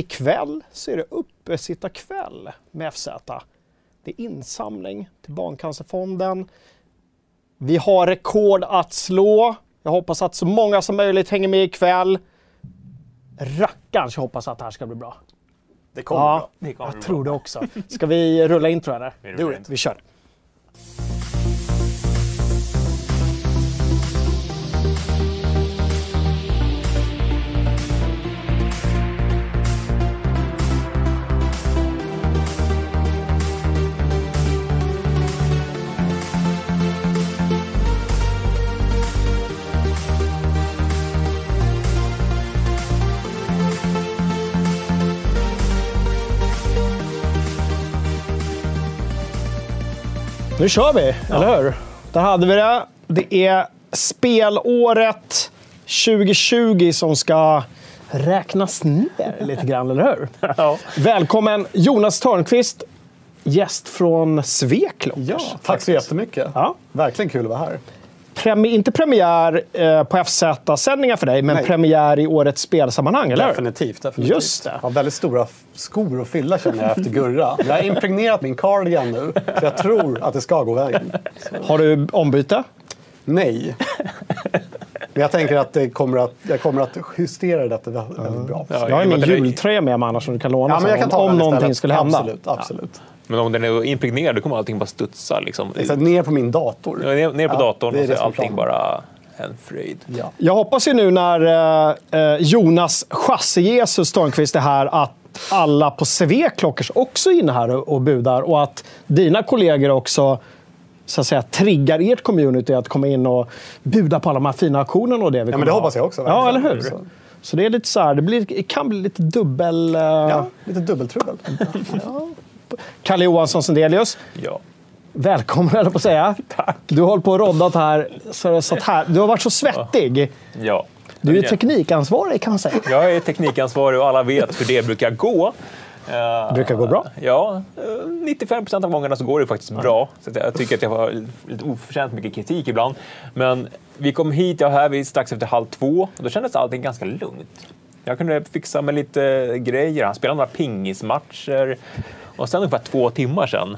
ikväll så är det uppesittarkväll med FZ. Det är insamling till Barncancerfonden. Vi har rekord att slå. Jag hoppas att så många som möjligt hänger med ikväll. Rackarns jag hoppas att det här ska bli bra. Det kommer Ja, bra. Det kommer jag bli tror det också. Ska vi rulla intro eller? Vi. Vi kör. Nu kör vi, eller hur? Där hade vi det. Det är spelåret 2020 som ska räknas ner lite grann, eller hur? Ja. Välkommen Jonas Törnqvist, gäst från Sveklockers. Ja, tack så jättemycket. Ja. Verkligen kul att vara här. Premi- inte premiär eh, på FZ-sändningar för dig, men Nej. premiär i årets spelsammanhang, eller? Definitivt. definitivt. Just det. Jag har väldigt stora skor att fylla känner jag efter Gurra. Jag har impregnerat min cardigan nu, så jag tror att det ska gå vägen. Har du ombyte? Nej. Men jag tänker att det kommer att, jag kommer att justera detta väldigt bra. Ja, Jag har med min jultröja med mig annars som du kan låna Ja, men jag kan om, ta om den någonting skulle hända. Absolut, absolut. Men om den är impregnerad då kommer allting bara studsa. Liksom. Exakt, ner på min dator. Ja, ner, ner på Ja, datorn det är och så det är allting bara en fröjd. Ja. Jag hoppas ju nu när eh, eh, Jonas Chasse-Jesus Törnqvist är här att alla på CV-klockers också är inne här och, och budar och att dina kollegor också så att säga, triggar ert community att komma in och buda på alla de här fina auktionerna och det vi men kommer det ha. hoppas jag också, Ja, eller hur? Så- Så det är lite så här, det, blir, det kan bli lite dubbel... eh, Ja, lite dubbeltrubbel. Kalle Johansson Sendelius, Ja. välkommen höll jag på att säga. Tack. Du har hållit på och roddat här, så satt här. Du har varit så svettig. ja. Du är teknikansvarig kan man säga. Jag är teknikansvarig och alla vet hur det brukar gå. Eh, Brukar gå bra. Ja, eh, 95 procent av gångerna så går det faktiskt bra. Så jag tycker att jag har lite oförtjänt mycket kritik ibland. Men vi kom hit, jag här vid strax efter halv två och då kändes allting ganska lugnt. Jag kunde fixa med lite grejer. Han spelade några pingismatcher. Och sen ungefär två timmar sen.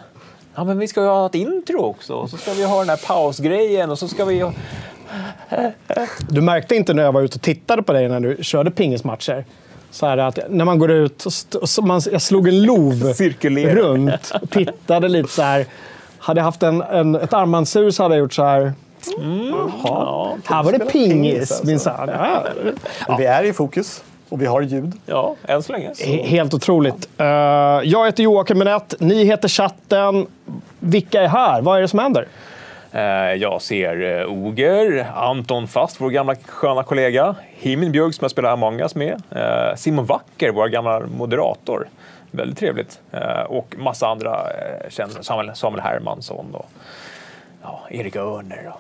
Ja, men vi ska ju ha ett intro också. Och så ska vi ha den här pausgrejen och så ska vi... ha- Du märkte inte när jag var ute och tittade på dig när du körde pingismatcher. Så här att när man går ut, och så man, jag slog en lov runt och tittade lite så här. Hade jag haft en, en, ett armbandsur så hade jag gjort så här. Ja, Här var det pingis pingis, alltså. minsann. Ja. Men vi är i fokus och vi har ljud. ja, än så länge. Så. He- Helt otroligt. Eh, jag heter Joakim Minett, ni heter chatten. Vilka är här? Vad är det som händer? Eh, Jag ser eh, Oger, Anton Fast, vår gamla sköna kollega, Himin Björk som jag spelar Among us med, Simon Wacker, vår gamla moderator. Väldigt trevligt. Och massa andra kända, Samuel, Samuel Hermansson och ja, Erik Örner. Och, ja.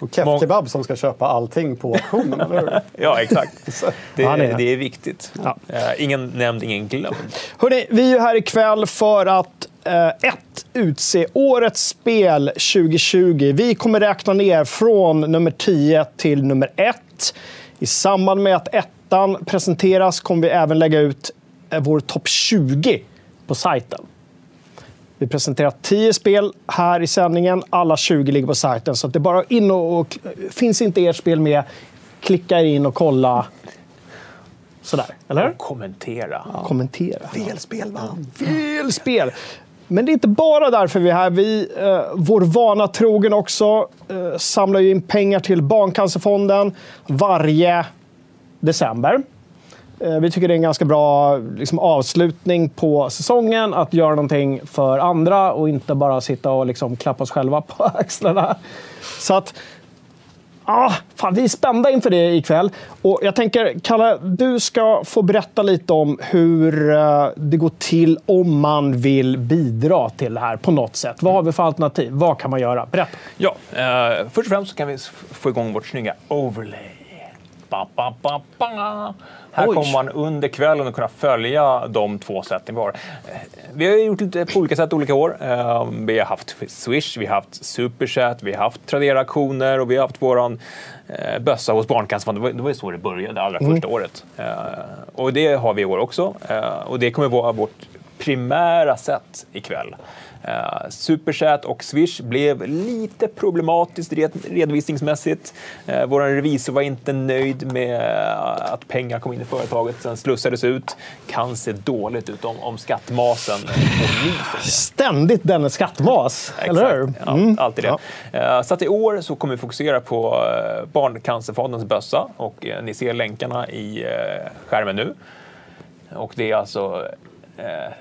Och Kebab som ska köpa allting på auktionen, eller hur? ja, exakt. Det, är det är viktigt. Ja. Eh, Ingen nämnd, ingen glömd. Hörrni, vi är ju här ikväll för att eh, ett, utse årets spel 2020. Vi kommer räkna ner från nummer 10 till nummer 1. I samband med att ettan presenteras kommer vi även lägga ut eh, vår topp 20 på sajten. Vi presenterar 10 spel här i sändningen. Alla 20 ligger på sajten. Så att det är bara in och, och... Finns inte ert spel med, klicka in och kolla. Sådär, eller? Kommentera. Kommentera. Fel spel vann. Fel spel! Men det är inte bara därför vi är här. Vi, eh, vår vana trogen också, eh, samlar ju in pengar till Barncancerfonden varje december. Eh, vi tycker det är en ganska bra liksom, avslutning på säsongen. Att göra någonting för andra och inte bara sitta och liksom, klappa oss själva på axlarna. Så att Ah, fan, vi är spända inför det ikväll. Och jag tänker, Kalle, du ska få berätta lite om hur eh, det går till om man vill bidra till det här på något sätt. Vad har vi för alternativ? Vad kan man göra? Berätta. Ja, eh, först och främst kan vi få igång vårt snygga overlay. Ba, ba, ba, ba. Här Oj. kommer man under kvällen att kunna följa de två sätten vi har. Eh, Vi har gjort lite på olika sätt olika år. Eh, Vi har haft Swish, vi har haft Superchat, vi har haft Tradera-aktioner och vi har haft våran eh, bössa hos Barncancerfonden. Det var- Det var ju så det började allra första året. Eh, Och det har vi i år också. Eh, Och det kommer vara vårt primära sätt ikväll. Uh, Superchat och Swish blev lite problematiskt red redovisningsmässigt. Uh, Vår revisor var inte nöjd med eh, att pengar kom in i företaget, sen slussades ut. Kan se dåligt ut om, om skattmasen. Ständigt denne skattmas, eller hur? Ja, Mm. alltid det. Eh, Så att i år så kommer vi fokusera på eh, Barncancerfondens bössa och eh, ni ser länkarna i eh, skärmen nu. Och det är alltså eh,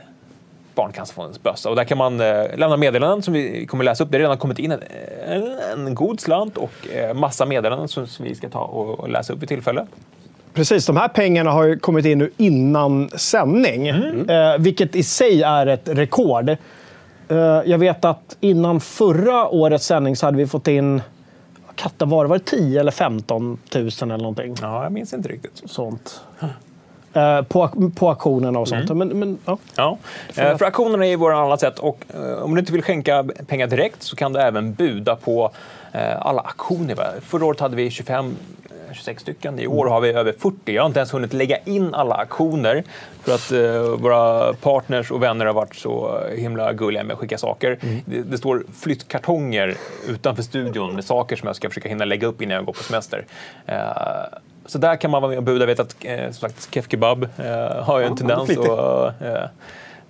Barncancerfondens bössa. Och där kan man eh, lämna meddelanden som vi kommer läsa upp. Det har redan kommit in en, en, en god slant och eh, massa meddelanden som, som vi ska ta och, och läsa upp vid tillfälle. Precis, de här pengarna har kommit in nu innan sändning. Eh, vilket i sig är ett rekord. Eh, jag vet att innan förra årets sändning så hade vi fått in, katten var det, var det 10 eller 15 000 eller någonting Ja, jag minns inte riktigt. sånt. Eh, på, på auktionerna och sånt. Men, men, ja. Ja, eh, för auktionerna är våra annat sätt och eh, om du inte vill skänka pengar direkt så kan du även buda på alla auktioner. Förra året hade vi 25 eh, 26 stycken. I år har vi över 40. Jag har inte ens hunnit lägga in alla auktioner för att eh, våra partners och vänner har varit så himla gulliga med att skicka saker. Det, det står flyttkartonger utanför studion med saker som jag ska försöka hinna lägga upp innan jag går på semester. Eh, så där kan man vara med och buda. Jag vet att eh, som sagt, Kef Kebab eh, har ju en tendens att eh,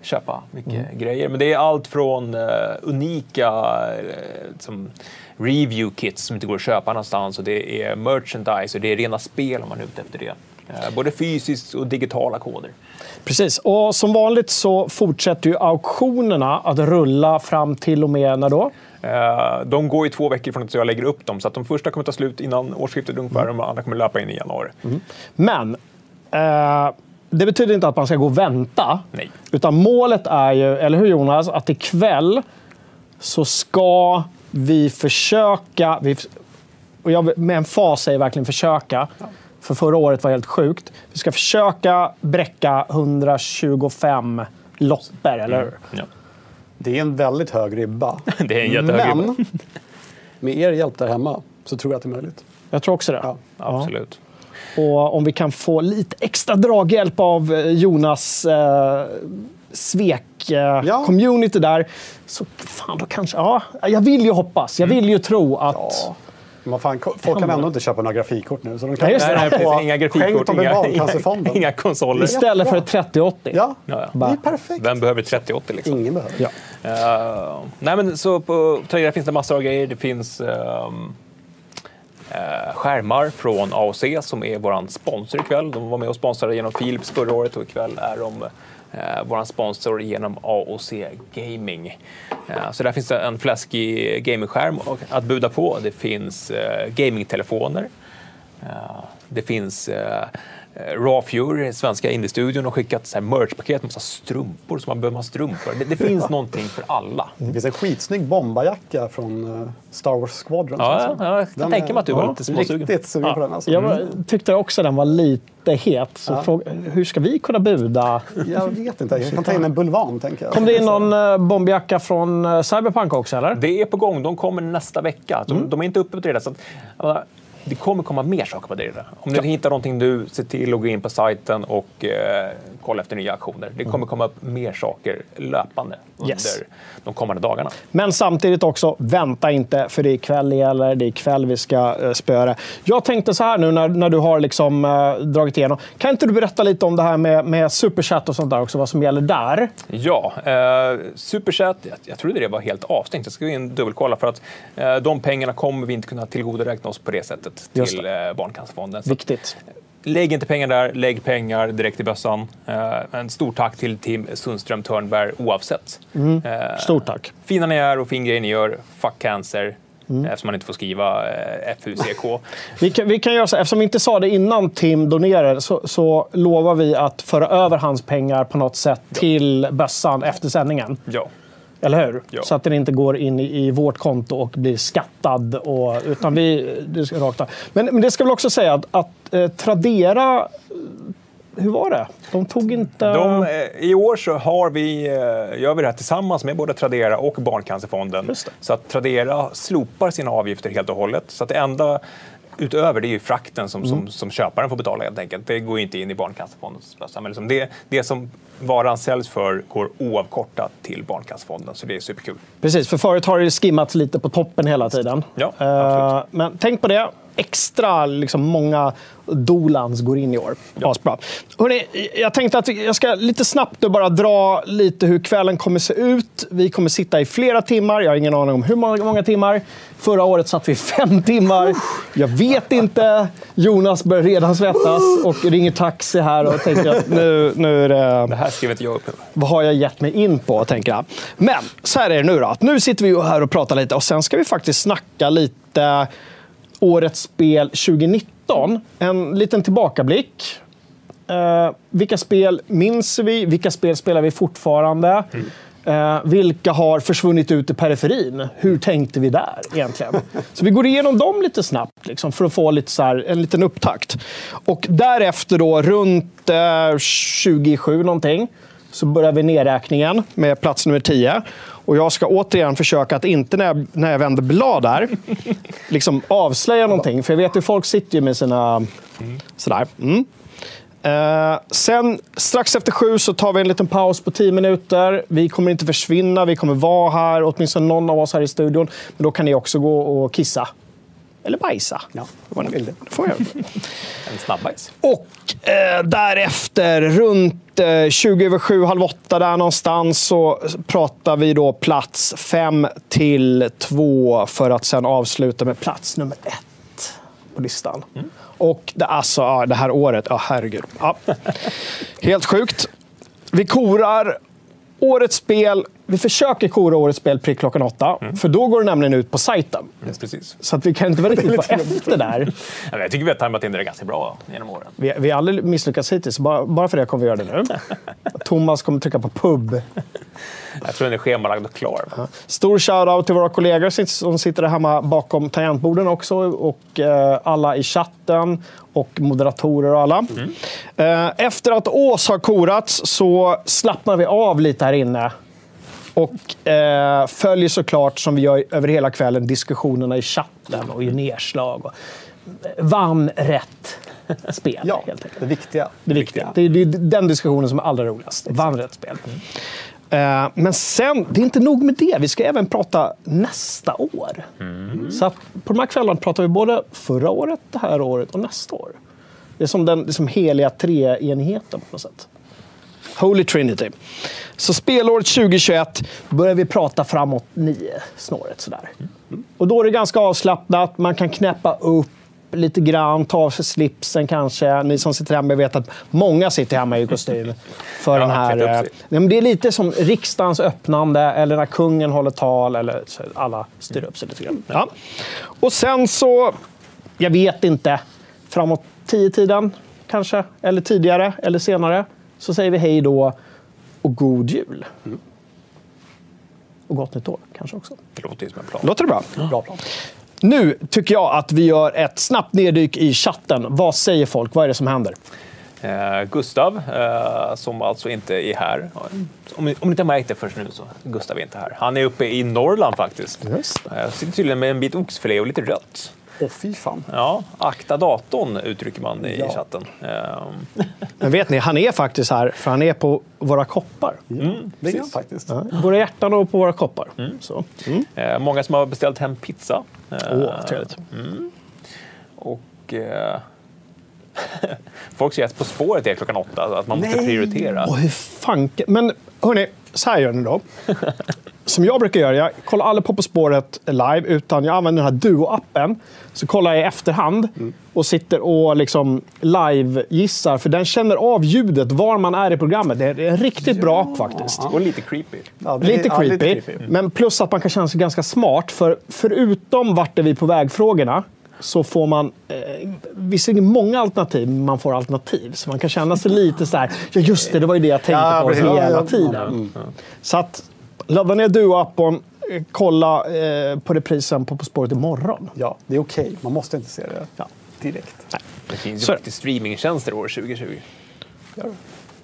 köpa mycket grejer. Men det är allt från eh, unika eh, som review kits som inte går att köpa någonstans och det är merchandise och det är rena spel om man är ute efter det. Eh, både fysiskt och digitala koder. Precis. Och som vanligt så fortsätter ju auktionerna att rulla fram till och med när då? Eh, De går i två veckor från att jag lägger upp dem, så att de första kommer ta slut innan årsskiftet ungefär, och de andra kommer löpa in i januari. Men eh, det betyder inte att man ska gå och vänta. Nej. Utan målet är ju, eller hur Jonas, att ikväll så ska vi försöka, vi, och jag med en fas säger verkligen försöka, för förra året var helt sjukt. Vi ska försöka bräcka 125 lotter, eller hur? Ja. Det är en väldigt hög ribba. Det är en jättehög Men ribba. med er hjälp där hemma så tror jag att det är möjligt. Jag tror också det. Ja. Absolut. Och om vi kan få lite extra draghjälp av eh, Jonas eh, svek-community där, så fan då kanske... Ja, jag vill ju hoppas. Jag vill ju tro att... Ja. Men fan, folk kan ändå inte köpa några grafikkort nu. Så de kan Nej, just det. Nej, precis. Inga grafikkort, inga, inga, konsoler. Istället för Ja. ett 3080. Ja, Ja, ja. det är perfekt. Vem behöver 3080 liksom? Ingen behöver. Ja. Eh, nej, men så på Tradera finns det massor av grejer. Det finns eh, skärmar från AOC som är vår sponsor ikväll. De var med och sponsrade genom Philips förra året och ikväll är de eh, vår sponsor genom AOC Gaming. Eh, så där finns det en fläskig gamingskärm att buda på. Det finns eh, gamingtelefoner. Eh, det finns eh, Raw Fury, svenska indie-studion, har skickat så här merch-paket med massa strumpor, så man behöver ha strumpor. Det, det finns någonting för alla. Det finns en skitsnygg bombarjacka från eh, Star Wars Squadron. Ja, alltså. ja, jag kan tänka mig att du var ja, lite småsugen. Riktigt sugen Ja. på den. Alltså. Jag var- tyckte också den var lite het. Så Ja. fråga, hur ska vi kunna buda? Jag vet inte. Jag kan ta in en bulvan, tänker jag. Kom det in någon eh, bombjacka från eh, Cyberpunk också, eller? Det är på gång, de kommer nästa vecka. De, Mm. de är inte uppe på det. Så att, det kommer komma mer saker på det. Om du hittar någonting nu, se till att gå in på sajten och eh, kolla efter nya aktioner. Det kommer komma upp mer saker löpande under Mm. Yes. de kommande dagarna. Men samtidigt också, vänta inte, för det är ikväll det gäller. Det är ikväll vi ska uh, spöa det. Jag tänkte så här nu när, när du har liksom, eh, dragit igenom. Kan inte du berätta lite om det här med, med superchat och sånt där också, vad som gäller där? Ja, eh, Superchat, jag, jag trodde det var helt avstängt. Jag ska in dubbelkolla för att eh, de pengarna kommer vi inte kunna tillgodoräkna oss på det sättet Till eh, Barncancerfonden. Så Viktigt. Lägg inte pengar där, lägg pengar direkt i bössan. Eh, en stort tack till Tim Sundström Törnberg oavsett. Eh, Stort tack. Fina ni är och fin grej ni gör. Fuck cancer. Mm. Eftersom man inte får skriva eh, FUCK. Vi kan, vi kan göra så eftersom vi inte sa det innan Tim donerade så, så lovar vi att föra över hans pengar på något sätt till bössan efter sändningen. ja. Eller hur? Ja. Så att den inte går in i, vårt konto och blir skattad. Och, utan vi, det ska rakt men, men det ska väl också säga att, att eh, Tradera... eh, Hur var det? De tog inte... De, eh, I år så har vi, eh, gör vi det här tillsammans med både Tradera och Barncancerfonden. Så att Tradera slopar sina avgifter helt och hållet. Så att det enda utöver det är ju frakten som, Mm. som, som köparen får betala helt enkelt. Det går ju inte in i Barncancerfondens bössa. Men liksom det, det som varan säljs för går oavkortat till Barncancerfonden. Så det är superkul. Precis, för förut har det skimmats lite på toppen hela tiden. Ja, Eh, absolut. men tänk på det. Extra liksom, många dolans går in i år. Asbra. Hörrni, jag tänkte att jag ska lite snabbt bara dra lite hur kvällen kommer se ut. Vi kommer sitta i flera timmar. Jag har ingen aning om hur många, timmar. Förra året satt vi fem timmar. Jag vet inte. Jonas börjar redan svettas och ringer taxi här och tänker att nu, nu är det... Det här skriver inte jag upp. Vad har jag gett mig in på, tänker jag. Men så här är det nu då. Nu sitter vi här och pratar lite och sen ska vi faktiskt snacka lite årets spel 2019. En liten tillbakablick. Eh, vilka spel minns vi? Vilka spel spelar vi fortfarande? Eh, vilka har försvunnit ut i periferin? Hur tänkte vi där egentligen? Så vi går igenom dem lite snabbt liksom, för att få lite så här, en liten upptakt. Och därefter då runt eh, 27 någonting så börjar vi nedräkningen med plats nummer 10. Och jag ska återigen försöka att inte när jag, när jag vänder blad där liksom avslöja någonting. För jag vet ju folk sitter ju med sina... Sådär. Mm. Eh, sen strax efter sju så tar vi en liten paus på tio minuter. Vi kommer inte försvinna, vi kommer vara här, åtminstone någon av oss här i studion. Men då kan ni också gå och kissa. Eller bajsa. Ja, vad ni vill. Det får jag. En snabbajs. Och eh, därefter, runt eh, 20 över 7, halv åtta där någonstans, så pratar vi då plats fem till två för att sen avsluta med plats nummer ett på listan. Och det, alltså, ja, det här året, ja herregud. Ja. Helt sjukt. Vi korar årets spel. Vi försöker kora årets spel prick klockan åtta, för då går det nämligen ut på sajten. Mm, precis. Så att vi kan inte vara riktigt vara efter där. Ja, Jag tycker vi har tajmat in det ganska bra genom åren. Vi, vi har aldrig misslyckats hittills, bara, bara för det kommer vi göra det nu. Thomas kommer trycka på pub. Jag tror den är schemalagd och klar. Stor shoutout till våra kollegor som sitter där hemma bakom tangentborden också. Och eh, alla i chatten och moderatorer och alla. Eh, efter att Ås har korats så slappnar vi av lite här inne. Och eh, följer såklart, som vi gör över hela kvällen, diskussionerna i chatten och gör nedslag. Och, vann rätt spel, Ja, helt enkelt. det viktiga. Det viktiga. Det är, det är den diskussionen som är allra roligast. Vann rätt spel. Eh, Eh, men sen, det är inte nog med det. Vi ska även prata nästa år. Så på de här kvällarna pratar vi både förra året, det här året och nästa år. Det är som den liksom heliga treenigheten på något sätt. Holy Trinity. Så spelåret 2021 börjar vi prata framåt nio snåret. Sådär. Och då är det ganska avslappnat. Man kan knäppa upp lite grann, ta av sig slipsen kanske. Ni som sitter hemma vet att många sitter hemma i kostym. För Ja, den här, eh, sig. nej, men det är lite som riksdagens öppnande eller när kungen håller tal. Eller så alla styr upp sig lite grann. Ja. Och sen så, jag vet inte, framåt tio tiden kanske, eller tidigare eller senare, så säger vi hej då och god jul. Och gott nytt år kanske också. Det låter ju som en plan. Låter det bra? Bra plan. Nu tycker jag att vi gör ett snabbt neddyk i chatten. Vad säger folk? Vad är det som händer? Eh, Gustav, eh, som alltså inte är här. Om ni, om ni inte har märkt det först nu så Gustav är inte här. Han är uppe i Norrland faktiskt. Just. Eh, sitter tydligen med en bit oxfilé och lite rött. Åh, fy fan. Ja, akta datorn uttrycker man i Ja. chatten. Eh, Men vet ni, han är faktiskt här, för han är på våra koppar. Är han precis. faktiskt. Ja, våra hjärtan och på våra koppar. Så. Mm. eh, många som har beställt hem pizza. Eh, Åh, trevligt. Och... Eh, folk säger att På spåret är klockan åtta, att man måste Nej. prioritera. Och hur fanken... Men hörni, så här gör ni då. Som jag brukar göra, jag kollar aldrig på På spåret live, utan jag använder den här Duo-appen. Så kollar jag i efterhand och sitter och liksom live-gissar, för den känner av ljudet var man är i programmet. Det är en riktigt bra app faktiskt. Och lite creepy. Ja, det Lite ja, creepy, men plus att man kan känna sig ganska smart. För förutom vart är vi på väg-frågorna så får man eh, visserligen många alternativ, men man får alternativ. Så man kan känna sig lite så här, ja just det, det var ju det jag tänkte Ja, på precis. hela Ja, ja. tiden. Så att Ladda ner Duo-appen. eh, Kolla eh, på reprisen på På spåret imorgon. Ja, det är okej. Man måste inte se det Ja. direkt. Det finns ju Så- faktiskt streamingtjänster år 2020. Gör det.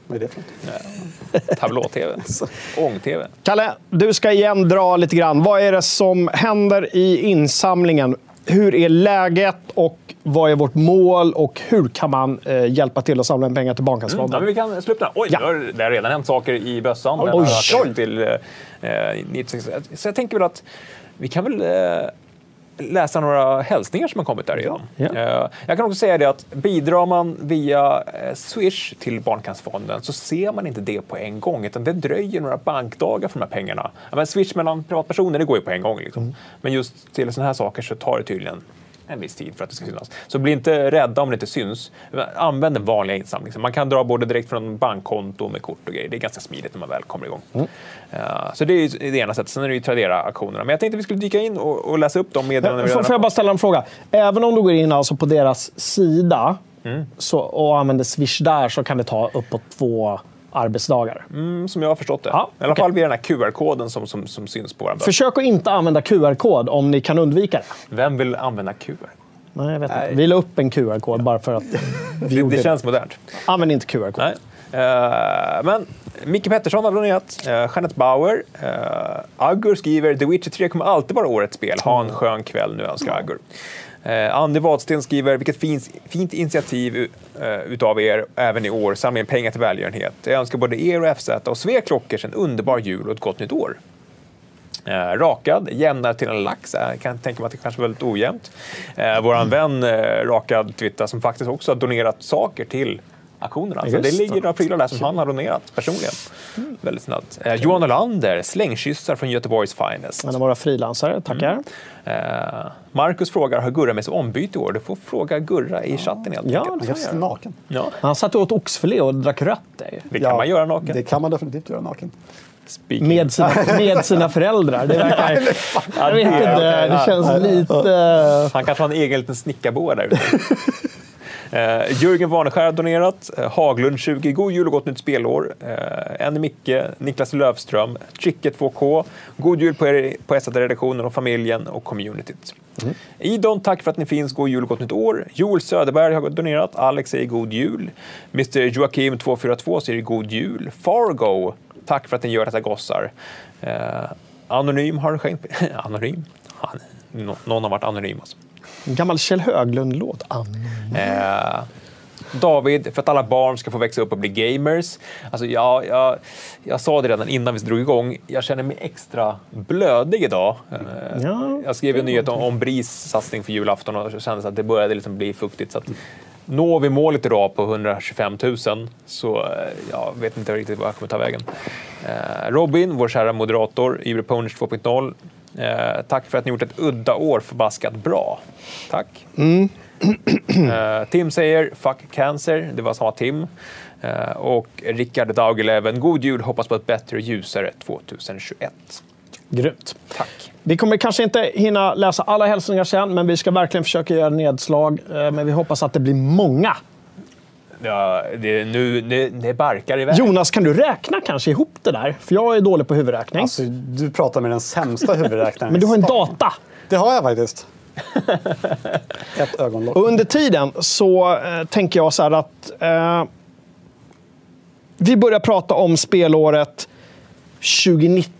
Vad är det för något? Tablå-tv. Ång-tv. Kalle, du ska igen dra lite grann. Vad är det som händer i insamlingen? Hur är läget och vad är vårt mål och hur kan man eh, hjälpa till att samla in pengar till Barncancerfonden? men vi kan den. Oj, Ja. nu har det har redan hänt saker i bössan. Oj, ökat oj. Till, eh, 96. Så jag tänker väl att vi kan väl eh, läsa några hälsningar som har kommit därigenom. Ja. Eh, jag kan också säga det att bidrar man via eh, Swish till Barncancerfonden så ser man inte det på en gång, utan det dröjer några bankdagar för de här pengarna. Men Swish mellan privatpersoner, det går ju på en gång. Liksom. Mm. Men just till sådana här saker så tar det tydligen en viss tid för att det ska synas. Så bli inte rädda om det inte syns. Använd den vanliga insamlingen. Man kan dra både direkt från bankkonto med kort och grejer. Det är ganska smidigt när man väl kommer igång. Mm. Eh, så det är det ena sättet. Sen är det ju Tradera-aktionerna. Men jag tänkte vi skulle dyka in och, och läsa upp de meddelanden vi Får, får jag bara ställa en fråga? Även om du går in alltså på deras sida så, och använder Swish där så kan det ta uppåt två arbetsdagar. Mm, som jag har förstått det. Ja, I alla okej. fall via den här QR-koden som, som, som syns på vår börs. Försök att inte använda QR-kod om ni kan undvika det. Vem vill använda QR? Nej, jag vet Nej. inte. Vi la upp en QR-kod bara för att vi Det, det det. känns modernt. Använd inte QR-kod. Nej. Eh, men Micke Pettersson har donerat. Uh, Jeanette Bauer. Uh, Aggur skriver The Witcher 3 kommer alltid vara årets spel. Ha en skön kväll nu, önskar Aggur. Uh, Andy Wadsten skriver vilket fint, fint initiativ uh, utav er även i år. Samla in pengar till välgörenhet. Jag önskar både er och FZ och Svea Klockers en underbar jul och ett gott nytt år. Eh, rakad, jämnare till en lax. Eh, Jag kan tänka mig att det kanske är väldigt ojämnt. Eh, våran vän eh, Rakad Twitter som faktiskt också har donerat saker till aktionerna. Så det ligger några prylar där som han har donerat personligen. Väldigt snällt. Eh, Johan Olander, slängkyssar från Göteborgs Finest. En av våra frilansare, tackar. Eh, Marcus frågar, har Gurra med sig ombyte i år? Du får fråga Gurra i chatten helt Ja, enkelt. Just naken. Ja, Han satt och åt oxfilé och drack rött. där. det kan man göra naken. Det kan man definitivt göra naken. Speaking. Med sina, med sina föräldrar. Det verkar... Jag vet inte, det känns lite... Han kanske har en egen liten snickarboa där ute. Uh, Jörgen Warneskär har donerat. Uh, Haglund 20. God jul och gott nytt spelår. Uh, Annie Micke, Niklas Löfström, Tricke 2K. God jul på er på SAT-redaktionen och familjen och communityt. Idon, tack för att ni finns. God jul och gott nytt år. Joel Söderberg har donerat. Alex säger god jul. Mr Joakim 242 säger god jul. Fargo, tack för att ni gör detta gossar. Uh, anonym har skänkt... anonym? Han, nå- någon har varit anonym alltså. En gammal Kjell Höglund-låt. Eh, David, för att alla barn ska få växa upp och bli gamers. Alltså, ja, jag, jag sa det redan innan vi drog igång. Jag känner mig extra blödig idag. Eh, Ja, jag skrev en nyhet om, om BRIS satsning för julafton och kände att det började liksom bli fuktigt. Så att, når vi målet idag på 125 000 så eh, jag vet inte riktigt vad jag kommer ta vägen. Eh, Robin, vår kära moderator, Ivry Ponish 2.0. Eh, tack för att ni gjort ett udda år förbaskat bra. Tack. Eh, Tim säger “fuck cancer”, det var samma Tim. Eh, och Rickard Daugeleven, god jul, hoppas på ett bättre och ljusare 2021. Grymt. Tack. Vi kommer kanske inte hinna läsa alla hälsningar sen, men vi ska verkligen försöka göra nedslag. Eh, Men vi hoppas att det blir många. Ja, det, nu, det, det barkar iväg. Jonas, kan du räkna kanske ihop det där? För jag är dålig på huvudräkning. Alltså, du pratar med den sämsta huvudräknaren. men du har en data. Det har jag faktiskt. Ett ögonlock. Och under tiden så eh, tänker jag så här att eh, vi börjar prata om spelåret 2019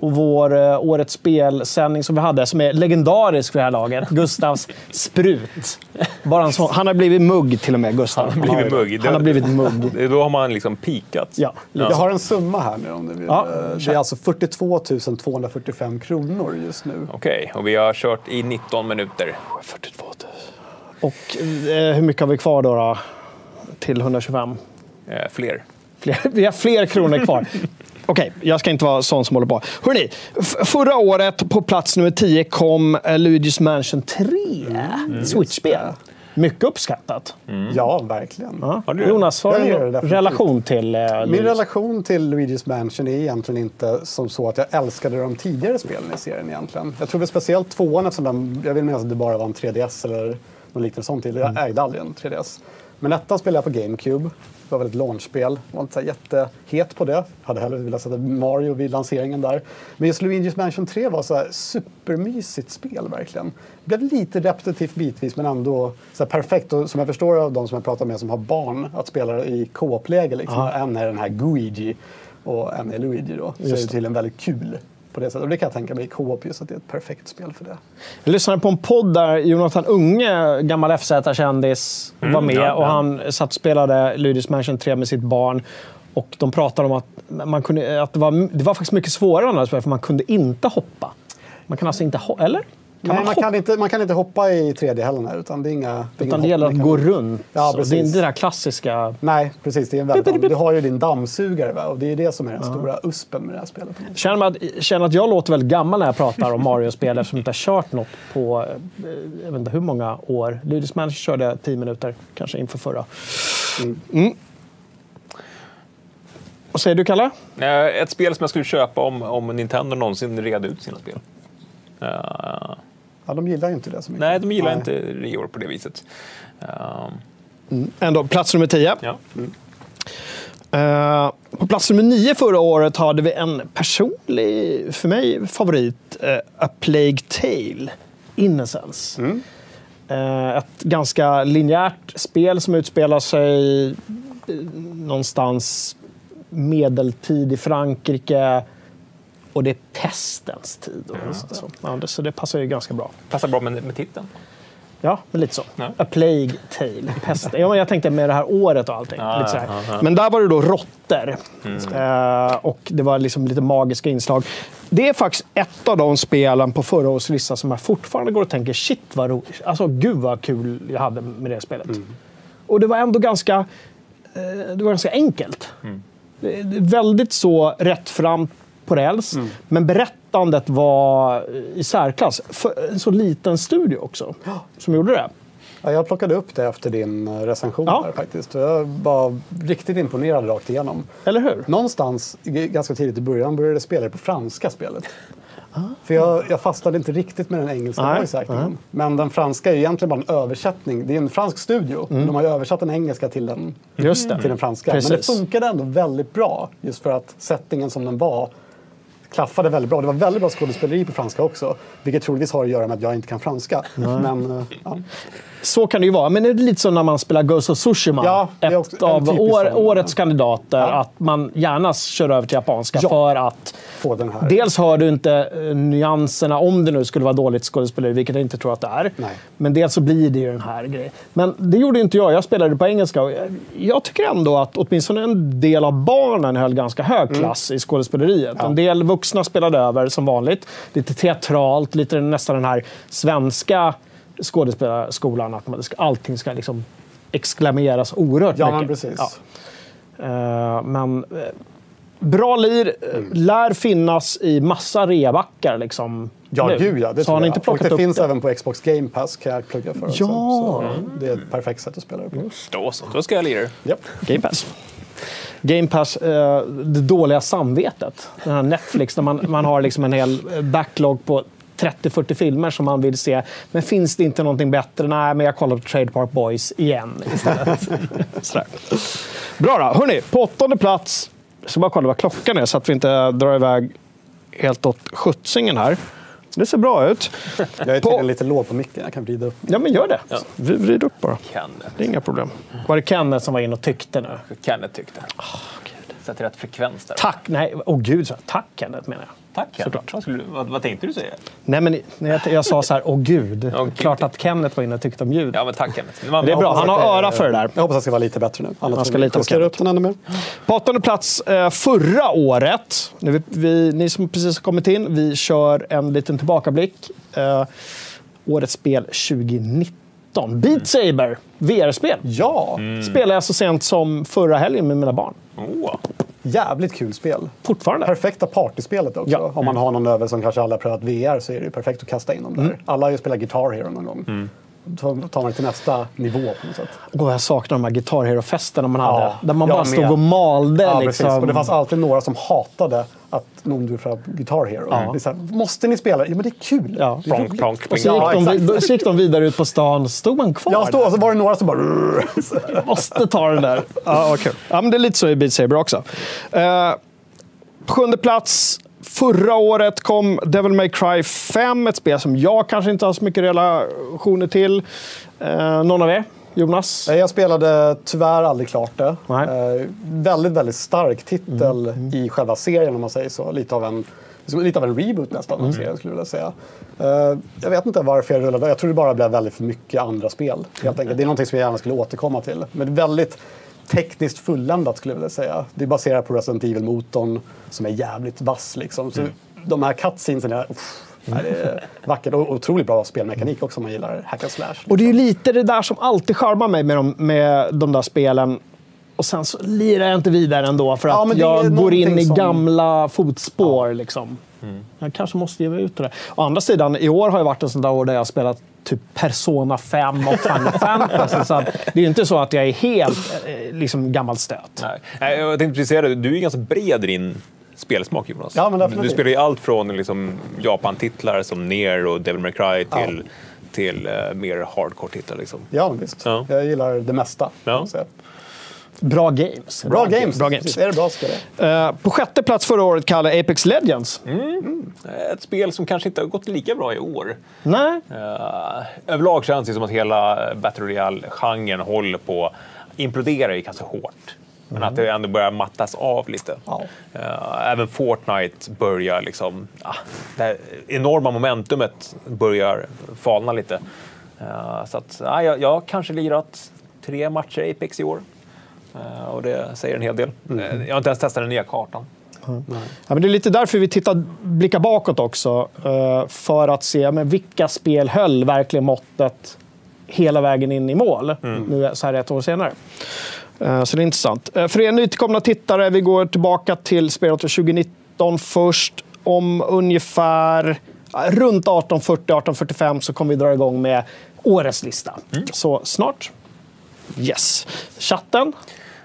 och vår eh, årets spelsändning som vi hade, som är legendarisk för det här laget, Gustavs sprut. Bara en sån, han har blivit mugg till och med, Gustav. Han har blivit mugg. Han har blivit mugg. Då har man liksom pikat. Ja, Jag har en summa här nu om du vill. Ja, Eh, det är alltså 42 245 kronor just nu. Okej, och vi har kört i 19 minuter. 42 000. Och eh, hur mycket har vi kvar då, då till 125? Eh, fler. Fler, vi har fler kronor kvar. Okej, jag ska inte vara sån som håller på. Hörrni, förra året på plats nummer 10 kom eh, Luigi's Mansion 3. Switch-spel. Mycket uppskattat. Ja, verkligen. Ja. Har du det? Jonas, någon definitivt. relation till eh, Min relation till Luigi's Mansion är egentligen inte som så att jag älskade de tidigare spelen i serien egentligen. Jag tror väl speciellt tvåan eftersom den, jag vill minnas att det bara var en 3DS eller något liknande sånt. Jag ägde aldrig en 3DS. Men ettan spelade jag på GameCube. Var väl ett launchspel. Jag var inte så jättehet på det. Hade hellre velat sätta Mario vid lanseringen där. Men just Luigi's Mansion 3 var så här supermysigt spel verkligen. Det blev lite repetitivt bitvis men ändå så perfekt. Och som jag förstår av de som jag pratar med som har barn att spela i co-op-läge. Liksom. En är den här Guigi och en är Luigi då. Så är det tydligen väldigt kul på det sättet. Och det kan jag tänka mig i co-op just att det är ett perfekt spel för det. Jag lyssnade på en podd där Jonathan Unge, gammal FZ-kändis, var med. ja, och ja. Han satt och spelade Luigi's Mansion 3 med sitt barn. Och de pratade om att, man kunde, att det, var, det var faktiskt mycket svårare än andra spel, för man kunde inte hoppa. Man kan alltså inte hoppa, eller? Kan Nej, man man, kan inte, man kan inte hoppa i 3D heller, utan det är inga... Det är Utan det gäller att gå runt. Ja, Så det är precis. inte det där klassiska... Nej, precis. Det är en väldigt, du har ju din dammsugare va? och det är det som är den stora uspen med det här spelet. Känner, man att, känner att jag låter väldigt gammal när jag pratar om Mario-spel eftersom jag inte har kört något på eh, jag vet inte hur många år. Luigi's Mansion körde jag 10 minuter, kanske inför förra. Mm. Vad säger du, Kalle? Eh, Ett spel som jag skulle köpa om, om Nintendo någonsin red ut sina spel. Eh, Ja, de gillar ju inte det så mycket. nej, de gillar Nej. inte reor på det viset. Eh, Ändå, plats nummer 10. ja. Eh, på plats nummer 9 förra året hade vi en personlig, för mig, favorit. eh, A Plague Tale, Innocence. Eh, ett ganska linjärt spel som utspelar sig någonstans medeltid i Frankrike. Och det är pestens tid. då. Så, ja, det, så det passar ju ganska bra. Passar bra med, med titeln. Ja, men lite så. Ja. A Plague Tale. Pest. Ja, jag tänkte med det här året och allting. Ja, lite sådär. ja, ja. Men där var det då råttor. Mm. Eh, och det var liksom lite magiska inslag. Det är faktiskt ett av de spelen på förra årets lista som jag fortfarande går och tänker shit vad roligt. Alltså gud vad kul jag hade med det spelet. Mm. Och det var ändå ganska, eh, det var ganska enkelt. Mm. Väldigt så rättframt på räls. Mm. Men berättandet var i särklass. För en så liten studio också, som gjorde det. Ja, jag plockade upp det efter din eh, recension Ja. där faktiskt. Jag var riktigt imponerad rakt igenom. Eller hur? Någonstans ganska tidigt i början började jag spela det på franska spelet. Ah. För jag, jag fastnade inte riktigt med den engelska voice actingen. Men den franska är egentligen bara en översättning. Det är en fransk studio. Mm. De har ju översatt den engelska till den, till den franska. Men det Precis. funkade ändå väldigt bra. Just för att settingen som den var klaffade väldigt bra. Det var väldigt bra skådespeleri på franska också. Vilket troligtvis har att göra med att jag inte kan franska. Men, eh, ja. Så kan det ju vara. Men det är lite som när man spelar Ghost of Tsushima. Ja, ett av år, årets kandidater. Ja. Att man gärna kör över till japanska Ja. för att Få den här. Dels hör du inte eh, nyanserna om det nu skulle vara dåligt skådespeleri, vilket jag inte tror att det är. Nej. Men dels så blir det ju den här grejen. Men det gjorde inte jag. Jag spelade på engelska. Och jag, tycker ändå att åtminstone en del av barnen höll ganska hög klass i skådespeleriet. Mm. Ja. En del vuxna spelade över som vanligt. Lite teatralt, lite nästan den här svenska skådespelarskolan. Att man allting ska liksom exklameras oerhört Ja, mycket. men precis. Ja. Eh, men eh, bra lir eh, lär finnas i massa rebackar. Liksom, Ja, nu. gud ja. Det Så har inte plockat Och det upp finns det? även på Xbox Game Pass kan jag plugga för. också. Ja. Så det är ett perfekt sätt att spela det på. Då så, då ska jag lira det. Japp. Game Pass. Game Pass, eh, det dåliga samvetet. Den här Netflix, där man, man har liksom en hel backlog på 30-40 filmer som man vill se. Men finns det inte någonting bättre? Nej, men jag kollar på Trade Park Boys igen istället. Bra då. Hörni, på åttonde plats. Jag ska bara kolla vad klockan är så att vi inte drar iväg helt åt skjutsingen här. Det ser bra ut. Jag är På- lite låg på micken. Jag kan vrida upp. Ja, men gör det. V- Vrid upp bara. Kan Det är inga problem. Var det Kenneth som var inne och tyckte nu? Kenneth tyckte. Sätt rätt frekvens där. Tack! Nej, åh gud. så- Tack Kenneth menar jag. Tack Kenneth. Såklart. Vad, skulle, vad, vad tänkte du säga? Nej, men när jag, jag sa så här, åh gud. Okej. Klart att Kenneth var inne och tyckte om ljud. Ja, men tack Kenneth. Man, Det är bra. Han att har öra för det där. Jag hoppas att det ska vara lite bättre nu. Annars Man ska lita på Kenneth. upp den ännu mer. På åttonde plats eh, förra året, nu vi, vi, ni som precis har kommit in, vi kör en liten tillbakablick. Eh, årets spel 2019. Beat Saber, VR-spel. Ja, Spelade jag så sent som förra helgen med mina barn. Åh, jävligt kul spel. Fortfarande. Perfekta partyspelet också. Ja. Om man har någon över som kanske aldrig har prövat VR så är det ju perfekt att kasta in dem där. Mm. Alla har ju spelat Guitar Hero någon gång. tar tar man till nästa nivå på något sätt. Åh, jag saknar de här Guitar Hero-festerna man Ja, hade. Där man bara stod med. och malde. Ja, liksom. precis. Och det fanns alltid några som hatade att någon du för Guitar Hero. Ja. Det är så här, Måste ni spela? Ja, men det är kul. Ja. Det är Plonk, plonk, Och så gick, Ja, de, så gick de vidare ut på stan. Stod man kvar Jag stod och så var det några som bara... Måste ta den där. Ja, kul. Ja, men det är lite så i Beat Saber också. På sjunde plats. Förra året kom Devil May Cry 5, ett spel som jag kanske inte har så mycket relationer till. Eh, någon av er? Jonas? Jag spelade tyvärr aldrig klart det. Eh, väldigt, väldigt stark titel i själva serien om man säger så. Lite av en, lite av en reboot nästan av serien skulle jag vilja säga. Eh, jag vet inte varför jag rullade. Jag tror det bara blev väldigt för mycket andra spel. Helt enkelt. Det är någonting som jag gärna skulle återkomma till. Men väldigt tekniskt fulländat skulle jag vilja säga. Det är baserat på Resident Evil-motorn som är jävligt vass liksom. Så de här cutscenesen är... Uff, nej, det är vackert och otroligt bra spelmekanik också om man gillar hack and slash. Och det är ju lite det där som alltid charmar mig med de, med de där spelen. Och sen så lirar jag inte vidare ändå för Ja, att är jag går in i som- gamla fotspår. Liksom. Jag kanske måste ge mig ut det. Å andra sidan, i år har ju varit en sån där år där jag har spelat typ Persona 5 och Final Fantasy. Så att det är ju inte så att jag är helt eh, liksom, gammalt stöt. Nej. Jag tänkte precis säga det, du är ganska bred i din spelsmak Jonas. Ja, men du spelar ju allt från liksom, Japan-titlar som Nier och Devil May Cry till, till eh, mer hardcore-titlar. Liksom. Ja, visst. Ja. Jag gillar det mesta. Ja. Bra games. Bra games. Bra games. Är det bra ska det. Eh, på sjätte plats förra året kallade Apex Legends. Ett spel som kanske inte har gått lika bra i år. Nej, Uh, överlag känns det som att hela Battle Royale-genren håller på att implodera ju ganska hårt. Men att det ändå börjar mattas av lite. Ja. Eh, även Fortnite börjar liksom... ah, det här enorma momentumet börjar falna lite. Eh, så att, ah, jag, jag har kanske lirat tre matcher Apex i år. Eh, och det säger en hel del. Eh, jag har inte ens testat den nya kartan. Ja, men det är lite därför vi tittar, blickar bakåt också. eh, För att se men vilka spel höll verkligen måttet hela vägen in i mål. Nu så här ett år senare. Så det är intressant. För er nytillkomna tittare, vi går tillbaka till spelet 2019 först. Om ungefär runt 1840-1845 så kommer vi dra igång med årets lista. Så snart. Yes. Chatten.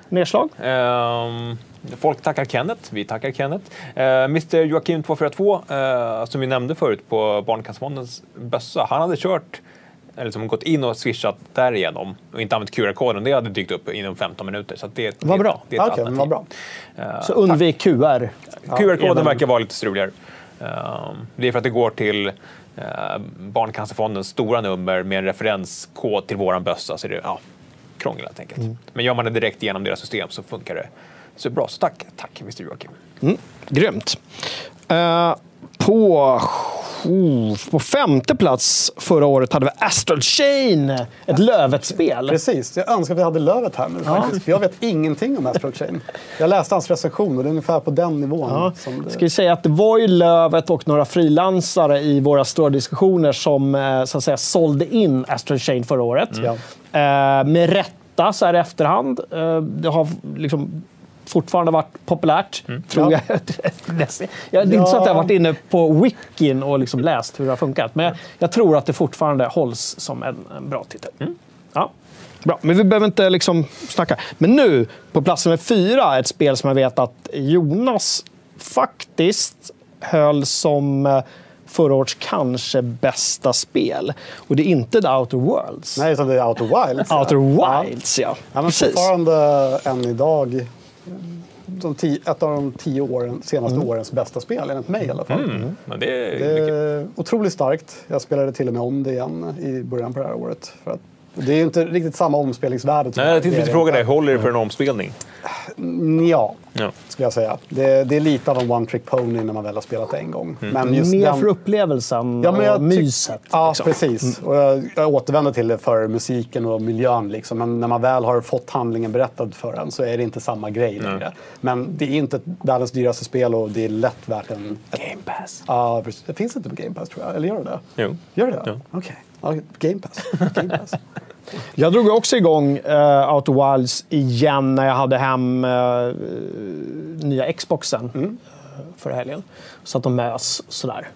Nedslag. Ehm, folk tackar Kenneth, vi tackar Kenneth. Uh, Mr Joakim 242, eh, som vi nämnde förut på Barncancerfondens bössa, han hade kört eller liksom gått in och swishat därigenom och inte använt QR-koden. Det hade dykt upp inom 15 minuter. Så det, Vad bra. Det är ett alternativ. vad bra. Så undvik QR. QR-koden även- verkar vara lite struligare. Ehm, det är för att det går till uh, Barncancerfondens stora nummer med en referenskod till våran bössa. Så det ja, krångel helt enkelt. Mm. Men gör man det direkt genom deras system så funkar det så bra. Så tack, tack Mr Joakim. Grymt. Eh, på, oh, på femte plats förra året hade vi Astral Chain, ett Lövet-spel. Precis, jag önskar att vi hade Lövet här nu faktiskt. För jag vet ingenting om Astro Chain. Jag läste hans recension och det är ungefär på den nivån. Ja. Som det... Ska vi säga att det var ju Lövet och några frilansare i våra stora diskussioner som eh, så att säga, sålde in Astral Chain förra året. Ja. Eh, med rätta så här i efterhand. Eh, det har liksom fortfarande varit populärt, tror Ja. jag. jag. Det är inte så att jag har Ja. varit inne på wikin och liksom läst hur det har funkat. Men jag, jag tror att det fortfarande hålls som en, en bra titel. Ja. Bra, men vi behöver inte liksom snacka. Men nu, på plats nummer fyra, ett spel som jag vet att Jonas faktiskt höll som eh, förra årets kanske bästa spel. Och det är inte The Outer Worlds. Nej, utan det är Outer Wilds. ja. Outer Wilds, ja. Ja, men Precis. fortfarande än idag som tio, ett av de tio åren, senaste Mm. årens bästa spel, enligt mig i alla fall. Men det är Det mycket. är otroligt starkt. Jag spelade till och med om det igen i början på det här året. För att det är ju inte riktigt samma omspelningsvärde. Nej, jag det tänkte fråga dig, håller det för en omspelning? Ja, Ja. skulle jag säga. Det, det är lite av en one trick pony när man väl har spelat det en gång. Men just Mer den... för upplevelsen Ja, men jag och myset. Ja, liksom. precis. Och jag, jag återvänder till det för musiken och miljön. Liksom. Men när man väl har fått handlingen berättad för en så är det inte samma grej längre. Men det är inte världens dyraste spel och det är lätt värt en... Game Pass. Ja, precis. Det finns inte på Game Pass tror jag. Eller gör det det? Jo. Gör det det? Ja. Okej. Ja, Game Pass. Game Pass. Jag drog också igång uh, Outer Wilds igen när jag hade hem eh, nya Xboxen. Mm. Eh, för helgen. Så att de möts sådär.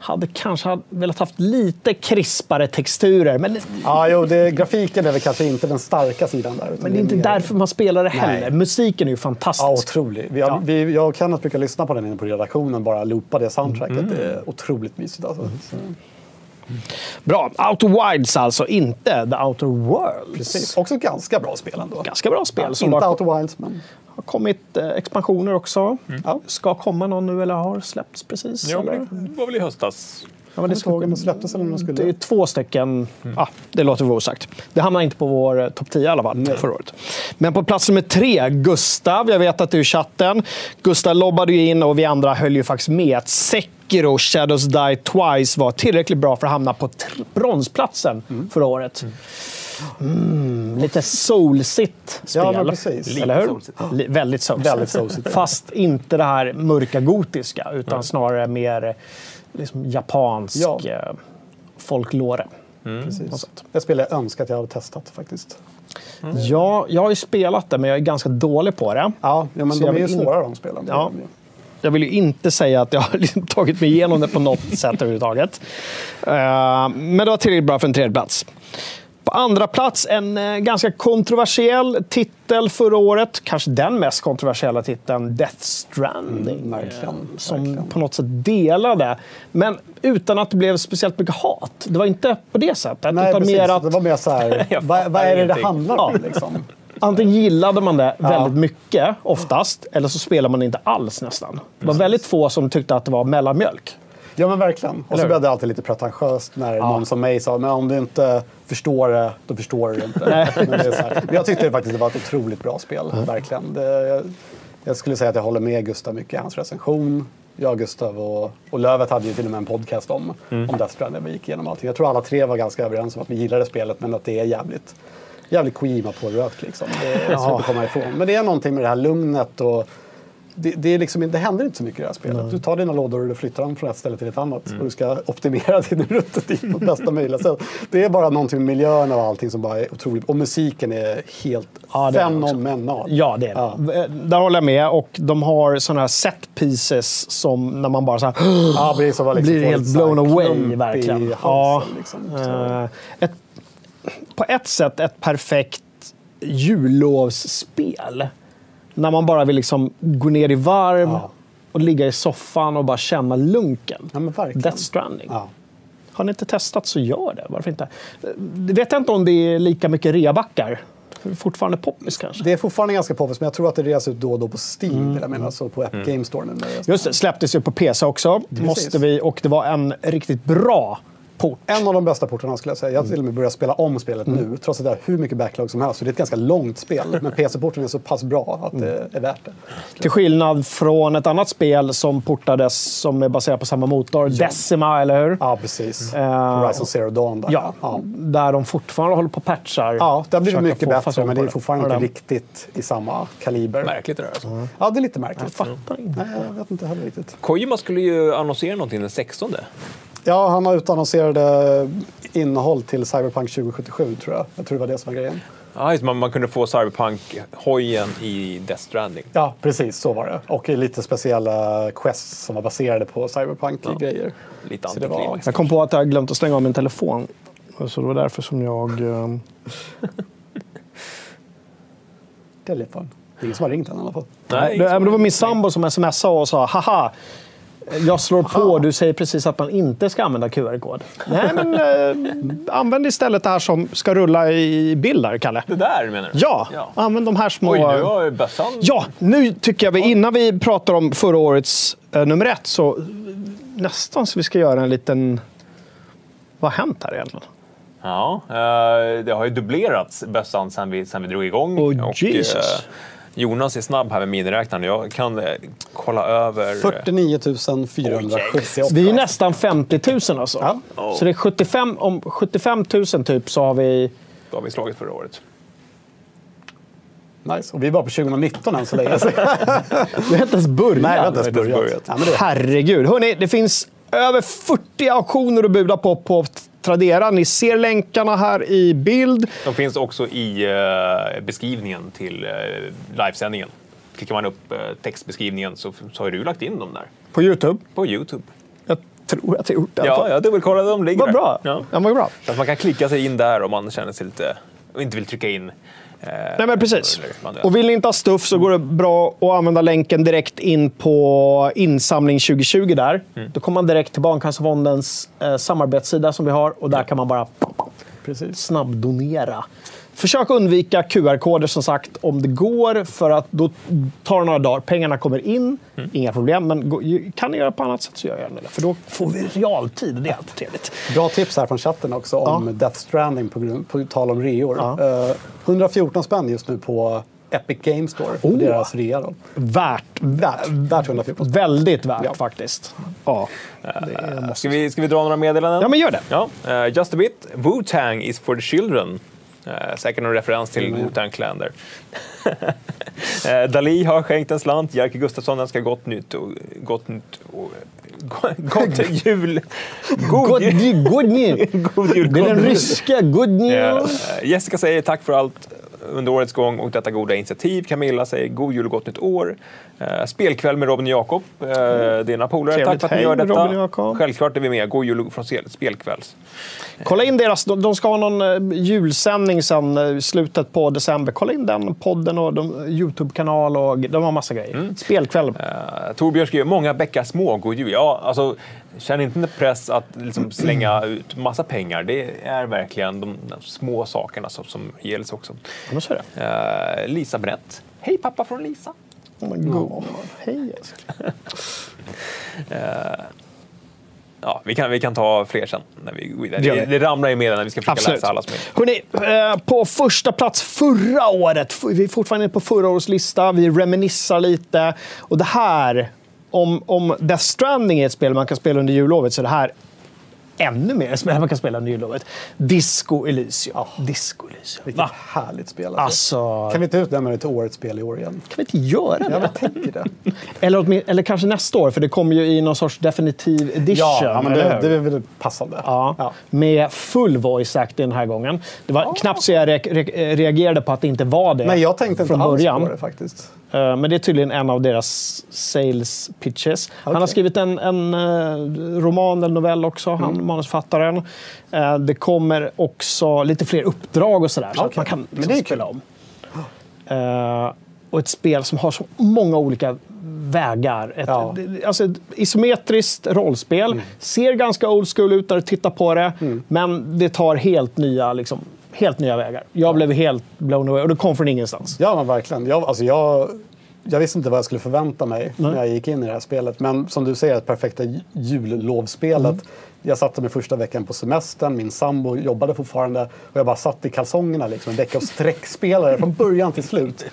Hade kanske velat haft lite krispare texturer, men, Ja, jo, det, grafiken är väl kanske inte den starka sidan där. men det är inte mer- därför man spelar det heller. Nej. Musiken är ju Ja, fantastisk. otrolig. Vi, har, vi, jag och Kenneth brukar lyssna på den inne på redaktionen, bara loopa det soundtracket. Mm. Det är otroligt mysigt alltså. Så, Bra. Outer Wilds alltså, inte The Outer Worlds. precis. Också ett ganska bra spel ändå. Ganska bra spel. Ja, som inte har, Outer Wilds, men... har kommit eh, expansioner också. Ja. Ska komma någon nu eller har släppts precis? Ja, eller? det var väl i höstas. Ja, men det, Jag såg om det släpptes eller det skulle... det är två stycken. Ja, det låter vara osagt. Det hamnar inte på vår eh, topp 10 i alla fall förra året. Men på plats nummer tre, Gustav. Jag vet att du är i chatten. Gustav lobbade ju in och vi andra höll ju faktiskt med att Sekiro Shadows Die Twice var tillräckligt bra för att hamna på bronsplatsen förra året. Mm, lite soulsigt spel. Ja, precis. Eller hur? soulsigt. Väldigt soulsigt. Väldigt soulsigt. Fast inte det här mörka gotiska, utan snarare mer liksom, japansk Ja. eh, folklore. Precis. Ett spel jag önskar att jag hade testat faktiskt. Ja, jag har ju spelat det, men jag är ganska dålig på det. Ja, ja men Så de är ju in- svåra de spelen. Ja. Jag vill ju inte säga att jag har liksom tagit mig igenom det på något sätt överhuvudtaget. Eh, men det var tillräckligt bra för en tredje plats. På andra plats, en eh, ganska kontroversiell titel förra året. Kanske den mest kontroversiella titeln, Death Stranding. Mm, verkligen, Som verkligen. på något sätt delade. Men utan att det blev speciellt mycket hat. Det var inte på det sättet. Nej, utan precis. mer att Det var mer så här, vad, vad är det det handlar om liksom? Antingen gillade man det väldigt mycket, oftast, eller så spelar man det inte alls nästan. Det var väldigt få som tyckte att det var mellanmjölk. Ja men verkligen. Och så blev det alltid lite pretentiöst när någon som mig sa men om du inte förstår det, då förstår du det inte. men, det här. men jag tyckte faktiskt det var ett otroligt bra spel. Verkligen. Det, jag, skulle säga att jag håller med Gustav mycket i hans recension. Jag, Gustav och, och Lövet hade ju till och med en podcast om, om Death Stranding. Vi gick igenom allting. Jag tror alla tre var ganska överens om att vi gillade spelet men att det är jävligt, jävligt Kojima pårökt. Liksom. Det är svårt att komma ifrån. Men det är någonting med det här lugnet och det, det, är liksom, det händer inte så mycket i det här spelet. Du tar dina lådor och du flyttar dem från ett ställe till ett annat. Och du ska optimera din rutin på bästa möjliga sätt. Det är bara någonting med miljöerna och allting som bara är otroligt. Och musiken är helt Ja, fenomenal. Ja, det är det. Ja. Eh, Där håller jag med. Och de har såna här set pieces som när man bara så här, Ja, precis, liksom blir helt blown away, verkligen. halsen, liksom. Eh, ett, på ett sätt ett perfekt jullovsspel. När man bara vill liksom gå ner i varv Ja. och ligga i soffan och bara känna lunken. Ja. Death Stranding. Ja. Har ni inte testat så gör det. Varför inte? Eh, Det vet jag inte om det är lika mycket reabackar. Fortfarande poppis kanske. Det är fortfarande ganska poppis, men jag tror att det reas ut då och då på Steam. vill Jag menar, så på Epic Games Store Just det, släpptes ju på PC också. Måste vi, och det var en riktigt bra port. En av de bästa portarna skulle jag säga. Jag har till och med börjat spela om spelet nu, trots att det har hur mycket backlog som helst. Så det är ett ganska långt spel. Men PC-porten är så pass bra att det är värt det. Till skillnad från ett annat spel som portades som är baserat på samma motor, Decima, eller hur? Ja, precis. Eh, Horizon Zero Dawn där. Ja, ja. där de fortfarande håller på och patchar. Ja, det har blivit mycket bättre, men det är fortfarande Ja, inte riktigt i samma kaliber. Märkligt det där. Alltså. Ja, det är lite Jag märkligt. fattar inte. Nej, jag vet inte heller riktigt. Kojima skulle ju annonsera någonting den 16. Ja, han har utannonserade innehåll till Cyberpunk 2077, tror jag. Jag tror det var det som var grejen. Ja, just, man, man kunde få Cyberpunk-hojen i Death Stranding. Ja, precis så var det. Och lite speciella quests som var baserade på Cyberpunk-grejer. Lite Så det var-. Jag kom på att jag glömt att stänga av min telefon. Så det var därför som jag... eh, Telefon. Det är ingen som har ringt än i alla fall. Nej, det, men det var min sambo som smsade och sa haha, jag slår på, du säger precis att man inte ska använda QR-kod. Nej, men eh, använd istället det här som ska rulla i bild där, Kalle. Det där menar du? Ja, ja. använd de här små... Oj, nu har bössan... Ja, nu tycker jag vi, innan vi pratar om förra årets eh, nummer ett, så nästan så vi ska göra en liten... Vad har hänt här egentligen? Ja, eh, det har ju dubblerats bössan sen vi, sen vi drog igång. Oh, Jesus. eh, Jonas är snabb här med miniräknaren. Jag kan eh, kolla över... 49 478. Vi är nästan 50 000 alltså. Ja. Så det är 75, om 75 000 typ så har vi... Då har vi slagit förra året. Nice. Och vi är bara på 2019 än så länge. Vi har inte ens börjat. Nej, vi har inte ens börjat. Ja, det, Herregud. Hörrni, det finns över 40 auktioner att buda på på Tradera. Ni ser länkarna här i bild. De finns också i eh, beskrivningen till eh, livesändningen. klickar man upp eh, textbeskrivningen så, så har du lagt in dem där På YouTube. på Youtube. Jag tror att jag gjort det. Ja, jag dubbelkollade, de ligger Vad där. bra. Ja. Ja, vad bra. Så att man kan klicka sig in där om man känner sig lite och inte vill trycka in. Eh, Nej, men precis. Och vill ni inte ha stuff så går det bra att använda länken direkt in på insamling 2020 där. Mm. Då kommer man direkt till Barncancerfondens eh, samarbetssida som vi har och där kan man bara Precis. snabbdonera. Försök undvika QR-koder som sagt om det går för att då tar det några dagar. Pengarna kommer in, Mm. inga problem. Men kan ni göra på annat sätt så gör jag det. För då får vi realtid och det är alltid trevligt. Bra tips här från chatten också om Ja. Death Stranding på, grund, på tal om reor. Ja. Eh, 114 spänn just nu på Epic Games Store, på Oh. deras rea. Då. Värt. Värt, värt 114 spänn. Väldigt värt Ja. faktiskt. Ja, det måste... Ska vi, ska vi dra några meddelanden? ja men gör det. Ja, eh, just a bit. Wu-Tang is for the children. Uh, säkert någon referens till Mm. Wu-Tang Clan där. Eh, Dali har skänkt en slant. Jerker Gustafsson önskar gott nytt och gott nytt och, gott jul. God God, jul. God jul. Är gott den ryska Ja, news. eh, Jessica säger tack för allt under årets gång och detta goda initiativ. Camilla säger god jul och gott nytt år. Eh, spelkväll med Robin och Jakob, uh, dina polare. Tack för att ni gör detta. Självklart är vi med. God jul från spel- spelkvälls. Kolla in deras, de, de ska ha någon eh, julsändning sen eh, slutet på december. Kolla in den podden och de, Youtube-kanal och de har massa grejer. Mm. Spelkväll. Uh, Torbjörn skriver många bäckar små, god jul. Ja, alltså, känn inte en press att liksom, slänga ut massa pengar. Det är verkligen de, små sakerna som, som gäller också. Men så är det. Uh, Lisa Brett. Hej pappa från Lisa. Oh my God. Hej älskling. Ja, vi, kan, vi kan ta fler sen. När vi går vidare. Det gör Det, ramlar ju med när vi ska försöka Absolut. läsa alla som är Hörrni, eh, på första plats förra året. Vi är fortfarande på förra årets lista. Vi reminissar lite. Och det här, om, om Death Stranding är ett spel man kan spela under jullovet så är det här ännu mer ett spel man kan spela under jullovet. Disco Elysium. Disco Elysium. Vilket Va? härligt spel. Alltså, Kan vi inte utnämna det till årets spel i år igen? kan vi inte göra Ja, det? jag tänker det. Eller, eller kanske nästa år, för det kommer ju i någon sorts definitiv edition. Ja, ja men det, det är väl passande. Ja, Ja. med full voice acting den här gången. Det var knappt så jag re re reagerade på att det inte var det Nej, jag tänkte inte från alls början. på det faktiskt. Eh, Men det är tydligen en av deras sales pitches. Han har skrivit en, en eh, roman eller novell också, han Mm. manusförfattaren. Eh, Det kommer också lite fler uppdrag och sådär, så att Okej. man kan Men liksom det är spela om. Och ett spel som har så många olika vägar. Ett, Ja. alltså ett isometriskt rollspel. Ser ganska old school ut när du tittar på det, men det tar helt nya, liksom, helt nya vägar. Jag blev helt blown away och det kom från ingenstans. Ja, men verkligen. Jag, alltså jag, jag visste inte vad jag skulle förvänta mig när jag gick in i det här spelet. Men som du säger, det perfekta ju- jullovspelet. Jag satte mig första veckan på semestern, min sambo jobbade fortfarande och jag bara satt i kalsongerna liksom, en vecka och sträckspelade från början till slut.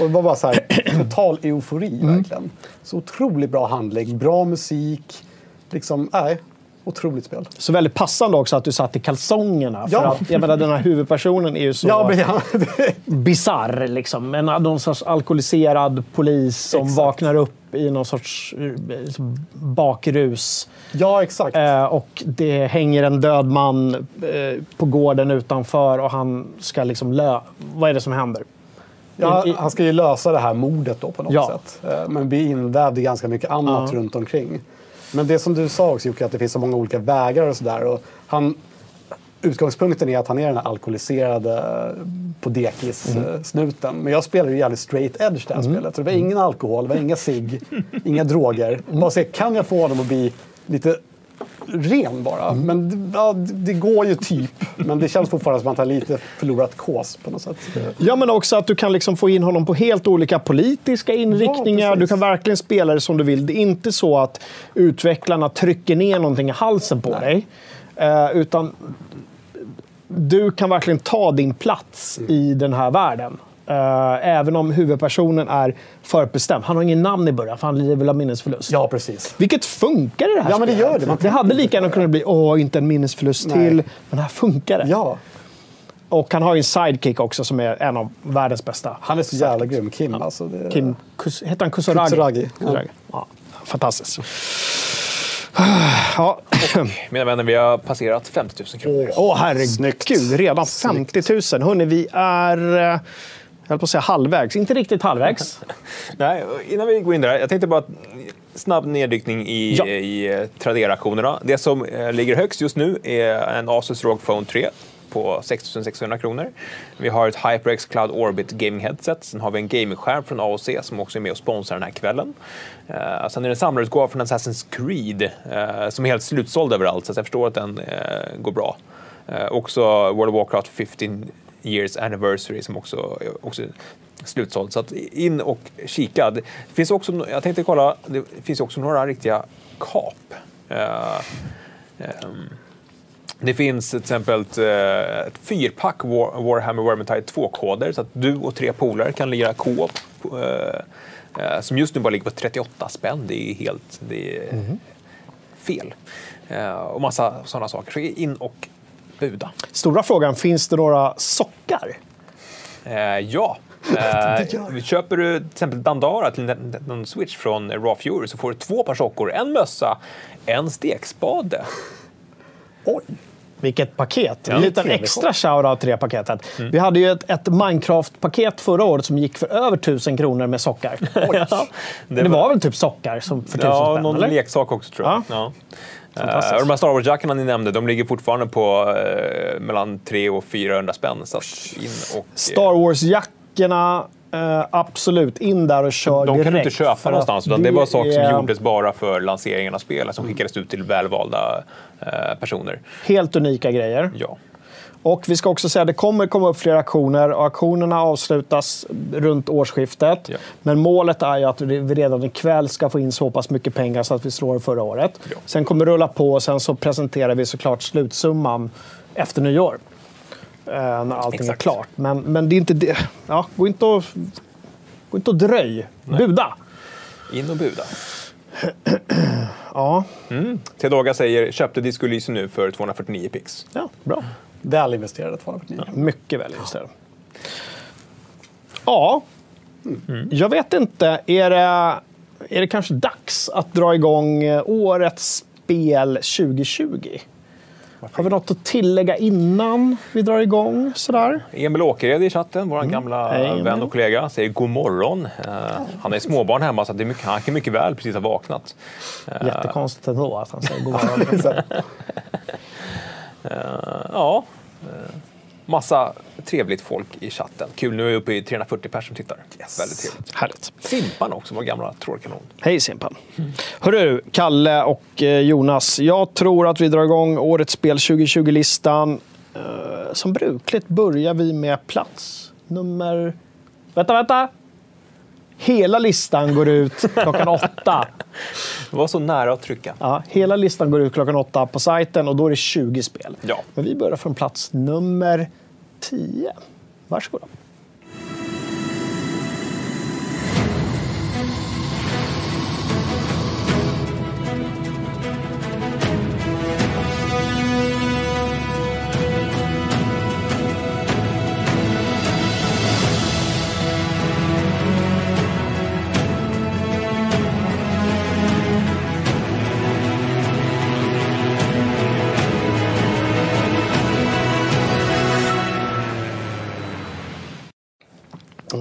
Och det var bara så här, total eufori verkligen. Så otroligt bra handling, bra musik. Liksom, nej, otroligt spel. Så väldigt passande också att du satt i kalsongerna. För Ja. att, jag menar, den här huvudpersonen är ju så Ja, ja, bisarr. Liksom. En, någon sorts alkoholiserad polis som Exakt. vaknar upp i någon sorts eh, liksom, bakrus. ja exakt. Eh, och det hänger en död man eh, på gården utanför och han ska liksom lö... Vad är det som händer? Ja, han ska ju lösa det här mordet då på något Ja. sätt. Eh, Men blir invävd i ganska mycket annat Ja. runt omkring. Men det som du sa också Jocke, att det finns så många olika vägar och sådär. Utgångspunkten är att han är den här alkoholiserade eh, på dekis-snuten. Men jag spelar ju jävligt straight edge det här spelet. Så det var ingen alkohol, det var inga cigg, inga droger. Bara se, kan jag få honom att bli lite ren bara? Men det- ja, det går ju typ. Men det känns fortfarande som att han lite förlorat kås på något sätt. Ja, men också att du kan liksom få in honom på helt olika politiska inriktningar. precis. du kan verkligen spela det som du vill. Det är inte så att utvecklarna trycker ner någonting i halsen på dig. Eh, utan du kan verkligen ta din plats Mm. i den här världen. Eh, även om huvudpersonen är förutbestämd. Han har ingen namn i början, för han lider väl av minnesförlust. Ja, precis. Vilket funkar i det här Ja, men det gör det. Man det hade lika gärna kunnat bli åh, inte en minnesförlust Nej. till. Men här funkar det. Ja, Och han har ju en sidekick också som är en av världens bästa. han är så jävla grym, Kim. Alltså, det... Kim, Kus, heter han Kusuragi? Kusuragi, ja. Kusuragi. Ja. fantastiskt. Ja. Mina vänner, vi har passerat 50 000 kronor. Åh herregud, redan 50 000. Hörrni, vi är... Jag höll på att säga halvvägs. Inte riktigt halvvägs. Nej, innan vi går in där. Jag tänkte bara snabb neddykning i, Ja. i eh, Tradera-auktionerna. Det som eh, ligger högst just nu är en Asus ROG Phone 3 på 6600 kronor. Vi har ett HyperX Cloud Orbit Gaming Headset. Sen har vi en gamingskärm från AOC som också är med och sponsrar den här kvällen. Uh, sen är det en samlarutgåva från Assassin's Creed eh, som är helt slutsåld överallt, så jag förstår att den eh, går bra. Eh, också World of Warcraft 15 years anniversary som också, också slutsåld. Så in och kika. Det finns också, jag tänkte kolla, det finns också några riktiga kap. Eh, ehm, det finns till exempel ett, eh, ett fyrpack War, Warhammer Vermintide 2-koder så att du och tre polare kan lira co-op. eh, eh, som just nu bara ligger på 38 spänn. Det är helt det är fel. Eh, och massa sådana saker. Så in och buda. Stora frågan, finns det några sockar? Eh, ja. Eh, köper du till exempel Dandara till en- Switch från Raw Fury så får du två par sockor, en mössa, en stekspade. Oj! Vilket paket! Ja, en liten extra shoutout till det paketet. Vi hade ju ett, ett Minecraft-paket förra året som gick för över 1000 kronor med sockar. ja. Det det, var- var väl typ sockar som för 1000 Ja, spänn? någon eller? leksak också tror jag. Ja. Och de här Star Wars-jackorna ni nämnde, de ligger fortfarande på eh, mellan 300 och 400 spänn. Så in och, Star Wars-jackorna, eh, absolut. In där och kör de kan du direkt. inte köpa någonstans, utan det var saker som är gjordes bara för lanseringen av spel, som skickades ut till välvalda eh, personer. Helt unika grejer. Ja. Och vi ska också säga att det kommer komma upp fler aktioner. Och auktionerna avslutas runt årsskiftet. Ja. Men målet är ju att vi redan ikväll ska få in så pass mycket pengar så att vi slår förra året. Ja. Sen kommer det rulla på och sen så presenterar vi såklart slutsumman efter nyår. Eh, när allting Exakt. är klart. Men, men det är inte det. Ja, gå inte och, gå inte och dröj. Buda! In och buda. Ja, Tedoga säger köpte Disco Elysium nu för 249 pix. ja, bra. Väl investerade 249. Mycket väl investerat. Ja, jag vet inte. Är det, är det kanske dags att dra igång eh, årets spel 2020? Har vi något att tillägga innan vi drar igång? Sådär? Emil Åkered i chatten, vår gamla Hej, vän och kollega, säger god morgon. Eh, han är småbarn hemma så det är mycket, han kan mycket väl precis ha vaknat. Eh, Jättekonstigt ändå att han säger god morgon. Eh, ja, eh, massa trevligt folk i chatten. Kul, nu är vi uppe i 340 personer som tittar. Väldigt trevligt. Härligt. Simpan också, vår gamla trådkanon. Hej Simpan. Hörru, Kalle och eh, Jonas. Jag tror att vi drar igång årets spel 2020-listan. Eh, Som brukligt börjar vi med plats nummer... Vänta, vänta! Hela listan går ut klockan åtta. Det var så nära att trycka. Ja, hela listan går ut klockan åtta på sajten och då är det 20 spel. Ja. Men vi börjar från plats nummer 10. Varsågoda.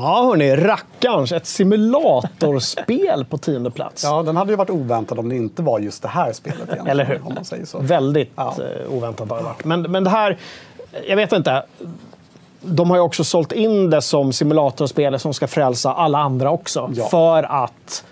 Ja, hörni. Rackarns. Ett simulatorspel på tionde plats. ja, den hade ju varit oväntad om det inte var just det här spelet egentligen. Eller hur? Om man säger så. Väldigt Ja. eh, oväntat har det varit. Men, men det här, jag vet inte. De har ju också sålt in det som simulatorspel som ska frälsa alla andra också. Ja. För att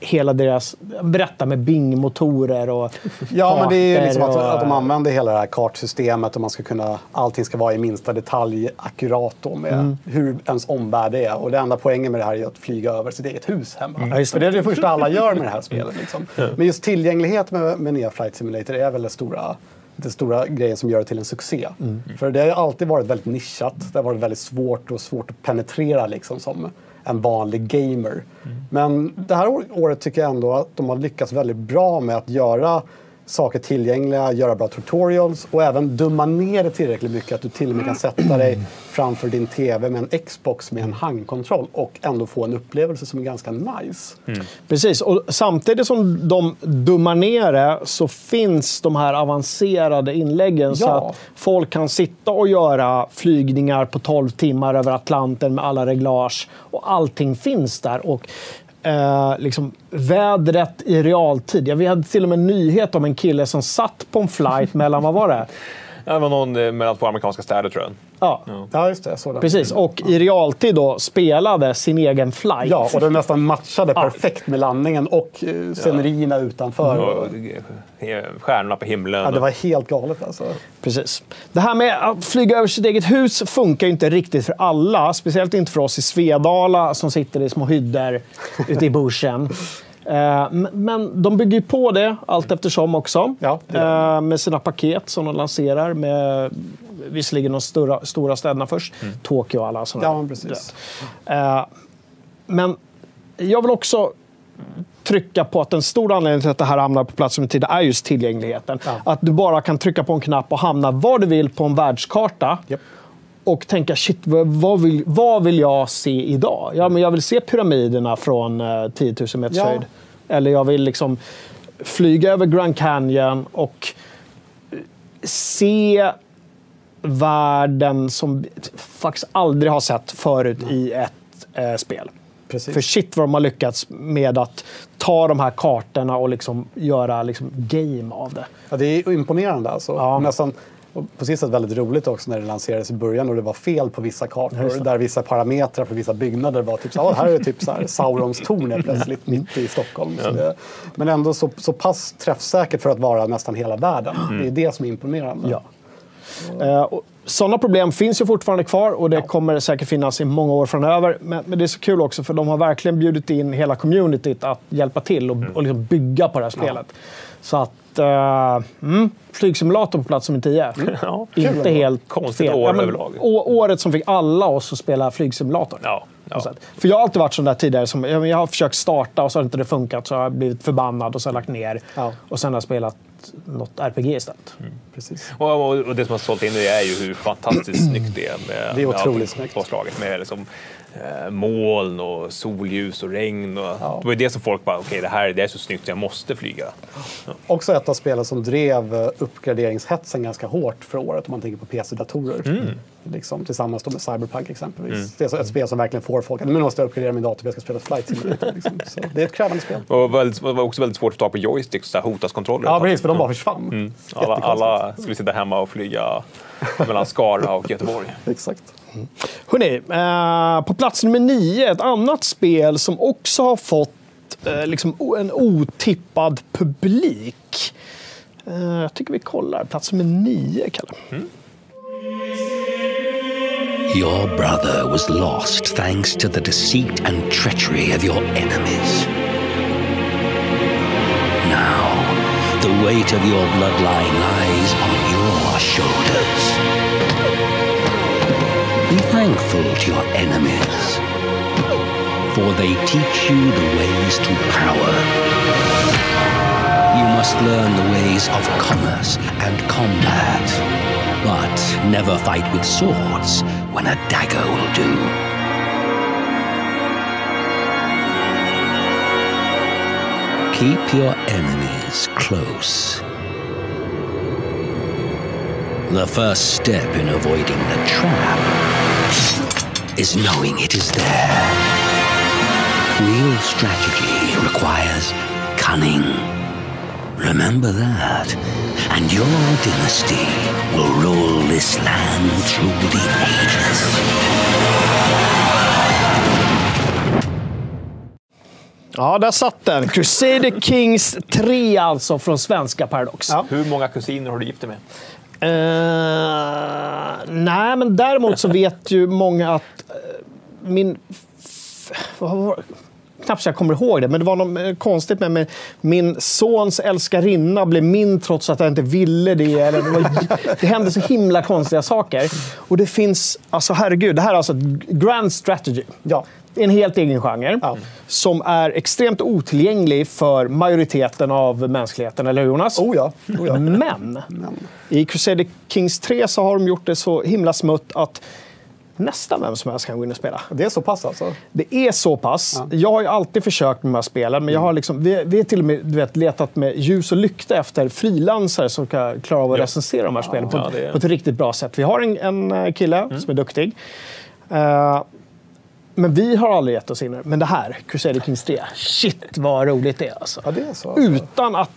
hela deras... Berätta med Bing-motorer och Ja, men det är ju liksom att, och- att de använder hela det här kartsystemet och man ska kunna, allting ska vara i minsta detalj akkurat då med Mm. hur ens omvärld är. Och det enda poängen med det här är att flyga över sitt eget hus hemma. Ja, just det. Är det första alla gör med det här spelet. Liksom. Men just tillgänglighet med, med nya Flight Simulator är väl det stora, det stora grejen som gör det till en succé. Mm. För det har alltid varit väldigt nischat. Det har varit väldigt svårt och svårt att penetrera liksom, som en vanlig gamer. Men det här året tycker jag ändå att de har lyckats väldigt bra med att göra saker tillgängliga, göra bra tutorials och även dumma ner det tillräckligt mycket att du till och med kan sätta dig framför din TV med en Xbox med en handkontroll och ändå få en upplevelse som är ganska nice. Precis, och samtidigt som de dummar ner det så finns de här avancerade inläggen så Ja. att folk kan sitta och göra flygningar på 12 timmar över Atlanten med alla reglage och allting finns där. Och eh, liksom, vädret i realtid. Ja, vi hade till och med en nyhet om en kille som satt på en flight mellan, vad var det? Det var någon eh, mellan två amerikanska städer tror jag. Ja, Ja, just det. Den. precis. Och i realtid då spelade sin egen flight. Ja, och den nästan matchade perfekt med landningen och eh, scenerierna utanför. Och, eh, Stjärnorna på himlen. Ja, det var helt galet alltså. Precis. Det här med att flyga över sitt eget hus funkar ju inte riktigt för alla. Speciellt inte för oss i Svedala som sitter i små hyddor ute i bushen. Eh, Men de bygger på det allt eftersom också. Ja, Eh, Med sina paket som de lanserar. Med visserligen de stora, stora städerna först. Tokyo och alla sådana. Ja, precis. Eh, Men jag vill också trycka på att en stor anledning till att det här hamnar på plats som tid är just tillgängligheten. Ja. Att du bara kan trycka på en knapp och hamna var du vill på en världskarta. Japp. Och tänka, shit, vad, vill, vad vill jag se idag? Ja, men jag vill se pyramiderna från eh, 10 000 meters Ja. höjd. Eller jag vill liksom flyga över Grand Canyon och eh, se världen som faktiskt aldrig har sett förut i ett eh, spel. Precis. För shit vad de har lyckats med att ta de här kartorna och liksom göra liksom game av det. Ja, det är imponerande alltså. Ja. Nästan, och på sätt väldigt roligt också när det lanserades i början och det var fel på vissa kartor. Där vissa parametrar för vissa byggnader var typ så här, "Ah, här är typ så här, Saurons torn plötsligt mitt i Stockholm. Så det, men ändå så, så pass träffsäkert för att vara nästan hela världen. Det är det som är imponerande. Ja. Eh, och sådana problem finns ju fortfarande kvar och det kommer säkert finnas i många år framöver. Men, men det är så kul också för de har verkligen bjudit in hela communityt att hjälpa till och, och liksom bygga på det här spelet. Så att... Uh, mm, flygsimulator på plats som en 10. Ja, Inte kul. helt Konstigt fel. år men överlag. Året som fick alla oss att spela flygsimulator. Ja, ja. För jag har alltid varit sån där tidigare. Som, jag har försökt starta och så har inte det funkat. Så har jag blivit förbannad och så har jag lagt ner. Ja. Och sen har jag spelat något RPG istället. Precis. Och, och, och det som har sålt in det är ju hur fantastiskt snyggt det är. Med, Det är med otroligt allt snyggt. med liksom, moln och solljus och regn. Och, Ja. Det var det som folk bara, okej det här det är så snyggt så jag måste flyga. Också ett av spelen som drev eh, uppgraderingshetsen ganska hårt för året om man tänker på PC-datorer. Liksom, tillsammans med Cyberpunk exempelvis. Det är ett spel som verkligen får folk att nu måste jag uppgradera min dator för jag ska spela Flight Simulator. Liksom. Så det är ett krävande spel. Och väldigt, det var också väldigt svårt att ta på joysticks, hotaskontroller. Ja, precis, för de bara försvann. Alla, Jättekonstigt. alla skulle sitta hemma och flyga mellan Skara och Göteborg. Exakt. Mm. Hörrni, eh, på plats nummer nio, ett annat spel som också har fått eh, liksom, en otippad publik. Eh, jag tycker vi kollar. Plats nummer nio, Kalle. Mm. Your brother was lost thanks to the deceit and treachery of your enemies. Now, the weight of your bloodline lies on your shoulders. Be thankful to your enemies, for they teach you the ways to power. You must learn the ways of commerce and combat, but never fight with swords when a dagger will do. Keep your enemies close. The first step in avoiding the trap is knowing it is there. Real strategy requires cunning. Remember that, and your dynasty will rule this land through the ages. Ja, där satt den. Crusader Kings 3 alltså, från svenska Paradox. Ja. Hur många kusiner har du gift dig med? Uh, nej, men däremot så vet ju många att eh, min... f- Vad var det? Knappt så jag kommer ihåg det, men det var något eh, konstigt med mig. Min sons älskarinna blev min trots att jag inte ville det. Eller det, var, det hände så himla konstiga saker. Och det finns, alltså herregud, det här är alltså grand strategy. Ja. En helt egen genre Ja. som är extremt otillgänglig för majoriteten av mänskligheten, eller hur Jonas? Oh ja. Oh ja. Men i Crusader Kings 3 så har de gjort det så himla smutt att nästan vem som helst kan gå in och spela. Det är så pass alltså? Det är så pass. Jag har ju alltid försökt med de här spelen, men jag har liksom, vi, vi har till och med du vet, letat med ljus och lykta efter frilansare som kan klara av att recensera de här spelen på, Ja, är- på ett riktigt bra sätt. Vi har en, en eh, kille som är duktig. Eh, men vi har aldrig gett oss in. Men det här, Crusader Kings 3, shit vad roligt det är. Alltså. Ja, det är så. Alltså. Utan att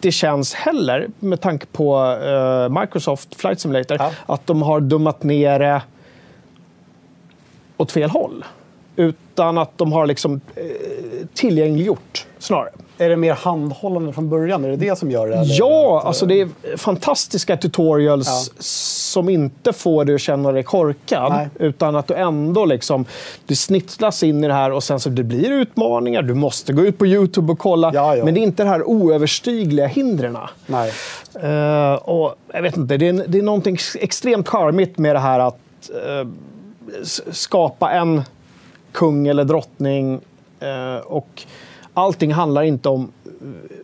det känns heller, med tanke på eh, Microsoft Flight Simulator, Ja. att de har dummat ner det åt fel håll. Utan att de har liksom eh, tillgängliggjort snarare. Är det mer handhållande från början? Är det det som gör det? eller? Ja, alltså det är fantastiska tutorials Ja. som inte får dig att känna dig korkad. Nej. Utan att du ändå liksom, du snitslas in i det här och sen så det blir utmaningar. Du måste gå ut på YouTube och kolla. Ja, ja. Men det är inte det här oöverstigliga hindren. Nej. Eh, och jag vet inte, det är, det är någonting extremt charmigt med det här att s- skapa en kung eller drottning. eh, och allting handlar inte om eh,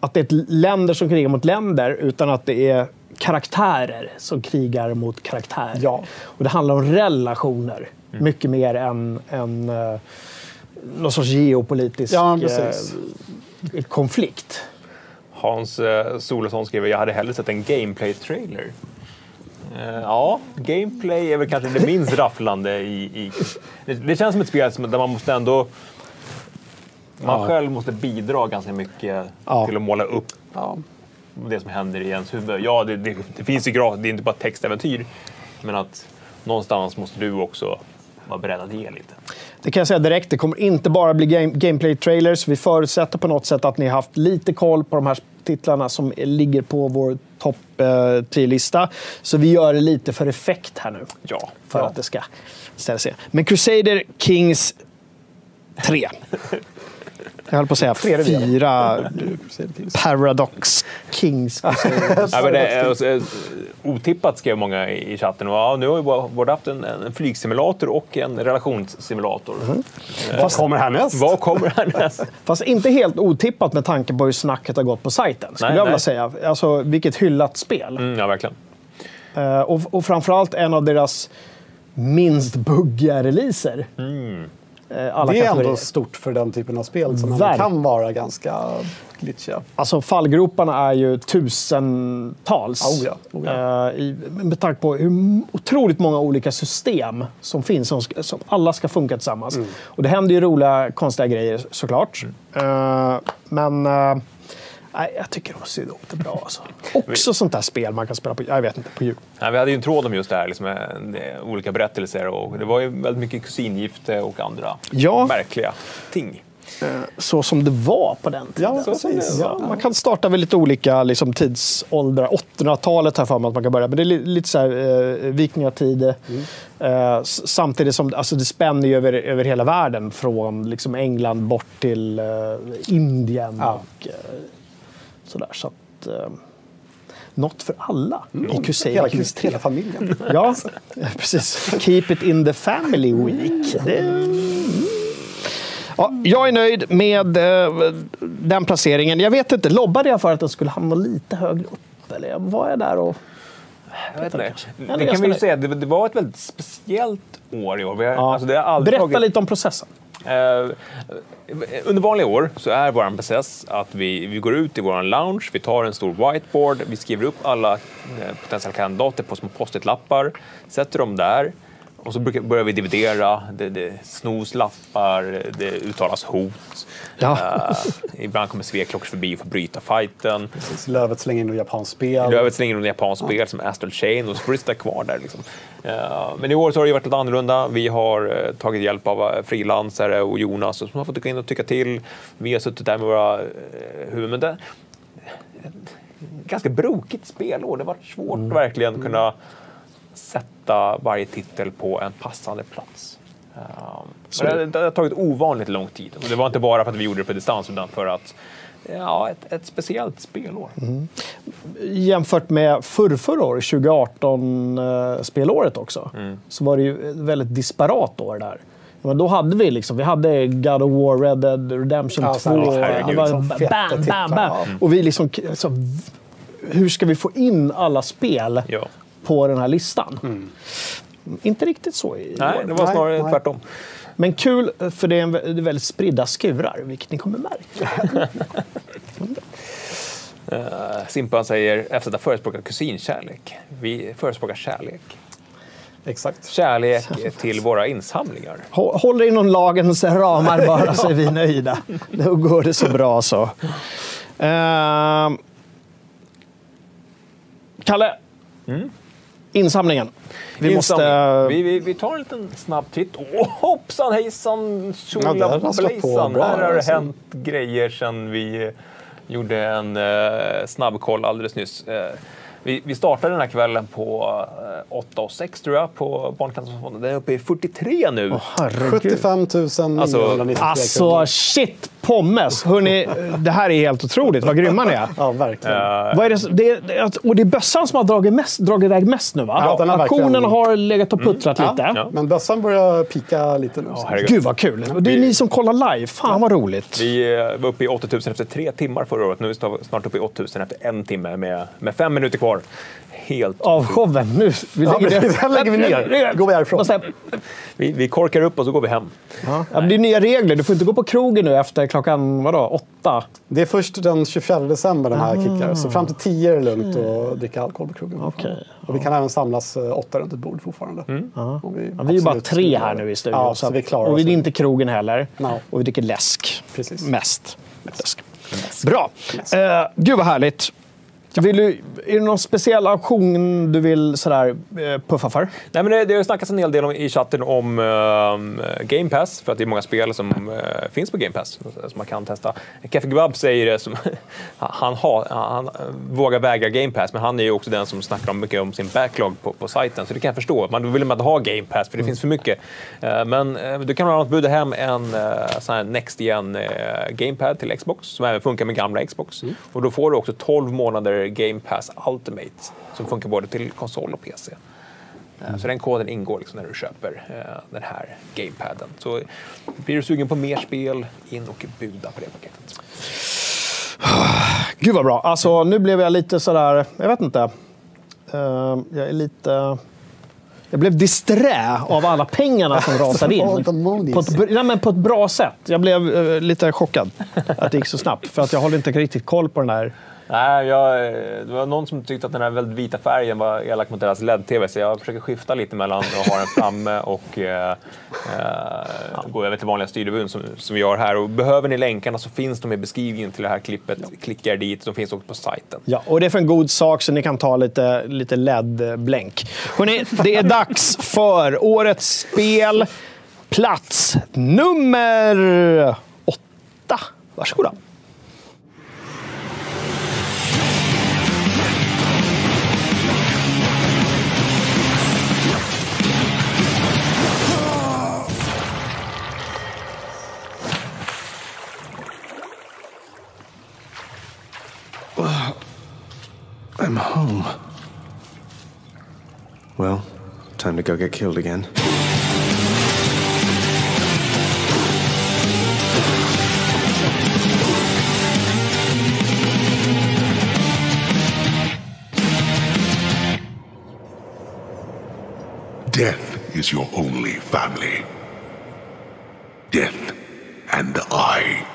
att det är ett länder som krigar mot länder, utan att det är karaktärer som krigar mot karaktärer. Ja. Och det handlar om relationer, mycket mer än, än eh, någon sorts geopolitisk Ja, eh, konflikt. Hans eh, Solosson skriver jag hade hellre sett en gameplay-trailer. Eh, ja, gameplay är väl kanske det minst rafflande i... i det, känns som ett spel där man måste ändå... Man Ja. själv måste bidra ganska mycket Ja. till att måla upp Ja. det som händer i ens huvud. Ja, det, det, det finns ju gratis, det är inte bara textäventyr. Men att någonstans måste du också vara beredd att ge lite. Det kan jag säga direkt, det kommer inte bara bli game, gameplay-trailers. Vi förutsätter på något sätt att ni har haft lite koll på de här titlarna som ligger på vår topp eh, 10-lista. Så vi gör det lite för effekt här nu. Ja. För ja. att det ska ställa sig. Men Crusader Kings 3. Jag höll på att säga fyra. Paradox Kings. Ja, men det, är- eh, otippat skrev många i chatten. Och, ja, nu har vi både haft en, en flygsimulator och en relationssimulator. Vad kommer härnäst? Vad kommer härnäst? Fast inte helt otippat med tanke på hur snacket har gått på sajten. Skulle Nej, jag vilja nej. säga. Alltså, vilket hyllat spel. Mm, ja, verkligen. Eh, och, och framförallt en av deras minst buggiga releaser. Mm. Eh, alla Det är kategorier. ändå stort för den typen av spel som Verk- kan vara ganska glitchiga. Alltså fallgroparna är ju tusentals. Oh ja, oh ja. Eh, i, med tanke på hur otroligt många olika system som finns, som, som alla ska funka tillsammans. Mm. Och det händer ju roliga, konstiga grejer såklart. Eh, men nej, jag tycker de sytt ihop det bra. Alltså. Också sånt där spel man kan spela på, jag vet inte, på jul. Ja, vi hade ju en tråd om just det här, liksom, eh, olika berättelser. Och det var ju väldigt mycket kusingifte och andra Ja. märkliga ting. Så som det var på den tiden. Ja. Ja, man kan starta vid lite olika liksom, tidsåldrar. 800-talet har jag för mig att man kan börja. Men det är li- lite så här, eh, vikingatid. Eh, s- samtidigt som alltså, det spänner ju över, över hela världen. Från liksom, England bort till eh, Indien. Ja. Och, eh, sådär. Så att, eh, något för alla i Crusader Hela, Kings 3. hela familjen. Ja, precis. Keep it in the family week. Det... Ja, jag är nöjd med eh, den placeringen. Jag vet inte, lobbade jag för att den skulle hamna lite högre upp? Eller var jag där och... Jag vet inte. Det det kan vi ju säga, det, det var ett väldigt speciellt år i år. Har, Ja. alltså, det har aldrig Berätta tagit, lite om processen. Eh, under vanliga år så är vår process att vi, vi går ut i vår lounge, vi tar en stor whiteboard, vi skriver upp alla eh, potentiella kandidater på små post-it-lappar, sätter dem där och så börjar vi dividera. Det, det snos lappar, det uttalas hot. Ja. Eh, ibland kommer Sveklockers förbi och får bryta fighten. Precis, Lövet slänger in något japanskt spel. Lövet slänger in något japanskt spel som Astral Chain och så får det sitta kvar där. Liksom. Eh, Men i år så har det varit lite annorlunda. Vi har eh, tagit hjälp av frilansare och Jonas som har fått gå in och tycka till. Vi har suttit där med våra huvuden. Det, ganska brokigt spelår. Det har varit svårt att verkligen kunna sätta varje titel på en passande plats. Men det, det har tagit ovanligt lång tid. Och det var inte bara för att vi gjorde det på distans, utan för att Ja, ett, ett speciellt spelår. jämfört med förrförra året, 2018-spelåret också, så var det ju ett väldigt disparat år där. Men då hade vi liksom, vi hade God of War, Red Dead Redemption Ja, 2. så här, och herregud, det var liksom bam, bam, bam. ja. Och vi liksom, alltså, hur ska vi få in alla spel Ja. På den här listan? Inte riktigt så i Nej, år. det var snarare nej. tvärtom. Men kul, för det är, en, det är väldigt spridda skurar, vilket ni kommer märka. Uh, Simpan säger FZ förespråkar kusinkärlek. Vi förespråkar kärlek. Exakt. Kärlek till våra insamlingar. Hå- Håll dig inom lagens ramar bara så är vi nöjda. Då går det så bra så. Ehm. Kalle. Insamlingen. Vi måste... Insamling. Vi, vi, vi tar en liten snabb titt. Åh, hoppsan hejsan Ja, tjolablejsan. bra, Här har det alltså. hänt grejer sen vi eh, gjorde en uh, snabbkoll alldeles nyss. Eh, vi, vi startade den här kvällen på uh, 8 och 6 tror jag på Barncancerfonden. Den är uppe i 43 nu. Herregud. 75 993 Alltså kronor. shit, pommes! Hörrni, det här är helt otroligt. Vad grymma ni är. Ja, verkligen. Vad är det, det, det, och det är bössan som har dragit, mest, dragit iväg mest nu va? Ja, den har legat och puttrat lite. Ja. Men bössan börjar pika lite nu. herregud. Gud vad kul! Och det är ni som kollar live. Fan vad roligt. Vi eh, var uppe i 8000 efter tre timmar förra året. Nu är vi snart uppe i 8000 efter en timme med, med fem minuter kvar. Helt Av showen. Nu, vi Ja, lägger men ner. den lägger vi ner. Går vi härifrån. Vi, vi korkar upp och så går vi hem. Ja, det är nya regler. Du får inte gå på krogen nu efter klockan vadå, åtta. Det är först den 24 december den här kickar. Så fram till 10 är det lugnt att dricka alkohol på krogen. Okej. Och vi kan även samlas eh, åtta runt ett bord fortfarande. Om Ja, vi är ju bara tre här nu i det. studion. Ja, så så vi klarar och vi är inte krogen heller. No. Och vi dricker läsk. Precis. Mest. Läsk. Bra. Eh, gud vad härligt. Vill du, är det någon speciell auktion du vill sådär, eh, puffa för? Nej, men det, det har snackats en hel del om, i chatten om ehm, Game Pass, för att det är många spel som eh, finns på Game Pass som man kan testa. Keffe Kebab säger det som... han, har, han eh, vågar vägra Game Pass, men han är ju också den som snackar om mycket om sin backlog på, på sajten, så det kan jag förstå. Man vill man inte ha Game Pass, för det finns för mycket. Eh, men eh, du kan bland annat buda hem en eh, sån här Next Gen eh, Gamepad till Xbox, som även funkar med gamla Xbox. Och då får du också 12 månader Game Pass Ultimate, som funkar både till konsol och PC. Eh, Så den koden ingår liksom när du köper eh, den här gamepaden. Så blir du sugen på mer spel, in och buda på det paketet. Gud vad bra. Alltså, nu blev jag lite sådär, jag vet inte. Eh, jag är lite... Jag blev disträ av alla pengarna som rasade in. På ett, nej, men på ett bra sätt. Jag blev lite chockad att det gick så snabbt. För att jag håller inte riktigt koll på den här. Nej, jag, eh, det var någon som tyckte att den här väldigt vita färgen var elak mot deras LED-TV, så jag försöker skifta lite mellan att ha den framme och eh, eh, gå över till vanliga styrbuden som, som vi gör här. Och behöver ni länkarna så finns de i beskrivningen till det här klippet. Klicka er dit, de finns också på sajten. Ja, och det är för en god sak så ni kan ta lite, lite LED-blänk. Det är dags för årets spel. Plats nummer åtta. Varsågoda. I'm home. Well, time to go get killed again. Death is your only family. Death and I.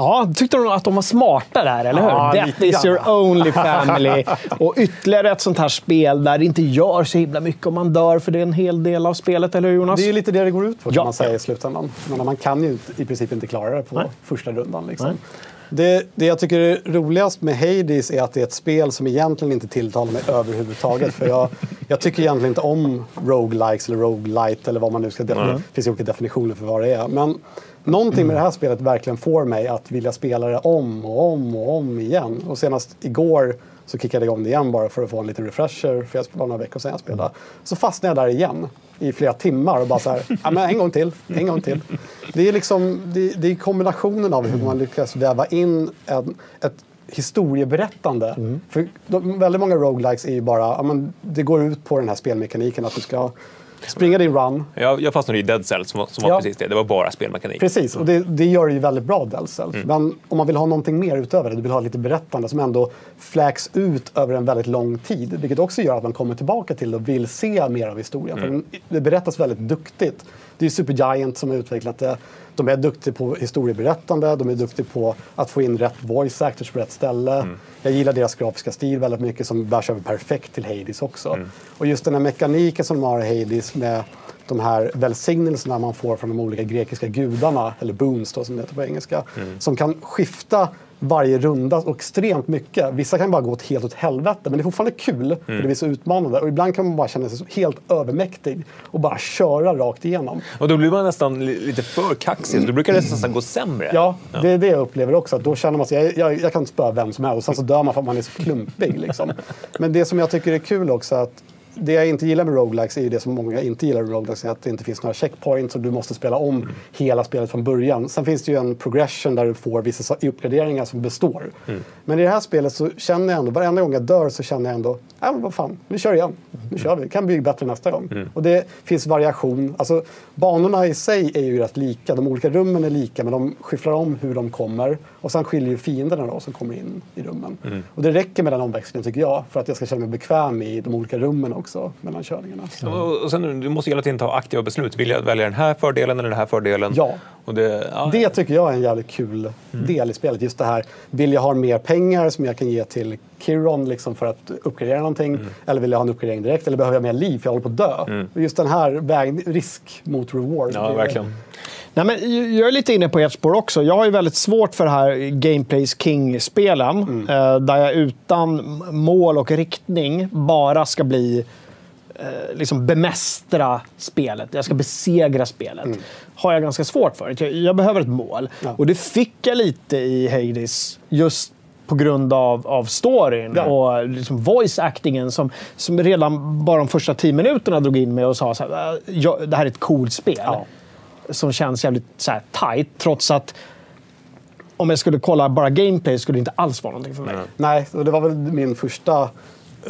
Ja, tyckte de att de var smarta där, eller hur? Ja, Death is grann. your only family. Och ytterligare ett sånt här spel där det inte gör så himla mycket om man dör, för det är en hel del av spelet, eller hur Jonas? Det är ju lite det det går ut på, Ja. kan man säga i slutändan. Men man kan ju i princip inte klara det på Nej. första rundan. Liksom. Det, det jag tycker är roligast med Hades är att det är ett spel som egentligen inte tilltalar mig överhuvudtaget. För jag, Jag tycker egentligen inte om roguelikes eller roguelite eller vad man nu ska definiera. Det finns ju olika definitioner för vad det är. Men någonting med det här spelet verkligen får mig att vilja spela det om och om och om igen. Och senast igår så kickade jag igång det igen bara för att få en liten refresher, för det var några veckor sedan jag spelade. Så fastnade jag där igen i flera timmar och bara så här, ja, men en gång till, en gång till. Det är liksom, det, det är kombinationen av hur man lyckas väva in en, ett historieberättande. För de, väldigt många roguelikes är ju bara, ja, men det går ut på den här spelmekaniken att du ska springa din run, Jag, jag fastnade i Dead Cells som var, som var Ja. precis det. Det var bara spelmekanik. Precis, och det, det gör ju väldigt bra Dead Cells. Mm. Men om man vill ha någonting mer utöver det, du vill ha lite berättande som ändå fläks ut över en väldigt lång tid. Vilket också gör att man kommer tillbaka till det och vill se mer av historien. Mm. För det berättas väldigt duktigt. Det är Supergiant som har utvecklat det. De är duktiga på historieberättande, de är duktiga på att få in rätt voice actors på rätt ställe. Mm. Jag gillar deras grafiska stil väldigt mycket som bärs över perfekt till Hades också. Mm. Och just den här mekaniken som de har i Hades med de här välsignelserna man får från de olika grekiska gudarna, eller boons då, som det heter på engelska, som kan skifta varje runda och extremt mycket. Vissa kan bara gå åt helt åt helvete, men det är fortfarande kul, för det blir så utmanande. Och ibland kan man bara känna sig helt övermäktig och bara köra rakt igenom. Och då blir man nästan li- lite för kaxig, då brukar det nästan gå sämre. Ja, det är det jag upplever också. Då känner man sig, jag, jag, jag kan spöa vem som helst och sen så dör man för att man är så klumpig. Liksom. Men det som jag tycker är kul också att det jag inte gillar med roguelikes är ju det som många inte gillar med roguelikes, att det inte finns några checkpoints och du måste spela om hela spelet från början. Sen finns det ju en progression där du får vissa sa- uppgraderingar som består. Men i det här spelet så känner jag ändå, varenda gång jag dör så känner jag ändå, ja men vad fan, vi kör igen. Nu kör vi, kan bli bättre nästa gång. Och det finns variation. Alltså banorna i sig är ju rätt lika, de olika rummen är lika men de skifflar om hur de kommer. Och sen skiljer ju fienderna då som kommer in i rummen. Och det räcker med den omväxlingen tycker jag för att jag ska känna mig bekväm i de olika rummen också mellan körningarna. Och, och sen, du måste hela tiden ta aktiva beslut. Vill jag välja den här fördelen eller den här fördelen? Ja. Det, ja. Det tycker jag är en jävligt kul del i spelet. Just det här, vill jag ha mer pengar som jag kan ge till Kiron liksom för att uppgradera någonting? Eller vill jag ha en uppgradering direkt? Eller behöver jag mer liv för jag håller på att dö? Och Just den här väg, risk mot reward. Ja, verkligen. Nej, men jag är lite inne på ert spår också. Jag har ju väldigt svårt för det här Gameplays King-spelen. eh, Där jag utan mål och riktning bara ska bli eh, liksom bemästra spelet. Jag ska besegra spelet. har jag ganska svårt för. Jag, jag behöver ett mål. Ja. Och det fick jag lite i Hades. Just på grund av, av storyn Ja. och liksom voice actingen som, som redan bara de första tio minuterna drog in mig och sa så här, "Äh, ja, det här är ett coolt spel Ja. Som känns jävligt så här, tight, trots att om jag skulle kolla bara gameplay skulle det inte alls vara någonting för mig. Nej, och det var väl min första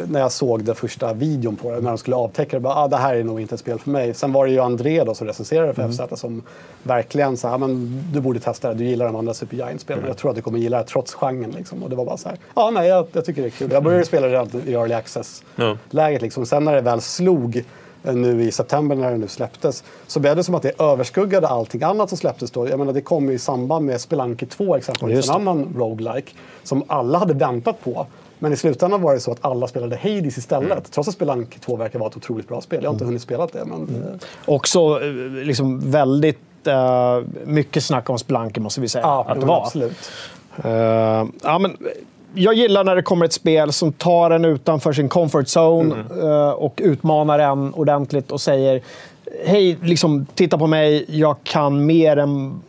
när jag såg den första videon på det, när de skulle avtäcka det, bara, ah, det här är nog inte ett spel för mig. Sen var det ju André då som recenserade för FZ som verkligen sa, ah, men du borde testa det, du gillar de andra Super Giant-spelen. Jag tror att du kommer gilla det trots genren. Liksom. Och det var bara så här, ja ah, nej, jag, jag tycker det är kul. Jag började spela det redan i early access-läget. Liksom. Sen när det väl slog nu i september när det nu släpptes så blev det som att det överskuggade allting annat som släpptes då. Jag menar, det kom ju i samband med Spelunky 2 exempelvis, en annan roguelike som alla hade väntat på. Men i slutändan var det så att alla spelade Hades istället. Trots att Spelunky 2 verkar vara ett otroligt bra spel. Jag har inte hunnit spela det, men... eh, Också eh, liksom väldigt eh, mycket snack om Spelunky måste vi säga Ja, att det var. absolut. Eh, ja, men, jag gillar när det kommer ett spel som tar en utanför sin comfort zone eh, och utmanar en ordentligt och säger Hej, liksom, titta på mig, jag kan mer än,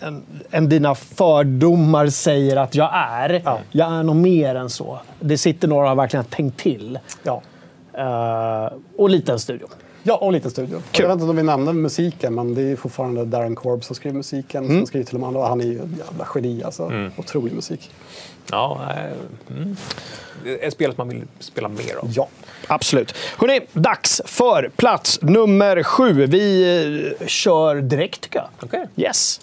än, än dina fördomar säger att jag är. Ja. Jag är nog mer än så. Det sitter några och har verkligen tänkt till. Ja. Eh, och liten studio. Ja, och liten studio. Jag vet inte om vi nämnde musiken, men det är fortfarande Darren Korb som skriver musiken. Som skriver till de andra. Han är ju en jävla geni alltså. Otrolig musik. Ja, nej, mm. Ett spel man vill spela mer av. Ja. Absolut. Hörrni, dags för plats nummer sju. Vi eh, kör direkt tycker jag. Okej. Yes.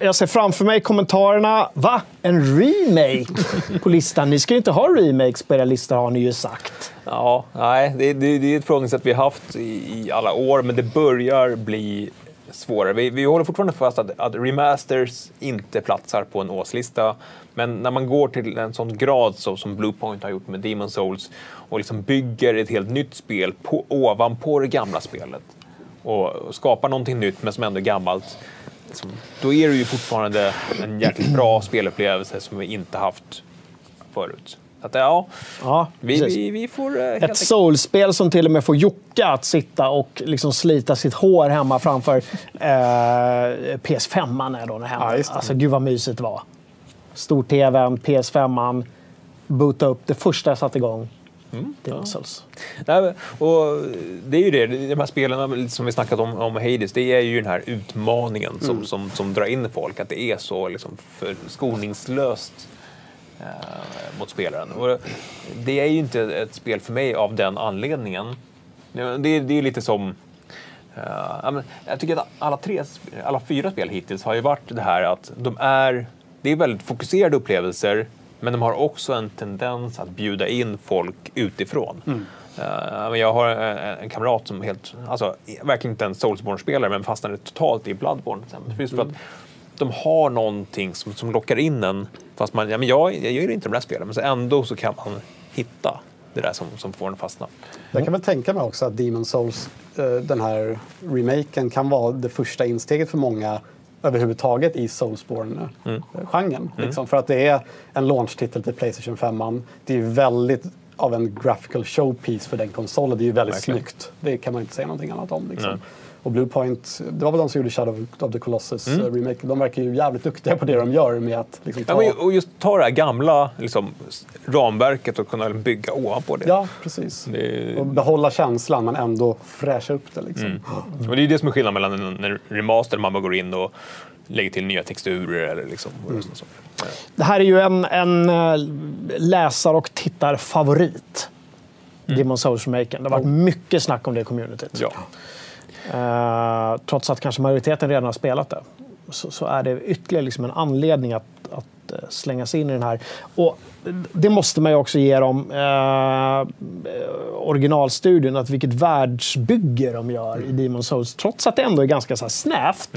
Jag ser framför mig kommentarerna. Va? En remake på listan? Ni ska ju inte ha remakes på era listor har ni ju sagt. Ja, nej, det, det, det är ett förhållningssätt vi har haft i, i alla år, men det börjar bli svårare. Vi, vi håller fortfarande fast att, att remasters inte platsar på en årslista. Men när man går till en sån grad så, som Bluepoint har gjort med Demon Souls och liksom bygger ett helt nytt spel på, ovanpå det gamla spelet och skapar någonting nytt men som ändå är gammalt. Liksom, då är det ju fortfarande en jäkligt bra spelupplevelse som vi inte haft förut. Att, ja, Ja, vi, vi, vi får helt Ett soulspel som till och med får Jocke att sitta och liksom slita sitt hår hemma framför eh, PS5 är då när. Ja, alltså gud vad mysigt det var. Stor-TVn, PS5, boota upp. Det första jag satte igång. Mm. Souls. Nej, och det är ju det, de här spelen som vi snackat om, om Hades, det är ju den här utmaningen som, Mm. som, som drar in folk, att det är så liksom för skoningslöst eh, mot spelaren. Och det är ju inte ett spel för mig av den anledningen. Det, det, är lite som ja, men jag tycker att alla, tre, alla fyra spel hittills har ju varit det här att de är, det är väldigt fokuserade upplevelser men de har också en tendens att bjuda in folk utifrån. Eh, men jag har en, en kamrat som helt, alltså, verkligen inte en Soulsborne-spelare men fastnade totalt i Bloodborne. Just för att de har någonting som, som lockar in en. Fast man, ja, men jag, jag gör inte de där spelen, men så ändå så kan man hitta det där som, som får en fastna. Jag kan väl tänka mig också att Demon Souls, eh, den här remaken, kan vara det första insteget för många överhuvudtaget i Soulsborne-genren. Liksom, för att det är en launch-titel till Playstation 5. Det är väldigt av en graphical showpiece för den konsolen. Det är ju väldigt Verkligen. snyggt. Det kan man inte säga någonting annat om. Liksom. Och Bluepoint, det var väl de som gjorde Shadow of the Colossus eh, remake. De verkar ju jävligt duktiga på det de gör med att liksom, Ja, ta... men, och just ta det här gamla liksom, ramverket och kunna bygga ovanpå det. Ja, precis. Det- Och behålla känslan men ändå fräscha upp det. Liksom. Och det är det som är skillnaden mellan en, en remaster där man bara går in och lägger till nya texturer eller liksom. och sånt saker. Det här är ju en, en eh, läsar och tittarfavorit. Demon Souls-remaken. Det har varit mycket snack om det i communityt. Ja. Eh, trots att kanske majoriteten redan har spelat det. Så, så är det ytterligare liksom en anledning att, att eh, slänga sig in i den här. Och det måste man ju också ge dem, eh, originalstudion, att vilket världsbygge de gör i Demon Souls. Trots att det ändå är ganska så snävt.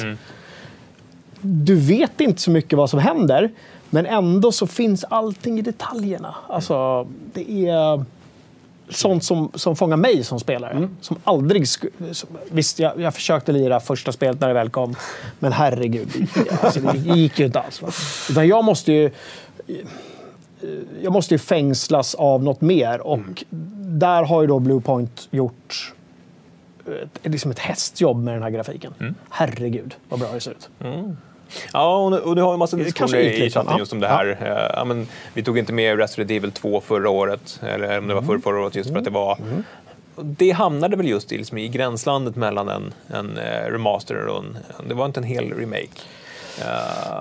Du vet inte så mycket vad som händer, men ändå så finns allting i detaljerna. Alltså, det är sånt som, som fångar mig som spelare. Som aldrig som, Visst, jag, jag försökte lira första spelet när det väl kom, men herregud, alltså, det gick ju inte alls. Va? Utan jag måste ju... Jag måste ju fängslas av något mer och där har ju då Bluepoint gjort ett, liksom ett hästjobb med den här grafiken. Herregud, vad bra det ser ut. Ja, och nu har en massa diskussioner i chatten ja. just om det här. Eh, Ja, men, vi tog inte med Resident Evil 2 förra året, eller om det var Mm. förra, förra året, just för att det var... Det hamnade väl just i, liksom, i gränslandet mellan en, en eh, remaster och en... Det var inte en hel remake.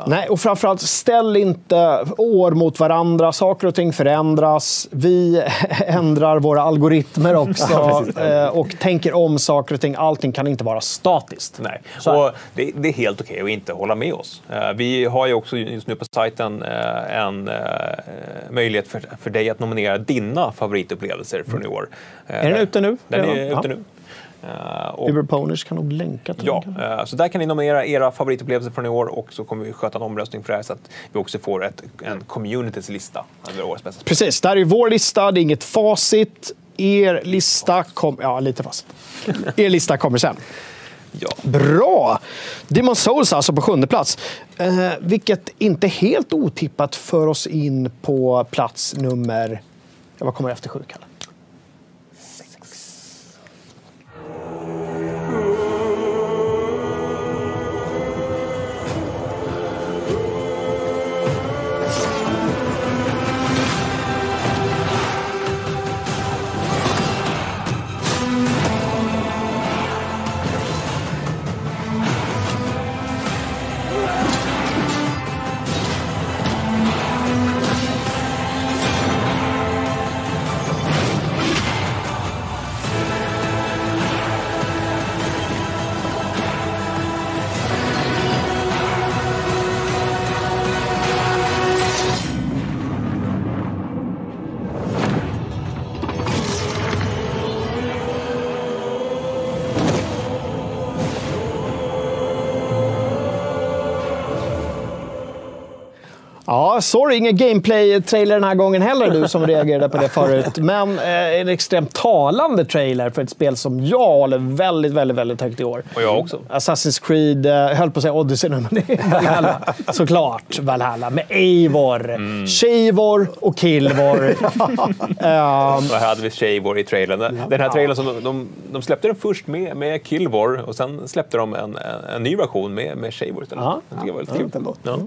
Nej, och framförallt ställ inte år mot varandra. Saker och ting förändras. Vi ändrar våra algoritmer också eh, och tänker om saker och ting. Allting kan inte vara statiskt. Nej, och det, det är helt okej att inte hålla med oss. Eh, vi har ju också just nu på sajten eh, en möjlighet för, för dig att nominera dina favoritupplevelser från i år. Eh, Är den ute nu? Den är ute Ja. nu. Och, Uber Ponish kan nog länka till Ja, den. eh, så där kan ni nominera era favoritupplevelser från i år och så kommer vi sköta en omröstning för det här så att vi också får ett, en communities lista över årets bästa. Precis, det här är vår lista. Det är inget facit. Er lista kommer... Ja, lite facit. Er lista kommer sen. Ja. Bra! Demon Souls alltså på sjunde plats. Eh, vilket inte helt otippat för oss in på plats nummer... Vad kommer efter sju, Kalle? Ja, sorry, ingen gameplay-trailer den här gången heller, du som reagerade på det förut. Men eh, en extremt talande trailer för ett spel som jag håller väldigt, väldigt, väldigt högt i år. Och jag också. Assassin's Creed, eh, höll på att säga Odyssey nu, men det är Valhalla. Såklart Valhalla. Med Eivor, Mm. Shivor och Och här hade vi Shavor i trailern. Den här trailern, som de, de, de släppte den först med, med Killvor och sen släppte de en, en, en ny version med, med Shavor istället. Ja. Det tycker jag var Fint kul. Ja.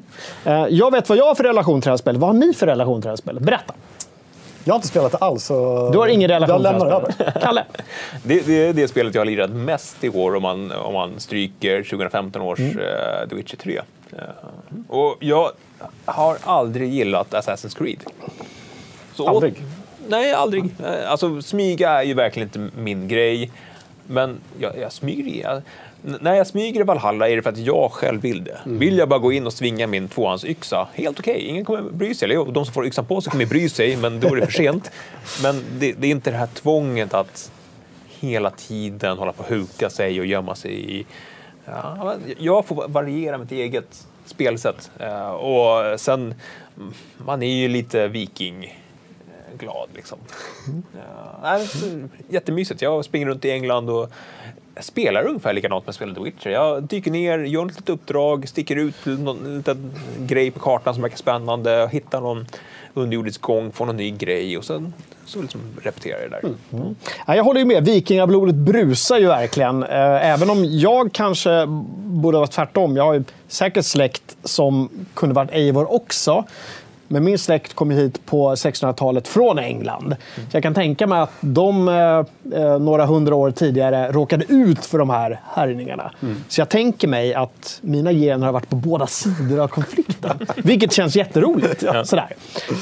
eh, jag vet vad jag har för relation till det här spelet. Vad har ni för relation till det här spelet? Berätta. Jag har inte spelat det alls. Så Du har ingen relation jag till det lämnar här över. spelet. Kalle? Det, det är det spelet jag har lirat mest i år om man, om man stryker 2015 års eh, The Witcher 3. Eh, och jag har aldrig gillat Assassin's Creed. Så, Aldrig? Nej, aldrig. Eh, Alltså, smyga är ju verkligen inte min grej. Men jag, jag smyger. Jag, när jag smyger i Valhalla är det för att jag själv vill det. Vill jag bara gå in och svinga min tvåhandsyxa, helt okej. Ingen kommer bry sig. Eller de som får yxan på sig kommer bry sig, men då är det för sent. Men det, det är inte det här tvånget att hela tiden hålla på och huka sig och gömma sig i... Ja, jag får variera mitt eget spelsätt. Eh, Och sen, mm, man är ju lite viking glad liksom. Ja, äh, jättemysigt. Jag springer runt i England och spelar ungefär likadant som jag spelade Witcher. Jag dyker ner, gör ett litet uppdrag, sticker ut till någon liten grej på kartan som verkar spännande, hittar någon underjordisk gång, får någon ny grej och sen så liksom repeterar jag det där. Mm. Ja, jag håller ju med. Vikingablodet brusar ju verkligen. Eh, även om jag kanske borde vara tvärtom. Jag har ju säkert släkt som kunde varit Eivor också. Men min släkt kom hit på 1600-talet från England. Så jag kan tänka mig att de eh, eh, några hundra år tidigare råkade ut för de här härjningarna. Så jag tänker mig att mina gener har varit på båda sidor av konflikten. Vilket känns jätteroligt. Sådär.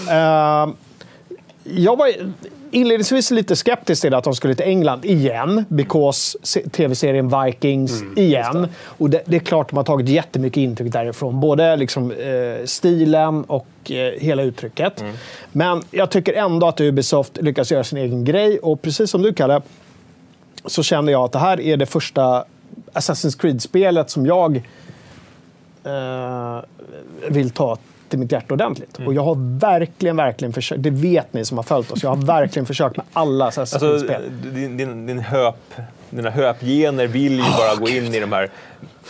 Eh, jag var inledningsvis lite skeptisk till att de skulle till England igen, because se- tv-serien Vikings igen. Och det, det är klart de har tagit jättemycket intryck därifrån, både liksom, eh, stilen och eh, hela uttrycket. Men jag tycker ändå att Ubisoft lyckas göra sin egen grej och precis som du Kalle, så känner jag att det här är det första Assassin's Creed-spelet som jag eh, vill ta till mitt hjärta ordentligt. Mm. Och jag har verkligen, verkligen försökt. Det vet ni som har följt oss. Jag har verkligen försökt med alla Assassin's Alltså, Creed-spel. din, din, din höp, dina höpgener vill ju bara gå in i de här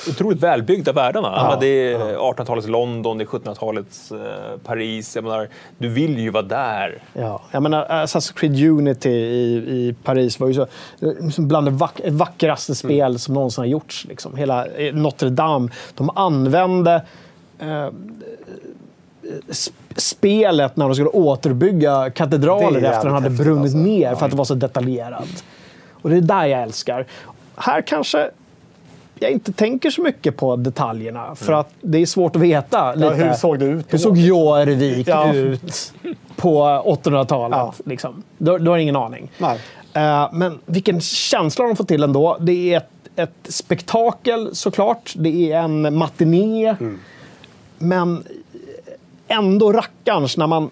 otroligt välbyggda världarna. Ja, det är 1800-talets London, det är 1700-talets eh, Paris. Jag menar, du vill ju vara där. Ja, jag menar, Assassin's Creed Unity i, i Paris var ju så, bland det vack, vackraste spel som någonsin har gjorts. Liksom. Hela eh, Notre Dame. De använde eh, spelet när de skulle återbygga katedraler efter att den hade brunnit alltså. ner för att det var så detaljerat. Och det är där jag älskar. Här kanske jag inte tänker så mycket på detaljerna för att det är svårt att veta. Lite. hur såg det ut då? Hur såg Jårvik Ja. ut på 800-talet? Ja. Liksom. Du, du har ingen aning. Nej. Eh, men vilken känsla de får till ändå. Det är ett, ett spektakel såklart. Det är en matiné. Mm. Men ändå rackarns när man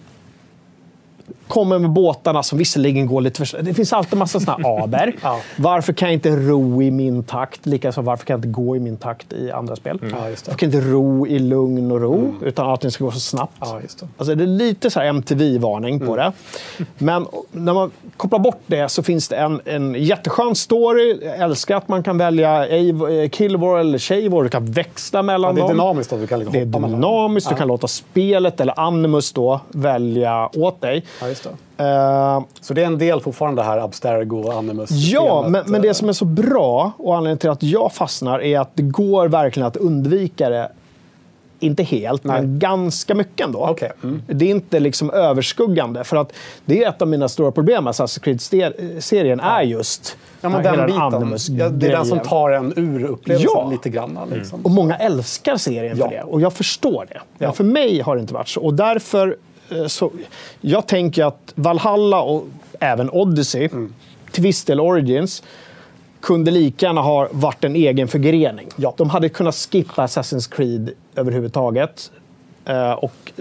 kommer med båtarna som visserligen går lite för... Det finns alltid massa såna här aber. Ja. Varför kan jag inte ro i min takt? Likaså varför kan jag inte gå i min takt i andra spel? Ja, just det. Jag kan inte ro i lugn och ro, utan allting ska gå så snabbt. Ja, det. Alltså det är lite så här MTV-varning på det. Men när man kopplar bort det så finns det en, en jätteskön story. Jag älskar att man kan välja eh, Killvor eller Shavor. Du kan växla mellan Ja, det är dem. dynamiskt att du kan liksom Det är dynamiskt. Du kan låta spelet eller Animus då välja åt dig. Ja, just det. Eh, Så det är en del fortfarande här, Abstergo, Animus. Ja, men, men det eh, som är så bra och anledningen till att jag fastnar är att det går verkligen att undvika det. Inte helt, Nej. men ganska mycket ändå. Okej, mm. Det är inte liksom överskuggande. För att det är ett av mina stora problem med Assassin's Creed-serien är just Ja, men den biten. Ja, det är den som tar en ur upplevelsen Ja. lite grann. Liksom. Och många älskar serien Ja. för det. Och jag förstår det. Men Ja. för mig har det inte varit så. Och därför... eh, Så, jag tänker att Valhalla och även Odyssey, Mm. till viss del Origins, kunde lika gärna ha varit en egen förgrening. Ja. De hade kunnat skippa Assassin's Creed överhuvudtaget. Eh, och,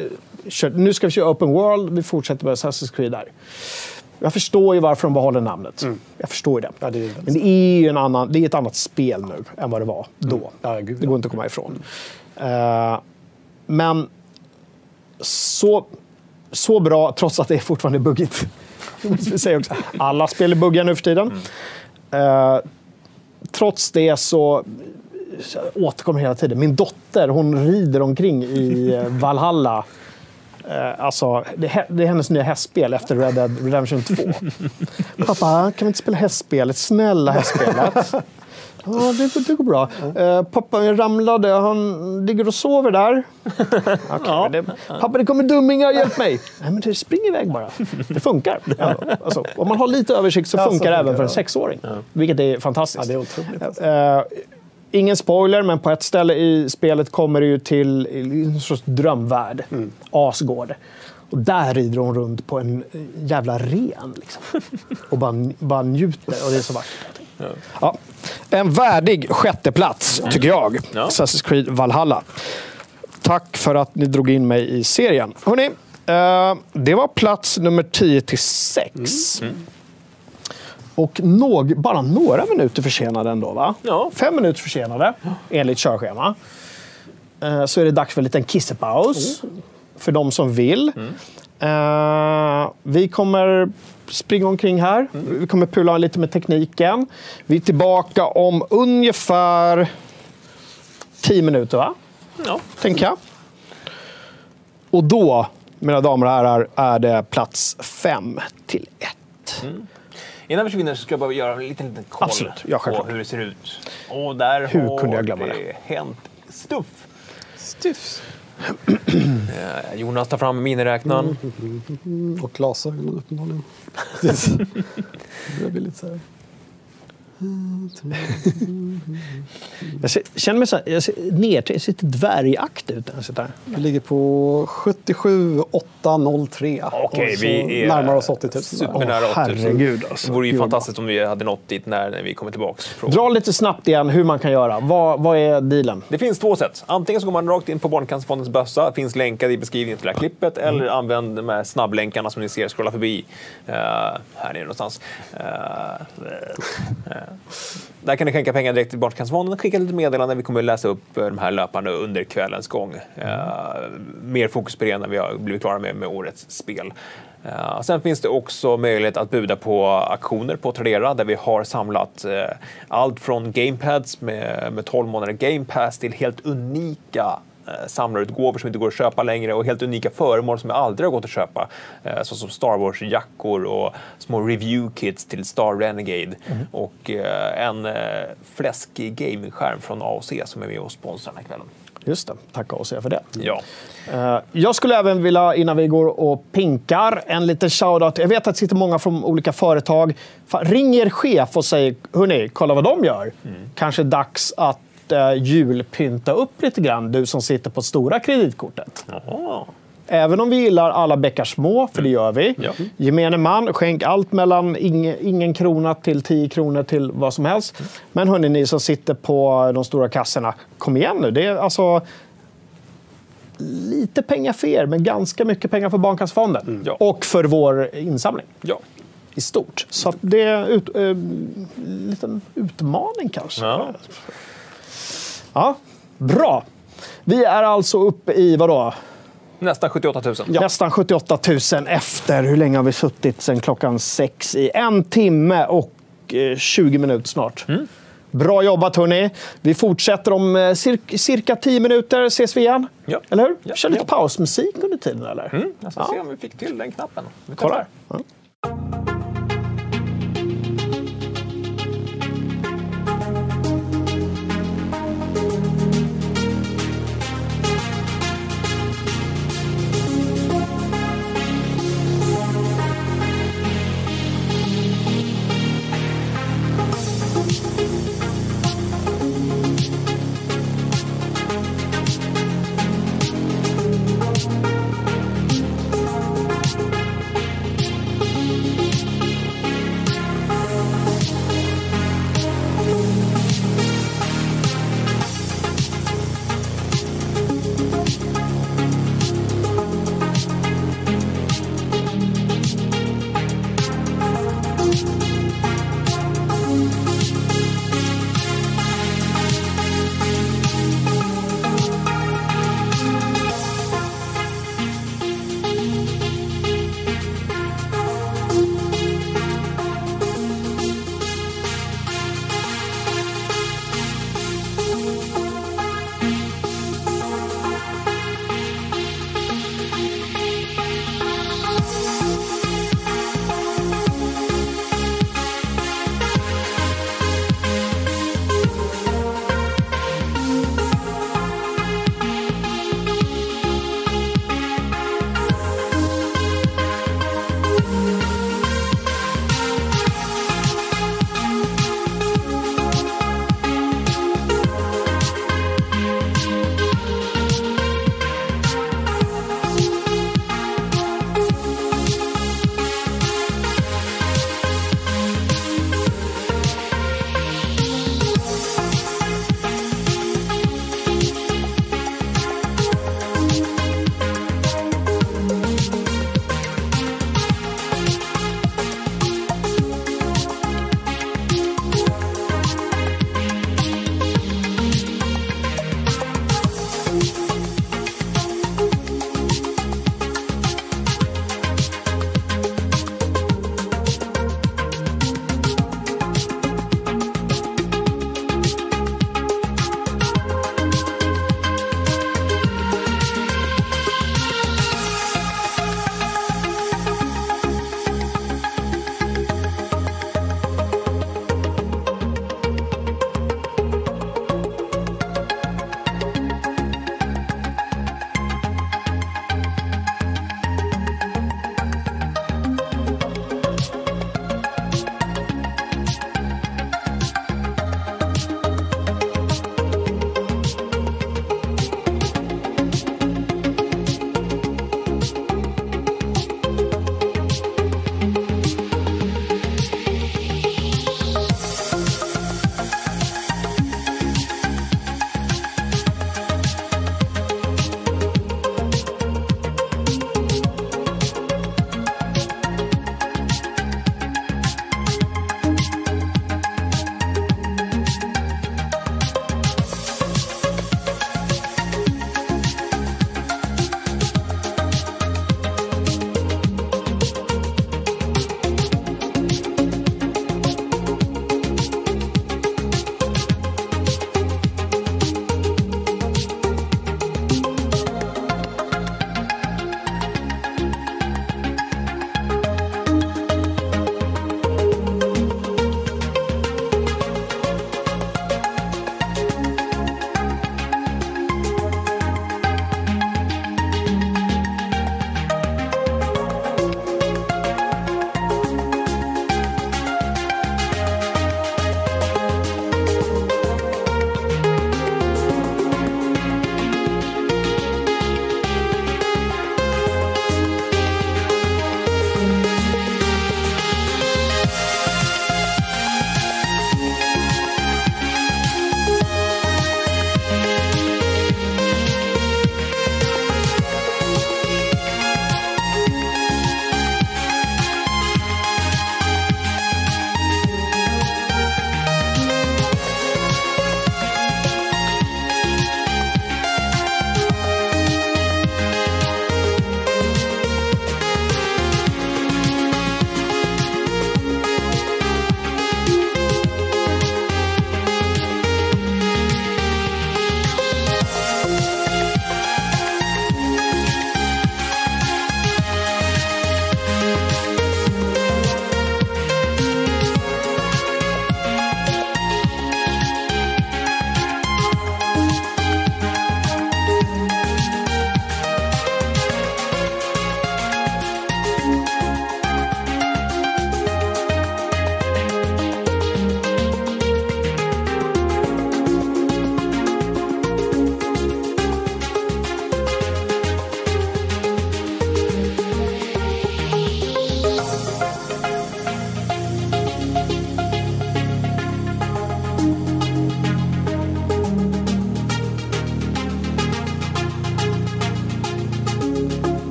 kör, nu ska vi köra Open World, vi fortsätter med Assassin's Creed där. Jag förstår ju varför de behåller namnet. Jag förstår ju det. Mm. Ja, det är Men det är ju en annan, det är ett annat spel nu än vad det var då. Ja, gud, det går inte att komma ifrån. Eh, men så, så bra, trots att det är fortfarande är buggigt. Alla spel är buggiga nu för tiden. Eh, trots det så återkommer hela tiden. Min dotter hon rider omkring i eh, Valhalla. Eh, alltså, det, det är hennes nya hästspel efter Red Dead Redemption 2. Pappa, kan vi inte spela hästspelet? Snälla hästspelet. Ja, det, det går bra. Eh, pappa, ramlade. Han ligger och sover där. Okej, men det, pappa, det kommer dummingar. Hjälp mig. Nej, men det spring iväg bara. Det funkar. Ja, alltså, om man har lite översikt så Ja, funkar det även för en sexåring. Vilket är fantastiskt. Ja, det är otroligt. Alltså. Eh, ingen spoiler, men på ett ställe i spelet kommer ju till en sorts drömvärld. Asgård. Och där rider hon runt på en eh, jävla ren. Liksom. Och bara, bara njuter. Och det är så vackert. Ja. En värdig sjätteplats, tycker jag. Ja. Assassin's Creed Valhalla. Tack för att ni drog in mig i serien. Hörrni, eh, det var plats nummer 10 till 6. Och någ, bara några minuter försenade ändå, va? Ja. Fem minuter försenade, enligt körschema. Eh, Så är det dags för en liten kissepaus. För de som vill. Eh, vi kommer springa omkring här. Vi kommer pula lite med tekniken. Vi är tillbaka om ungefär 10 minuter, va? Ja. Tänker jag. Och då, mina damer och herrar, är det plats 5 till 1. Innan vi försvinner så ska jag bara göra en liten, liten koll Absolut. Ja, på hur det ser ut. Och där Hur har kunde jag glömma det hänt stuff. Styfs. Eh, Jonas tar fram miniräknaren. Och glasögonen uppenbarligen. Det börjar bli lite så här. Jag ser- känner mig så här, jag ser ner till, jag ser lite dvärgaktig ut. Vi ligger på 77 803. Okej, vi är närmar oss 80 000. där. supernära Åh, 80 000. herregud, alltså. Det vore ju Gud, fantastiskt om vi hade nått dit när, när vi kommer tillbaka. från- Dra lite snabbt igen hur man kan göra. Vad, vad är dealen? Det finns två sätt. Antingen så går man rakt in på Barncancerfondens bössa, finns länkar i beskrivningen till det här klippet, eller använd de här snabblänkarna som ni ser scrolla förbi. eh, här nere någonstans. Eh, eh, där kan ni skänka pengar direkt till Barncancerfonden, och skicka lite meddelanden. Vi kommer att läsa upp eh, de här löpande under kvällens gång. Eh, mer fokus på det när vi har blivit klara med, med årets spel. Uh, sen finns det också möjlighet att buda på aktioner på Tradera där vi har samlat uh, allt från gamepads med, med 12 månader gamepass till helt unika samlarutgåvor som inte går att köpa längre och helt unika föremål som aldrig har gått att köpa. Eh, såsom Star Wars-jackor och små review-kits till Star Renegade och eh, en eh, fläskig gamingskärm från AOC som är med och sponsrar den här kvällen. Just det, tacka säga för det. Ja. Eh, Jag skulle även vilja, innan vi går och pinkar, en liten shoutout. Jag vet att det sitter många från olika företag. Ring er chef och säg, hörni, kolla vad de gör. Kanske dags att uh, julpynta upp lite grann, du som sitter på stora kreditkortet. Jaha. Även om vi gillar alla bäckar små, för det gör vi. Ja. Gemene man, skänk allt mellan ing, ingen krona till 10 kronor till vad som helst. Men hörni, ni som sitter på de stora kassorna, kom igen nu. Det är alltså lite pengar för er, men ganska mycket pengar för Barncancerfonden. Ja. Och för vår insamling Ja. i stort. Så det är ut, eh, en liten utmaning kanske. Ja. Ja, bra. Vi är alltså uppe i, vadå? Nästan 78 000. Nästan 78 000 efter. Hur länge har vi suttit sen klockan sex? I en timme och eh, 20 minuter snart. Bra jobbat hörni. Vi fortsätter om eh, cir- cirka 10 minuter. Ses vi igen. Ja. Eller hur? Ja. Kör lite Ja. pausmusik under tiden eller? Mm, jag ska Ja. se om vi fick till den knappen. Vi Kolla. testar. Ja.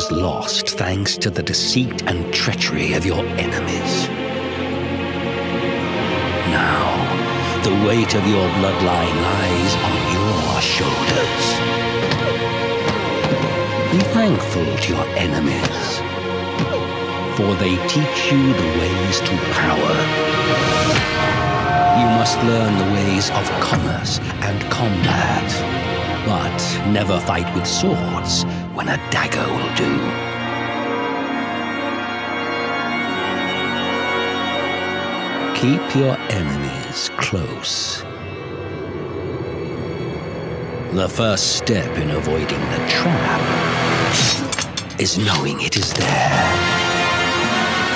Was lost thanks to the deceit and treachery of your enemies. Now, the weight of your bloodline lies on your shoulders. Be thankful to your enemies, for they teach you the ways to power. You must learn the ways of commerce and combat, but never fight with swords when a dagger will do. Keep your enemies close. The first step in avoiding the trap is knowing it is there.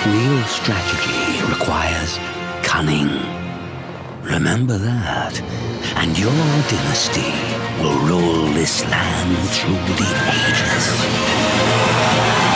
Real strategy requires cunning. Remember that, and your dynasty will rule this land through the ages.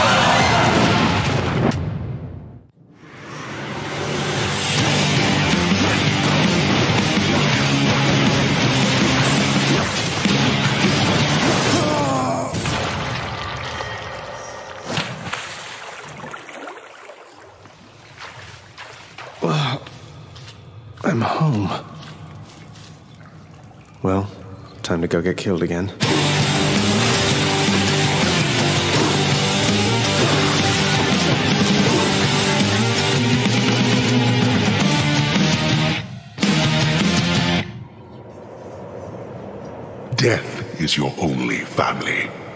Time to go get killed again. Death is your only family.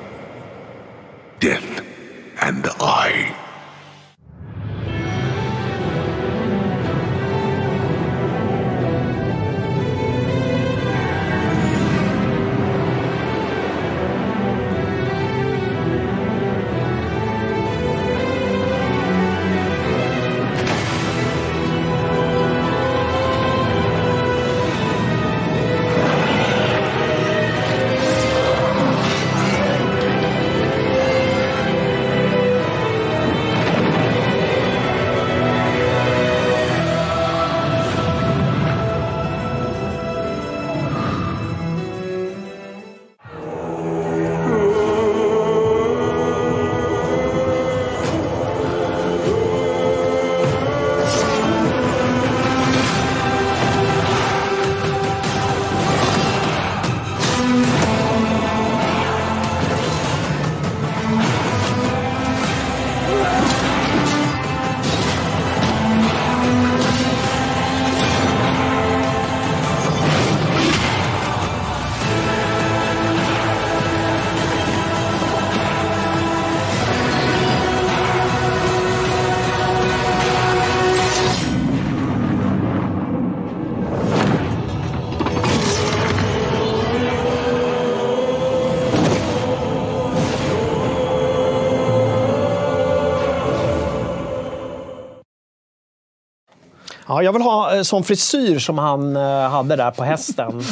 Ja, jag vill ha eh, sån frisyr som han eh, hade där på hästen.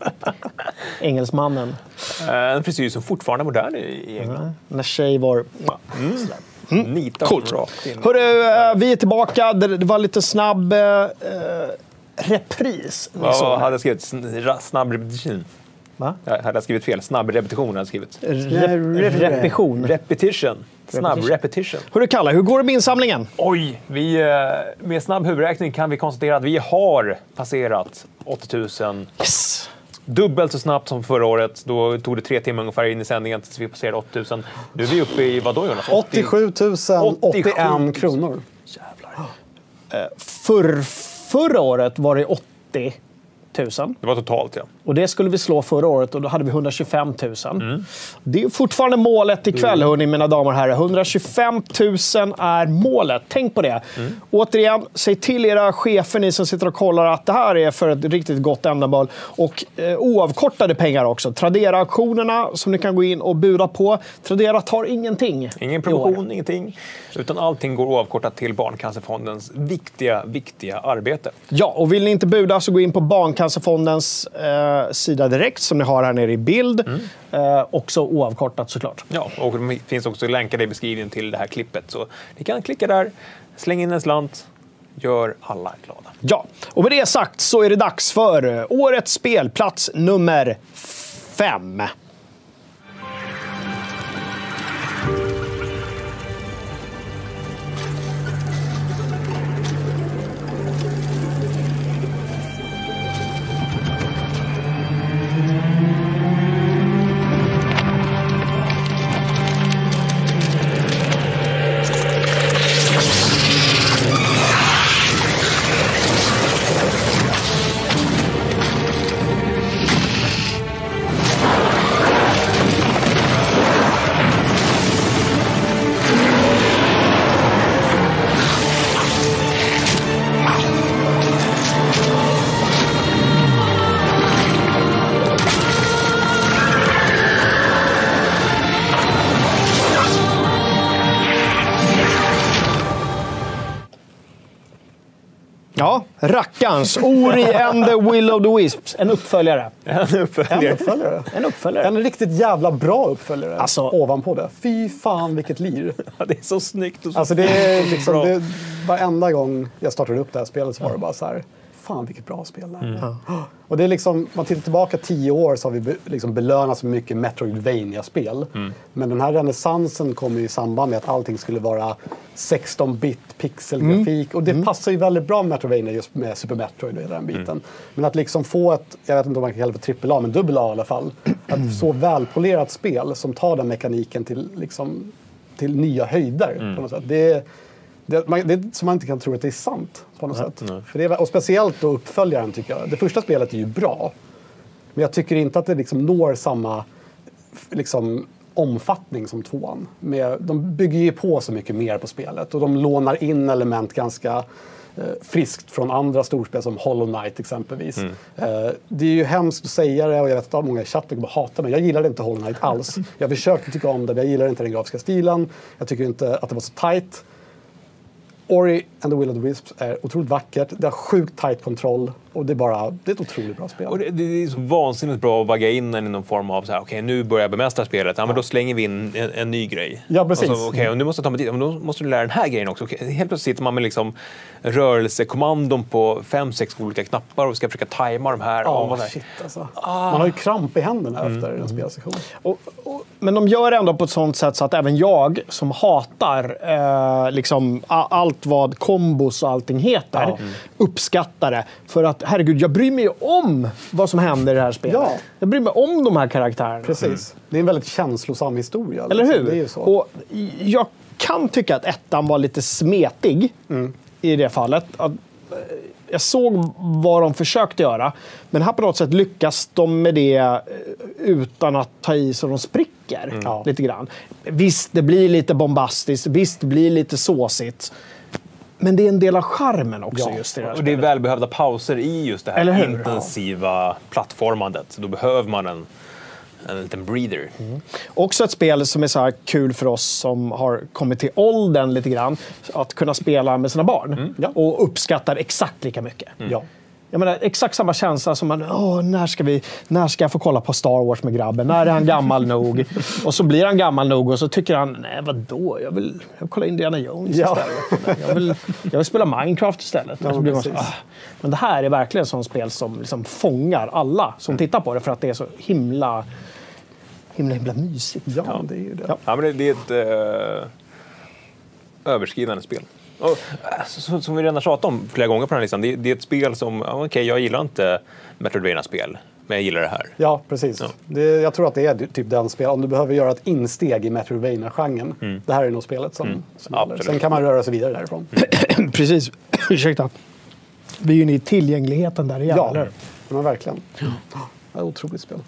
Engelsmannen. Eh, En frisyr som fortfarande är modern i England. När tjej var... Sådär. Nitar Coolt. Hörru, vi är tillbaka. Det, var lite snabb repris. ni Vad hade jag skrivit? Snabb repetition. Va? Jag hade skrivit fel. Snabb repetition hade jag skrivit. Rep- repetition. Repetition. Snabb Repetition. Hörru Kalle, hur går det med insamlingen? Oj! Vi, eh, med snabb huvudräkning kan vi konstatera att vi har passerat 80 000. Yes. Dubbelt så snabbt som förra året. Då tog det tre timmar ungefär in i sändningen tills vi passerade 80 000. Nu är vi uppe i vad då Jonas? 80 87 081 kronor. För, förra året var det 80 000. Det var totalt ja. Och det skulle vi slå förra året och då hade vi 125 000. Det är fortfarande målet ikväll, hörni, mina damer och herrar. 125 000 är målet. Tänk på det. Återigen, säg till era chefer, ni som sitter och kollar, att det här är för ett riktigt gott ändamål. Och eh, oavkortade pengar också. Tradera-auktionerna som ni kan gå in och buda på. Tradera tar ingenting. Ingen promotion, ingenting. Utan allting går oavkortat till Barncancerfondens viktiga, viktiga arbete. Ja, och vill ni inte buda så gå in på Barncancerfondens eh, sida direkt som ni har här nere i bild. Eh, också oavkortat såklart. Ja, och det finns också länkar i beskrivningen till det här klippet. Så ni kan klicka där, släng in en slant, gör alla glada. Ja, och med det sagt så är det dags för årets spelplats nummer fem. Rackarns, Ori and the Will of the Wisps. En uppföljare. En En uppföljare. uppföljare. En uppföljare. En riktigt jävla bra uppföljare Alltså- ovanpå det. Fy fan vilket lir. Ja, det är så snyggt och så Alltså det är liksom, det, varenda gång jag startade upp det här spelet så var det bara så här. Fan vilket bra spel det är. Och det är liksom, man tittar tillbaka tio år så har vi be, liksom belönats med mycket Metroidvania-spel. Men den här renässansen kom ju i samband med att allting skulle vara 16-bit pixelgrafik. Och det passar ju väldigt bra med Metroidvania just med Super Metroid och den biten. Men att liksom få ett, jag vet inte om man kan kalla det för trippel A, men dubbel A i alla fall. Ett så välpolerat spel som tar den mekaniken till, liksom, till nya höjder. På något sätt. Det, är- det, man, det är som man inte kan tro att det är sant på något sätt. För det är, och speciellt då uppföljaren tycker jag. Det första spelet är ju bra. Men jag tycker inte att det liksom når samma liksom, omfattning som tvåan. Med, de bygger ju på så mycket mer på spelet och de lånar in element ganska eh, friskt från andra storspel som Hollow Knight exempelvis. Eh, det är ju hemskt att säga det och jag vet att många i chatten kommer hata mig. Jag gillade inte Hollow Knight alls. Jag försökte tycka om det men jag gillade inte den grafiska stilen. Jag tycker inte att det var så tight. Ori and the Will of the Wisps är otroligt vackert. Det har sjukt tight kontroll och det är bara det är ett otroligt bra spel. Och det, det är så vansinnigt bra att vagga in en i någon form av så här, okej nu börjar jag bemästra spelet, ja men då slänger vi in en, en ny grej. Ja, precis. Och så, Okej, och nu måste jag ta mig dit, men då måste du lära den här grejen också. Okej, helt plötsligt sitter man med liksom rörelsekommandon på fem, sex olika knappar och ska försöka tajma de här. Och här, shit alltså. Man har ju kramp i händerna efter en spelsession. Och, och, men de gör det ändå på ett sånt sätt så att även jag som hatar eh, liksom, allt vad kombos och allting heter Ja. uppskattar det. För att herregud, jag bryr mig ju om vad som händer i det här spelet. Ja. Jag bryr mig om de här karaktärerna. Precis. Det är en väldigt känslosam historia. Eller liksom. hur? Det är ju så. Och jag kan tycka att ettan var lite smetig Mm. i det fallet. Att, eh, Jag såg vad de försökte göra, men här på något sätt lyckas de med det eh, utan att ta i så de spricker Mm. Lite grann. Visst, det blir lite bombastiskt, visst, det blir lite såsigt. Men det är en del av charmen också Ja. just det Och det är välbehövda pauser i just det här intensiva plattformandet. Då behöver man en, en liten breather. Också ett spel som är så kul för oss som har kommit till åldern lite grann. Att kunna spela med sina barn. Ja. Och uppskattar exakt lika mycket. Ja. Jag menar, exakt samma känsla som man, Åh, när, ska vi, när ska jag få kolla på Star Wars med grabben? När är han gammal nog? Och så blir han gammal nog och så tycker han, nej vadå, jag vill, jag vill kolla Indiana Jones Ja. istället. Jag vill, jag vill spela Minecraft istället. Ja, och så blir man så, precis. ah. Men det här är verkligen ett sånt spel som liksom fångar alla som tittar på det för att det är så himla, himla, himla mysigt. Ja, det är ju det. Ja. Ja, men det, det är ett eh, överskridande spel. Och, eh, som, som vi redan tjatat om flera gånger på den här listan, det, det är ett spel som, ja, okej, jag gillar inte Metroidvania-spel, men jag gillar det här. Ja, precis. Det, jag tror att det är typ den spel, om du behöver göra ett insteg i Metroidvania-genren. Det här är nog spelet som, som gäller. Absolut. Sen kan man röra sig vidare därifrån. Precis. Ursäkta. Vi är ju inne i tillgängligheten där igen, Ja, eller men verkligen. Ja, otroligt spel.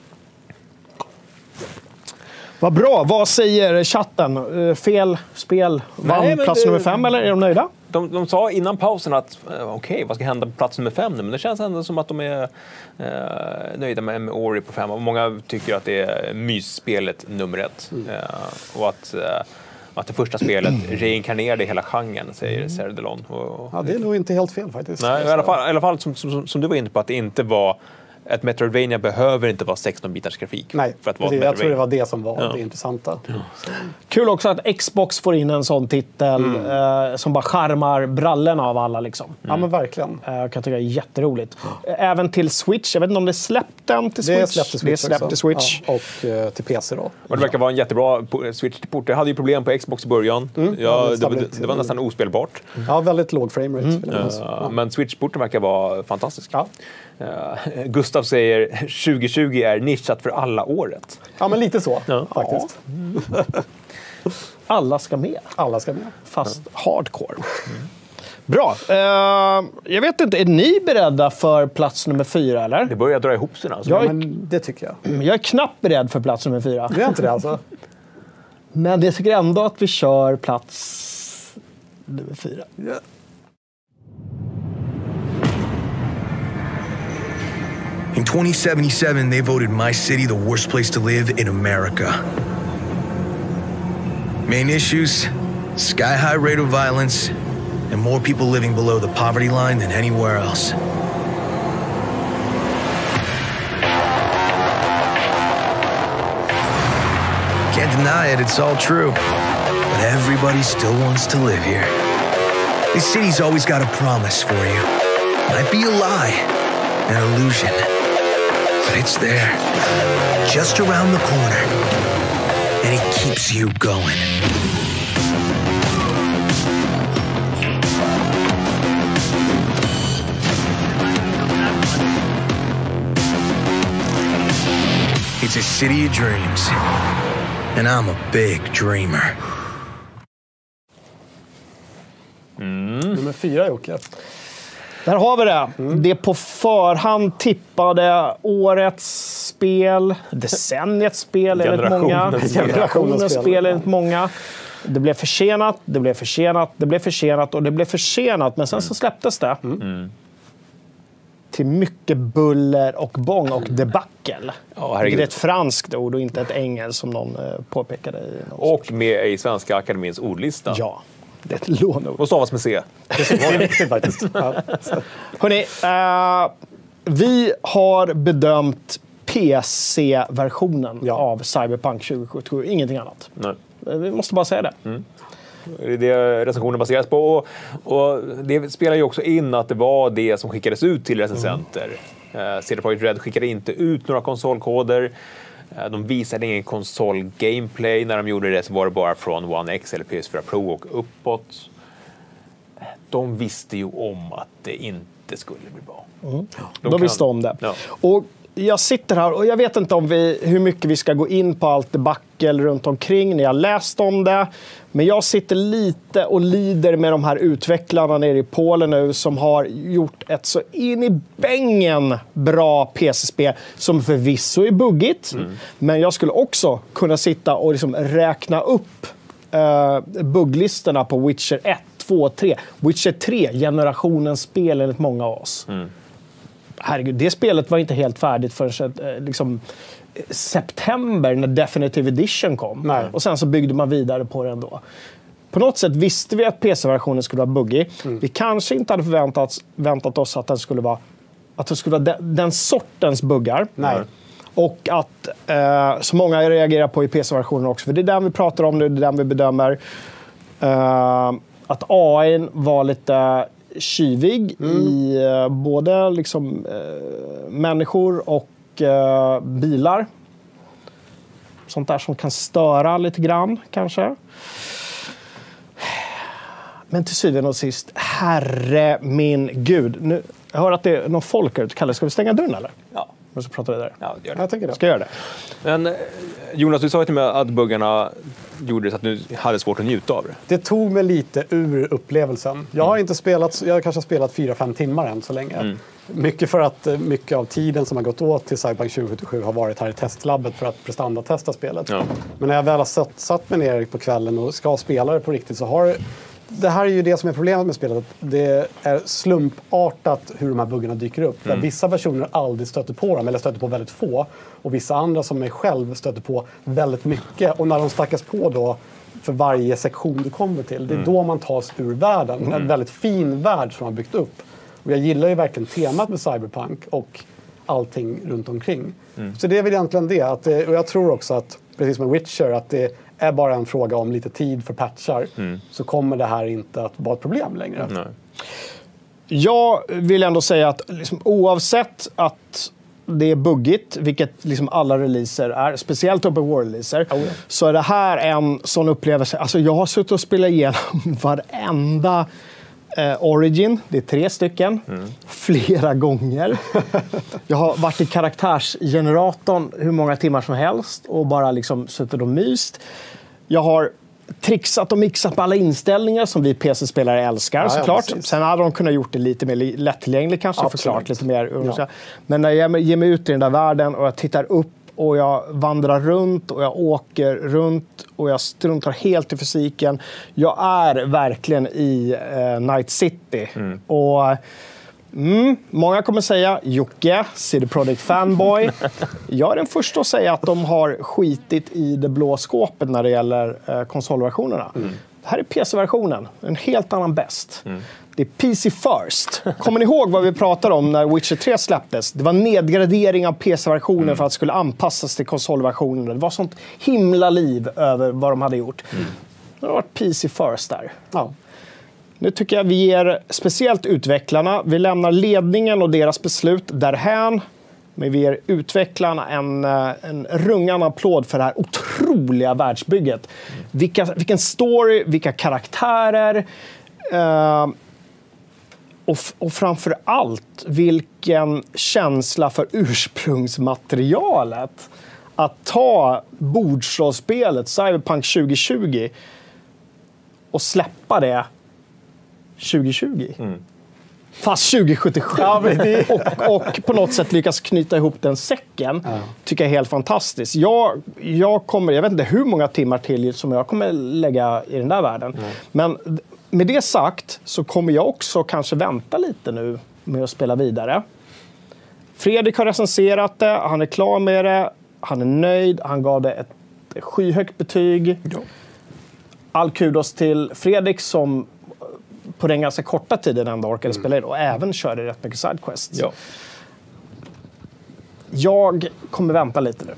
Vad bra. Vad säger chatten? Eh, Fel spel vann Nej, plats det- nummer fem, eller är de nöjda? De, de sa innan pausen att eh, okej, vad ska hända på plats nummer fem nu? Men det känns ändå som att de är eh, nöjda med, med Ori på fem. Och många tycker att det är mysspelet nummer ett. Eh, och att, eh, att det första spelet reinkarnerade hela genren, säger Sarah Delon. Och, Ja, det är nog inte helt fel faktiskt. Nej, i alla fall, i alla fall som, som, som du var inne på, att det inte var... Ett Metroidvania behöver inte vara 16-bitars grafik Nej, för att vara precis. jag tror det var det som var Ja. det intressanta. Så, Kul också att Xbox får in en sån titel eh, som bara charmar brallorna av alla. Liksom. Ja, men verkligen. Eh, Jag kan tycka det är jätteroligt. Även till Switch. Jag vet inte om det är släppt den till Det Switch. släppt till Switch, det är släppt också. Switch. Ja, och eh, till PC då. Och det verkar vara en jättebra po- Switch-port. Jag hade ju problem på Xbox i början. ja, ja, det det, det var nästan ospelbart. Ja, väldigt låg framerate. minnas. Uh, Men Switch-porten verkar vara fantastisk. Ja. Uh, Gustav säger 2020 är nischat för alla året. ja, men lite så Ja. faktiskt. Alla ska med. Alla ska med. Fast hardcore. Bra. Eh, jag vet inte, är ni beredda för plats nummer fyra, eller? Det börjar dra ihop sig nu. Alltså. Jag är, Men det tycker jag. jag är knappt beredd för plats nummer fyra. Du är inte det alltså? Men jag tycker ändå att vi kör plats nummer fyra. Ja. In 2077, they voted my city the worst place to live in America. Main issues sky high rate of violence, and more people living below the poverty line than anywhere else. Can't deny it, it's all true. But everybody still wants to live here. This city's always got a promise for you. Might be a lie, an illusion. But it's there, just around the corner. And it keeps you going. It's a city of dreams. And I'm a big dreamer. Nummer fyra, Jocke. Där har vi det. Det på förhand tippade årets spel, decenniets spel enligt många. Generationens spel. Enligt många. Det blev försenat, det blev försenat, det blev försenat och det blev försenat. Men sen så släpptes det. Till mycket buller och bång och debacle. Herregud. det är ett franskt ord och inte ett engelskt som någon eh, påpekade. I någon Och med i Svenska Akademins ordlista. Ja, det är ett lånord. Och stavas med C. Det är viktigt faktiskt. Ja. Hörrni, eh, vi har bedömt PC-versionen Ja. av Cyberpunk 2077, ingenting annat. Nej. Eh, Vi måste bara säga det. Det är det recensionen baseras på. Och, och det spelar ju också in att det var det som skickades ut till recensenter. Mm. CD Projekt Red skickade inte ut några konsolkoder. Eh, De visade ingen konsol-gameplay. När de gjorde det så var det bara från One X eller PS4 Pro och uppåt. De visste ju om att det inte skulle bli bra. De De kan- visste om det. Ja. Och jag sitter här och jag vet inte om vi, hur mycket vi ska gå in på allt debacle runt omkring. Ni har läst om det. Men jag sitter lite och lider med de här utvecklarna nere i Polen nu som har gjort ett så in i bängen bra PC-spel som förvisso är buggigt. Men jag skulle också kunna sitta och liksom räkna upp uh, bugglistorna på Witcher 1, 2, 3. Witcher 3, generationens spel enligt många av oss herregud, det spelet var inte helt färdigt förrän eh, liksom, september när Definitive Edition kom. Nej. Och sen så byggde man vidare på det ändå. På något sätt visste vi att PC-versionen skulle vara buggig. Mm. Vi kanske inte hade förväntat, väntat oss att den skulle vara, att det skulle vara den, den sortens buggar. Nej. Och att eh, så många reagerar på i PC-versionen också. För det är den vi pratar om nu, det är den vi bedömer. Eh, att AI var lite tjuvig i eh, både liksom, eh, människor och eh, bilar. Sånt där som kan störa lite grann kanske. Men till syvende och sist, herre min gud. Nu, jag hör att det är någon folk här ute. Kalle, ska vi stänga dörren eller? Ja, Och så pratar vi där. ja gör det. Jag tänker det. Ska jag göra det? Men eh, Jonas, du sa ju till mig att buggarna gjorde så att du hade svårt att njuta av det. Det tog mig lite ur upplevelsen. Jag har inte spelat, jag har kanske spelat 4-5 timmar än så länge. Mycket för att eh, mycket av tiden som har gått åt till Cyberpunk 2077 har varit här i testlabbet för att prestandatesta spelet. Ja. Men när jag väl har satt, satt mig ner på kvällen och ska spela det på riktigt så har det här är ju det som är problemet med spelet. Det är slumpartat hur de här buggarna dyker upp. Där vissa personer aldrig stöter på dem, eller stöter på väldigt få. Och vissa andra som mig själv stöter på väldigt mycket. Och när de stackas på då för varje sektion du kommer till, det är då man tas ur världen. En väldigt fin värld som man har byggt upp. Och jag gillar ju verkligen temat med Cyberpunk och allting runt omkring. Så det är väl egentligen det. Att det. Och jag tror också att, precis som med Witcher, att det är bara en fråga om lite tid för patchar. Så kommer det här inte att vara ett problem längre. Nej. Jag vill ändå säga att liksom, oavsett att det är buggigt, vilket liksom alla releaser är, speciellt open world-releaser, så är det här en sån upplevelse. Alltså, jag har suttit och spelat igenom varenda eh, Origin, det är tre stycken, flera gånger. jag har varit i karaktärsgeneratorn hur många timmar som helst och bara liksom suttit och myst. Jag har trixat och mixat med alla inställningar som vi PC-spelare älskar ja, såklart. precis. Sen hade de kunnat gjort det lite mer li- lättillgängligt kanske, Absolut. lite mer. Ja. Men när jag ger mig ut i den där världen och jag tittar upp och jag vandrar runt och jag åker runt och jag struntar helt i fysiken. Jag är verkligen i eh, Night City. Och Mm, många kommer säga Jocke, CD Projekt fanboy. Jag är den första att säga att de har skitit i det blå skåpet när det gäller eh, konsolversionerna. Det här är PC-versionen, en helt annan bäst. Det är PC first. Kommer ni ihåg vad vi pratade om när Witcher 3 släpptes? Det var nedgradering av PC-versionen för att det skulle anpassas till konsolversionen. Det var sånt himla liv över vad de hade gjort. Det har varit PC first där. Ja. Nu tycker jag vi ger speciellt utvecklarna, vi lämnar ledningen och deras beslut därhän. Men vi ger utvecklarna en, eh, en rungande applåd för det här otroliga världsbygget. Vilka, vilken story, vilka karaktärer. Eh, och, och framför allt vilken känsla för ursprungsmaterialet. Att ta bordsrollspelet Cyberpunk 2020 och släppa det 2020. Fast 2077. och, och på något sätt lyckas knyta ihop den säcken. Tycker jag är helt fantastiskt. Jag, jag, kommer, jag vet inte hur många timmar till som jag kommer lägga i den där världen. Men med det sagt så kommer jag också kanske vänta lite nu med att spela vidare. Fredrik har recenserat det, han är klar med det, han är nöjd, han gav det ett skyhögt betyg. All kudos till Fredrik som på den ganska korta tiden ändå orkade spela det och även körde rätt mycket sidequests. Ja. Jag kommer vänta lite nu.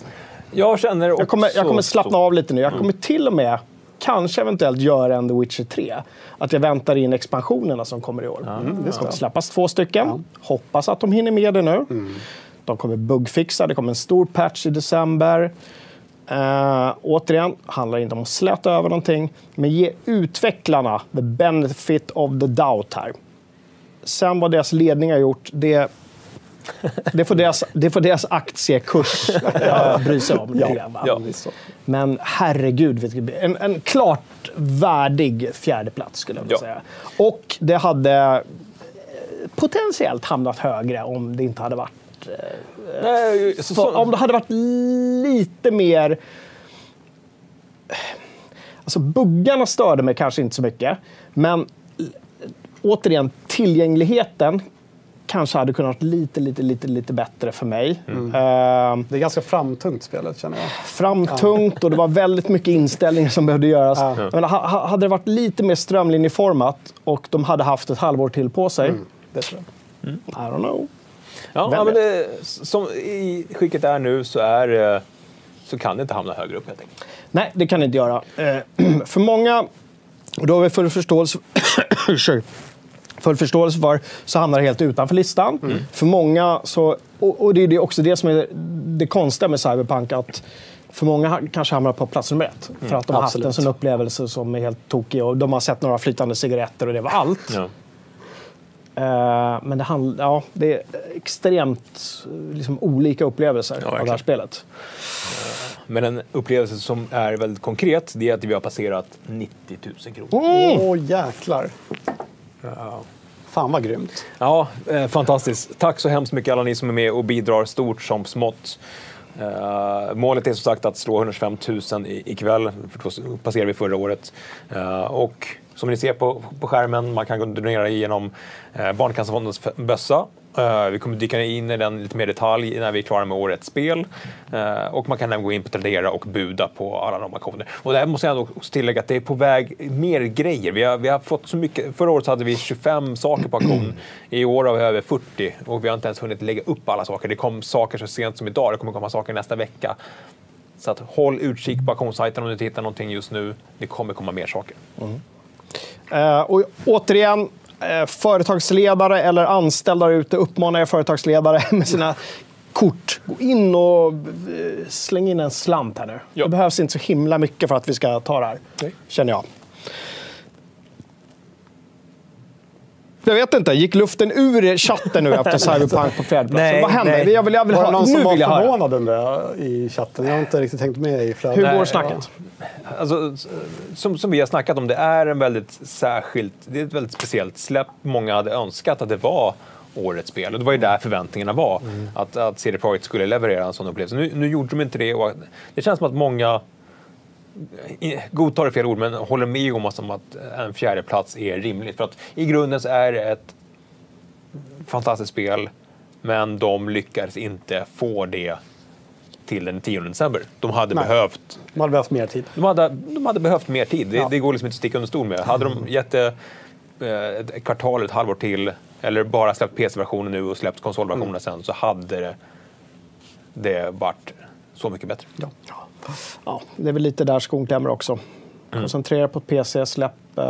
Jag känner också Jag kommer, jag kommer slappna så. av lite nu. Jag kommer till och med, kanske eventuellt göra en The Witcher 3. Att jag väntar in expansionerna som kommer i år. det ska släppas två stycken. Hoppas att de hinner med det nu. De kommer bugfixa, det kommer en stor patch i december. Uh, återigen, handlar inte om att släta över någonting, men ge utvecklarna the benefit of the doubt här. Sen vad deras ledning har gjort, det, det, får, deras, det får deras aktiekurs uh, bry sig om. va? Ja. Men herregud, en, en klart värdig fjärdeplats skulle jag vilja Ja. säga. Och det hade eh, potentiellt hamnat högre om det inte hade varit Nej, så, så, om det hade varit lite mer... Alltså buggarna störde mig kanske inte så mycket. Men l- återigen, tillgängligheten kanske hade kunnat vara lite, lite, lite, lite bättre för mig. Eh, Det är ganska framtungt spelet känner jag. framtungt och det var väldigt mycket inställningar som behövde göras. Ja. Men ha- ha- hade det varit lite mer strömlinjeformat och de hade haft ett halvår till på sig, Det tror jag. I don't know. ja, ja, men det, som i skicket är nu så, är, det- så kan det inte hamna högre upp helt enkelt. Nej, det kan det inte göra. Eh, för många, och då har vi full förståelse, Ursäkta. Full förståelse för, så hamnar det helt utanför listan. För många, så, och, och det är också det som är det konstiga med Cyberpunk, att för många kanske hamnar på plats nummer ett. För att de har haft absolut. en sån upplevelse som är helt tokig och de har sett några flytande cigaretter och det var allt. Ja. Eh, men det, handl- ja, det är extremt eh, liksom, olika upplevelser av det här spelet. Men en upplevelse som är väldigt konkret det är att vi har passerat 90 000 kronor. Åh jäklar. Fan vad grymt. Ja, eh, fantastiskt. Tack så hemskt mycket alla ni som är med och bidrar stort som smått. Uh, målet är som sagt att slå 125 000 i, ikväll, för då passerade vi förra året. Uh, och som ni ser på, på skärmen, man kan donera genom uh, Barncancerfondens bössa. Eh, vi kommer dyka in i den lite mer detalj när vi är klara med årets spel. Eh, och man kan även gå in på Tradera och buda på alla de auktioner. Och där måste jag också tillägga att det är på väg mer grejer. Vi har, vi har fått så mycket. Förra året hade vi 25 saker på auktion. I år har vi över 40 och vi har inte ens hunnit lägga upp alla saker. Det kom saker så sent som idag. Det kommer komma saker nästa vecka. Så att håll utkik på auktionssajten om du tittar någonting just nu. Det kommer komma mer saker. Mm. Eh, och återigen, företagsledare eller anställda ute uppmanar jag företagsledare med sina kort. Gå in och eh, släng in en slant här nu. Ja. Det behövs inte så himla mycket för att vi ska ta det här, Nej. känner jag. Jag vet inte, gick luften ur chatten nu efter Cyberpunk på? Nej, Vad hände? nej. Jag vill, jag vill Var det ha, någon som var förvånad under det i chatten? Jag har inte riktigt tänkt med i flödet. Hur går snacket? Alltså, som, som vi har snackat om, det är en väldigt särskilt, det är ett väldigt speciellt släpp. Många hade önskat att det var årets spel. Och det var ju där förväntningarna var. Att, att CD Projekt skulle leverera en sån upplevelse. Nu, nu gjorde de inte det. Och det känns som att många godtar är fel ord, men håller med om att, om att en fjärde plats är rimligt. För att i grunden så är det ett fantastiskt spel, men de lyckades inte få det till den 10 december. De hade Nej. behövt De hade behövt mer tid. de hade, de hade behövt mer tid. Det, Ja. det går liksom inte att sticka under stol med. Hade de gett det eh, ett kvartal, ett halvår till eller bara släppt PC-versionen nu och släppt konsolversionen Mm. sen så hade det, det varit så mycket bättre. Ja. Ja, det är väl lite där skon klämmer också. Koncentrera på PC, släpp eh,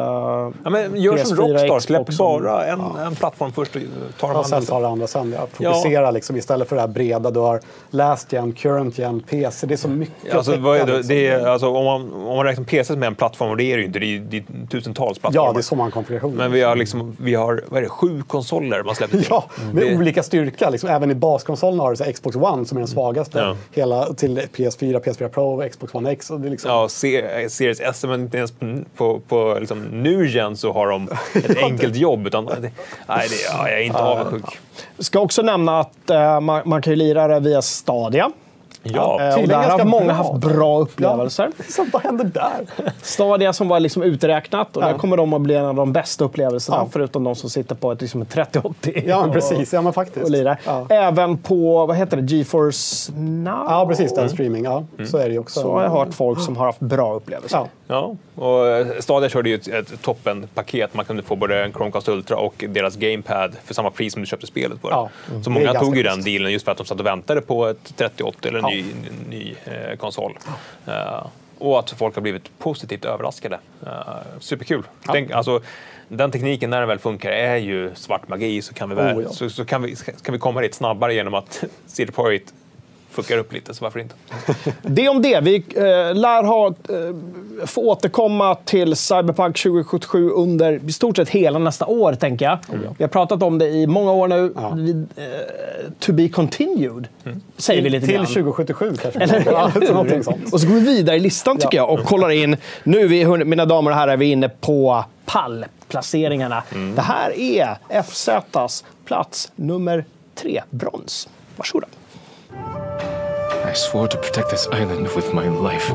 Ja, men gör som PS4, Rockstar, släpp Xbox bara en, en plattform först och tar de sen andra. tar det andra sen. Ja. Fokusera liksom, istället för det här breda. Du har last gen, current gen, PC. Det är så mycket Alltså, att är täcka, det, liksom. det är, alltså, om, man, om man räknar PC som en plattform, och det är det ju inte, det är, det är tusentals plattformar. Ja, det är så många konfigurationer. Men vi har, liksom, vi har vad är det, sju konsoler man släpper till. Ja, med Det- olika styrka. Liksom, även i baskonsolen har du här Xbox One som är den svagaste. Ja. Hela, till PS4, PS4 Pro, Xbox One X. Och det är liksom, Ja, Se- Series S, men inte ens på, på, på liksom, nu gen så har de ett enkelt jobb. Utan, nej, det, ja, jag är inte avundsjuk. Ska också nämna att eh, man, man kan ju lira det via Stadia. Ja, Eh, och tydligen där har ganska många bra. haft bra upplevelser. Ja, så vad händer där? Stadia som var liksom uträknat och Ja. där kommer de att bli en av de bästa upplevelserna Ja. förutom de som sitter på ett, liksom ett 3080. Ja, och- precis. Ja, men faktiskt. Och lirar. Ja. Även på, vad heter det, GeForce Now? Ja, precis. Den streaming. Ja, så är det ju också. Så har jag hört folk som har haft bra upplevelser. Ja. Ja, och eh, Stadia körde ju ett, ett toppenpaket. Man kunde få både en Chromecast Ultra och deras Gamepad för samma pris som du köpte spelet för. Ja, Så många tog ju den dealen just för att de satt och väntade på ett 3080 eller en Ja. Ny, ny eh, konsol. Eh, och att folk har blivit positivt överraskade. Uh, superkul. Tänk, alltså, den tekniken, när den väl funkar, är ju svart magi. Så kan vi, väl, Oh, ja. så, så kan vi, kan vi komma dit snabbare genom att CD Projekt fuckar upp lite, så varför inte? Det om det. Vi eh, lär ha, eh, få återkomma till Cyberpunk 2077 under i stort sett hela nästa år, tänker jag. Vi har pratat om det i många år nu. Ja. Vi, eh, to be continued, säger vi lite Till grann. 2077 kanske. Eller, ja, eller sånt. Och så går vi vidare i listan tycker jag och kollar in. Nu, är vi, mina damer och herrar, är vi inne på pallplaceringarna. Det här är FZs plats nummer tre, brons. Varsågoda. I swore to protect this island with my life.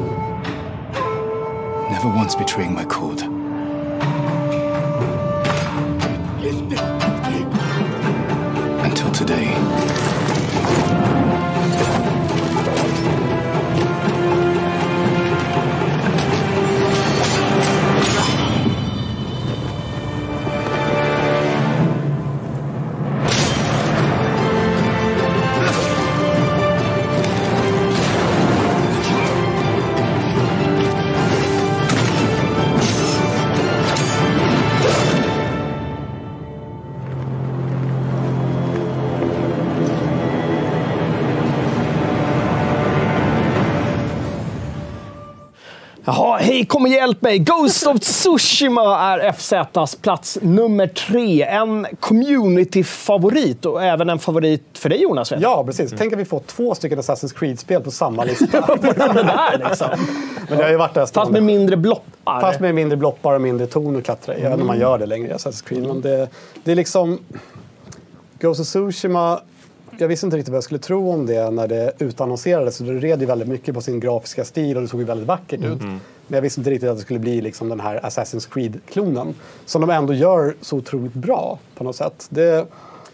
Never once betraying my code. Kom och hjälp mig! Ghost of Tsushima är FZs plats nummer tre. En community-favorit och även en favorit för dig Jonas. Ja, precis. Tänk att vi får två stycken Assassin's Creed-spel på samma lista. det där liksom. Men det har ju varit där Fast med mindre bloppar. Fast med mindre bloppar och mindre ton och klättra i. Jag vet inte om man gör det längre i Assassin's Creed. Men det, det är liksom... Ghost of Tsushima, jag visste inte riktigt vad jag skulle tro om det när det utannonserades. Så det red ju väldigt mycket på sin grafiska stil och det såg ju väldigt vackert ut. Men jag visste inte riktigt att det skulle bli liksom den här Assassin's Creed-klonen. Som de ändå gör så otroligt bra på något sätt. Det,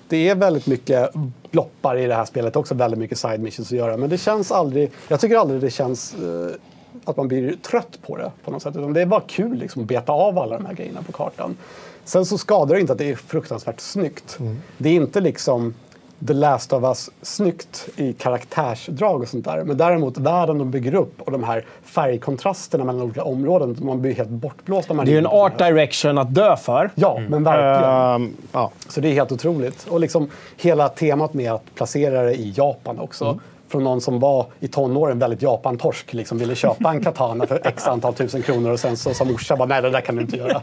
det är väldigt mycket bloppar i det här spelet också, väldigt mycket side missions att göra. Men det känns aldrig, jag tycker aldrig det känns eh, att man blir trött på det på något sätt. Utan det är bara kul liksom, att beta av alla de här grejerna på kartan. Sen så skadar det inte att det är fruktansvärt snyggt. Det är inte liksom The Last of Us snyggt i karaktärsdrag och sånt där. Men däremot världen de bygger upp och de här färgkontrasterna mellan olika områden. Man blir helt bortblåst. Det är ju en art direction att dö för. Ja, men verkligen. Ehm, ja. Så det är helt otroligt. Och liksom hela temat med att placera det i Japan också. Från någon som var i tonåren väldigt Japan-torsk, liksom ville köpa en katana för x antal tusen kronor och sen så sa morsan bara nej det där kan du inte göra.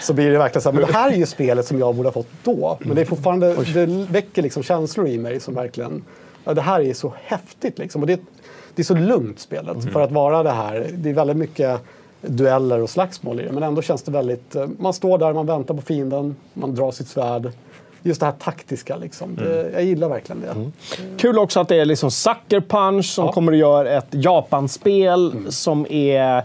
Så blir det verkligen så här, men det här är ju spelet som jag borde ha fått då. Men det är fortfarande, det väcker liksom känslor i mig som verkligen, ja, det här är så häftigt liksom. Och det, det är så lugnt spelet för att vara det här. Det är väldigt mycket dueller och slagsmål i det. Men ändå känns det väldigt... eh, Man står där, man väntar på fienden, man drar sitt svärd. Just det här taktiska liksom. Det, jag gillar verkligen det. Kul också att det är liksom Sucker Punch som Ja. kommer att göra ett Japan-spel som är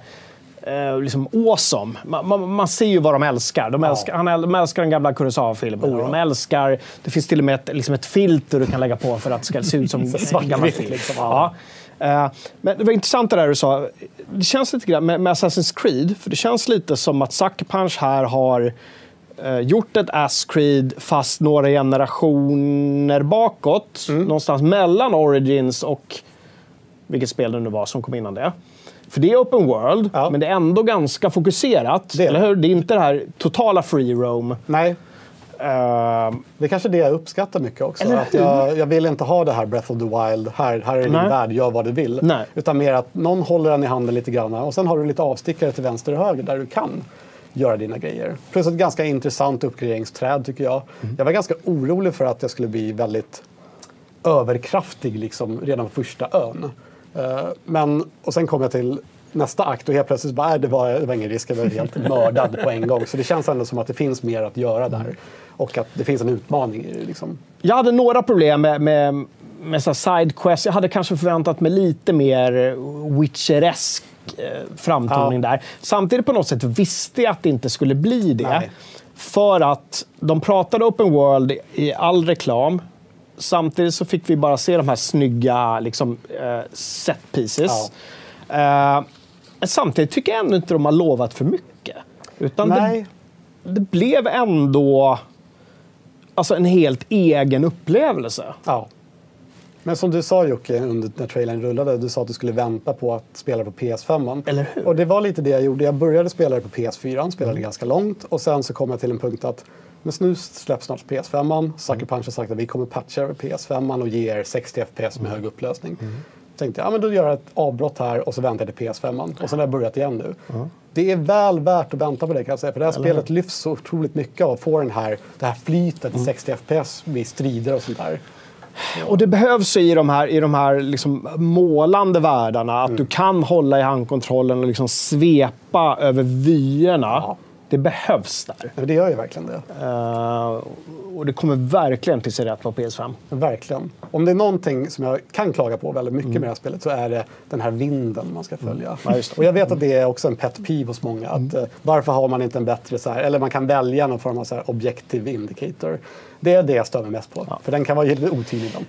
eh, liksom awesome. Man, man, man ser ju vad de älskar. De älskar, han äl, de älskar den gamla Kurosawa-filmen. Oh, ja. De älskar... Det finns till och med ett, liksom ett filter du kan lägga på för att det ska se ut som svartvitt, gammal film. liksom, ja. Eh, men det var intressant det där du sa. Det känns lite grann med, med Assassin's Creed, för det känns lite som att Sucker Punch här har eh, gjort ett Ass Creed fast några generationer bakåt. Mm. Någonstans mellan Origins och vilket spel det nu var som kom innan det. För det är open world, Ja. men det är ändå ganska fokuserat. Det eller hur? Det är inte det här totala free roam. Nej, Eh, det är kanske det jag uppskattar mycket också. Att jag, jag vill inte ha det här Breath of the Wild, här, här är din Nej. värld, gör vad du vill. Nej. Utan mer att någon håller den i handen lite grann och sen har du lite avstickare till vänster och höger där du kan göra dina grejer. Plus ett ganska intressant uppgraderingsträd tycker jag. Mm. Jag var ganska orolig för att jag skulle bli väldigt överkraftig liksom, redan på första ön. Eh, men, och sen kom jag till nästa akt och helt plötsligt bara, nej, det var, det var ingen risk, jag var helt mördad på en gång. Så det känns ändå som att det finns mer att göra där. Och att det finns en utmaning i det. Liksom. Jag hade några problem med, med, med så här side quests. Jag hade kanske förväntat mig lite mer Witcheresk eh, framtoning Ja. där. Samtidigt på något sätt visste jag att det inte skulle bli det. Nej. För att de pratade open world i all reklam. Samtidigt så fick vi bara se de här snygga liksom, eh, set pieces. Eh, men samtidigt tycker jag ändå inte de har lovat för mycket. Utan det, det blev ändå alltså en helt egen upplevelse. Ja. Men som du sa Jocke, under när trailern rullade, du sa att du skulle vänta på att spela på PS5. Eller hur? Och det var lite det jag gjorde. Jag började spela det på PS4, spelade ganska långt och sen så kom jag till en punkt att men nu släpps snart PS5. Sucker Punch har sagt att vi kommer patcha över PS5 och ge er 60 FPS med hög upplösning. Tänkte jag, ja, men då gör jag ett avbrott här och så väntar jag till PS5. Och sen har jag börjat igen nu. Det är väl värt att vänta på det kan jag säga. För det här spelet lyfts så otroligt mycket av att få den här, det här flytet, 60 FPS vid strider och sånt där. Och det behövs i de här, i de här liksom målande världarna att du kan hålla i handkontrollen och liksom svepa över vyerna. Ja. Det behövs där. Det gör ju verkligen det. Eh, och det kommer verkligen till sig rätt på PS5. Verkligen. Om det är någonting som jag kan klaga på väldigt mycket med det här spelet så är det den här vinden man ska följa. Ja, just det. Och jag vet att det är också en pet peeve hos många. Att, eh, varför har man inte en bättre, så här, eller man kan välja någon form av så här objective indicator. Det är det jag stör mig mest på. För den kan vara lite otydlig ibland.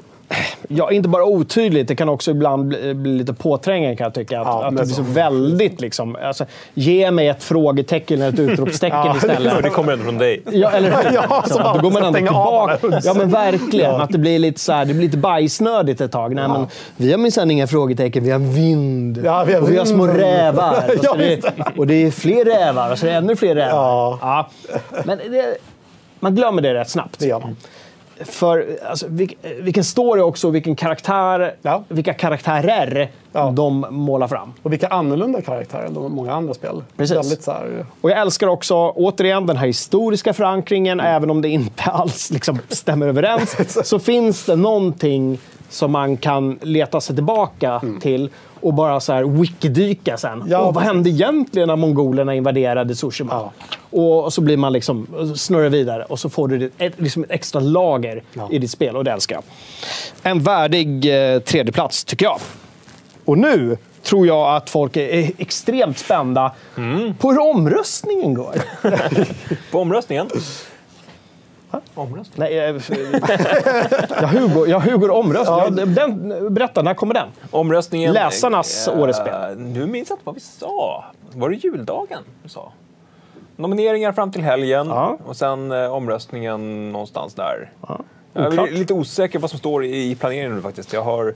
Ja, inte bara otydligt, det kan också ibland bli, bli lite påträngande kan jag tycka. Att, Ja, att det blir så så- väldigt liksom... Alltså, ge mig ett frågetecken eller ett utropstecken Ja, istället. Det kommer ändå från dig. Ja, eller hur? Ja, så bara då går man ändå tillbaka. Ja, men verkligen. Att det blir lite, så här, det blir lite bajsnödigt ett tag. Nej, men, vi har minsann inga frågetecken, vi har vind. Ja, vi har och vi har små rävar. Och, så Ja, det, och det är fler rävar och så är det ännu fler rävar. Ja. Men det, man glömmer det rätt snabbt. Det gör man. För alltså, vilk, vilken story också, vilken karaktär, Ja. vilka karaktärer Ja. de målar fram. Och vilka annorlunda karaktärer än de många andra spel. Precis. Väldigt så här, Och jag älskar också, återigen, den här historiska förankringen. Även om det inte alls liksom, stämmer överens, så finns det någonting som man kan leta sig tillbaka till och bara så här wikidyka sen. Ja, Åh, vad hände egentligen när mongolerna invaderade Tsushima? Ja. Och så blir man liksom, snurrar vidare och så får du ett, liksom ett extra lager Ja. i ditt spel och det älskar jag. En värdig eh, tredjeplats, tycker jag. Och nu tror jag att folk är extremt spända på hur omröstningen går. På omröstningen. Omröstning? Nej, eh, jag Hugo, jag Hugo omröstning. Ja, den, berätta, när kommer den? Omröstningen... Läsarnas eh, årets spel. Nu minns jag inte vad vi sa. Var det juldagen du sa? Nomineringar fram till helgen Ja. och sen eh, omröstningen någonstans där. Jag Oklart. är lite osäker på vad som står i planeringen nu faktiskt. Jag har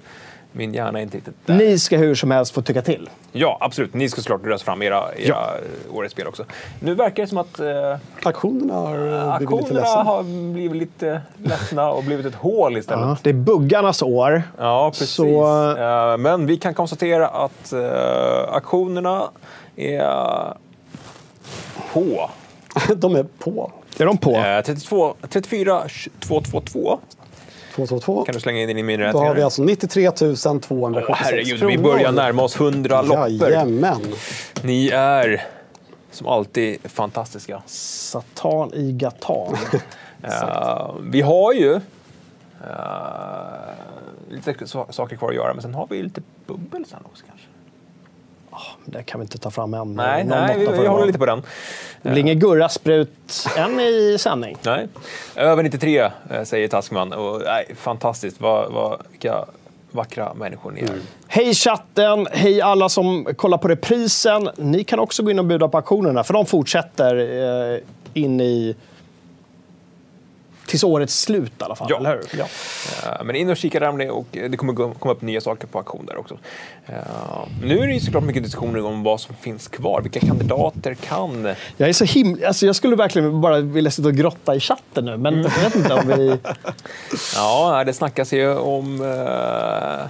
min hjärna är inte riktigt där. Ni ska hur som helst få tycka till. Ja, absolut. Ni ska såklart rösta fram era, era Ja. årets spel också. Nu verkar det som att eh, aktionerna har blivit lite ledsna. har blivit lite ledsna och blivit ett hål istället. Ja, det är buggarnas år. Ja, precis. Så- Eh, Men vi kan konstatera att uh, aktionerna är på. De är på. Är de på. Eh, 32, 34 222 222. kan du slänga in i min Då har vi alltså 93 276 Åh, herregud, vi kronor. börjar närma oss 100 loppor. Jajamän. Ni är som alltid fantastiska. Satan i gatan. Eh, vi har ju eh, lite saker kvar att göra, men sen har vi lite bubbel sen också kanske. Det kan vi inte ta fram än. Nej, nej vi, vi håller lite på den. Det blir ingen Gurra-sprut än i sändning. Nej. Över 93 eh, säger Taskman. Och, nej, fantastiskt. Vad, vad, vilka vackra människor ni är. Hej chatten, hej alla som kollar på reprisen. Ni kan också gå in och buda på auktionerna, för de fortsätter eh, in i... Tills årets slut i alla fall, Ja. eller hur? Ja. Eh, Men in och kika där om det och det kommer komma upp nya saker på auktion där också. Eh, Nu är det ju såklart mycket diskussioner om vad som finns kvar. Vilka kandidater kan... Jag är så himla... Alltså jag skulle verkligen bara vilja sitta och grotta i chatten nu, men jag vet inte om vi... Ja, det snackas ju om... eh,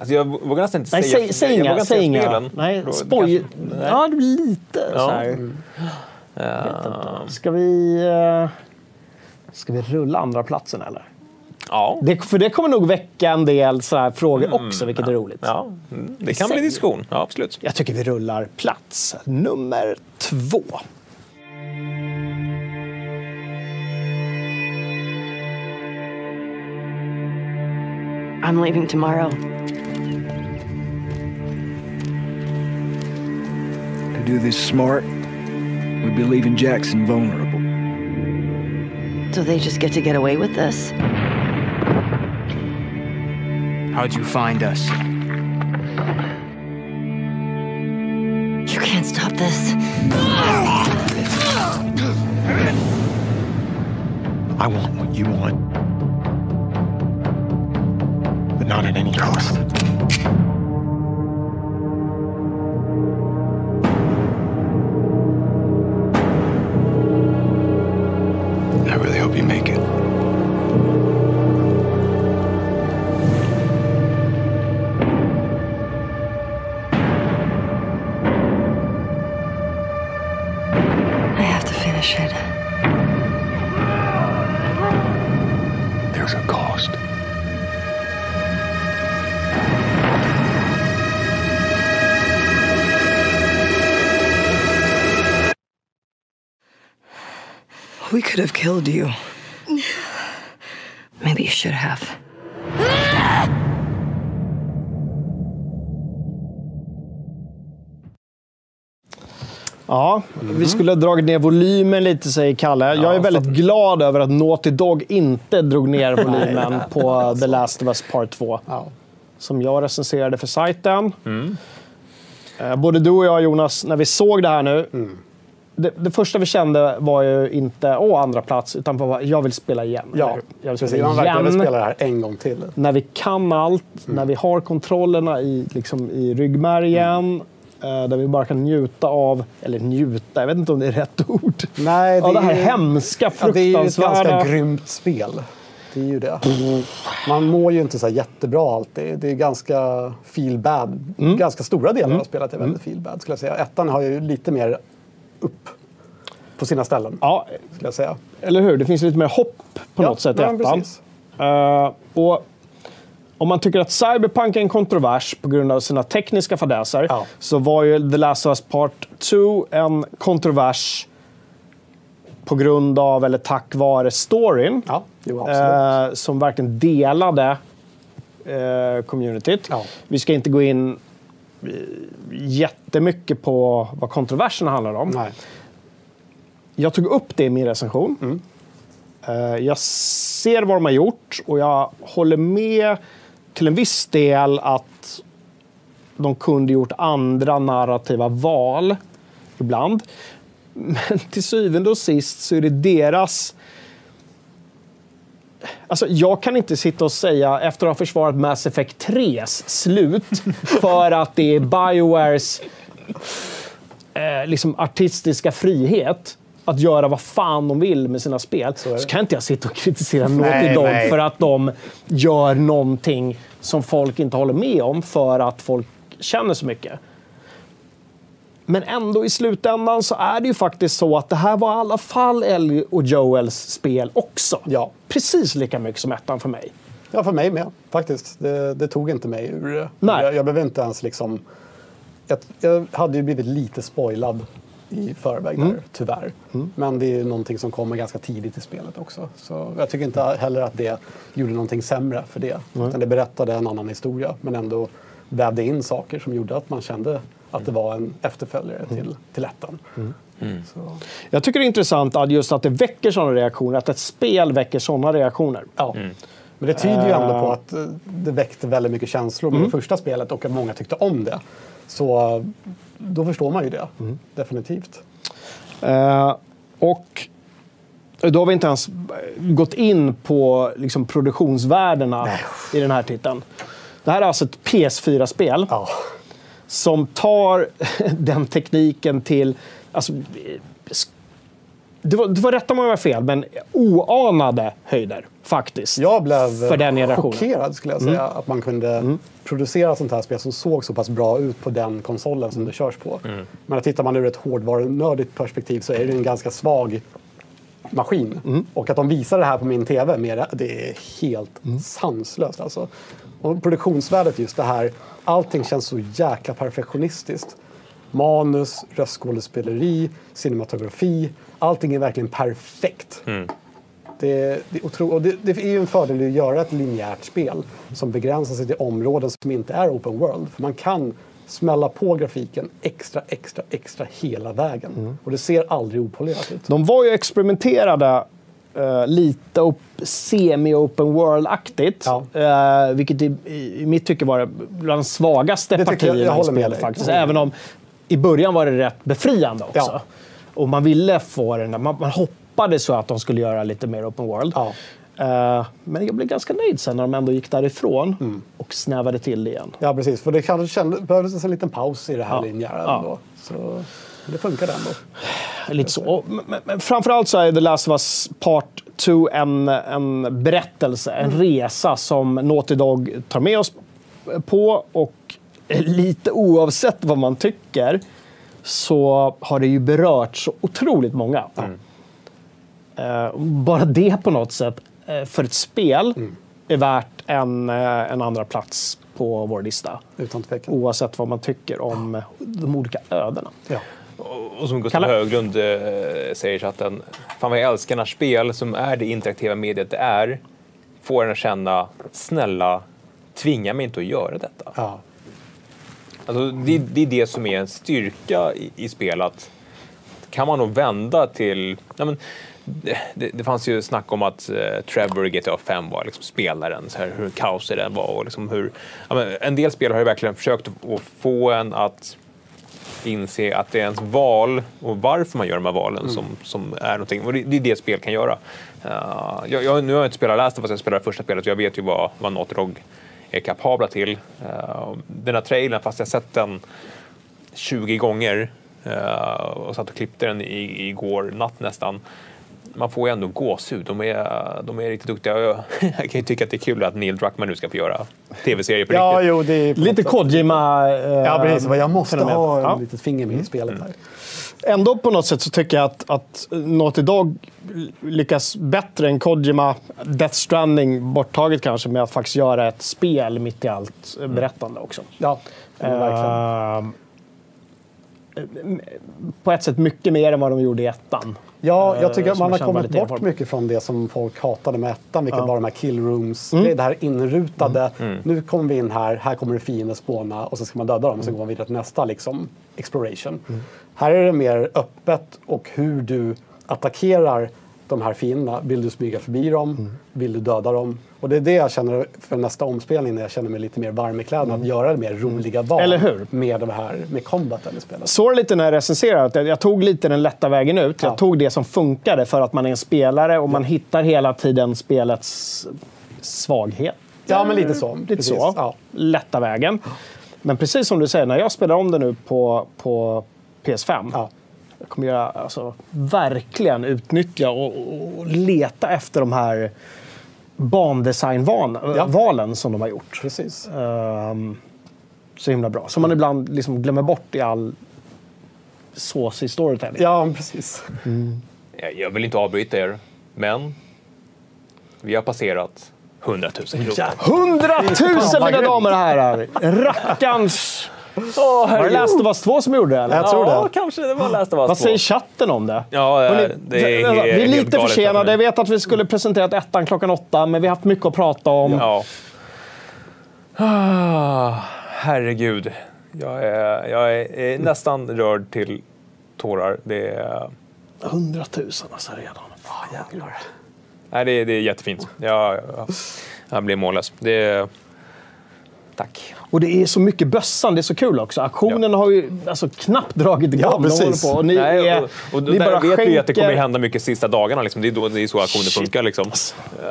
Alltså jag vågar nästan inte Nej, säga... säg, säg inga. Säg inga. Nej, spoj... kanske- nej. Ja, lite Ja. så här. Eh, Ska vi... Ska vi rulla andra platsen eller? Ja. Det, för det kommer nog väcka en del så här frågor också, vilket är roligt. ja, mm, det kan Säg. bli diskussion. Ja, absolut. Jag tycker vi rullar plats nummer två. I'm leaving tomorrow. To do this smart, we'd be leaving Jackson vulnerable. So they just get to get away with this? How'd you find us? You can't stop this. I want what you want. But not at any cost. Killed you. Maybe you should have. Ja, vi skulle ha dragit ner volymen lite, säger Kalle. Jag är väldigt glad över att Naughty Dog inte drog ner volymen på The Last of Us Part 2. Ja. Som jag recenserade för sajten. Eh, Både du och jag, Jonas, när vi såg det här nu. Det, det första vi kände var ju inte åh, andra plats utan bara, jag vill spela igen. Ja, jag vill precis. spela Man verkligen vill spela det här en gång till. När vi kan allt, när vi har kontrollerna i, liksom, i ryggmärgen. eh, Där vi bara kan njuta av, eller njuta, jag vet inte om det är rätt ord. Nej, Ja, det här är- hemska, Ja, det är ju ett fruktansvärda. ganska grymt spel. Det är ju det. Man mår ju inte så jättebra alltid. Det är ganska feel bad. Ganska stora delar av spelet är väldigt feel bad skulle jag säga. Ettan har ju lite mer upp på sina ställen. Ja, Skulle jag säga. eller hur? Det finns lite mer hopp på Ja, något sätt i ettan. Eh, och om man tycker att Cyberpunk är en kontrovers på grund av sina tekniska fadäser Ja. så var ju The Last of Us Part 2 en kontrovers på grund av, eller tack vare, storyn. Ja, eh, som verkligen delade eh, communityt. Ja. Vi ska inte gå in jättemycket på vad kontroverserna handlar om. Nej. Jag tog upp det i min recension. Mm. Eh, Jag ser vad de har gjort och jag håller med till en viss del att de kunde gjort andra narrativa val ibland. Men till syvende och sist så är det deras... Alltså, jag kan inte sitta och säga, efter att ha försvarat Mass Effect 3s slut, för att det är Biowares eh, liksom artistiska frihet att göra vad fan de vill med sina spel, så, det. kan inte jag sitta och kritisera Naughty Dog nej. för att de gör någonting som folk inte håller med om för att folk känner så mycket. Men ändå i slutändan så är det ju faktiskt så att det här var i alla fall Ellie och Joels spel också. Ja. Precis lika mycket som ettan för mig. Ja, för mig med faktiskt. Det, det tog inte mig ur det. Nej. Jag, jag behöver inte ens liksom... Jag, jag hade ju blivit lite spoilad i förväg där, tyvärr. Men det är ju någonting som kommer ganska tidigt i spelet också. Så jag tycker inte heller att det gjorde någonting sämre för det. Utan det berättade en annan historia, men ändå vävde in saker som gjorde att man kände att det var en efterföljare till, till ettan. Så, Jag tycker det är intressant att just att det väcker sådana reaktioner, att ett spel väcker sådana reaktioner. ja. Men det tyder ju ändå Eh. på att eh, det väckte väldigt mycket känslor med Mm. det första spelet och att många tyckte om det. Så eh, då förstår man ju det, Mm. definitivt. Eh, och då har vi inte ens gått in på liksom, produktionsvärdena i den här titeln. Det här är alltså ett PS4-spel Ja. Som tar den tekniken till... Alltså, det var, det var rätt om jag var fel, men oanade höjder faktiskt. Jag blev för den generationen. chockerad skulle jag säga att man kunde producera sånt här spel som såg så pass bra ut på den konsolen som det körs på. Men tittar man ur ett hårdvarunördigt perspektiv så är det en ganska svag maskin. Och att de visar det här på min TV, med det, det är helt sanslöst. Alltså. Och produktionsvärdet just det här, allting känns så jäkla perfektionistiskt. Manus, röstskådespeleri, cinematografi, allting är verkligen perfekt. Det, det, är otro, och det, det är ju en fördel att göra ett linjärt spel som begränsar sig till områden som inte är open world. För man kan smälla på grafiken extra, extra, extra hela vägen. Och det ser aldrig opolerat ut. De var ju experimenterade eh, lite op- semi-open world-aktigt. Ja. eh, vilket i, i mitt tycke var bland de svagaste Det tycker jag- partierna jag i spelet. faktiskt. Även om i början var det rätt befriande också. Ja. Och man ville få den där, man, man hoppades så att de skulle göra lite mer open world. Ja. Eh, men jag blev ganska nöjd sen när de ändå gick därifrån Mm. och snävade till det igen. Ja, precis. För det kanske kände, behövdes en liten paus i det här Ja. linjära Ja. Så det funkade ändå. Lite så. Men, men- framförallt så är The Last of Us Part 2 en, en berättelse, en resa som Naughty Dog tar med oss på. Och lite oavsett vad man tycker så har det ju berört så otroligt många. Eh, bara det på något sätt eh, för ett spel är värt en, eh, en andra plats på vår lista. Utan tvekan. Oavsett vad man tycker om de olika ödena. Ja. Och, som Gustav? Höglund eh, säger i chatten, fan vad jag älskar när spel som är det interaktiva mediet det är, får en att känna, snälla, tvinga mig inte att göra detta. Ja. Alltså, det, det är det som är en styrka i, i spel. Att kan man nog vända till... Ja, men, det, det, fanns ju snack om att eh, Trevor i GTA 5 var liksom spelaren, så här, hur kaosig den var. Och liksom hur, ja, men, en del spel har ju verkligen försökt att få en att inse att det är ens val och varför man gör de här valen som, som är någonting. Och det, det är det spel kan göra. Uh, jag, jag, nu har jag inte spelat Last of Us, jag spelar det första spelet, så jag vet ju vad, vad Naughty Dog är kapabla till. Uh, den här trailern, fast jag sett den 20 gånger uh, och satt och klippte den i, igår natt nästan. Man får ju ändå gåshud. De är, de är riktigt duktiga. Jag, jag kan ju tycka att det är kul att Neil Druckmann nu ska få göra tv-serier på Ja, riktigt. jo, det är Lite något Kojima... eh, Ja, precis. Jag måste fenomen. ha Ja. ett litet finger med i spelet här. Ändå på något sätt så tycker jag att, att Naughty Dog lyckas bättre än Kojima, Death Stranding borttaget kanske, med att faktiskt göra ett spel mitt i allt eh, berättande också. Ja, verkligen. Eh, på ett sätt mycket mer än vad de gjorde i ettan. Ja, jag tycker Eh, att som man har kommit bort erfaren. mycket från det som folk hatade med ettan, vilket Ja. var de här killrooms, Mm. det här inrutade. Mm. Nu kommer vi in här, här kommer det fiender spåna och så ska man döda dem och så går man vidare till nästa liksom, exploration. Här är det mer öppet och hur du attackerar de här fienderna. Vill du smyga förbi dem? Vill du döda dem? Och det är det jag känner för nästa omspelning när jag känner mig lite mer varm i kläderna. Att göra mer roliga val Eller hur? med det här med combaten i spelet. Så lite när jag recenserar. att jag- tog lite den lätta vägen ut. Jag Ja. tog det som funkade för att man är en spelare och man hittar hela tiden spelets svaghet. Ja, men lite så. Lite Precis, så. ja. Lätta vägen. Men precis som du säger, när jag spelar om det nu på, på PS5. Ja. Jag kommer göra, alltså, verkligen utnyttja och, och leta efter de här bandesignvalen Ja. valen som de har gjort. Precis. Ehm, så himla bra. Som man ibland liksom glömmer bort i all såsig storytelling. Ja, precis. Jag- Jag vill inte avbryta er, men vi har passerat 100 000 kronor. Hundratusen mina damer och herrar! Rackarns... Var det Last of Us 2 som gjorde det? Eller? Jag tror det. Ja, kanske det var Last of Us Vad 2. säger chatten om det? Ja, Hörrni, det, det är, vi är lite försenade. för Jag vet att vi skulle presenterat ettan klockan åtta, men vi har haft mycket att prata om. Ja. Ah, herregud. Jag är, jag är, är nästan rörd till tårar. Det är, Hundratusen alltså redan. jävlar. nej, det, är- det är jättefint. Jag, jag, han blir mållös. Det är... Tack. Och det är så mycket bössan, det är så kul också. Aktionen har ju alltså, knappt dragit igång. Ja, precis. på, och ni Nej, är, och, och ni där bara vet vi ju att det kommer skänker- hända mycket sista dagarna. Liksom. Det, är då, det är så aktioner Shit. funkar. Liksom. Eh,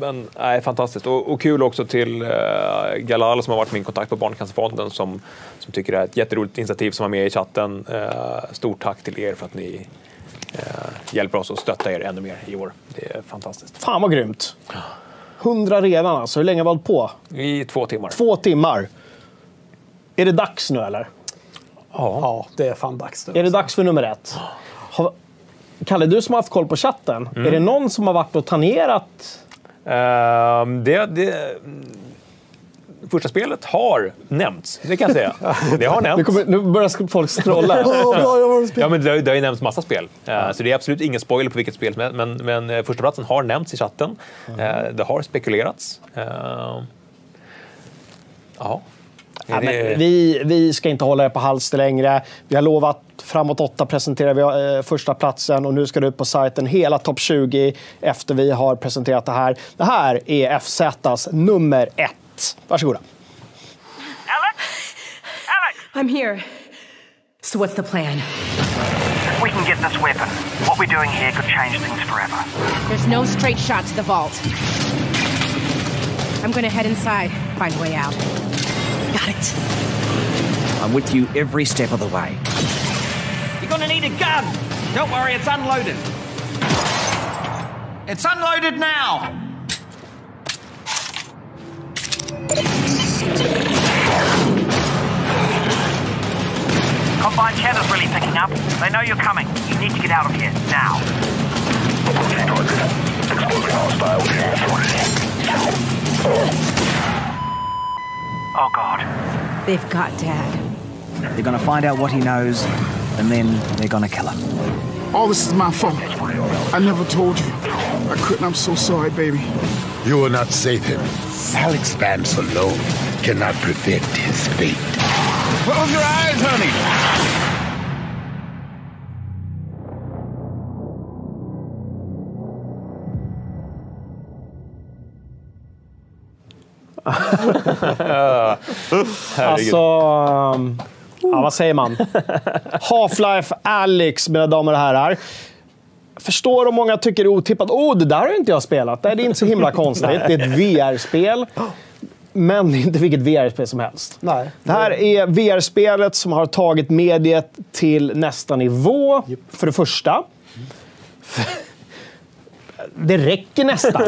men nej, fantastiskt. Och, och kul också till uh, Galal som har varit min kontakt på Barncancerfonden som, som tycker det är ett jätteroligt initiativ som var med i chatten. Eh, stort tack till er för att ni eh, hjälper oss att stötta er ännu mer i år. Det är fantastiskt. Fan vad grymt. 100 redan alltså. Hur länge har vi hållit på? I två timmar. Två timmar. Är det dags nu eller? Ja, det är fan dags nu. Är det dags för nummer ett? Har, Kalle, du som har haft koll på chatten. Är det någon som har varit och tangerat? Ehm, det, det, första spelet har nämnts, det kan jag säga. Det har Nu, nämnts. kommer, nu börjar folk scrolla. Ja, men det, har, det har ju nämnts massa spel. Eh, Så det är absolut ingen spoiler på vilket spel som helst. Men, men eh, första platsen har nämnts i chatten. Eh, Det har spekulerats. Eh, Ja. Ja, men vi, vi ska inte hålla er på halster längre. Vi har lovat framåt åtta presenterar vi eh, första platsen och nu ska det ut på sajten hela topp 20 efter vi har presenterat det här. Det här är FZs nummer ett. Varsågoda. I'm here. So what's the plan? If we can get this weapon, what we're doing here could change things forever. There's no straight shot to the vault. I'm gonna head inside, find a way out. Got it. I'm with you every step of the way. You're gonna need a gun! Don't worry, it's unloaded. It's unloaded now! Combine chatter's really picking up. They know you're coming. You need to get out of here, now. Approaching target. Exposing hostile. Oh god. They've got Dad. They're gonna find out what he knows, and then they're gonna kill him. All this is my fault. I never told you. I couldn't. I'm so sorry, baby. You will not save him. Alex Vance alone cannot prevent his fate. Close your eyes, honey. Alltså, um, ja, vad säger man? Half-Life Alyx, mina damer och herrar. Förstår om många tycker det är otippat. Oh, det där har inte jag spelat. Det är inte så himla konstigt. Det är ett VR-spel. Men inte vilket VR-spel som helst. Nej. Det här är VR-spelet som har tagit mediet till nästa nivå, för det första. Det räcker nästan.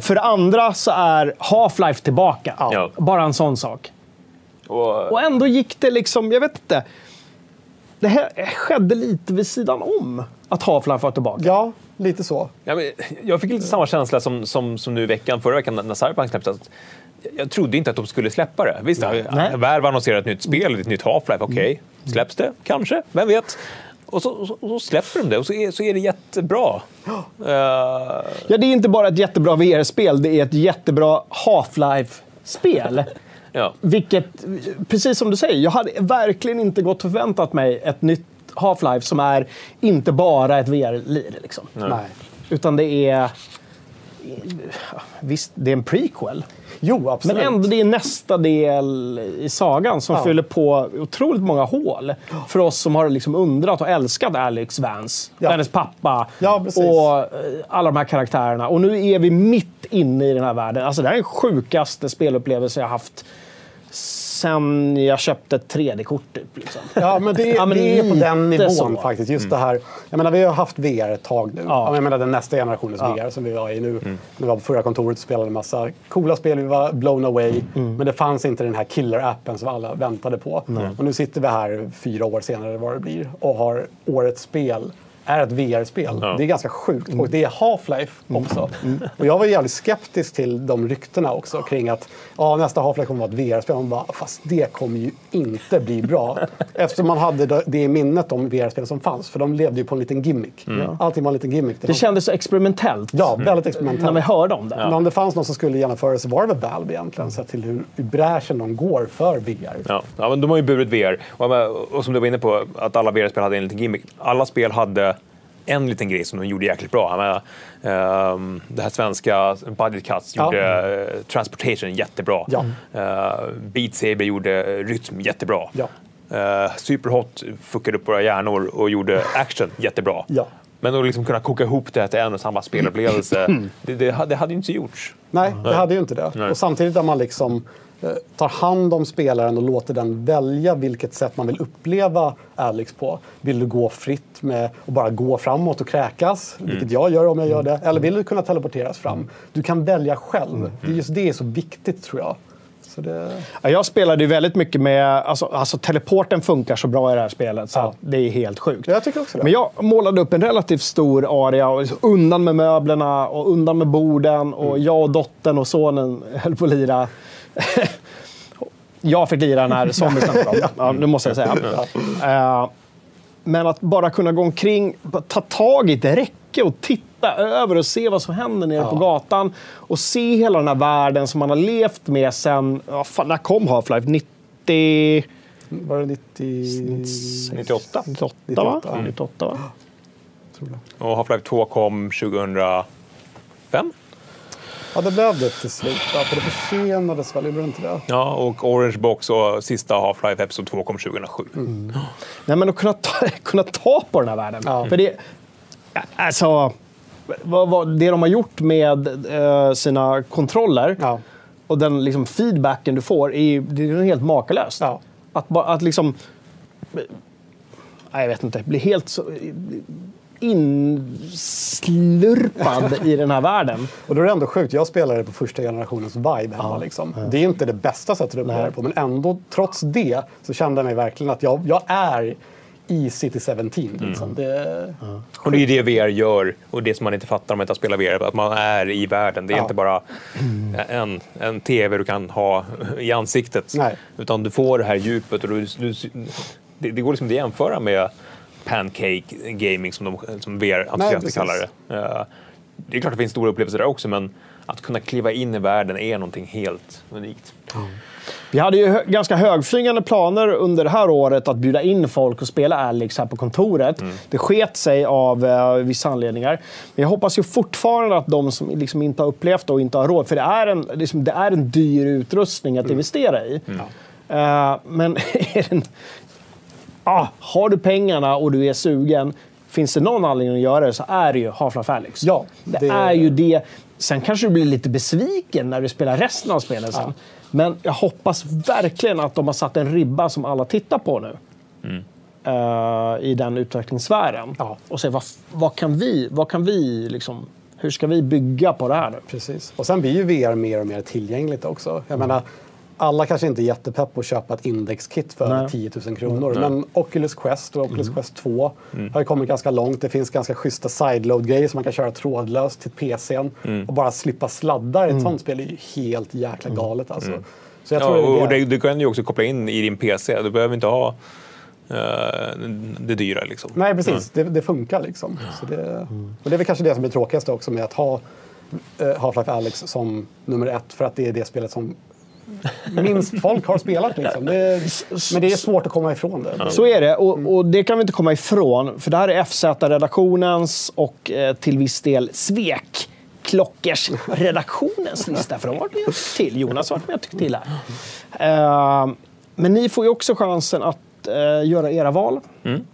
För det andra så är Half-Life tillbaka. Ja. Bara en sån sak. Och, Och ändå gick det liksom, jag vet inte. Det här skedde lite vid sidan om att Half-Life var tillbaka. Ja, lite så. Ja, men jag fick lite samma känsla som, som, som nu i veckan, förra veckan när Cyberpunk släpptes. Att Jag trodde inte att de skulle släppa det. Visst. Valve annonserar ett nytt spel, ett nytt Half-Life. Okej, släpps det? Kanske, vem vet? Och så, så, så släpper de det och så är, så är det jättebra. Eh, Ja, det är inte bara ett jättebra VR-spel, det är ett jättebra Half-Life-spel. ja. Vilket, precis som du säger, jag hade verkligen inte gått och förväntat mig ett nytt Half-Life som är inte bara ett VR-lir. Liksom. Nej. Utan det är... Visst, det är en prequel. Jo, absolut. Men ändå, det är nästa del i sagan som Ja. fyller på otroligt många hål. För oss som har liksom undrat och älskat Alex Vance, Ja. hennes pappa Ja, och eh, alla de här karaktärerna. Och nu är vi mitt inne i den här världen. Alltså, det här är den sjukaste spelupplevelse jag haft sen jag köpte ett 3D-kort. Typ, liksom. Ja, men det, Ja, men det är på den nivån så. faktiskt. Just det här. Jag menar, vi har haft VR ett tag nu. Ja. Jag menar den nästa generationens Ja. VR som vi var i nu. När vi var på förra kontoret och spelade en massa coola spel. Vi var blown away. Mm. Men det fanns inte den här killer-appen som alla väntade på. Och nu sitter vi här fyra år senare, vad det blir, och har årets spel är ett VR-spel. Ja. Det är ganska sjukt. Och det är Half-Life Mm. också. Och jag var jävligt skeptisk till de ryktena också kring att ja, nästa Half-Life kommer att vara ett VR-spel. Man bara, fast det kommer ju inte bli bra. Eftersom man hade det- det i minnet de VR-spel som fanns. För de levde ju på en liten gimmick. Allting var en liten gimmick. Det kändes så experimentellt Ja, väldigt experimentellt. när vi hörde om det. Men om det fanns någon som skulle genomföra det så var det väl Valve egentligen. Sett till hur bräschen de går för VR. Ja, ja, men de har ju burit VR. Och, och som du var inne på, att alla VR-spel hade en liten gimmick. Alla spel hade en liten grej som de gjorde jäkligt bra. Menar, ehm, det här svenska Budget Cuts Ja. gjorde eh, Transportation jättebra. Ja. Uh, Beat Saber gjorde Rytm jättebra. Ja. Eh, Superhot fuckade upp våra hjärnor och gjorde action jättebra. Ja. Men att liksom kunna koka ihop det till en och samma spelupplevelse, det, det, hade- det hade ju inte gjorts. Nej, det hade ju inte det. Nej. Och samtidigt där man liksom tar hand om spelaren och låter den välja vilket sätt man vill uppleva Alex på. Vill du gå fritt med att bara gå framåt och kräkas, vilket jag gör om jag gör det, eller vill du kunna teleporteras fram? Du kan välja själv. Det är just det är så viktigt tror jag. Det... Ja, jag spelade ju väldigt mycket med... Alltså, alltså teleporten funkar så bra i det här spelet så Ja. det är helt sjukt. Jag tycker också det. Men jag målade upp en relativt stor area och liksom undan med möblerna och undan med borden. Och Mm. jag och dottern och sonen höll på att lira. jag fick lira när zombiesarna kom. Ja, det måste jag säga. Eh, men att bara kunna gå omkring, ta tag i ett räcke och titta över och se vad som händer nere på gatan. Och se hela den här världen som man har levt med sen... Ja, fan, när kom Half-Life? 90... Var det 90... 98. 98, va? 98, ja. 98, va? Och Half-Life 2 kom 2005. Ja, det blev det till slut. Ja, för det försenades väl, gjorde det inte det? Ja, och Orange Box och sista Half-Life Episod 2 kom 2007. Nej, men att kunna ta, kunna ta på den här världen. För det, alltså, vad, vad, det de har gjort med eh, sina kontroller och den liksom, feedbacken du får är, ju- det är helt makalöst. Att, bara- att liksom... Nej, jag vet inte. Bli helt så inslurpad i den här världen. Och då är det ändå sjukt. Jag spelade på första generationens vibe hemma. Liksom. Det är inte det bästa sättet att uppleva det på, men ändå trots det så kände jag mig verkligen att jag, jag är i City 17. Liksom. Det, Och det är det VR gör och det som man inte fattar om man inte har spelat VR, att man är i världen. Det är Ja. inte bara en, en TV du kan ha i ansiktet. Nej. Utan du får det här djupet och du, du, det, det går liksom inte att jämföra med pancake gaming som, de, som VR-entusiaster kallar det. Eh, Det är klart att det finns stora upplevelser där också, men att kunna kliva in i världen är någonting helt unikt. Vi hade ju hö- ganska högflygande planer under det här året att bjuda in folk och spela Alex här på kontoret. Det sket sig av eh, vissa anledningar. Men jag hoppas ju fortfarande att de som liksom inte har upplevt och inte har råd, för det är en, liksom, det är en dyr utrustning att investera i. Eh, men är den, ah, har du pengarna och du är sugen, finns det någon anledning att göra det så är det ju Half-Life Alyx. Ja, det, det- är ju det. Sen kanske du blir lite besviken när du spelar resten av spelet sen. Men jag hoppas verkligen att de har satt en ribba som alla tittar på nu. eh, I den utvecklingssfären. Och se vad, vad kan vi, vad kan vi liksom, hur ska vi bygga på det här nu? Precis. Och sen blir ju VR mer och mer tillgängligt också. Jag menar, alla kanske inte är jättepepp på att köpa ett indexkit för Nej. 10 000 kronor. Nej. Men Oculus Quest och Oculus Mm. Quest 2 Mm. har ju kommit ganska långt. Det finns ganska schyssta sideload-grejer som man kan köra trådlöst till PCn. Mm. Och bara slippa sladdar i ett Mm. sånt spel är ju helt jäkla galet alltså. Så jag ja, tror är och det. det, du kan ju också koppla in i din PC. Du behöver inte ha eh, det dyra. Liksom. Nej, precis. Det, det funkar liksom. Så det, och det är väl kanske det som är det tråkigaste också med att ha eh, Half-Life Alyx som nummer ett. För att det är det spelet som minst folk har spelat. Liksom. Det, men det är svårt att komma ifrån det. Så är det, och, och det kan vi inte komma ifrån. För det här är FZ-redaktionens och eh, till viss del Svek Klockers redaktionens lista. För de har med till. Jonas har varit med och tyckt till här. Eh, men ni får ju också chansen att eh, göra era val. Mm.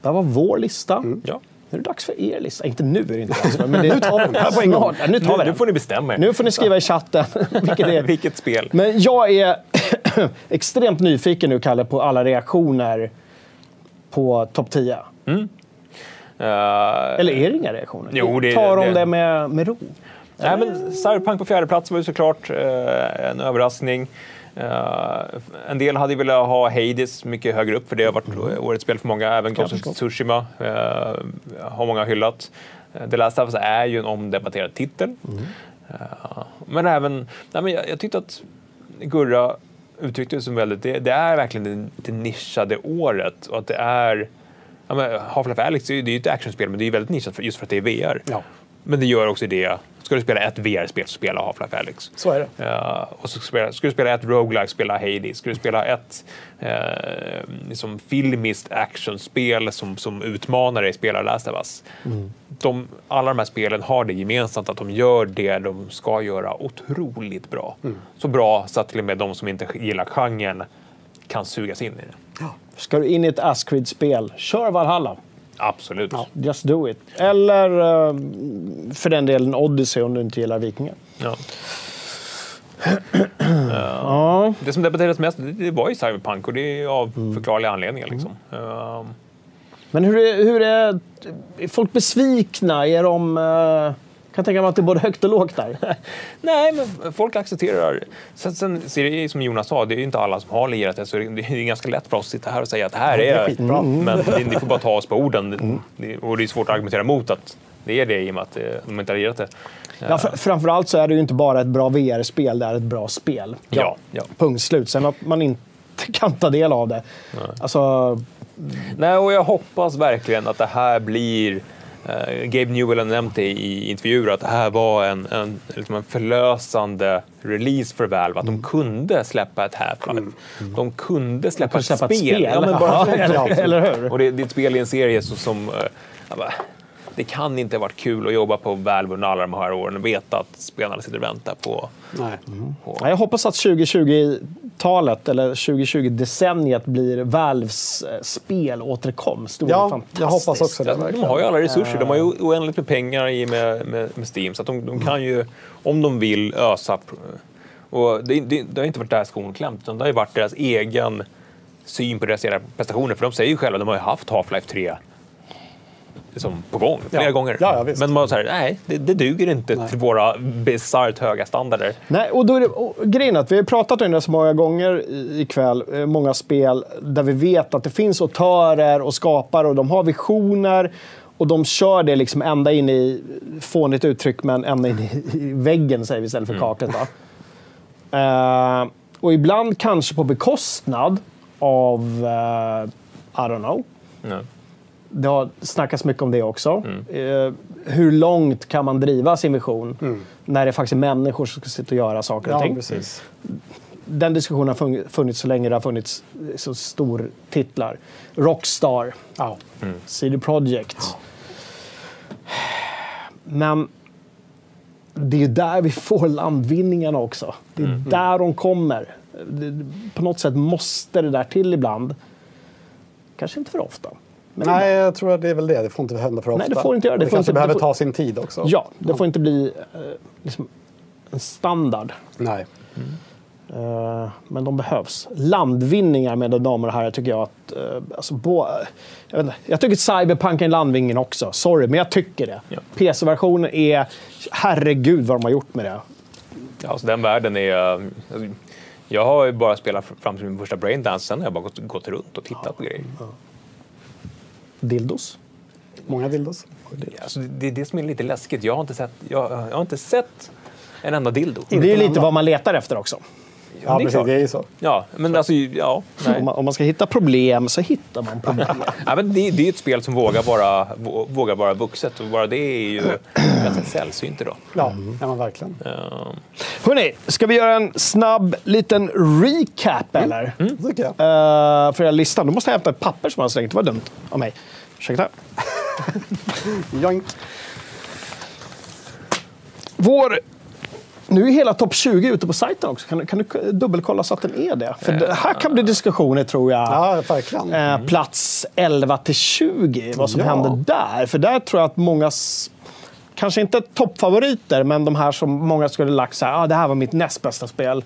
Det här var vår lista. Ja. Nu är det dags för er lista. Inte nu är det inte dags för, men det, Nu tar vi den här på en gång. Nu tar vi Nu- den. nu får ni bestämma er. Nu får ni skriva i chatten vilket det är. Vilket spel. Men jag är extremt nyfiken nu, Kalle, på alla reaktioner på topp 10. Eller är det inga reaktioner? Jo, det- Tar de det- det, med, med ro? Nej, men Cyberpunk på fjärde plats var ju såklart eh, en överraskning. Eh, en del hade velat ha Hades mycket högre upp, för det har varit årets spel för många. Även Ghost of. Tsushima eh, har många hyllat. Eh, The Last of Us är ju en omdebatterad titel. Eh, men även, nej, men jag, jag tyckte att Gurra uttryckte det som väldigt, det, det är verkligen det, det nischade året och att det är Ja, men Half-Life Alyx det är ju ett actionspel, men det är ju väldigt nischat för, just för att det är VR. Men det gör också det. Ska du spela ett VR-spel, så spela Half-Life Alyx. Så är det. Ja, och så spela, ska du spela ett roguelike, spela Hades. Ska du spela ett eh, liksom filmiskt actionspel som, som utmanar dig, spela Last of Us. De, alla de här spelen har det gemensamt att de gör det de ska göra otroligt bra. Så bra så att till och med de som inte gillar genren kan sugas in i det. Ska du in i ett Ascrid-spel, kör Valhalla. Absolut. Just do it. Eller eh, för den delen Odyssey om du inte gillar vikingar. Ja. Ja. Det som debatterades mest det, var ju Cyberpunk och det är av Mm. förklarliga anledningar. Liksom. Ehm, Men hur är, hur är, är folk besvikna? Är de... eh, kan tänka mig att det är både högt och lågt där. Nej, men folk accepterar. Sen, sen ser det som Jonas sa, det är ju inte alla som har lirat det, så det är ganska lätt för oss att sitta här och säga att det här Ja, det är är... Mm. Men ni, får bara ta oss på orden. Det, och det är svårt att argumentera emot att det är det i och med att eh, de inte har lirat det. Ja, fr- framförallt så är det ju inte bara ett bra VR-spel, det är ett bra spel. Ja, ja. Punkt slut. Sen att man inte kan ta del av det. Alltså, Nej, och jag hoppas verkligen att det här blir... Uh, Gabe Newell har nämnt det i intervjuer att det här var en, en, liksom en förlösande release för Valve. Att de kunde släppa ett Half-Life. De kunde släppa, kunde släppa ett ett spel. spel. Ja, men bara, Ja, eller- eller hur? Och det, det är ett spel i en serie som... som eh, det kan inte ha varit kul att jobba på Valve under alla de här åren och veta att spelarna sitter och väntar på... Nej. ja, jag hoppas att 2020-talet, eller 2020-decenniet, blir Valves spelåterkomst. Det vore Ja, fantastiskt. jag hoppas också det. Alltså, de verkligen. har ju alla resurser. De har ju oändligt med pengar i med, med, med Steam. Så att de, de kan ju, om de vill, ösa. Och det, det, det har inte varit där skon klämt, utan det har ju varit deras egen syn på deras prestationer. För de säger ju själva, de har ju haft Half-Life 3 liksom på gång flera Ja. gånger. Ja, ja. Men man säger, nej, det, det duger inte till våra bisarrt höga standarder. Nej, och då är det, och grejen är att vi har pratat om det så många gånger ikväll, eh, många spel där vi vet att det finns autörer och skapare och de har visioner och de kör det liksom ända in i, fånigt uttryck, men ända in i, väggen säger vi istället för kaklet. Va? Eh, och ibland kanske på bekostnad av, eh, I don't know, Ja. Det har snackats mycket om det också. Eh, hur långt kan man driva sin vision när det faktiskt är människor som ska sitta och göra saker och Ja, ting? precis. Den diskussionen har fun- funnits så länge det har funnits så stor titlar. Rockstar, Ja. CD Projekt. Men det är ju där vi får landvinningarna också. Det är där de kommer. På något sätt måste det där till ibland. Kanske inte för ofta. Men Nej, jag tror att det är väl det. Det får inte hända för ofta. Nej, det får inte göra det. Det, får kanske inte- behöver det får- ta sin tid också. Ja, det får inte bli eh, liksom en standard. Nej. Eh, men de behövs. Landvinningar, mina damer och herrar, tycker jag att... eh, alltså, bo, jag, vet inte, jag tycker Cyberpunk är en landvinning också. Sorry, men jag tycker det. Ja. PC-versionen är... Herregud vad de har gjort med det. Ja, alltså den världen är... alltså, Jag har ju bara spelat fram till min första Braindance, sen har jag bara gått, gått runt och tittat på grejer. Dildos. Många dildos. Alltså, det är det som är lite läskigt. Jag har inte sett, jag, jag har inte sett en enda dildo. Det är ju lite vad man letar efter också. Ja, det är precis. klart. Det är ju så. Ja, men alltså, ja. Om man, om man ska hitta problem så hittar man problem. Ja, men det, det är ett spel som vågar vara, vå- vågar vara vuxet och bara det är ju ganska sällsynt idag. Ja, ja men verkligen. Ja. Hörni, ska vi göra en snabb liten recap eller? Det tycker jag. Eh, för här listan. Då måste jag hämta ett papper som jag har slängt. Det var dumt av mig. Ursäkta. Joink. Vår... Nu är hela topp 20 ute på sajten också. Kan, du- kan du dubbelkolla så att den är det? För det här kan bli diskussioner tror jag. Ja, verkligen. Eh, plats 11 till 20, vad som Ja. händer där. För där tror jag att många, kanske inte toppfavoriter, men de här som många skulle lagt så här, ah, det här var mitt näst bästa spel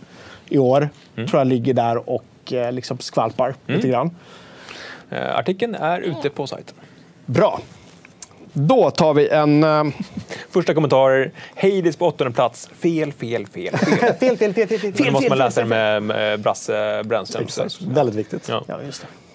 i år. Mm. Tror jag ligger där och eh, liksom skvalpar lite grann. Eh, Artikeln är ute på sajten. Bra. Då tar vi en... eh, Första kommentarer. Hades på åttonde plats. Fel, fel, fel. fel. Fel, fel, fel, fel, fel. Men då måste man läsa det med, med Brasse Brännström. Exakt. Väldigt viktigt. Ja. Ja, just det. Fel, fel, fel.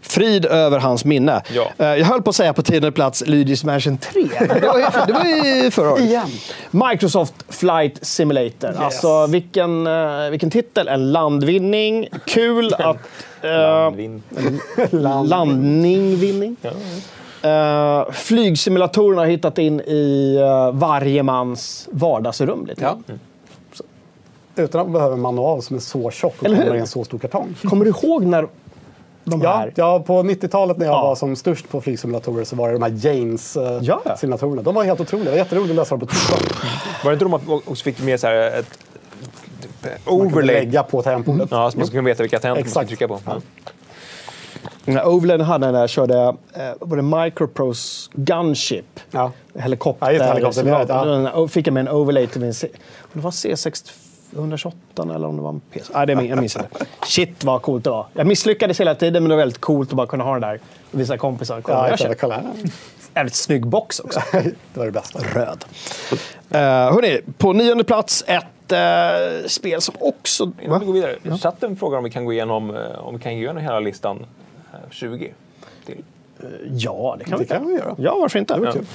Frid över hans minne. Ja. Eh, Jag höll på att säga på tionde plats Luigi's Mansion 3. Det var ju, det var ju förra året. Igen. Microsoft Flight Simulator. Alltså vilken, eh, vilken titel. En landvinning. Kul att... eh, Landvin. landningvinning. Uh, flygsimulatorerna har hittat in i uh, varje mans vardagsrum. Lite. Ja. Utan att man behöver en manual som är så tjock och Eller hur? kommer i en så stor kartong. Kommer du ihåg när de Ja, här... ja, på 90-talet när jag Ja. var som störst på flygsimulatorer så var det de här Ja. Janes-simulatorerna. De var helt otroliga. Det var jätteroligt att läsa dem på TikTok. Var det inte de att också fick med så här ett Man kunde overlay? lägga på tangentbordet. Ja, så man kunna veta vilka tangenter man Exakt. trycka på. Ja. När Overland hade den där, körde eh, var det Microprose Gunship. Ja. Helikopter. Ja, helikopter, jag. den fick jag med en overlay till min... C- det var C6 128 eller om det var en PC. Nej, det min- jag minns inte. Shit vad coolt det var. Jag misslyckades hela tiden men det var väldigt coolt att bara kunna ha den där och visa kompisar. Kolla, Ja, jag känner. kolla här. Jävligt snygg box också. det var det bästa. Röd. Uh, hörni, på nionde plats ett eh, spel som också... Innan vi går vidare, chatten frågar om vi kan gå igenom, eh, om vi kan gå igenom hela listan eh, 20 till. Ja, det kan vi Det kan vi göra. Ja, varför inte? var Ja. kul.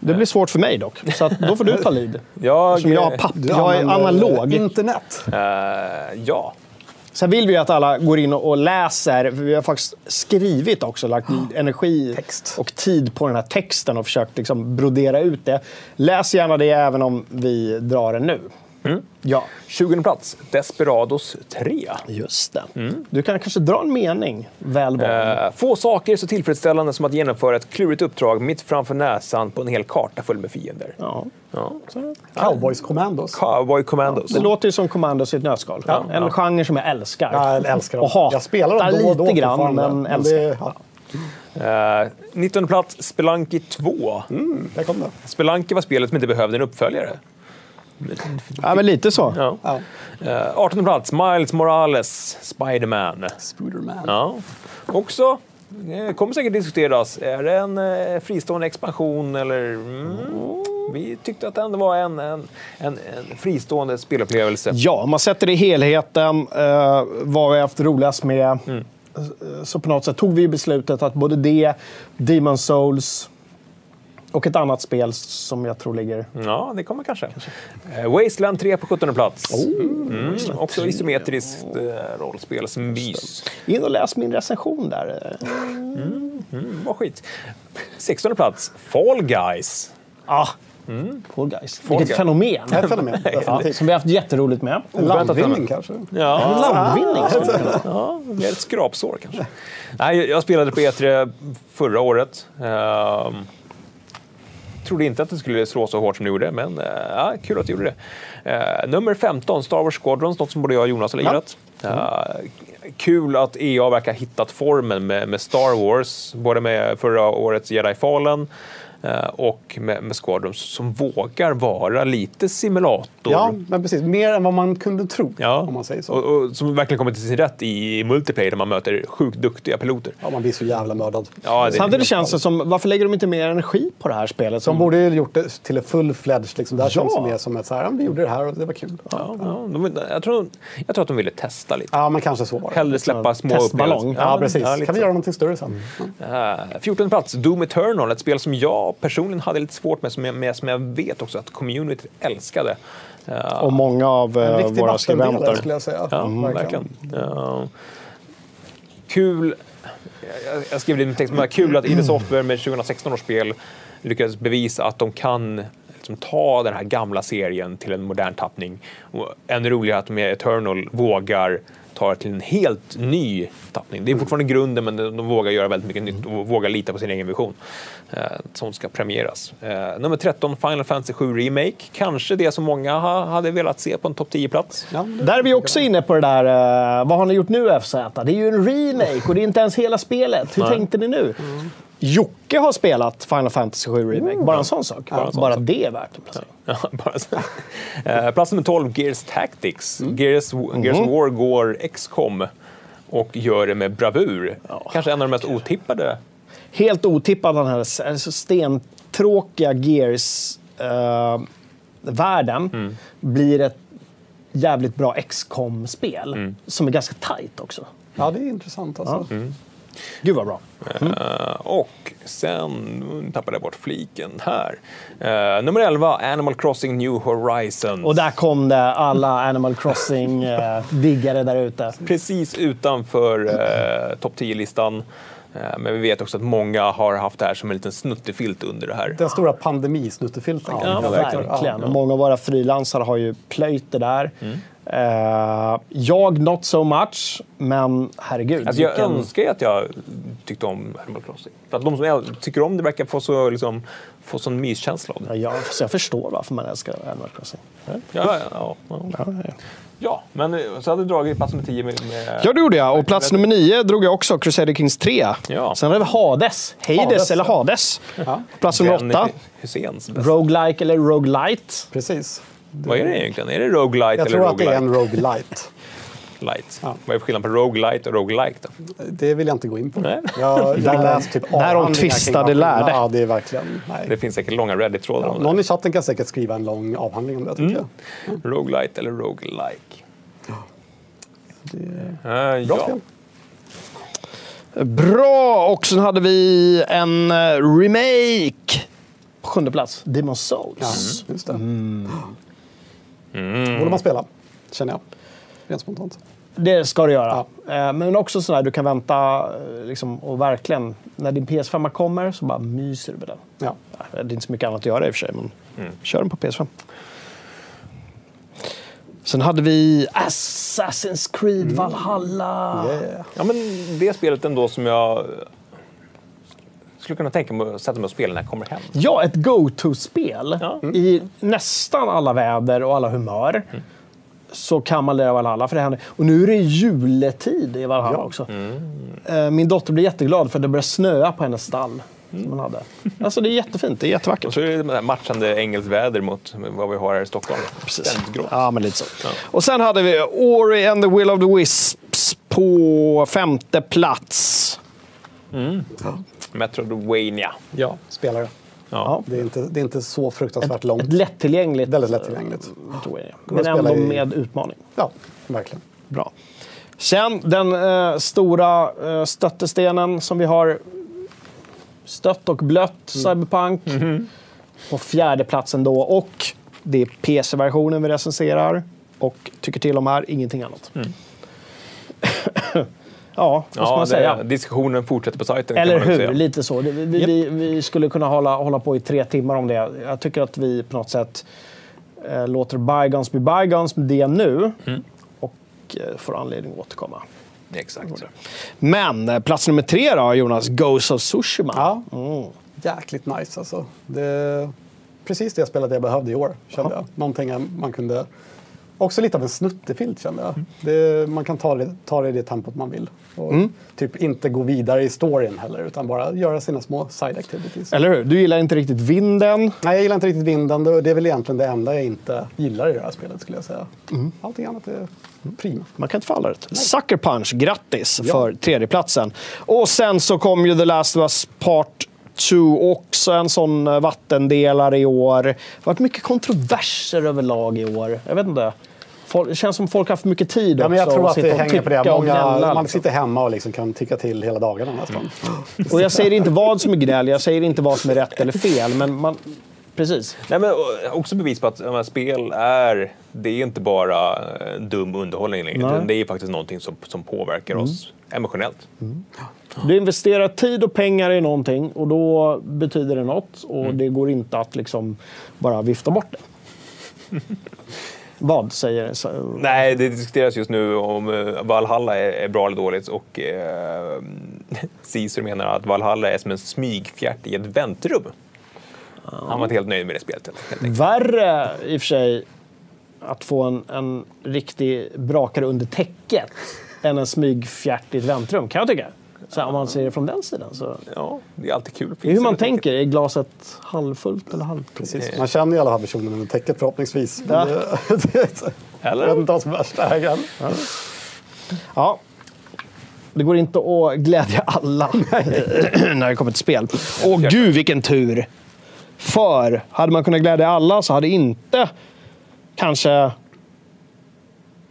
Det blir svårt för mig dock, så då får du ta lead. Jag, Som jag har papp. Jag är analog. Internet. eh, ja. Sen vill vi att alla går in och läser. Vi har faktiskt skrivit också, lagt energi Text. och tid på den här texten och försökt liksom brodera ut det. Läs gärna det även om vi drar det nu. Ja, 20 plats, Desperados 3. just det. Du kan kanske dra en mening, väl. Eh, få saker är så tillfredsställande som att genomföra ett klurigt uppdrag mitt framför näsan på en hel karta full med fiender. Ja. Ja. Cowboys Commandos. Cowboy Commandos. Det låter ju som Commandos i ett nötskal. en genre som jag älskar. Ja, jag älskar dem. Och hatar jag spelar dem då och då lite grann, men Men älskar. det, ja. Eh, 19 plats, Spelunky 2. Mm, där kom det. Spelunky var spelet som inte behövde en uppföljare. Ja, men lite så. Ja. Ja. Eh, 18 plats, Miles Morales, Spiderman. Spooderman. Ja. Också, kommer säkert diskuteras, är det en eh, fristående expansion eller... Mm, vi tyckte att det ändå var en, en, en, en fristående spelupplevelse. Ja, om man sätter det i helheten, eh, vad vi har haft roligast med. Mm. eh, Så på något sätt tog vi beslutet att både det, Demon Souls och ett annat spel som jag tror ligger... Ja, det kommer kanske. Eh, Wasteland 3 på 17 plats. mm, också isometriskt eh, rollspelsmys. In och läs min recension där. Mm, vad skit. 16 plats, Fall Guys. Ah, Fall Guys. Vilket Guys. fenomen! Det är ett fenomen. Ja, som vi har haft jätteroligt med. Landvinning kanske? Ja, Landvinning. det kunna vara. ja med ett skrapsår kanske. Nej, jag- spelade på E3 förra året. Ehm, trodde inte att det skulle slå så hårt som det gjorde, men eh, ja, kul att det gjorde det. Eh, nummer 15, Star Wars Squadrons, något som både jag och Jonas har lirat. Eh, kul att EA verkar ha hittat formen med, med Star Wars, både med förra årets Jedi Fallen och med, med Squadrons, som vågar vara lite simulator. Ja, men precis. Mer än vad man kunde tro, Ja, om man säger så. och, och som verkligen kommer till sin rätt i multiplayer där man möter sjukt duktiga piloter. Ja, man blir så jävla mördad. Ja, det, Samtidigt känns det som, varför lägger de inte mer energi på det här spelet? De Som, borde ju gjort det till ett full-fledged. Liksom. Det här Ja. känns mer som ett så här, ja, vi gjorde det här och det var kul. Ja, ja, ja, de, jag, tror, jag tror att de ville testa lite. men kanske så var det. Hellre släppa små testballong. upplevelser. Ja, precis. lite kan vi göra någonting större sen? Ja. Eh, 14 plats, Doom Eternal, ett spel som jag personligen hade lite svårt med, som jag, med, som jag vet också att communityt älskade. Eh, och många av eh, våra skribenter. skulle jag säga. Ja, verkligen. Ja. Kul. Jag, jag skrev det i min text, men kul att ID Software med 2016 års spel lyckades bevisa att de kan liksom, ta den här gamla serien till en modern tappning. Och ännu roligare att de med Eternal vågar ta det till en helt ny tappning. Det är fortfarande grunden, men de, vågar göra väldigt mycket nytt och vågar lita på sin egen vision. Eh, som ska premieras. Eh, nummer 13, Final Fantasy 7 Remake. Kanske det som många ha, hade velat se på en topp 10-plats. Där är vi också inne på det där, eh, vad har ni gjort nu FZ? Det är ju en remake och det är inte ens hela spelet. Hur Nej. tänkte ni nu? Jocke har spelat Final Fantasy 7 Remake, bara en sån sak. Bara en sån bara sak. det är värt en placering. Ja, bara så. Eh, Plats nummer 12, Gears Tactics. Gears, Gears of War går XCOM och gör det med bravur. Kanske en av de mest otippade. Helt otippad den här alltså stentråkiga Gears-världen Mm. blir ett jävligt bra XCOM-spel Mm. som är ganska tight också. Ja, det är intressant alltså. Gud vad bra. Eh, och sen nu tappade jag bort fliken här. Eh, nummer 11, Animal Crossing New Horizons. Och där kom det, alla Animal Crossing-diggare där ute. Precis utanför eh, topp 10-listan. Eh, Men vi vet också att många har haft det här som en liten snuttefilt under det här. Den stora pandemisnuttefilten. Ja, säga. verkligen. Ja. Många av våra frilansare har ju plöjt det där. Mm. Eh, jag not so much, men herregud. Alltså jag vilken- önskar ju att jag tyckte om Animal Crossing. För att de som jag tycker om det verkar få så liksom, få sån myskänsla av det. Ja, jag, så jag förstår varför man älskar Animal Crossing. Ja, ja, ja, ja. ja, men eh, så hade du dragit plats nummer 10 med... med Ja, det gjorde jag. Och plats nummer nio drog jag också, Crusader Kings 3. Ja. Sen hade vi Hades. Hades, Hades, eller ja. Hades. Plats nummer Benny åtta. Huséns bästa. Roguelike eller roguelite. Precis. Vad är det egentligen? Är det roguelite Jag eller tror att det är roguelite? en roguelite. Light. Vad är skillnaden på roguelite och roguelike då? Det vill jag inte gå in på. Nej. Jag, jag läst typ Där de tvistade lärde. Ja, det är verkligen... Nej. Det finns säkert långa Reddit-trådar Ja, om någon i chatten kan säkert skriva en lång avhandling om det, tycker jag. det. Roguelite eller roguelike? Eh, Bra ja. Bra! Och sen hade vi en eh, remake. På sjunde plats, Demon's Souls. Ja, just det. Mm. Borde man spela, känner jag. Rent spontant. Det ska du göra. Eh, Men också sådär, du kan vänta eh, liksom, och verkligen, när din PS5 kommer så bara myser du med den. Ja. Ja, Det är inte så mycket annat att göra i och för sig, men kör den på PS5. Sen hade vi Assassin's Creed Valhalla. Yeah. ja, men det spelet ändå som jag skulle kunna tänka mig att sätta mig och spela när jag kommer hem. Ja, ett go-to-spel Ja. i nästan alla väder och alla humör. Så kan man lära Valhalla, för det händer. Och nu är det juletid i Valhalla Ja. också. Eh, Min dotter blir jätteglad för det börjar snöa på hennes stall. Som hon hade. Alltså det är jättefint, det är jättevackert. Och så är det matchande engelskt väder mot vad vi har här i Stockholm. Ständigt grått. Ja, men lite så. Och sen hade vi Ori and the Will of the Wisps på femte plats. Metroidvania. Ja, spelare. Ja. Det är inte, det är inte så fruktansvärt Ett långt. lättillgängligt. Väldigt lättillgängligt. tror jag. Går Men ändå i- med utmaning. Ja, verkligen. Bra. Sen den eh, stora eh, stöttestenen som vi har stött och blött Cyberpunk. På fjärde platsen då. Och det är PC-versionen vi recenserar. Och tycker till om här, ingenting annat. ja, vad ska Ja, man det, säga? diskussionen fortsätter på sajten. Eller hur? säga. Lite så. Det- Vi, vi, vi skulle kunna hålla, hålla på i tre timmar om det. Jag tycker att vi på något sätt eh, låter bygons bli bygons med det nu. Mm. Och eh, får anledning att återkomma. Exakt. Men eh, plats nummer tre då, Jonas. Ghost of Tsushima. Ja. Mm. Jäkligt nice alltså. Det, precis det spelet jag behövde i år, kände jag. Någonting man kunde... Också lite av en snuttefilt, kände jag. Det, man kan ta det, ta det i det tempot man vill. Och Mm. typ inte gå vidare i storyn heller, utan bara göra sina små side activities. Eller hur? Du gillar inte riktigt vinden. Nej, jag gillar inte riktigt vinden. Det är väl egentligen det enda jag inte gillar i det här spelet, skulle jag säga. Mm. Allting annat är prima. Man kan inte få alla rätt. Sucker Punch, grattis Ja. för tredjeplatsen. Och sen så kom ju The Last of Us Part 2 också en sån eh, vattendelare i år. Det har varit mycket kontroverser överlag i år. Jag vet inte. Folk, det känns som folk har haft mycket tid Ja, men jag tror att det hänger på det. Många, gnälla, man liksom. sitter hemma och liksom kan tycka till hela dagarna nästan. Och jag säger inte vad som är gnäll, jag säger inte vad som är rätt eller fel. Men man, precis. Nej, men också bevis på att menar, spel är, det är inte bara eh, dum underhållning längre. Utan Det är faktiskt någonting som, som påverkar oss emotionellt. Du investerar tid och pengar i någonting och då betyder det något. Och det går inte att liksom bara vifta bort det. vad säger så, Nej, det diskuteras just nu om eh, Valhalla är, är bra eller dåligt och eh, Caesar menar att Valhalla är som en smygfjärt i ett väntrum. Han var inte helt nöjd med det spelet. Värre i och för sig att få en, en riktig brakare under täcket än en smygfjärt i ett väntrum, kan jag tycka. Så om man ser det från den sidan. Så. Ja, det är alltid kul. Det är hur man det, tänker. Är glaset halvfullt eller halvtomt? Precis. Man känner i alla fall personen under täcket förhoppningsvis. Ja. Eller? Jag vet inte vad som är värsta ägaren. Ja. Det går inte att glädja alla när det kommer till spel. Och gud vilken tur! För hade man kunnat glädja alla så hade inte kanske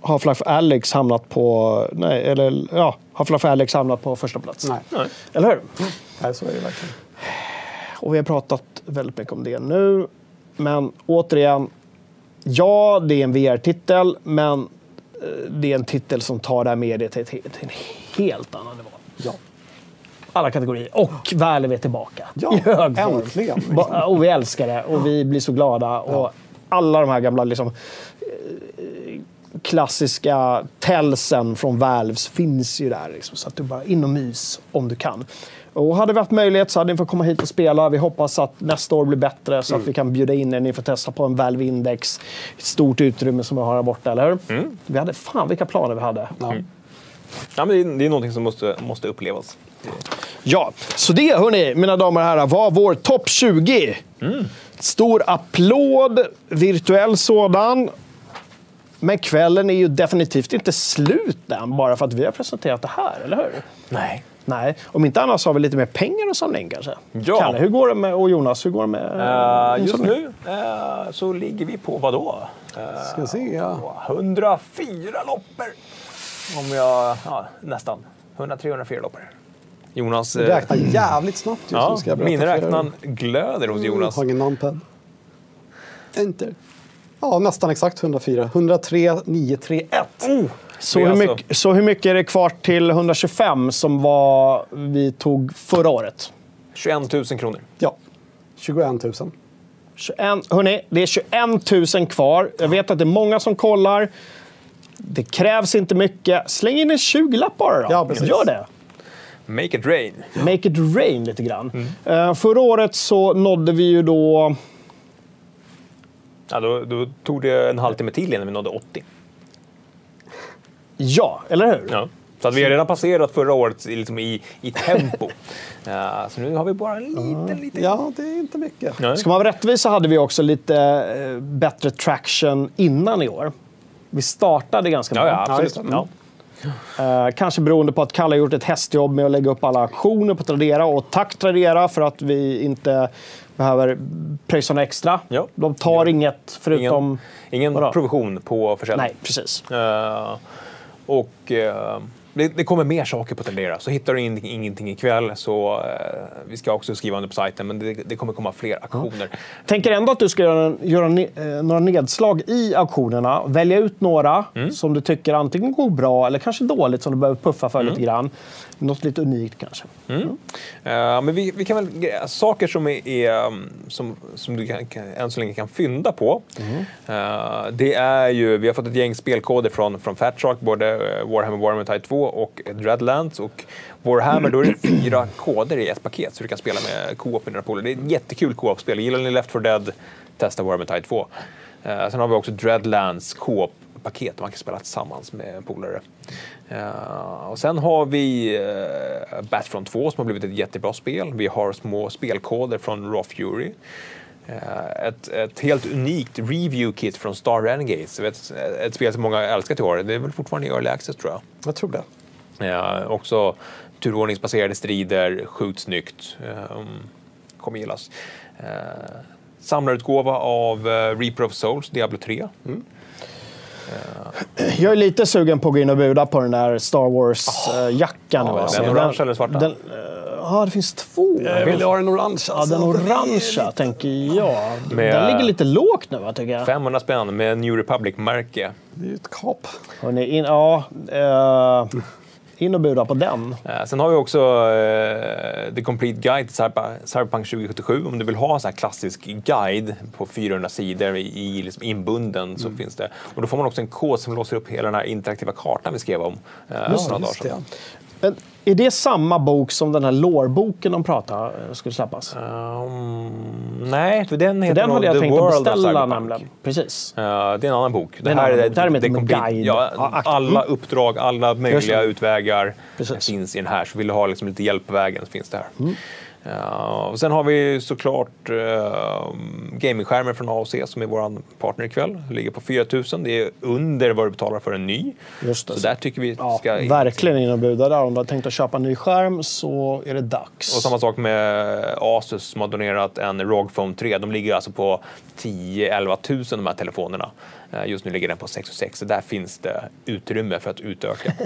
Half-Life Alyx hamnat på... Nej, eller ja, Half-Life Alyx hamnat på första plats. Nej. Eller hur? Nej, så är det verkligen. Och vi har pratat väldigt mycket om det nu. Men återigen, ja, det är en VR-titel, men eh, det är en titel som tar det här mediet till, till en helt annan nivå. Ja. Alla kategorier. Och Valve är tillbaka. Ja, I hög äntligen. Och vi älskar det och vi blir så glada. Och alla de här gamla liksom, eh, klassiska tälsen från Valves finns ju där. Liksom, så att du bara in och mys om du kan. Och hade vi haft möjlighet så hade ni fått komma hit och spela. Vi hoppas att nästa år blir bättre så att vi kan bjuda in er. Ni får testa på en Valve Index. Ett stort utrymme som vi har här borta, eller hur? Vi hade, fan vilka planer vi hade. Ja, men det, är, det är någonting som måste, måste upplevas. Ja, så det hörni, mina damer och herrar, var vår topp 20. Stor applåd, virtuell sådan. Men kvällen är ju definitivt inte slut än bara för att vi har presenterat det här, eller hur? Nej. Nej, om inte annars har vi lite mer pengar att samla in kanske. Ja. Kalle, hur går det med, och Jonas, hur går det med Eh, just nu eh, så ligger vi på vad då? Uh, Ska se, ja. 104 loppor. Om jag... Ja, nästan. 103-104 loppor. Jonas... Du eh, räknar jävligt snabbt just Ja, nu, ska jag berätta er. miniräknaren glöder hos Jonas. Mm, har ingen numpad. Enter. Ja, nästan exakt 104. 103 931. Så, Det är hur alltså- mycket, så hur mycket är det kvar till 125 som var, vi tog förra året? 21 000 kronor. Ja, 21 000. 21, hörni, det är 21 000 kvar. Jag vet att det är många som kollar. Det krävs inte mycket. Släng in en 20-lapp bara då. Ja, precis. Gör det. Make it rain. Make it rain lite grann. Mm. Eh, förra året så nådde vi ju då... Ja, då, då tog det en halvtimme till innan vi nådde 80. Ja, eller hur? Ja. Så att vi har redan passerat förra året i- liksom i, i tempo. Ja, så nu har vi bara en liten, liten... Ja, det är inte mycket. Nej. Ska man vara rättvis så hade vi också lite eh, bättre traction innan i år. Vi startade ganska Ja, bra. ja, absolut. Mm. Ja. Eh, kanske beroende på att Kalle har gjort ett hästjobb med att lägga upp alla auktioner på Tradera. Och tack Tradera för att vi inte behöver pröjsa något extra. Ja. De tar inget förutom... Ingen, ingen provision på försäljning. Nej, precis. Eh, och eh, det, det kommer mer saker på Tradera. Så hittar du in, ingenting ikväll så eh, vi ska också skriva under på sajten, men det, det kommer komma fler aktioner. Tänker ändå att du ska göra, göra ne- eh, några nedslag i auktionerna. Välja ut några Mm. som du tycker antingen går bra eller kanske dåligt som du behöver puffa för Mm. lite grann. Något lite unikt kanske. Mm. Eh, men vi, vi kan väl, saker som, är, um, som, som du kan, kan, än så länge kan fynda på. Eh, det är ju, vi har fått ett gäng spelkoder från, från Fat Shark, både eh, Warhammer Warhammer 2 och Dreadlands. Och Warhammer, då är det fyra koder i ett paket så du kan spela med co-op med dina polare. Det är ett jättekul co-op-spel. Gillar ni Left 4 Dead, testa Warhammer Tide 2. Eh, sen har vi också Dreadlands co-op paket man kan spela tillsammans med polare. Eh, och sen har vi uh, Battlefront 2 som har blivit ett jättebra spel. Vi har små spelkoder från Raw Fury. Eh, ett, ett helt unikt review-kit från Star Renegades. Ett, ett spel som många älskar till år. Det är väl fortfarande i early access tror jag. Jag tror det. Ja, också turordningsbaserade strider, sjukt snyggt. Um, kommer gillas. Uh, samlarutgåva av uh, Reaper of Souls, Diablo 3. Jag är lite sugen på att gå in och buda på den där Star Wars-jackan. Ja, den orangea eller svarta? Den, ja, det finns två. Jag vill ha den orangea. Ja, den orangea tänker jag. Med- Den ligger lite lågt nu, tycker jag. 500 spänn med New Republic-märke. Det är ju ett kap. Hörrni, in, ja, eh, in och buda på den. Eh, Sen har vi också eh, The Complete Guide till Cyber- Cyberpunk 2077. Om du vill ha en sån här klassisk guide på 400 sidor i, liksom inbunden så finns det. Och då får man också en kod som låser upp hela den här interaktiva kartan vi skrev om eh, för några dagar sedan. Är det samma bok som den här lårboken de pratade eh, skulle släppas? Um, nej, för den För heter den nog hade jag The tänkt att World of beställa nämligen. Precis. Eh, det är en annan bok. Det. Det här är The som en guide. Ja, alla mm. uppdrag, alla möjliga det. utvägar Precis. finns i den här. Så vill du ha liksom lite hjälp på vägen så finns det här. Mm. Eh, och sen har vi såklart uh, gamingskärmen från AOC som är vår partner ikväll. Ligger på 4 000. Det är under vad du betalar för en ny. Just det. Så där tycker vi Ja, ska... verkligen in och buda där. Om du har tänkt att köpa en ny skärm så är det dags. Och samma sak med Asus som har donerat en ROG Phone 3. De ligger alltså på 10-11 000 de här telefonerna. Eh, Just nu ligger den på 6 6 så där finns det utrymme för att utöka.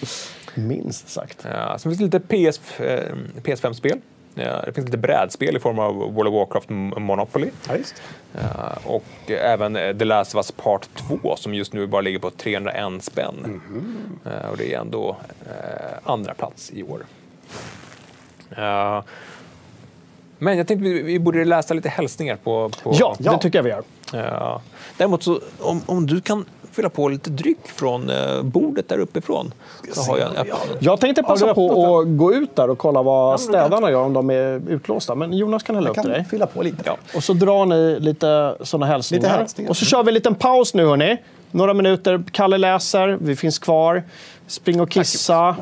Minst sagt. Ja, sen finns det lite PS, eh, PS5-spel. Ja, det finns lite brädspel i form av World of Warcraft Monopoly. Ja, just. Ja, och även eh, The Last of Us Part 2 som just nu bara ligger på 301 spänn. Mhm. Eh, Och det är ändå eh, andra plats i år. Eh, men jag tänkte vi, vi borde läsa lite hälsningar på... på Ja, det tycker jag vi gör. Ja. Däremot, så, om, om du kan fylla på lite dryck från eh, bordet där uppifrån. Så har jag en. Jag tänkte passa på att gå ut där och kolla vad städarna gör om de är utlåsta. Men Jonas kan hälla upp till dig. fylla på lite. Ja. Och så drar ni lite såna hälsningar. Lite hälsningar. Och så kör vi en liten paus nu hörni. Några minuter. Kalle läser, vi finns kvar. Spring och kissa.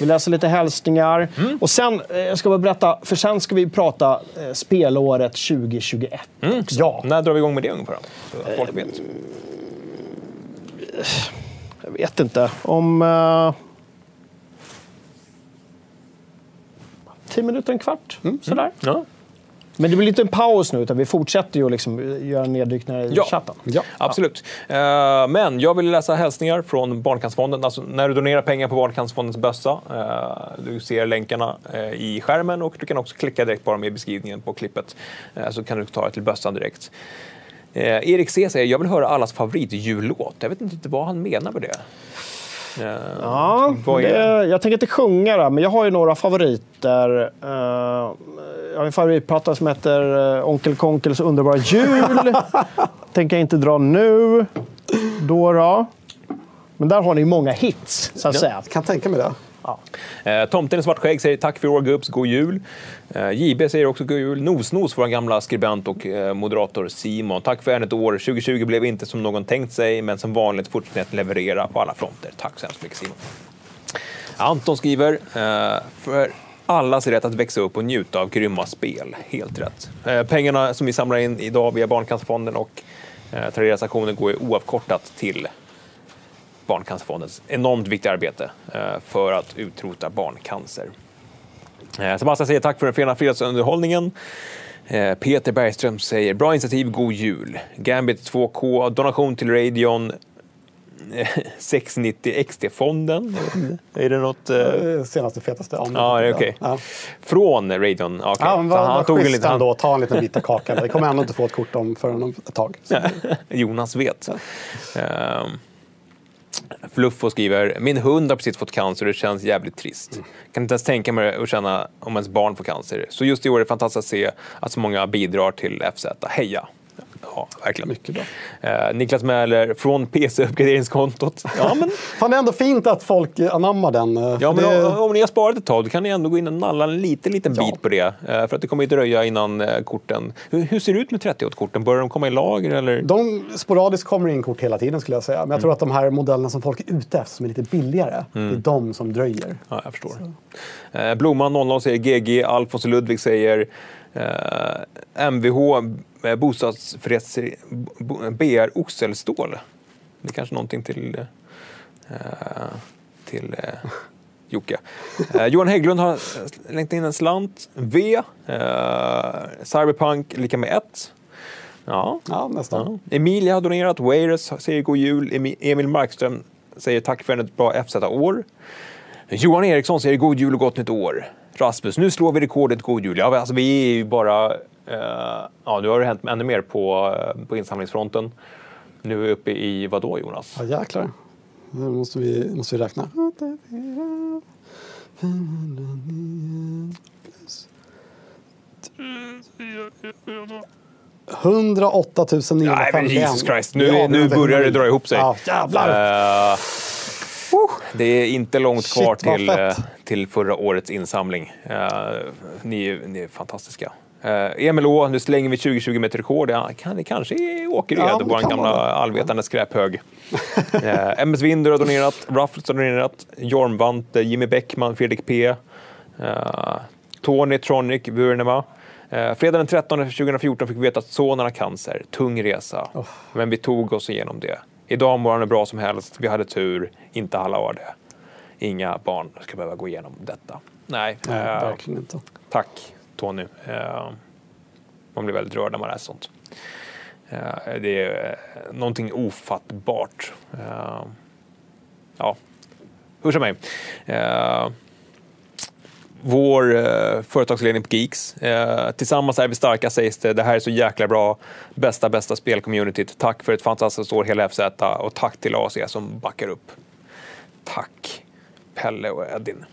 Vi läser lite hälsningar. Mm. Och sen, eh, jag ska bara berätta, för sen ska vi prata eh, spelåret 2021. Mm. Ja. När drar vi igång med det ungefär? Så folk vet. Jag vet inte. Om... Uh, tio minuter, en kvart. Sådär. Ja. Men det blir lite en paus nu, utan vi fortsätter ju att liksom göra neddykningar i Ja. chatten. Absolut. Eh, men jag vill läsa hälsningar från Barncancerfonden. Alltså, när du donerar pengar på Barncancerfondens bössa, eh, du ser länkarna eh, i skärmen och du kan också klicka direkt på dem i beskrivningen på klippet. Så kan du ta dig till bössan direkt. Eh, Erik C säger, jag vill höra allas favoritjullåt. Jag vet inte vad han menar med det. Eh, Ja, det, jag tänker inte sjunga då, men jag har ju några favoriter. Eh, jag har en favoritplatta som heter eh, Onkel Konkels underbara jul. tänker jag inte dra nu. Då då. Men där har ni många hits, så att Ja. säga. kan tänka mig det. Eh, Tomten i svart skägg säger tack för år gubbs, god jul. Eh, JB säger också god jul. Nosnos, vår gamla skribent och eh, moderator Simon. Tack för ett år. 2020 blev inte som någon tänkt sig, men som vanligt fortsätter att leverera på alla fronter. Tack så hemskt mycket Simon. Anton skriver, eh, för allas rätt att växa upp och njuta av grymma spel. Helt rätt. Eh, pengarna som vi samlar in idag via Barncancerfonden och eh, Traderas går ju oavkortat till Barncancerfondens enormt viktiga arbete eh, för att utrota barncancer. Eh, Sebastian säger tack för den fina fredagsunderhållningen. Eh, Peter Bergström säger bra initiativ, god jul. Gambit 2K, donation till Radion. eh, 690 XT-fonden. Är det något? eh, Senaste fetaste. Ja, Ja, det är okej. Ja. Från Radion? Okej. Ja, men vad, han vad tog en liten- ändå. Ta en liten bit av kakan. Vi kommer ändå inte få ett kort om förrän om ett tag. Så. Jonas vet. Ehm, Fluffo skriver, min hund har precis fått cancer och det känns jävligt trist. Kan inte ens tänka mig att känna om ens barn får cancer. Så just i år är det fantastiskt att se att så många bidrar till FZ. Heja! Ja, verkligen. Mycket bra. Eh, Niklas Mäler från PC-uppgraderingskontot. Ja, men, Fan, det är ändå fint att folk anammar den. eh, ja, men det, om, om ni har sparat ett tag, då kan ni ändå gå in och nalla en liten, liten bit på det. Eh, för att det kommer ju dröja innan eh, korten... Hur, hur ser det ut med 30-årskorten? Börjar de komma i lager eller? de sporadiskt kommer in kort hela tiden skulle jag säga. Men Mm. jag tror att de här modellerna som folk är ute efter, som är lite billigare, det är de som dröjer. Ja, jag förstår. Eh, Blomman 00 säger GG, Alfons och Ludvig säger eh, Mvh eh, bostadsförrättning bo- BR Oxelstål. Det är kanske någonting till, eh, till eh, Jocke. Eh, Johan Hägglund har längt in en slant. V. Eh, Cyberpunk lika med 1. Ja. Ja, nästan. Ja. Emilia har donerat. Wares säger god jul. Emi- Emil Markström säger tack för ett bra FZ-år. Johan Eriksson säger god jul och gott nytt år. Rasmus, nu slår vi rekordet god jul. Ja, alltså, vi är ju bara... Eh, ja, nu har det hänt ännu mer på, eh, på insamlingsfronten. Nu är vi uppe i vad då, Jonas? Ja, jäklar. Nu måste vi, måste vi räkna. 108 951. Nej, men Jesus Christ. Nu, Vi nu börjar det dra ihop sig. Ja, jävlar. Eh, det är inte långt kvar till, eh, till förra årets insamling. Eh, ni, är- ni är fantastiska. Uh, Emil Å, nu slänger vi 2020 med ett rekord. Ja, kan, det kanske är Åkered, Ja, vår gamla allvetande skräphög. uh, MS Winder har donerat, Ruffles har donerat, Jormvante, Jimmy Bäckman, Fredrik P. Uh, Tony Tronic, Vurnema. Uh, fredag den 13 2014 fick vi veta att sonen har cancer. Tung resa. Men vi tog oss igenom det. Idag mår han bra som helst. Vi hade tur. Inte alla har det. Inga barn ska behöva gå igenom detta. Nej, Nej, eh, verkligen inte. Tack Tony. Eh, man blir väldigt rörd när man läser sånt. Eh, det är eh, någonting ofattbart. Eh, ja, hur som mig. Eh, vår eh, företagsledning på Geeks. Tillsammans är vi starka sägs det. Det här är så jäkla bra. Bästa, bästa spelcommunityt. Tack för ett fantastiskt år hela FZ och tack till AC som backar upp. Tack Pelle och Edin.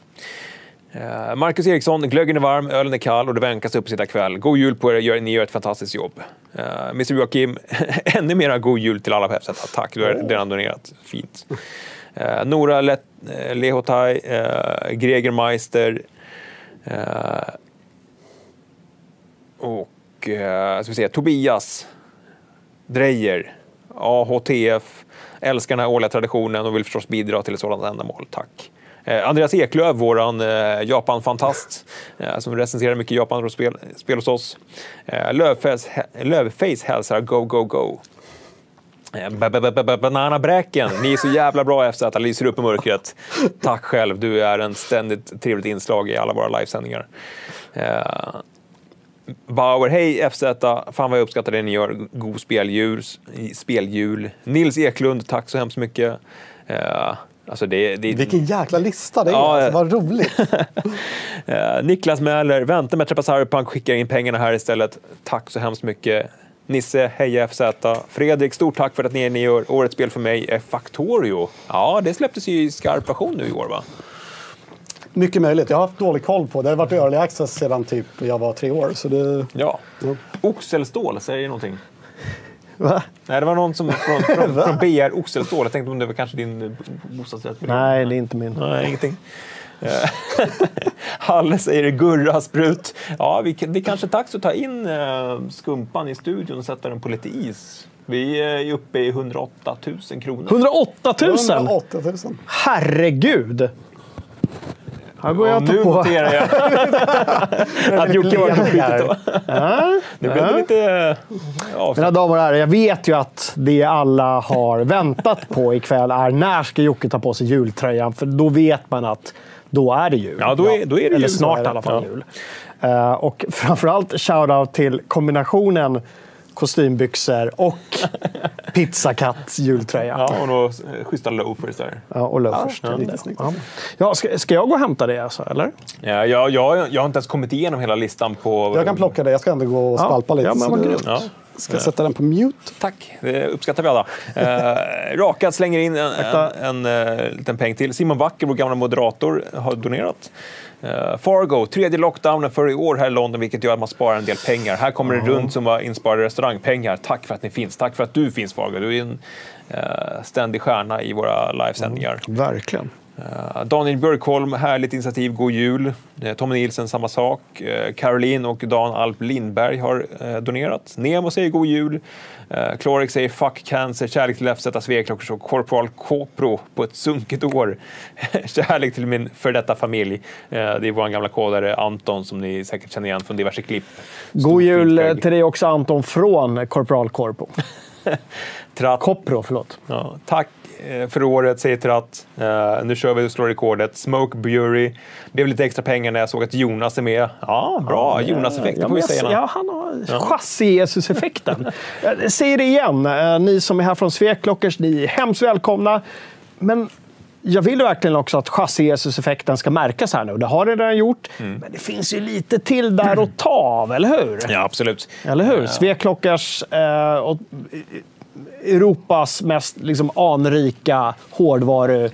Eh, Marcus Eriksson, glöggen är varm, ölen är kall och det vänkas upp sitta kväll. God jul på er, ni gör ett fantastiskt jobb. Uh, Mr Joakim, ännu mera god jul till alla på FZ. Tack, du har redan donerat. Fint. Uh, Nora Let, uh, Lehotaj, uh, Greger Meister och ska vi se, Tobias Drejer, AHTF, älskar den här årliga traditionen och vill förstås bidra till ett sådant ändamål. Tack. Eh, Andreas Eklöf, våran eh, Japan-fantast, eh, som recenserar mycket Japan-spel spel hos oss. Lövface, hälsar Go, Go, Go. Bananabräken, ni är så jävla bra FZ, lyser upp i mörkret. Tack själv, du är en ständigt trevligt inslag i alla våra livesändningar. Eh, Bauer, hej FZ, fan vad jag uppskattar det ni gör. God speljul. speljul. Nils Eklund, tack så hemskt mycket. Eh, alltså det, det, Vilken jäkla lista det är. Ja, alltså, vad roligt. Eh, Niklas Mäler, vänta med att träffa Cyberpunk, skickar in pengarna här istället. Tack så hemskt mycket. Nisse, heja FZ. Fredrik, stort tack för att ni, ni gör årets spel för mig är Factorio. Ja, det släpptes ju i skarp version nu i år va? Mycket möjligt. Jag har haft dålig koll på det. Det har varit early access sedan typ jag var tre år. Så det... Ja. Oxelstål, säger någonting? Va? Nej, det var någon som från, från, från BR Oxelstål. Jag tänkte om det var kanske din bostadsrätt. Nej, det är inte min. Nej, ingenting. Eh, Halle säger Gurra sprut. Ja, vi, det är kanske dags att ta in eh, skumpan i studion och sätta den på lite is. Vi är uppe i 108 000 kronor. 108 000? 108 000. Herregud! Går jag och tar nu på. noterar jag att Jocke var på bytet då. Ja, Nu blev det lite... Ja, Mina damer och herrar, jag vet ju att det alla har väntat på ikväll är när ska Jocke ta på sig jultröjan? För då vet man att då är det jul. Ja, då är- då är det Eller jul, snart i alla fall Ja. jul. Eh, och framförallt shout-out till kombinationen kostymbyxor och pizzakatt jultröja. ja, och då eh, schyssta loafers där. Ja, och loafers. Ja. Ja. Ja, ska, ska jag gå och hämta det alltså, eller? Ja, jag, jag, jag har inte ens kommit igenom hela listan på... Jag kan plocka det. Jag ska ändå gå och Ja. skvalpa lite. Ja, men så vad grymt. Ska sätta den på mute. Tack, det uppskattar vi alla. Eh, Rakad slänger in en, en, en, eh, liten peng till. Simon Wacker, vår gamla moderator, har donerat. Eh, Fargo, tredje lockdownen för i år här i London, vilket gör att man sparar en del pengar. Här kommer det runt som var insparade restaurangpengar. Tack för att ni finns. Tack för att du finns, Fargo. Du är en eh, ständig stjärna i våra livesändningar. Verkligen. Eh, Daniel Björkholm, härligt initiativ, god jul. Tommy Nielsen, samma sak. Caroline och Dan Alp Lindberg har donerat. Nemo säger god jul. Uh, Clorix säger fuck cancer, kärlek till FZ, Sveklockers och Corporal Kopro på ett sunkigt år. kärlek till min för detta familj. Eh, det är vår gamla kodare Anton som ni säkert känner igen från diverse klipp. God jul eh, till dig också Anton från Corporal Corpo. Tratt. Kopro, förlåt. Ja, tack eh, för året, säger Tratt. Eh, nu kör vi och slår rekordet. Smoke Bury. Blev lite extra pengar när jag såg att Jonas är med. Ja, bra. Jonas-effekten Ja, får vi säga. Ja, han har chassi-Jesus-effekten. Jag säger det igen, eh, ni som är här från Sveklockers, ni är hemskt välkomna. Men jag vill verkligen också att chassi-Jesus-effekten ska märkas här nu. Det har det redan gjort, men det finns ju lite till där att ta av, eller hur? Ja, absolut. Eller hur? Sveklockers eh, och Europas mest liksom, anrika hårdvaru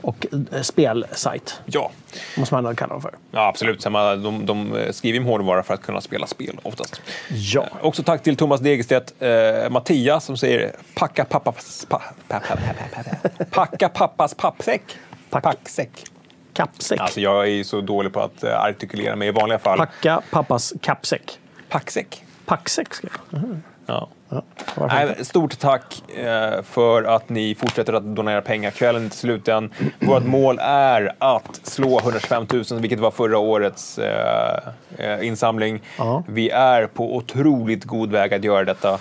och eh, spelsajt. Ja. Måste man kalla dem för. Ja, absolut. De, de skriver ju hårdvara för att kunna spela spel oftast. Ja. Eh, Också tack till Thomas Degerstedt. Eh, Mattias som säger packa pappas, pa, pa, pa, pa, pa, pa, packa pappas pappsäck. Packsäck. Kappsäck. Alltså jag är så dålig på att eh, artikulera mig i vanliga fall. Packa pappas kappsäck. Packsäck. Packsäck ska jag. Mhm. Ja. Varför Nej, stort tack eh, för att ni fortsätter att donera pengar. Kvällen är inte slut än. Vårt mål är att slå 125 000, vilket var förra årets eh, eh, insamling. Vi är på otroligt god väg att göra detta.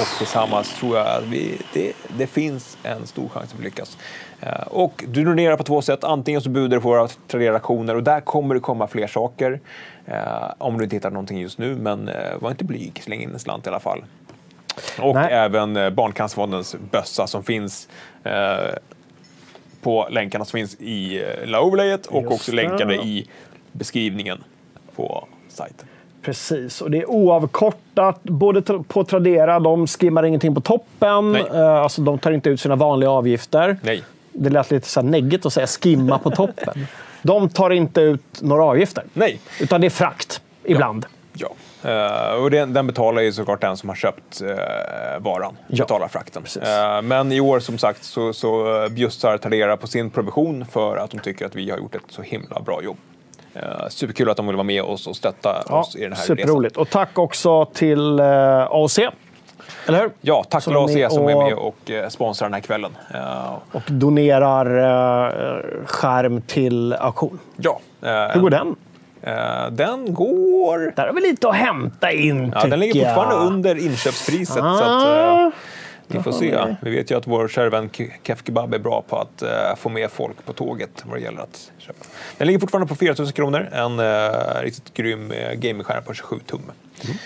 Och tillsammans tror jag att vi, det, det finns en stor chans att vi lyckas. Och du donerar på två sätt. Antingen så budar du på våra Tradera-aktioner och där kommer det komma fler saker. Eh, om du inte hittar någonting just nu, men eh, var inte blyg. Släng in en slant i alla fall. Och även eh, Barncancerfondens bössa som finns eh, på länkarna som finns i eh, la overlayet och Just också det. länkade i beskrivningen på sajten. Precis, och det är oavkortat både på Tradera. De skimmar ingenting på toppen. Nej. Eh, alltså, de tar inte ut sina vanliga avgifter. Nej. Det lät lite så neggigt att säga skimma på toppen. De tar inte ut några avgifter. Nej. Utan det är frakt, ibland. Ja. Eh, och den, den betalar ju såklart den som har köpt uh, varan. Ja, betalar frakten. Eh, men i år som sagt så, så bjussar Tradera på sin provision för att de tycker att vi har gjort ett så himla bra jobb. Uh, superkul att de vill vara med oss och stötta Ja, oss i den här superroligt. Och tack också till uh, AOC. Eller hur? Ja, tack Som till AOC som är med och sponsrar den här kvällen. Och donerar uh, skärm till auktion. ja. Hur går den? Eh, den går... Där har vi lite att hämta in, Ja, den ligger fortfarande jag. under inköpspriset. Ah. Så att, eh, vi får se. Vi vet ju att vår kära vän Ke- Kef Kebab är bra på att eh, få med folk på tåget vad det gäller att köpa. Den ligger fortfarande på 4 000 kronor. En eh, riktigt grym eh, gamingskärm på 27 tum. Mm.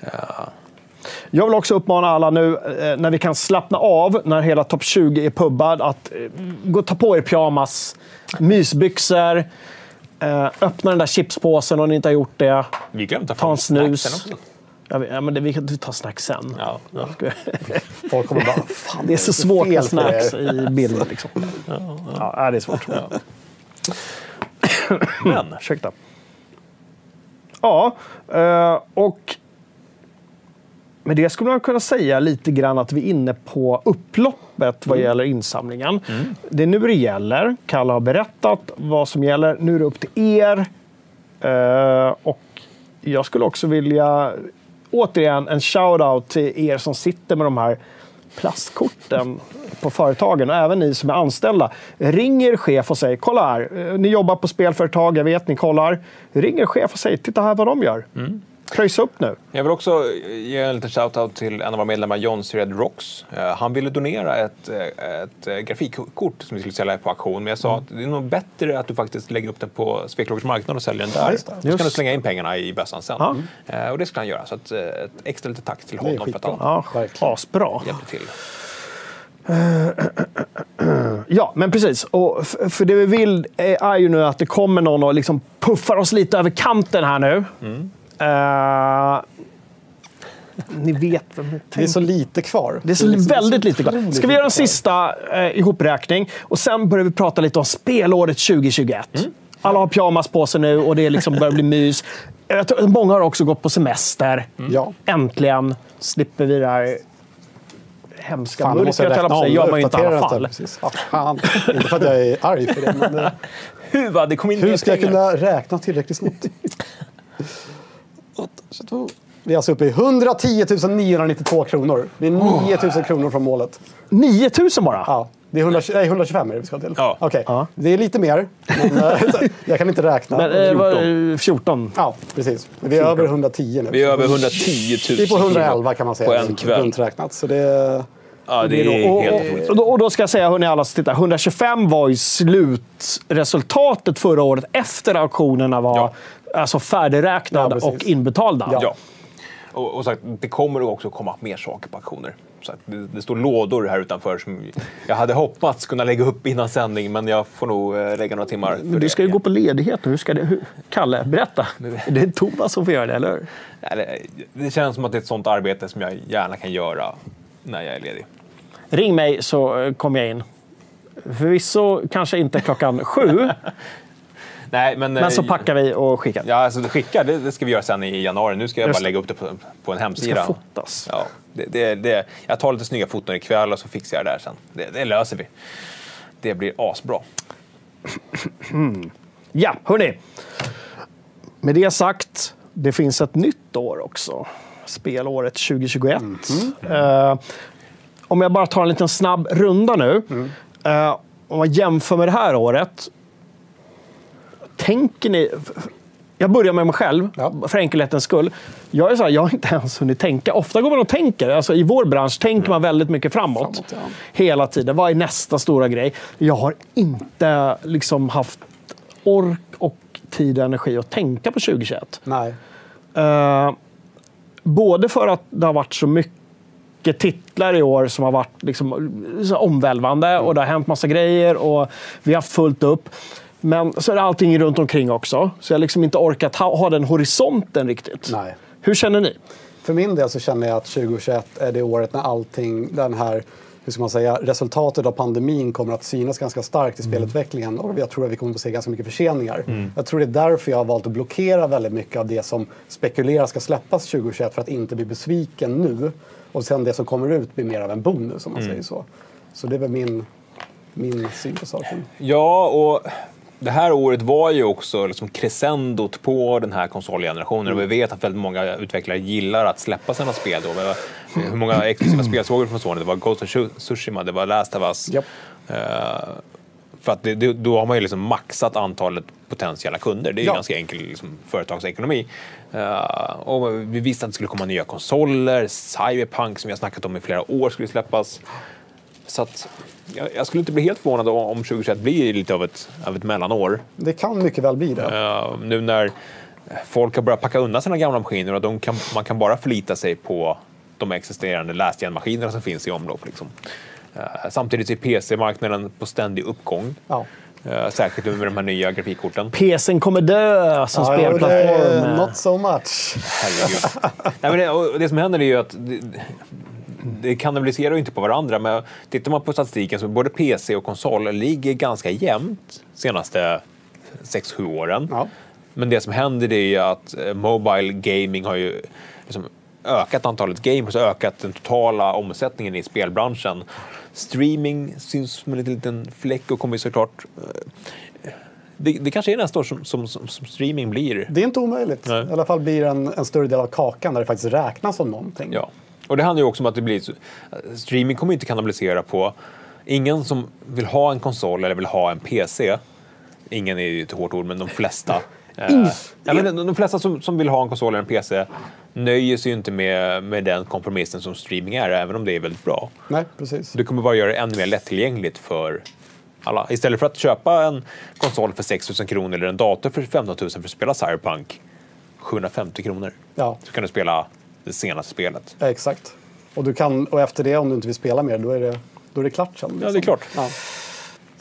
Eh, Jag vill också uppmana alla nu, när vi kan slappna av, när hela topp 20 är pubbad, att gå ta på er pyjamas, mysbyxor, öppna den där chipspåsen om ni inte har gjort det. vi glömde ta Ta en snus. Ja, ja, men det, vi kan ta snack sen. Ja, ja. Folk kommer bara, fan, Det är så svårt med snacks i bild. Liksom. Ja, det är svårt. Men, Ursäkta. Ja, eh, och med det skulle man kunna säga lite grann att vi är inne på upploppet vad gäller insamlingen. Det är nu det gäller. Kalle har berättat vad som gäller. Nu är det upp till er. Eh, och jag skulle också vilja återigen en shout-out till er som sitter med de här plastkorten på företagen och även ni som är anställda. Ring er chef och säg, kolla här, eh, ni jobbar på spelföretag, jag vet, ni kollar. Ring er chef och säg, titta här vad de gör. Pröjsa upp nu. Jag vill också ge en liten shout-out till en av våra medlemmar, John Sered Rocks. Eh, Han ville donera ett, eh, ett eh, grafikkort som vi skulle sälja på auktion. Men jag sa att det är nog bättre att du faktiskt lägger upp den på Sveklågers marknad och säljer den där. just. Så kan du slänga in pengarna i bössan sen. Eh, Och det skulle han göra. Så eh, ett extra litet tack till honom för att han Ja, asbra. hjälpte till. Ja, men precis. Och för det vi vill är ju nu att det kommer någon och liksom puffar oss lite över kanten här nu. Eh, ni vet vem jag Det är så lite kvar. Det är så liksom- väldigt lite kvar. Ska vi göra en sista eh, ihopräkning och sen börjar vi prata lite om spelåret 2021. Alla har pyjamas på sig nu och det liksom börjar bli mys. Jag tror, många har också gått på semester. Ja. Äntligen slipper vi det här hemska Fan, mörkret, jag på säga. gör man ju inte i alla fall. Ah, fan. Inte för att jag är arg för det, men eh, Huva, det kom in hur ska jag kunna räkna tillräckligt snabbt? 8, 22. Vi är alltså uppe i 110 992 kronor. Det är 9 000 kronor från målet. 9000 bara? Ja, det är 100, nej, 125 är det vi ska till. Ja. Okej, Ja. det är lite mer. Men, eh, jag kan inte räkna. Men, eh, vad- eh, 14. Ja, precis. Vi är över 110 nu. Vi är över 110 000 Vi är på 111 kan man säga. På en kväll. Runt räknat. Så det, Ja, det är och, helt otroligt. och, då, och då ska jag säga, hörni alla som tittar, 125 var ju slutresultatet förra året efter auktionerna var Ja. Alltså färdigräknade Ja, och inbetalda. Ja. Och, och sagt, det kommer också komma mer saker på auktioner. Så att det, det står lådor här utanför som jag hade hoppats kunna lägga upp innan sändning, men jag får nog eh, lägga några timmar. Men du ska ju gå på ledighet nu. Hur ska det, hur, Kalle, berätta. Det är Thomas som får göra det, eller hur? Det, det känns som att det är ett sånt arbete som jag gärna kan göra när jag är ledig. Ring mig så kommer jag in. Förvisso kanske inte klockan sju, Nej, men, men så eh, packar vi och skickar. Ja, alltså skicka, det, det ska vi göra sen i januari. Nu ska jag Just bara det. lägga upp det på, på en Det hemsida. ska fotas. Ja, det, det, det, jag tar lite snygga foton ikväll och så fixar jag det där sen. Det, det löser vi. Det blir asbra. Ja, hörni. Med det sagt, det finns ett nytt år också. Spelåret 2021. Eh, om jag bara tar en liten snabb runda nu. Eh, om man jämför med det här året. Tänker ni... Jag börjar med mig själv, för enkelhetens skull. Jag, är så här, jag har inte ens hunnit tänka. Ofta går man och tänker. Alltså, I vår bransch tänker man väldigt mycket framåt. Hela tiden. Vad är nästa stora grej? Jag har inte liksom haft ork och tid och energi att tänka på 2021. nej. Eh, både för att det har varit så mycket titlar i år som har varit liksom, omvälvande och det har hänt massa grejer och vi har haft fullt upp. Men så är det allting runt omkring också. Så jag har liksom inte orkat ha, ha den horisonten riktigt. Nej. Hur känner ni? För min del så känner jag att 2021 är det året när allting, den här hur ska man säga, resultatet av pandemin kommer att synas ganska starkt i spelutvecklingen och jag tror att vi kommer att se ganska mycket förseningar. Mm. Jag tror det är därför jag har valt att blockera väldigt mycket av det som spekuleras ska släppas 2021 för att inte bli besviken nu och sen det som kommer ut blir mer av en bonus om man Mm. säger så. Så det är väl min, min syn på saken. Ja, och det här året var ju också liksom crescendot på den här konsolgenerationen. Och vi vet att väldigt många utvecklare gillar att släppa sina spel då. Men Hur många exklusiva spel såg vi från Sony? Det var Ghost of Tsushima, det var Last of Us. Eh, för att det, det, då har man ju liksom maxat antalet potentiella kunder. Det är ju Ja. ganska enkel liksom, företagsekonomi. Eh, och vi visste att det skulle komma nya konsoler. Cyberpunk, som vi har snackat om i flera år, skulle släppas. Så att, jag, jag skulle inte bli helt förvånad om om 2021 blir lite av ett, av ett mellanår. Det kan mycket väl bli det. Eh, nu när folk har börjat packa undan sina gamla maskiner och de kan, man kan bara förlita sig på de existerande last maskinerna som finns i omlopp. Liksom. Eh, samtidigt är PC-marknaden på ständig uppgång. Ja. Eh, särskilt nu med de här nya grafikkorten. PCn kommer dö som Ja, spelplattform. not so much. Herregud. Nej, men det, det som händer är ju att det, det kannibaliserar ju inte på varandra. Men tittar man på statistiken så både PC och konsol ligger ganska jämnt senaste 6-7 åren. Men det som händer är ju att eh, Mobile Gaming har ju liksom ökat antalet gamers och ökat den totala omsättningen i spelbranschen. Streaming syns som en liten, liten fläck och kommer ju såklart eh, det, det kanske är nästa år som, som, som, som streaming blir Det är inte omöjligt. Nej. I alla fall blir en, en större del av kakan där det faktiskt räknas som någonting. Ja, och det handlar ju också om att det blir... Streaming kommer inte kannibalisera på... Ingen som vill ha en konsol eller vill ha en PC, ingen är ju ett hårt ord, men de flesta. eh, ja, men de, de flesta som, som vill ha en konsol eller en PC nöjer sig ju inte med, med den kompromissen som streaming är, även om det är väldigt bra. Nej, precis. Det kommer bara göra det ännu mer lättillgängligt för alla. Istället för att köpa en konsol för 6 000 kronor eller en dator för 15 000 för att spela Cyberpunk 750 kronor. Ja. Så kan du spela det senaste spelet. Ja, exakt. Och, du kan, och efter det, om du inte vill spela mer, då är det, då är det klart sen. Ja, det är klart. Ja.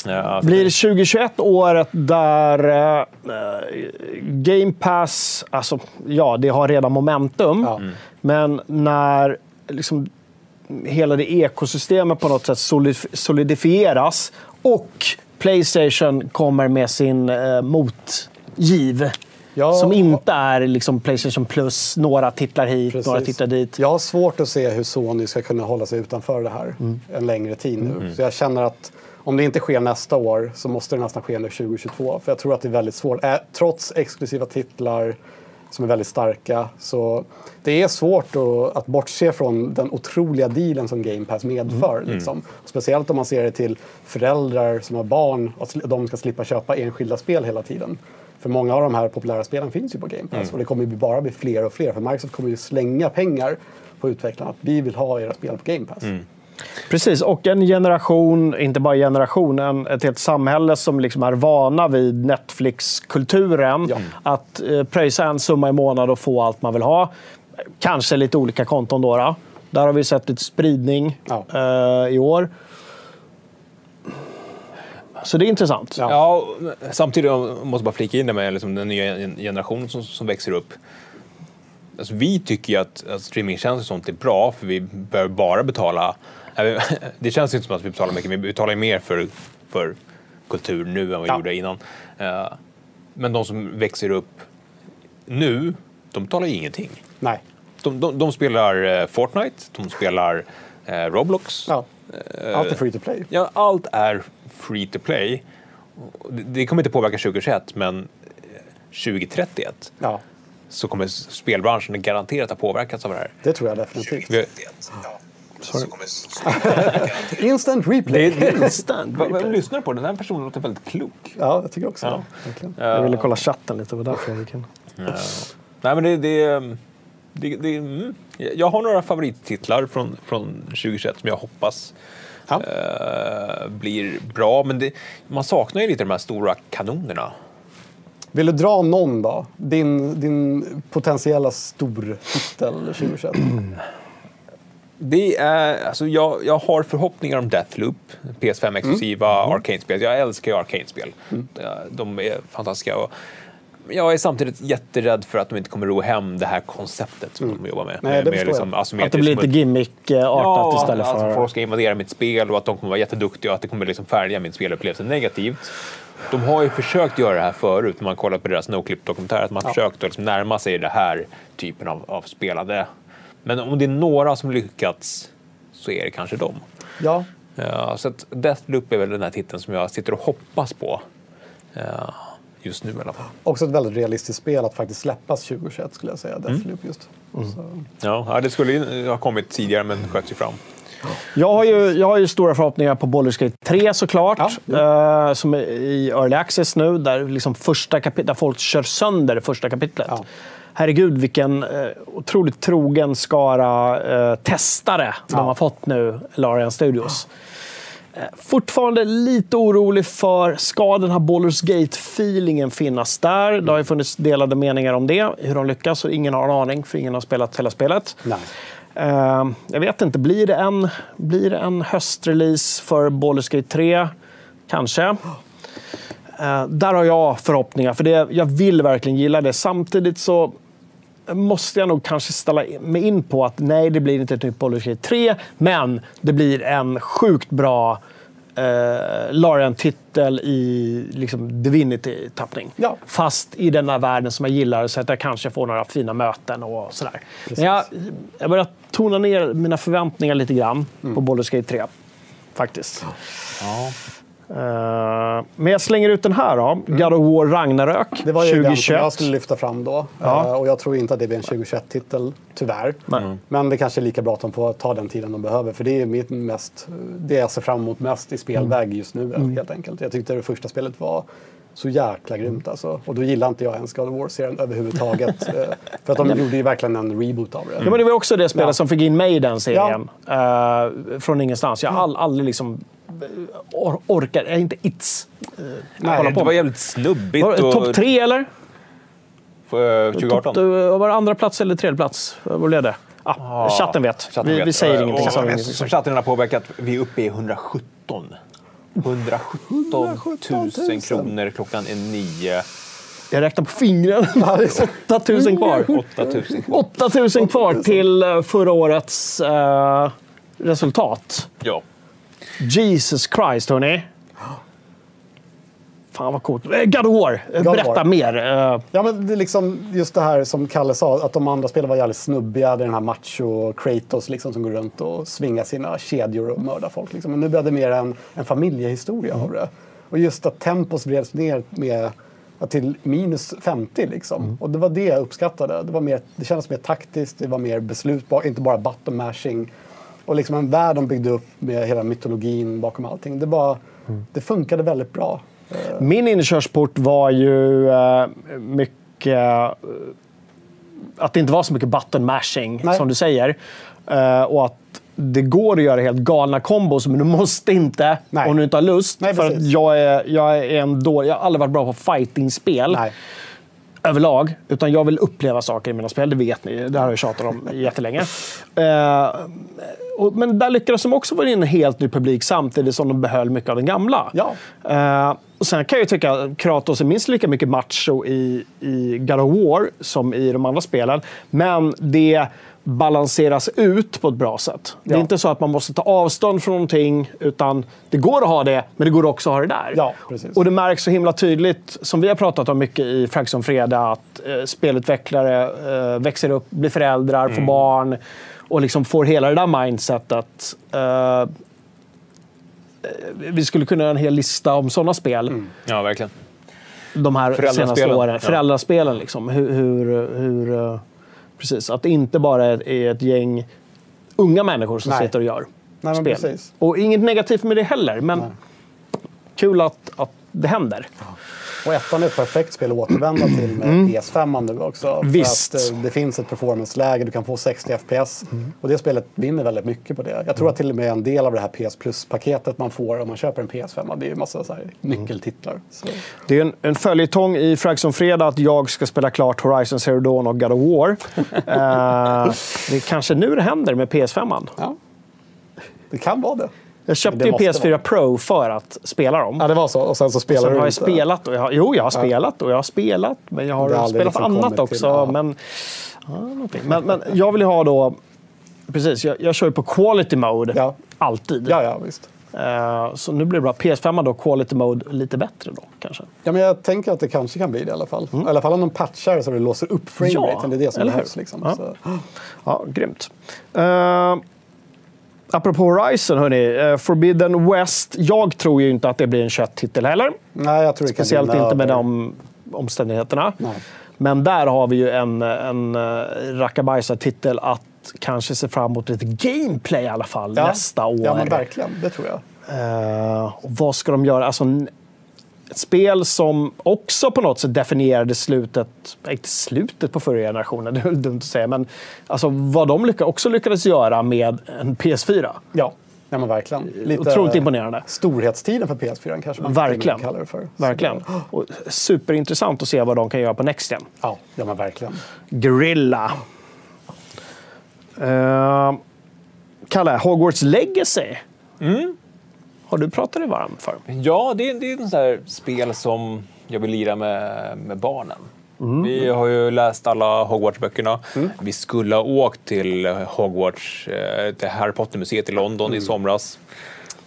Ja, Blir 2021 året där eh, Game Pass, alltså ja, det har redan momentum, men när liksom hela det ekosystemet på något sätt solid- solidifieras och Playstation kommer med sin eh, motgiv. Ja. Som inte är liksom Playstation Plus, några titlar hit, några Precis. titlar dit. Jag har svårt att se hur Sony ska kunna hålla sig utanför det här en längre tid nu. Mm. Så jag känner att om det inte sker nästa år så måste det nästan ske nu 2022. För jag tror att det är väldigt svårt. Trots exklusiva titlar som är väldigt starka så det är svårt att, att bortse från den otroliga dealen som Game Pass medför. Mm. Liksom. Speciellt om man ser det till föräldrar som har barn och de ska slippa köpa enskilda spel hela tiden. För många av de här populära spelen finns ju på Game Pass Mm. och det kommer ju bara bli fler och fler. För Microsoft kommer ju slänga pengar på utvecklarna. Att vi vill ha era spel på Game Pass. Mm. Precis, och en generation, inte bara generation, en, ett helt samhälle som liksom är vana vid Netflix-kulturen. Att eh, pröjsa en summa i månaden och få allt man vill ha. Kanske lite olika konton då. då. Där har vi sett lite spridning eh, i år. Så det är intressant. Ja, och samtidigt jag måste bara flika in det med liksom den nya generationen som, som växer upp. Alltså, vi tycker ju att, att streamingtjänster och sånt är bra för vi bör bara betala... Det känns inte som att vi betalar mycket, vi betalar mer för, för kultur nu än vad vi gjorde innan. Eh, Men de som växer upp nu, de betalar ju ingenting. Nej. De, de, de spelar eh, Fortnite, de spelar eh, Roblox. Ja. Allt är free to play. Ja, allt är free to play. Det, det kommer inte påverka 2021, men eh, 2031 Ja, så kommer spelbranschen garanterat ha påverkats av det här. det tror jag definitivt. Vi, Instant replay. Instant Vad- Vem lyssnar på? Den här personen låter väldigt klok. Ja, jag tycker också Ja. det. Jag ville kolla chatten lite, det var därför jag gick in. Ja. Nej, men det, det, det, det, mm. Jag har några favorittitlar från, från 2021 som jag hoppas eh, blir bra. Men det, man saknar ju lite de här stora kanonerna. Vill du dra någon då? Din, din potentiella stortitel 2021? Det är, alltså jag, jag har förhoppningar om Deathloop, PS5-exklusiva Mm. arcade-spel. Jag älskar ju arcade-spel. De är fantastiska. Och jag är samtidigt jätterädd för att de inte kommer ro hem det här konceptet som de jobbar med. Nej, det med asymmetrisk Att det blir lite gimmick-artat istället att för... folk ska invadera mitt spel och att de kommer vara jätteduktiga och att det kommer liksom färga min spelupplevelse negativt. De har ju försökt göra det här förut, när man kollar på deras Noclip-dokumentär, att man har försökt att liksom närma sig det här typen av, av spelade. Men om det är några som lyckats så är det kanske dem. Ja, Ja, så att Deathloop är väl den här titeln som jag sitter och hoppas på. Ja, just nu i alla fall. också ett väldigt realistiskt spel att faktiskt släppas 2021 skulle jag säga. Mm. Deathloop just. Så. Ja, ja, det skulle ju ha kommit tidigare men sköts ju fram. Jag har, ju, jag har ju stora förhoppningar på Baldur's Gate 3 såklart. eh, som är i Early Access nu, där, liksom första kapit- där folk kör sönder det första kapitlet. Herregud, vilken eh, otroligt trogen skara eh, testare de har fått nu, Larian Studios. Eh, Fortfarande lite orolig för, ska den här Baldur's Gate-feelingen finnas där? Det har ju funnits delade meningar om det, hur de lyckas, och ingen har en aning, för ingen har spelat hela spelet. Nej. Eh, jag vet inte, blir det en, blir det en höstrelease för Baldur's Gate 3? Kanske. Eh, där har jag förhoppningar, för det, jag vill verkligen gilla det. Samtidigt så måste jag nog kanske ställa mig in på att nej, det blir inte ett nytt Baldur's Gate 3, men det blir en sjukt bra eh, Larian-titel i liksom, Divinity-tappning. Ja. Fast i den här världen som jag gillar, så att jag kanske får några fina möten och sådär. Men jag, jag börjar tona ner mina förväntningar lite grann Mm. på Baldur's Gate 3. Faktiskt. Eh, men jag slänger ut den här då. God of War Ragnarök Mm. Det var ju den som 2021. jag skulle lyfta fram då. Ja. Eh, och jag tror inte att det blir en 2021-titel, tyvärr. Nej. Men det kanske är lika bra att de får ta den tiden de behöver. För det är mitt mest, det jag ser fram emot mest i spelväg just nu, Mm. helt enkelt. Jag tyckte det första spelet var så jäkla grymt alltså. Och då gillar inte jag ens God of War-serien överhuvudtaget. Eh, för att de gjorde ju verkgen en reboot av det. Ja, men det var också det spelet Ja. som fick in mig i den serien. Eh, från ingenstans. Jag har all, aldrig liksom eh, or, orkat, jag är inte its. Uh, Nej, det var jävligt snubbigt. och- Topp tre eller? Eh, 2018. Topp, eh, var det andra plats eller tredje plats? Vad blev det? Ah, chatten vet. Chatten vi, vet. vi säger Eh, ingenting. och Så- Som, chatten har påverkat, vi är uppe i 117. 117 000 kronor klockan är nio. Jag räknar på fingren. 8000 kvar. 8000 kvar. 8000 kvar till eh, förra årets eh, resultat. Ja. Jesus Christ, hörni. Fan vad coolt. Eh, God of War, God berätta War. mer. Eh, Ja, men det är liksom just det här som Kalle sa, att de andra spelen var jävligt snubbiga. Det är den här macho Kratos liksom, som går runt och svingar sina kedjor och mördar folk. Liksom. Men nu blev det mer en, en familjehistoria av det. Och just att tempos breds ner med, till minus 50 liksom. Och det var det jag uppskattade. Det, var mer, det kändes mer taktiskt, det var mer beslutbart, inte bara button mashing. Och liksom en värld de byggde upp med hela mytologin bakom allting. Det, bara, det funkade väldigt bra. Min inkörsport var ju eh, mycket... eh, att det inte var så mycket button mashing, Nej. som du säger. Eh, och att det går att göra helt galna kombos, men du måste inte Nej. om du inte har lust. Nej, för jag är, jag är en dålig... Jag har aldrig varit bra på fightingspel. Överlag. Utan jag vill uppleva saker i mina spel, det vet ni. Det har jag tjatat om jättelänge. Eh, och, men där lyckades de också få in en helt ny publik samtidigt som de behöll mycket av den gamla. Ja. Eh, och sen kan jag ju tycka att Kratos är minst lika mycket macho i, i God of War som i de andra spelen. Men det balanseras ut på ett bra sätt. Det är Ja. inte så att man måste ta avstånd från någonting, utan det går att ha det, men det går också att ha det där. Ja, precis. Och det märks så himla tydligt, som vi har pratat om mycket i Frags om fredag, att eh, spelutvecklare eh, växer upp, blir föräldrar, får barn och liksom får hela det där mindsetet. Eh, vi skulle kunna göra en hel lista om sådana spel Ja, verkligen. de här Föräldraspelen. senaste åren. Ja. Föräldraspelen. Liksom. Hur, hur, hur, eh, precis, att det inte bara är ett gäng unga människor som Nej. sitter och gör Nej, spel. precis. Och inget negativt med det heller, men kul att, att det händer. Och ettan är ett perfekt spel att återvända till med PS5 nu också. För Mm. Visst. Att, eh, det finns ett performance-läge, du kan få 60 FPS. Mm. Och det spelet vinner väldigt mycket på det. Jag tror att till och med en del av det här PS Plus-paketet man får om man köper en PS5, det är ju massa så här nyckeltitlar. Så. Det är en, en följetong i Frags om fredag att jag ska spela klart Horizon Zero Dawn och God of War. Eh, det är kanske nu det händer med PS5. -man. Ja. Det kan vara det. Jag köpte ju måste PS4 vara. Pro för att spela dem. Ja, det var så. Och sen så sen du har jag inte. spelat. Och jag, har- jo, jag har Ja. spelat och jag har spelat. Men jag har, spelat liksom annat också. till, ja. men, ja, men, men jag vill ju ha då... Precis, jag, jag kör ju på quality mode. Alltid. Ja, ja, visst. Eh, så nu blir det bra. PS5 då, quality mode lite bättre då kanske. Ja, men jag tänker att det kanske kan bli det i alla fall. I alla fall om de patchar så det låser upp frameraten. det är det som Mm. behövs. Liksom. Ja. Så. Ja, grymt. Uh, apropå Horizon, hörni. eh, Forbidden West. Jag tror ju inte att det blir en köttitel heller. Nej, jag tror det kan Speciellt bli inte med de omständigheterna. Nej. Men där har vi ju en, en uh, rackabajsar-titel att kanske se fram emot lite gameplay i alla fall Ja. nästa år. Ja, men verkligen. Det tror jag. Eh, och vad ska de göra? Alltså, ett spel som också på något sätt definierade slutet, inte slutet på förra generationen, det är dumt att säga, men alltså, vad de lycka, också lyckades göra med en PS4. Ja, ja men verkligen. Lite Otroligt imponerande. Storhetstiden för PS4 kanske man Verkligen. kalla det för. Verkligen. Och superintressant att se vad de kan göra på Next Gen. Ja, ja men verkligen. Guerrilla. Uh, Kalle, Hogwarts Legacy. Mm. Har du pratat dig varm för? Ja, det, är- det är ett sånt där spel som jag vill lira med, med barnen. Mm. Vi har ju läst alla Hogwarts-böckerna. Vi skulle ha åkt till Hogwarts, eh, till Harry Potter-museet i London Mm. i somras.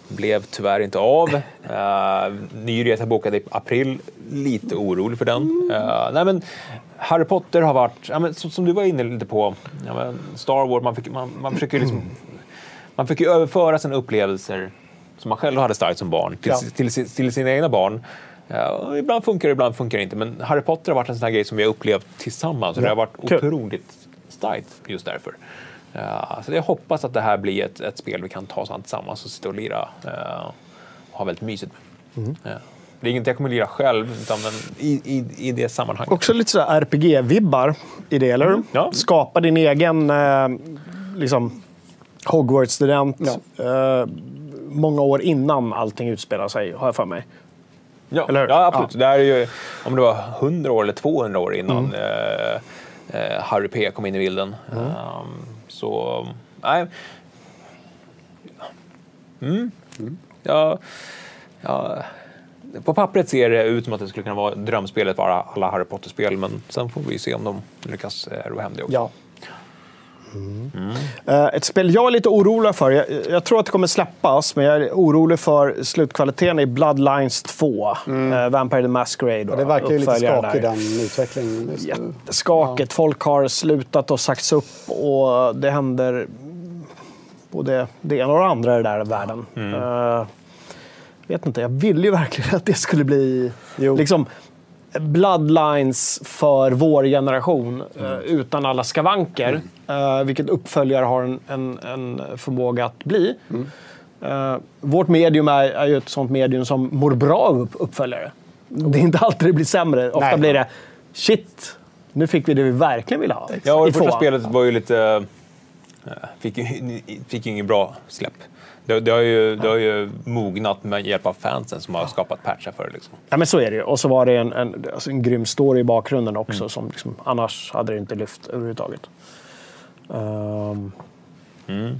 Blev tyvärr inte av. Uh, ny resa bokad i april. Lite orolig för den. Mm. Eh, nej, men Harry Potter har varit, ja, men, som, som du var inne lite på, ja, Star Wars, man, fick, man, man försöker liksom man fick ju överföra sina upplevelser som man själv hade starkt som barn till, Ja. till, till, till sina egna barn. Ja, ibland funkar det, ibland funkar det inte. Men Harry Potter har varit en sån här grej som vi har upplevt tillsammans. Och det Ja, har varit kul. otroligt starkt just därför. Ja, så jag hoppas att det här blir ett, ett spel vi kan ta oss an tillsammans och sitta och lira ja, och ha väldigt mysigt med. Mm. Ja. Det är inget jag kommer lira själv, utan men i, i, i det sammanhanget. Också lite så här RPG-vibbar i det, eller hur? Ja. Skapa din egen eh, liksom, Hogwarts-student eh, många år innan allting utspelar sig, har jag för mig. Ja, ja absolut. Det här är ju, om det var 100 år eller 200 år innan Mm. eh, eh, Harry P kom in i bilden. Mm. Ehm, så, nej. Mm. Ja, ja, på pappret ser det ut som att det skulle kunna vara drömspelet för alla- alla Harry Potter-spel, men sen får vi se om de lyckas eh, ro hem det också. Ja. Eh, ett spel jag är lite orolig för, jag, jag tror att det kommer släppas, men jag är orolig för slutkvaliteten i Bloodlines 2. Eh, Vampire the Masquerade. Ja, det verkar ju lite uppföljaren skakig där. den utvecklingen just nu. Skakigt. Folk har slutat och sagts upp och det händer både det ena och det andra i den där världen. Mm. Eh, vet inte, jag ville ju verkligen att det skulle bli liksom Bloodlines för vår generation Mm. utan alla skavanker. eh, vilket uppföljare har en, en, en förmåga att bli. Mm. Eh, vårt medium är, är ju ett sånt medium som mår bra av upp, uppföljare. Det är inte alltid det blir sämre. Ofta Nej. blir det shit, nu fick vi det vi verkligen ville ha. Ja, och det I första tvåan. spelet var ju lite... Fick ju, fick ju inget bra släpp. Det, det, har ju, det har ju mognat med hjälp av fansen som har skapat patchar för det. Liksom. Ja, men så är det ju. Och så var det en, en, alltså en grym story i bakgrunden också. Mm. Som liksom, annars hade det inte lyft överhuvudtaget. Ehm, Mm.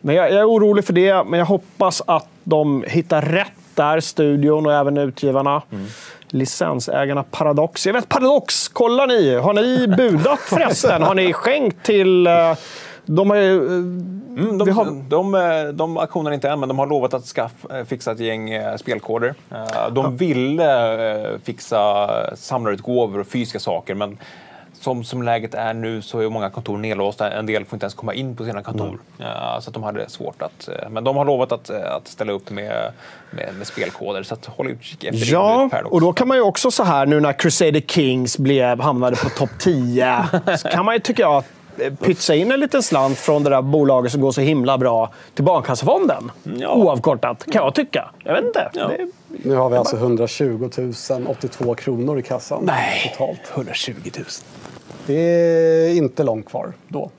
Men jag, jag är orolig för det, men jag hoppas att de hittar rätt där, studion och även utgivarna. Mm. Licensägarna Paradox. Jag vet Paradox, kollar ni? Har ni budat förresten? har ni skänkt till... De har ju... eh, Mm, de, de, eh, de auktionar inte än, men de har lovat att skaff, eh, fixa ett gäng spelkoder. De ville eh, fixa samlarutgåvor och fysiska saker, men som, som läget är nu så är många kontor nedlåsta. En del får inte ens komma in på sina kontor. Eh, Så att de hade svårt att... Men de har lovat att, att ställa upp med, med, med spelkoder, så att håll utkik efter det. Ja, och då kan man ju också så här nu när Crusader Kings blev, hamnade på topp 10, så kan man ju, jag, eh, pytsa in en liten slant från det där bolaget som går så himla bra till Barncancerfonden. Oavkortat, kan jag tycka. Jag vet inte. Det, Nu har vi alltså 120 082 kronor i kassan Nej, totalt. 120 000. Det är inte långt kvar då.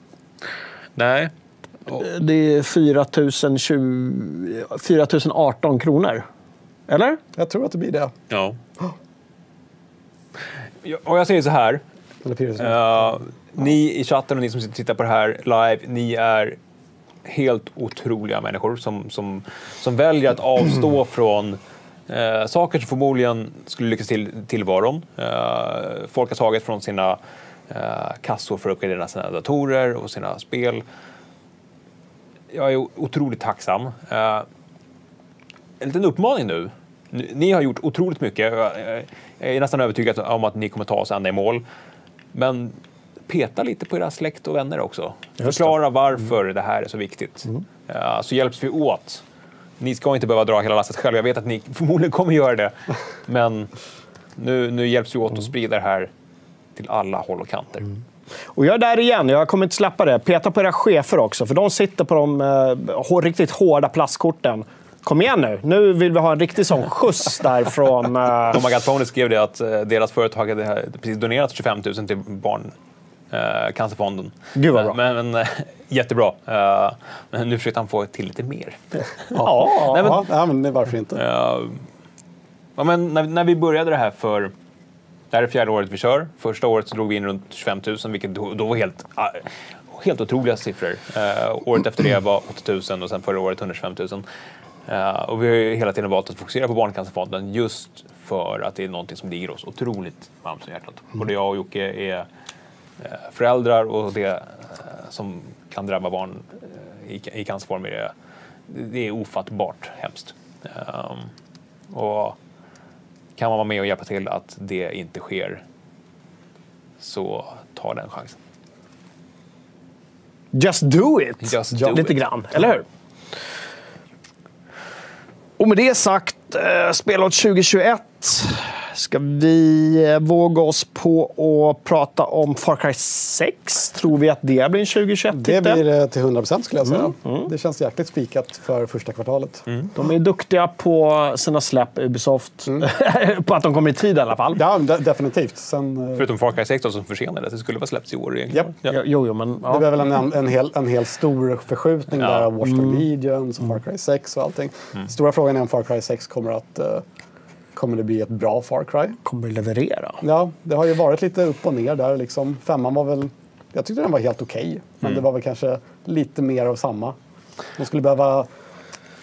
Nej. det är 4 020 4 018 kronor. Eller? Jag tror att det blir det. Ja. Ja, Och jag säger så här. Eller. Eh, ni i chatten och ni som tittar på det här live, ni är helt otroliga människor som, som, som väljer att avstå från eh, saker som förmodligen skulle lyckas till tillvaron. Eh, folk har tagit från sina eh, kassor för att uppgradera sina datorer och sina spel. Jag är otroligt tacksam. Eh, en liten uppmaning nu. Ni har gjort otroligt mycket. Jag är nästan övertygad om att ni kommer ta oss ända i mål. Men peta lite på era släkt och vänner också. Förklara varför det här är så viktigt. Eh, Så hjälps vi åt. Ni ska inte behöva dra hela lasset själv. Jag vet att ni förmodligen kommer göra det. Men nu, nu hjälps vi åt att sprida det här till alla håll och kanter. Och jag är där igen, jag kommer inte släppa det. Peta på era chefer också, för de sitter på de eh, riktigt hårda plastkorten. Kom igen nu, nu vill vi ha en riktig sån skjuts där från... Eh, Pony skrev det att eh, deras företag hade precis donerat 25 000 till Barncancerfonden. Gud vad bra. Men, men eh, jättebra. Eh, Men nu försökte han få till lite mer. Ja, Nej, men- ja, men varför inte? Ja, ja, men när, när vi började det här för... Det här är fjärde året vi kör. Första året så drog vi in runt 25 000, vilket då, då var helt, ah, helt otroliga siffror. Eh, året efter det var 80 000 och sen förra året 125 000. Eh, och vi har ju hela tiden valt att fokusera på Barncancerfonden just för att det är någonting som ligger oss otroligt varmt om hjärtat. Både jag och Jocke är eh, föräldrar och det eh, som kan drabba barn eh, i, i cancerformer är, det är ofattbart hemskt. Ehm, och kan man vara med och hjälpa till att det inte sker så ta den chansen. Just do it! Just do Lite it. grann, eller hur? Och med det sagt, eh, spelåret 2021 ska vi eh, våga oss på att prata om Far Cry 6. Tror vi att det blir en 2021 Det blir det till 100 procent skulle jag säga. Mm, Det känns jäkligt spikat för första kvartalet. De är duktiga på sina släpp, Ubisoft. på att de kommer i tid i alla fall. Ja, de- definitivt. Sen, eh, Förutom Far Cry 6 då, som försenades. Det skulle vara släppts i år egentligen. Japp. Ja. Jo, jo, men... Det Ja. var väl en, en, hel, en hel stor förskjutning Ja. där av Dogs Mm. Legion, och Far Cry 6 och allting. Stora frågan är om Far Cry 6 kommer att eh, kommer det bli ett bra Far Cry. Kommer leverera. Ja, det har ju varit lite upp och ner där. Liksom. Femman var väl... Jag tyckte den var helt okej. men Mm. det var väl kanske lite mer av samma. De skulle behöva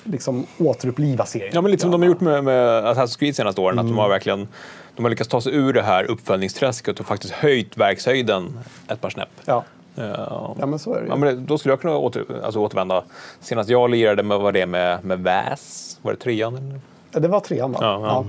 liksom, återuppliva serien. Ja, men lite som de har gjort med, med Assassin's Creed senaste åren. Att Mm. de har verkligen de har lyckats ta sig ur det här uppföljningsträsket och faktiskt höjt verkshöjden ett par snäpp. Ja. Ja. Ja, men så är det ju. Ja, men det- då skulle jag kunna åter, alltså återvända. Senast jag lirade med var det med, med Väs. Var det trean? Det var trean va? Ja, ja.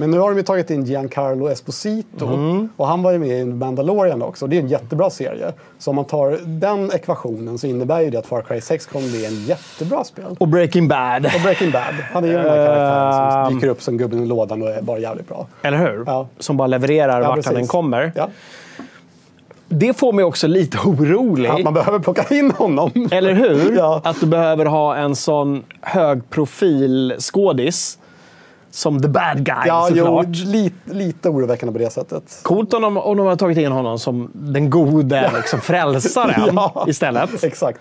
Men nu har de ju tagit in Giancarlo Esposito Mm. och han var ju med i Mandalorian också. Det är en jättebra serie. Så om man tar den ekvationen så innebär ju det att Far Cry 6 kommer bli en jättebra spel. Och Breaking Bad. Och Breaking Bad. Han är ju den karaktären Ehm. som dyker upp som gubben i lådan och är bara jävligt bra. Eller hur? Ja. Som bara levererar Ja, vart han än kommer. Ja. Det får mig också lite orolig. Att man behöver plocka in honom. Eller hur? Att du behöver ha en sån hög profil skådis som the bad guy Ja, jo, såklart. lite, lite oroväckande på det sättet. Coolt om de, om de har tagit in honom som den gode liksom, frälsaren Ja. istället. Exakt.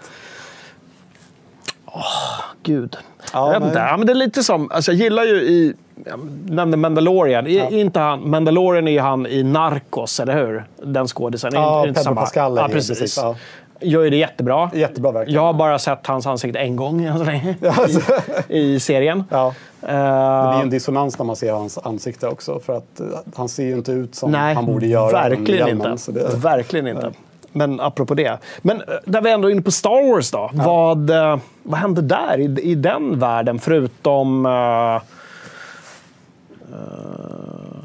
Gud. Ja, jag vet inte. Ja, men det är lite som, alltså, jag gillar ju i, jag nämnde Mandalorian. I, inte han, Mandalorian är ju han i Narcos, eller hur? Den skådisen. Ja, Pedro Pascal Ja, precis. precis, ja. Gör ju det jättebra. Jättebra verkligen. Jag har bara sett hans ansikte en gång än så länge Alltså, i, i serien. ja. Eh, Det blir en dissonans när man ser hans ansikte också. För att eh, han ser ju inte ut som Nej, han borde göra. verkligen hjälmen, inte. det- Verkligen inte. Men apropå det. Men eh, där vi ändå är inne på Star Wars då. Vad, eh, vad hände där i, i den världen? Förutom... eh,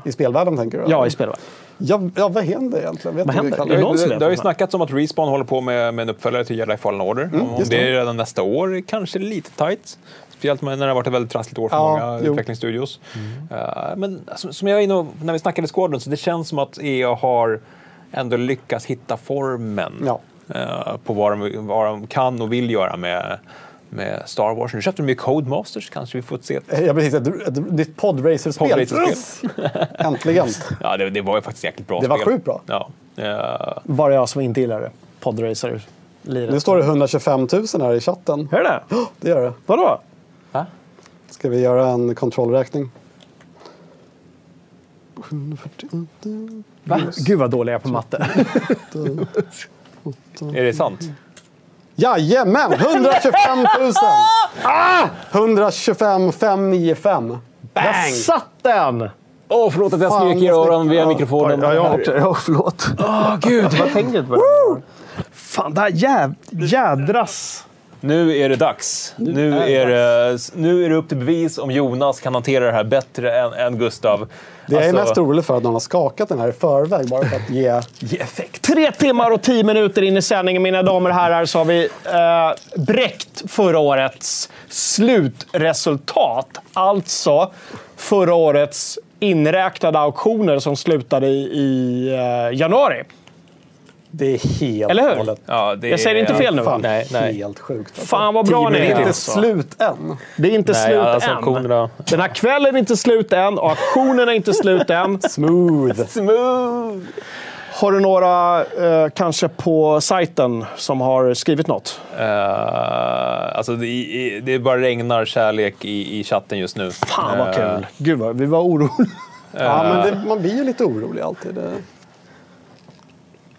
I spelvärlden tänker du? ja, i spelvärlden. Ja, ja, vad händer egentligen? Vet Vad du händer? Det Det, vet det har ju snackats om att Respawn håller på med, med en uppföljare till Jedi Fallen Order. om Mm, just det det. är redan nästa år, kanske lite tight. Speciellt när det har varit ett väldigt trassligt år för Ja, många jo. utvecklingsstudios. Eh, men som, som jag är inne och- när vi snackade Squadron, så det känns som att EA har ändå lyckats hitta formen Ja. eh, på vad de, vad de kan och vill göra med, med Star Wars. Nu köpte de ju Codemasters, kanske vi får se ett Ja, precis. Ett, ett, ett nytt podracerspel. Podracerspel. Äntligen. Ja, det, det var ju faktiskt jäkligt bra Det var sjukt bra. Ja. Eh, Bara jag som inte gillar det. Podracer. Nu står det 125 000 här i chatten. Hör det? Ja, Det gör det. Vadå? va? Ska vi göra en kontrollräkning? Va? Gud vad dålig jag är på matte. Är det sant? Jajamän! 125 000! ah! 125 595. Där satt den! Åh, förlåt att jag skrek i vad öronen via mikrofonen. Ja, jag också. Ja, förlåt. Åh, gud. Jag tänkte inte på det. Fan, det här jädras... Nu är det dags. Nu är det, nu är det upp till bevis om Jonas kan hantera det här bättre än, än Gustav. Det jag är Alltså, mest orolig för att någon har skakat den här i förväg bara för att ge... ge effekt. Tre timmar och tio minuter in i sändningen, mina damer och herrar, så har vi eh, bräckt förra årets slutresultat. Alltså förra årets inräknade auktioner som slutade i, i eh, januari. Det är helt Eller hur? galet. Ja, det Jag säger inte fel nu? Fan, Nej, nej. helt sjukt. alltså. Fan vad bra ni Det är är. inte alltså. slut än. Det är inte Nej, slut alltså, än. auktionerna- Den här kvällen är inte slut än och auktionen är inte slut än. Smooth. Smooth! Har du några, eh, kanske på sajten, som har skrivit något? Uh, alltså det, i- det bara regnar kärlek i, i chatten just nu. Fan vad Eh, kul. Gud vad vi var oroliga. Ja, men det, man blir ju lite orolig alltid.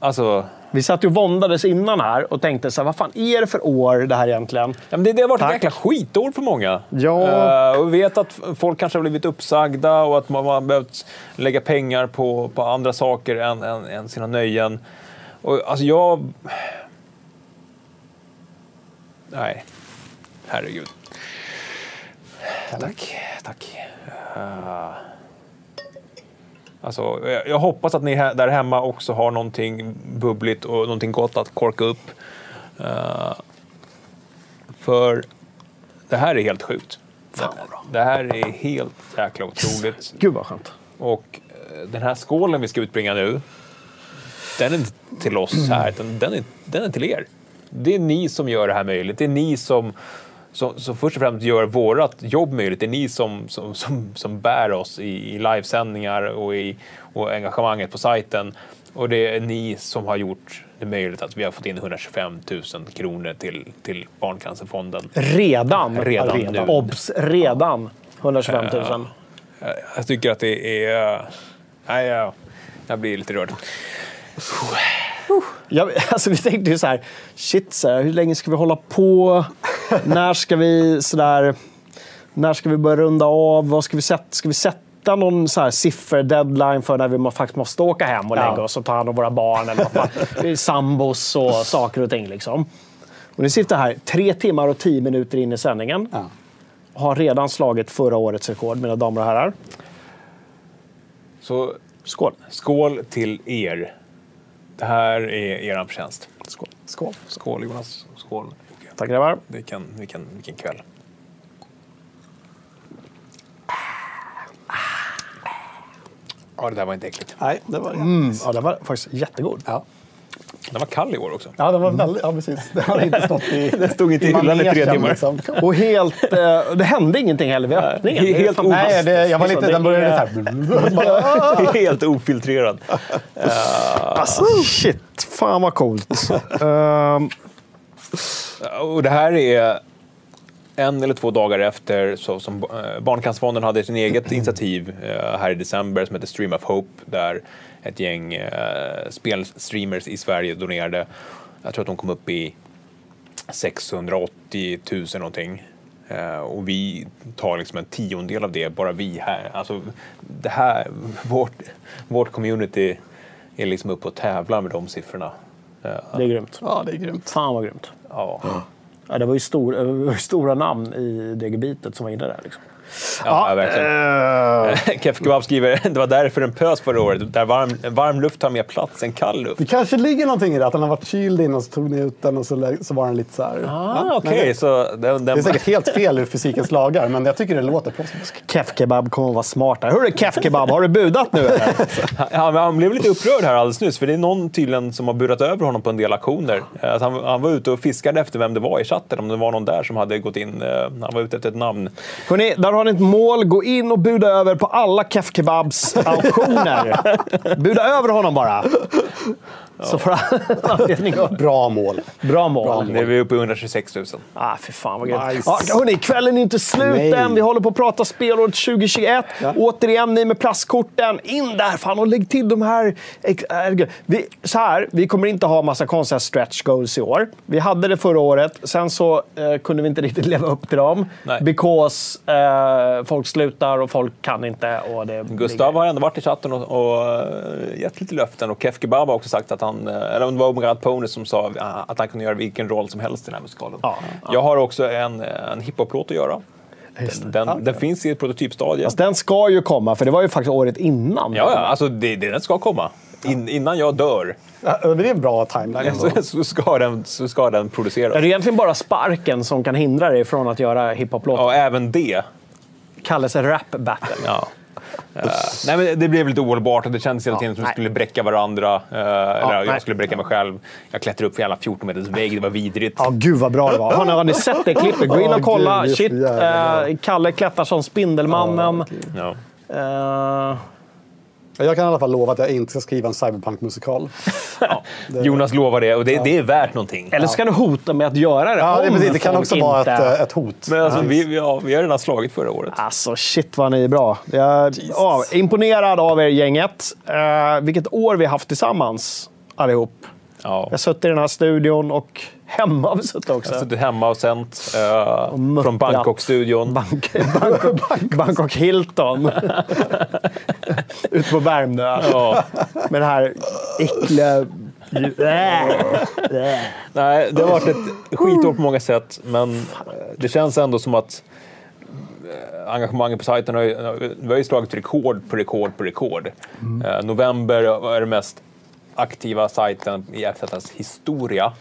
Alltså, Vi satt ju och våndades innan här och tänkte så här, vad fan är det för år det här egentligen? ja, det, det har varit Tack. ett jäkla skitår för många. Ja. Eh, och vi vet att folk kanske har blivit uppsagda och att man har behövt lägga pengar på, på andra saker än, än, än sina nöjen. Och, alltså jag... Nej. Herregud. Tack. Tack. Eh, Alltså, jag, hoppas att ni där hemma också har någonting bubbligt och någonting gott att korka upp. Eh, för det här är helt sjukt. Det, det här är helt jäkla otroligt. Gud vad skönt. Och eh, den här skålen vi ska utbringa nu, den är inte till oss här, utan den är, den är till er. Det är ni som gör det här möjligt. Det är ni som, som, som först och främst gör vårt jobb möjligt. Det är ni som, som, som, som bär oss i, i livesändningar och i och engagemanget på sajten. Och det är ni som har gjort det möjligt att vi har fått in 125 000 kronor till, till Barncancerfonden. Redan. Redan nu. Obs! Redan. 125 000. Jag- Jag tycker att det är... Nej, jag, jag blir lite rörd. Ja, alltså, vi tänkte ju så här, shit, så här, hur länge ska vi hålla på? När ska vi sådär, när ska vi börja runda av? Vad ska vi sätta? Ska vi sätta någon så här siffer, deadline för när vi faktiskt måste åka hem och Ja. lägga oss och ta hand om våra barn eller vad sambos och saker och ting liksom. Och ni sitter här tre timmar och tio minuter in i sändningen. Ja. Har redan slagit förra årets rekord, mina damer och herrar. Så Skål! skål till er. Det här är er förtjänst. Skål. Skål. Skål Jonas. Skål. Tack grabbar. Vilken, vilken, vilken kväll. Ja, det där var inte äckligt. Nej, det var det. Mm, ja, den var faktiskt jättegod. Ja. Den var kall i år också. Ja, det var väldigt... Ja, precis. Det har inte stått i... Det stod inte i hyllan i tre timmar. liksom. Och helt, eh, det hände ingenting heller vid öppningen. helt fan- Nej, det, jag var lite... Den började är- så här... Helt ofiltrerad. Alltså, shit. Fan vad coolt. Ehm, och det här är en eller två dagar efter så, som eh, Barncancerfonden hade sin eget initiativ eh, här i december som heter Stream of Hope där ett gäng eh, spelstreamers i Sverige donerade. Jag tror att de kom upp i 680 000 någonting. Eh, och vi tar liksom en tiondel av det, bara vi här. Alltså, det här, vårt, vårt community är liksom uppe och tävlar med de siffrorna. Eh, det är grymt. Ja, det är grymt. Fan vad grymt. ja. Ja, det var ju stor, det var ju stora namn i det gebitet som var inne där. Liksom. Ja, verkligen. Kef Kebab skriver det var därför den pös förra året. Där varm, varm luft tar mer plats än kall luft. Det kanske ligger någonting i det, att den har varit kyld innan så tog ni ut den och så, så var den lite så här... Ah, Ja, men det- så den, den Det är säkert helt fel ur fysikens lagar, men jag tycker det låter proffsigt. Kef Kebab kommer att vara smart där. Hörru Kef Kebab, har du budat nu eller? han, han blev lite upprörd här alldeles nyss, för det är någon tydligen som har burat över honom på en del aktioner. Eh, Att han, han var ute och fiskade efter vem det var i chatten, om det var någon där som hade gått in. eh, Han var ute efter ett namn. Hörrni, där har Har ni ett mål, gå in och buda över på alla Kef Kebabs auktioner. buda över honom bara. Så får han anledning att... Bra mål. Bra mål. Nu är vi uppe i 126 000. Ah, fy fan vad. Nice. Ja, hörni, kvällen är inte slut Nej. än. Vi håller på att prata spelåret 2021. Återigen, ni med plastkorten. In där fan och lägg till de här. herregud. Vi, så här, vi kommer inte ha massa konstiga stretch goals i år. Vi hade det förra året. Sen så eh, kunde vi inte riktigt leva upp till dem. Nej. Because eh, folk slutar och folk kan inte. Och det Gustav har ändå varit i chatten och, och eh, gett lite löften. Och Kef Kebab har också sagt att han, eh, eller om det var Murat Pony som sa eh, att han kunde göra vilken roll som helst i den här musikalen. Jag har också en, en hiphop-låt att göra. Den, den, den finns i ett prototypstadie. Fast den ska ju komma, för det var ju faktiskt året innan. Ja, ja, alltså det, det, den ska komma. In, innan jag dör Ja, det är en bra timeline. så, så, ska den, så ska den produceras. Är det egentligen bara sparken som kan hindra dig från att göra hiphop-låtar? Ja, även det. Kallas rap battle. Ja. Eh, nej, men det blev lite ohållbart och det kändes hela Ja, tiden som att vi skulle bräcka varandra. Uh, eller nej. jag skulle bräcka mig själv. Jag klättrade upp för jävla 14 meters vägg, det var vidrigt. Ja, gud vad bra det var. Har ni, har ni sett det klippet? Gå in Ja, och kolla. gud, är så Shit, eh, Kalle klättrar som Spindelmannen. Ja. Eh, Jag kan i alla fall lova att jag inte ska skriva en cyberpunk-musikal. Jonas lovar det och det, det är värt någonting. eller ska du hota med att göra det? Ja, det, precis, det kan också vara ett, eh, ett hot. Men alltså, vi, vi, ja, vi har redan slagit förra året. Alltså shit vad ni är bra. Jag är ja, imponerad av er gänget. Uh, vilket år vi haft tillsammans allihop. Ja. Jag har suttit i den här studion och vi suttit Jag också. har suttit hemma och sänt muttrat. från Bangkok-studion. Bank, Bangkok, Bangkok Hilton. Ute på Värmdö. Ja. Med det här äckliga... Nej, det har varit ett skitår på många sätt, men eh, det känns ändå som att eh, engagemanget på sajten har ju, vi har ju slagit rekord på rekord på rekord. Eh, november är den mest aktiva sajten i FZs historia.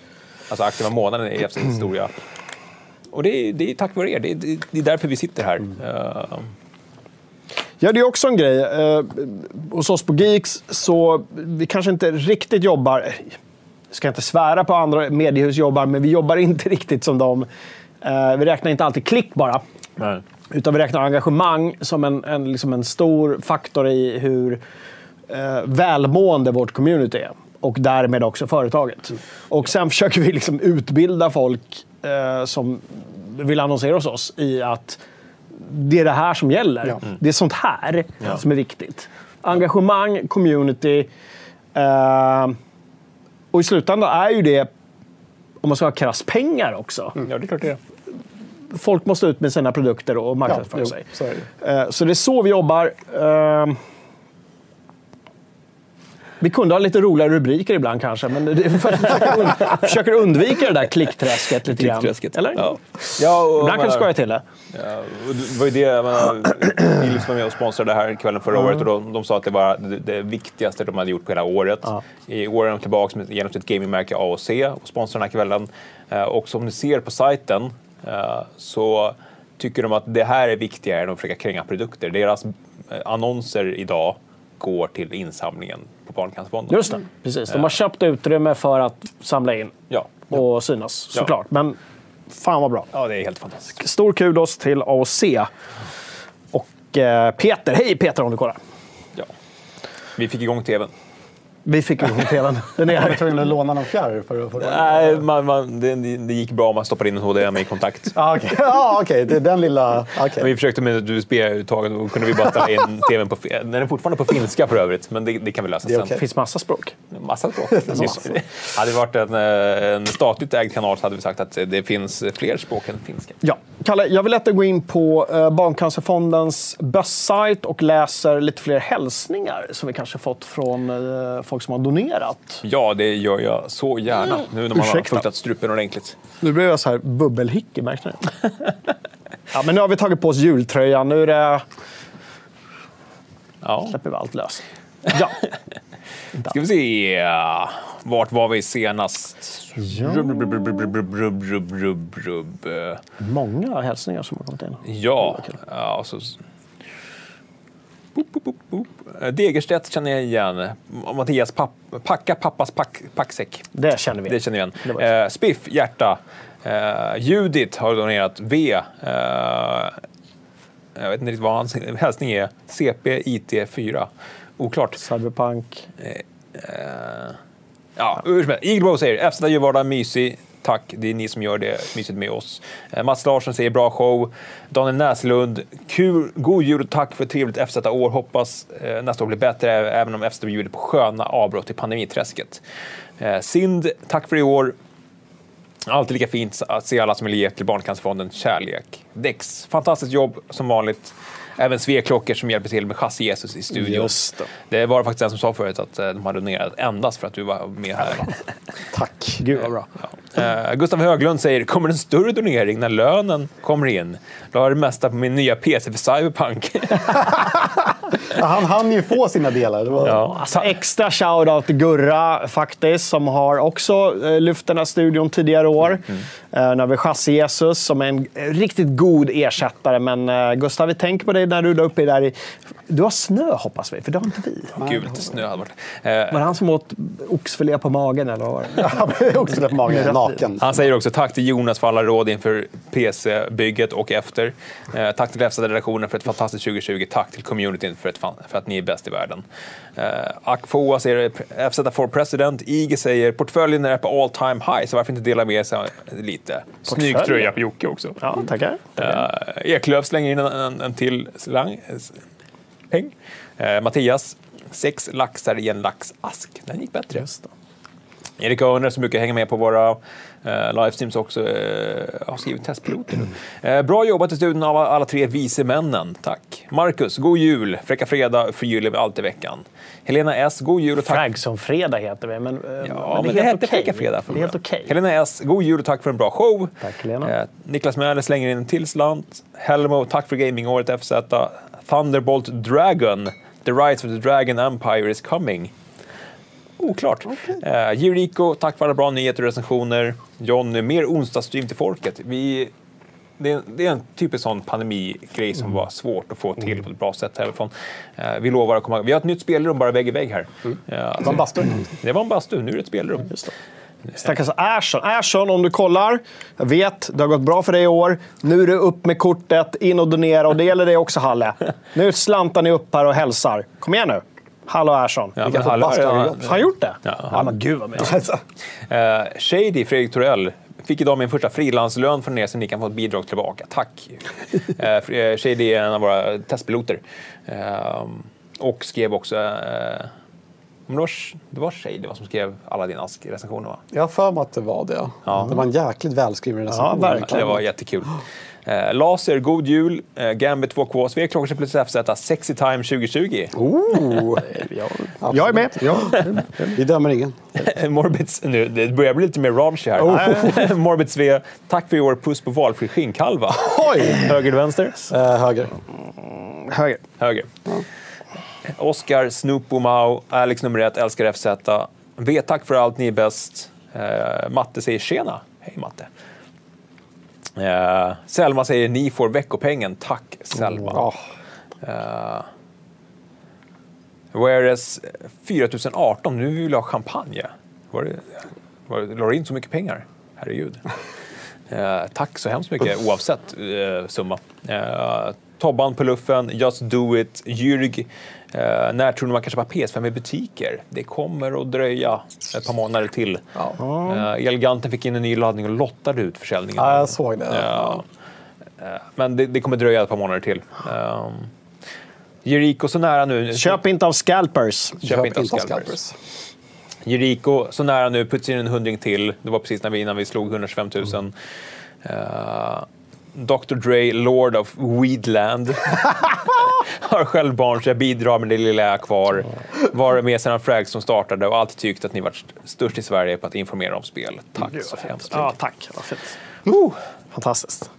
Alltså aktiva månaden i FZs historia. Och det är, det är tack vare er, det är, det är därför vi sitter här. Eh, Ja, det är också en grej. Eh, hos oss på Geeks så vi kanske inte riktigt jobbar... Jag ska inte svära på andra mediehus jobbar, men vi jobbar inte riktigt som dem. Eh, vi räknar inte alltid klick bara. nej. Utan vi räknar engagemang som en, en, liksom en stor faktor i hur eh, välmående vårt community är. Och därmed också företaget. Och sen försöker vi liksom utbilda folk eh, som vill annonsera hos oss i att det är det här som gäller. Ja. Det är sånt här som är viktigt. Engagemang, community. Eh, och i slutändan är ju det, om man ska ha krass, pengar också. Ja, det är klart det är. Folk måste ut med sina produkter och Ja, marknadsföra jo, sig. så det. Eh, Så det är så vi jobbar. Vi kunde ha lite roliga rubriker ibland kanske, men det är för att vi försöker, und- försöker undvika det där klickträsket lite grann. Klickträsket. Eller? Ja. Ja, och, Ibland kan du skoja till det. Ja, det var ju det, jag menar, Philips var med och sponsrade det här kvällen förra året och de, de sa att det var det, det viktigaste de hade gjort på hela året. I år är de tillbaka med, genom sitt gamingmärke AOC och sponsrar den här kvällen. Eh, och som ni ser på sajten eh, så tycker de att det här är viktigare än att försöka kränga produkter. Deras eh, annonser idag går till insamlingen på Barncancerfonden. Just det, precis. De har köpt utrymme för att samla in Ja. och synas, såklart. Men fan vad bra. ja, det är helt fantastiskt. Stor kudos till AOC. Och eh, Peter, hej Peter om du kollar. Ja. Vi fick igång tvn. Vi fick igång tvn. Den är Jag var här. tvungen att låna någon fjärr för att få Nej, man, man, det, det gick bra om man stoppade in en HDMI-kontakt. Ah, Okej, ah, okay. det är den lilla... okej. Vi försökte med ett USB-uttag och då kunde vi bara ställa in tvn på... Den är fortfarande på finska för övrigt, men det, det kan vi lösa Det är sen. Det finns massa språk. Massa språk. hade det varit en, eh, en statligt ägd kanal så hade vi sagt att det finns fler språk än finska. Ja. Kalle, jag vill att du går in på eh, Barncancerfondens bösssajt och läser lite fler hälsningar som vi kanske fått från eh, folk som har donerat. Ja, det gör jag så gärna. Mm. Nu när man Ursäkta. har fuktat strupen ordentligt. Nu blev jag så här bubbelhickig, märkte ni? ja, men nu har vi tagit på oss jultröjan. Nu är det... Ja. släpper vi allt lös. Ja. Ska vi se. Vart var vi senast? Ja. Rubb, rubb, rubb, rubb, rubb, Många hälsningar som har kommit in. Ja, ja Boop, boop, boop. Eh, Degerstedt känner jag igen. Mattias papp, packa pappas pack, packsäck. Det känner vi. Det känner Det igen. var Eh, Spiff, hjärta. Eh, Judit har donerat V. Eh, Jag vet inte riktigt vad hans hälsning är. CP IT4. Oklart. Cyberpunk. Ja, hur som helst. Eaglebow säger FZ gör vardagen mysig. Tack, det är ni som gör det mysigt med oss. Eh, Mats Larsson säger bra show. Daniel Näslund, kul, god jul och tack för ett trevligt FZ-år. Hoppas eh, nästa år blir bättre, även om FZ bjuder på sköna avbrott i pandemiträsket. Eh, Sind, tack för i år. Alltid lika fint att se alla som vill ge till Barncancerfonden kärlek. Dex, fantastiskt jobb som vanligt. Även Sveklockor som hjälper till med Chassi Jesus i studion. Det. det var faktiskt en som sa förut att eh, de hade donerat endast för att du var med här. Tack. Gud vad bra. Eh, Gustav Höglund säger, kommer en större donering när lönen kommer in? Då har det mesta på min nya PC för Cyberpunk. Ja, han hann ju få sina delar. Det var... ja. Alltså, extra shoutout till Gurra faktiskt, som har också eh, lyft den här studion tidigare år. Eh, när vi Chassi Jesus som är en riktigt god ersättare. Men eh, Gustav, vi tänker på dig när du är uppe i där i... Du har snö hoppas vi, för det har inte vi. Gult snö hade varit. Var Eh, det han som åt oxfilé på magen eller vad var där på magen, naken. han säger också tack till Jonas för alla råd inför PC-bygget och efter. Eh, tack till FZ-redaktionen för ett fantastiskt 2020. Tack till communityn för, ett fan, för att ni är bäst i världen. Eh, Akfoa säger FZ for President. IG säger portföljen är på all time high, så varför inte dela med sig lite? Snygg tröja på Jocke också. Ja, tackar. Uh, Eklöf slänger in en, en, en till slang, peng. Eh, Mattias, sex laxar i en laxask. Den gick bättre. Just det. Erik Örner som brukar hänga med på våra uh, livestreams också eh, har skrivit testpiloter. nu. Eh, bra jobbat i studion av alla tre vise männen. Tack. Marcus, god jul. Fräcka fredag förgyller vi allt i veckan. Helena S, god jul och tack. Frag som fredag heter vi, men, eh, Ja, men, det helt hette okej. Fräcka fredag från Det är helt okej. Helena S, god jul och tack för en bra show. Tack, Helena. Eh, Niklas Möller slänger in en till slant. Helmo, tack för gamingåret FZ. Thunderbolt Dragon. The Rise of the Dragon Empire is coming. Oklart. Okay. Jericho, tack för alla bra nyheter och recensioner. Johnny, mer onsdagsstream till folket. Vi, det, är, det är en typisk sån pandemigrej som var svårt att få till på ett bra sätt härifrån. Eh, vi lovar att komma... Vi har ett nytt spelrum bara vägg i vägg här. Eh, Det var en bastu. Det var en bastu, nu är det ett spelrum. Stackars Ashon. Ashon, om du kollar. Jag vet, det har gått bra för dig i år. Nu är det upp med kortet, in och donera. Och det gäller dig också, Halle. Nu slantar ni upp här och hälsar. Kom igen nu. Hallå Ashon. Ja, Vilka har han gjort det? Ja, Ja, han- men gud vad mysigt. Eh, Shady, Fredrik Torell, fick idag min första frilanslön från er så ni kan få ett bidrag tillbaka. Tack! Eh, Fre- Shady är en av våra testpiloter. Eh, och skrev också... Eh, om det, var, det var Shady som skrev alla dina recensioner va? Jag har för mig att det var det. Ja. Det var en jäkligt välskriven recension. Det var jättekul. Eh, Laser, God Jul, eh, Gambit 2K, Svea Klockor plus FZ, Sexy Time 2020. Oh. Jag är med. Ja. Vi dömer ingen. Morbits, nu, det börjar bli lite mer raunchy här. Oh. Morbid Svea, tack för i år. Puss på valfri skinnkalva. Oj! Höger eller vänster? Eh, höger. Höger. Höger. Oscar, Snoop och Mao, Alex nummer ett, älskar FZ. V, tack för allt, ni är bäst. Eh, Matte säger tjena. Hej Matte. Eh, Selma säger ni får veckopengen. Tack Selma. Eh, Whereas 4018, nu vill jag ha champagne. Var det, var det, la du in så mycket pengar? Herregud. Eh, tack så hemskt mycket oavsett eh, summa. Eh, Tobban på luffen, Just Do It, Jürg. Eh, när tror ni man kan köpa PS5 i butiker? Det kommer att dröja ett par månader till. Eh, Elganten fick in en ny laddning och lottade ut försäljningen. Ja, jag såg det. Ja. Eh, Men det, det kommer dröja ett par månader till. Um, Jericho så nära nu. Köp inte av scalpers. Köp inte av scalpers. Jericho så nära nu, puts in en hundring till. Det var precis när vi, innan vi slog 125 000. Uh, Dr Dre, Lord of Weedland. har själv barn så jag bidrar med det lilla jag har kvar. Var med sedan Frags som startade och alltid tyckt att ni varit störst i Sverige på att informera om spel. Tack så hemskt Ja, tack. Vad fint. Fantastiskt.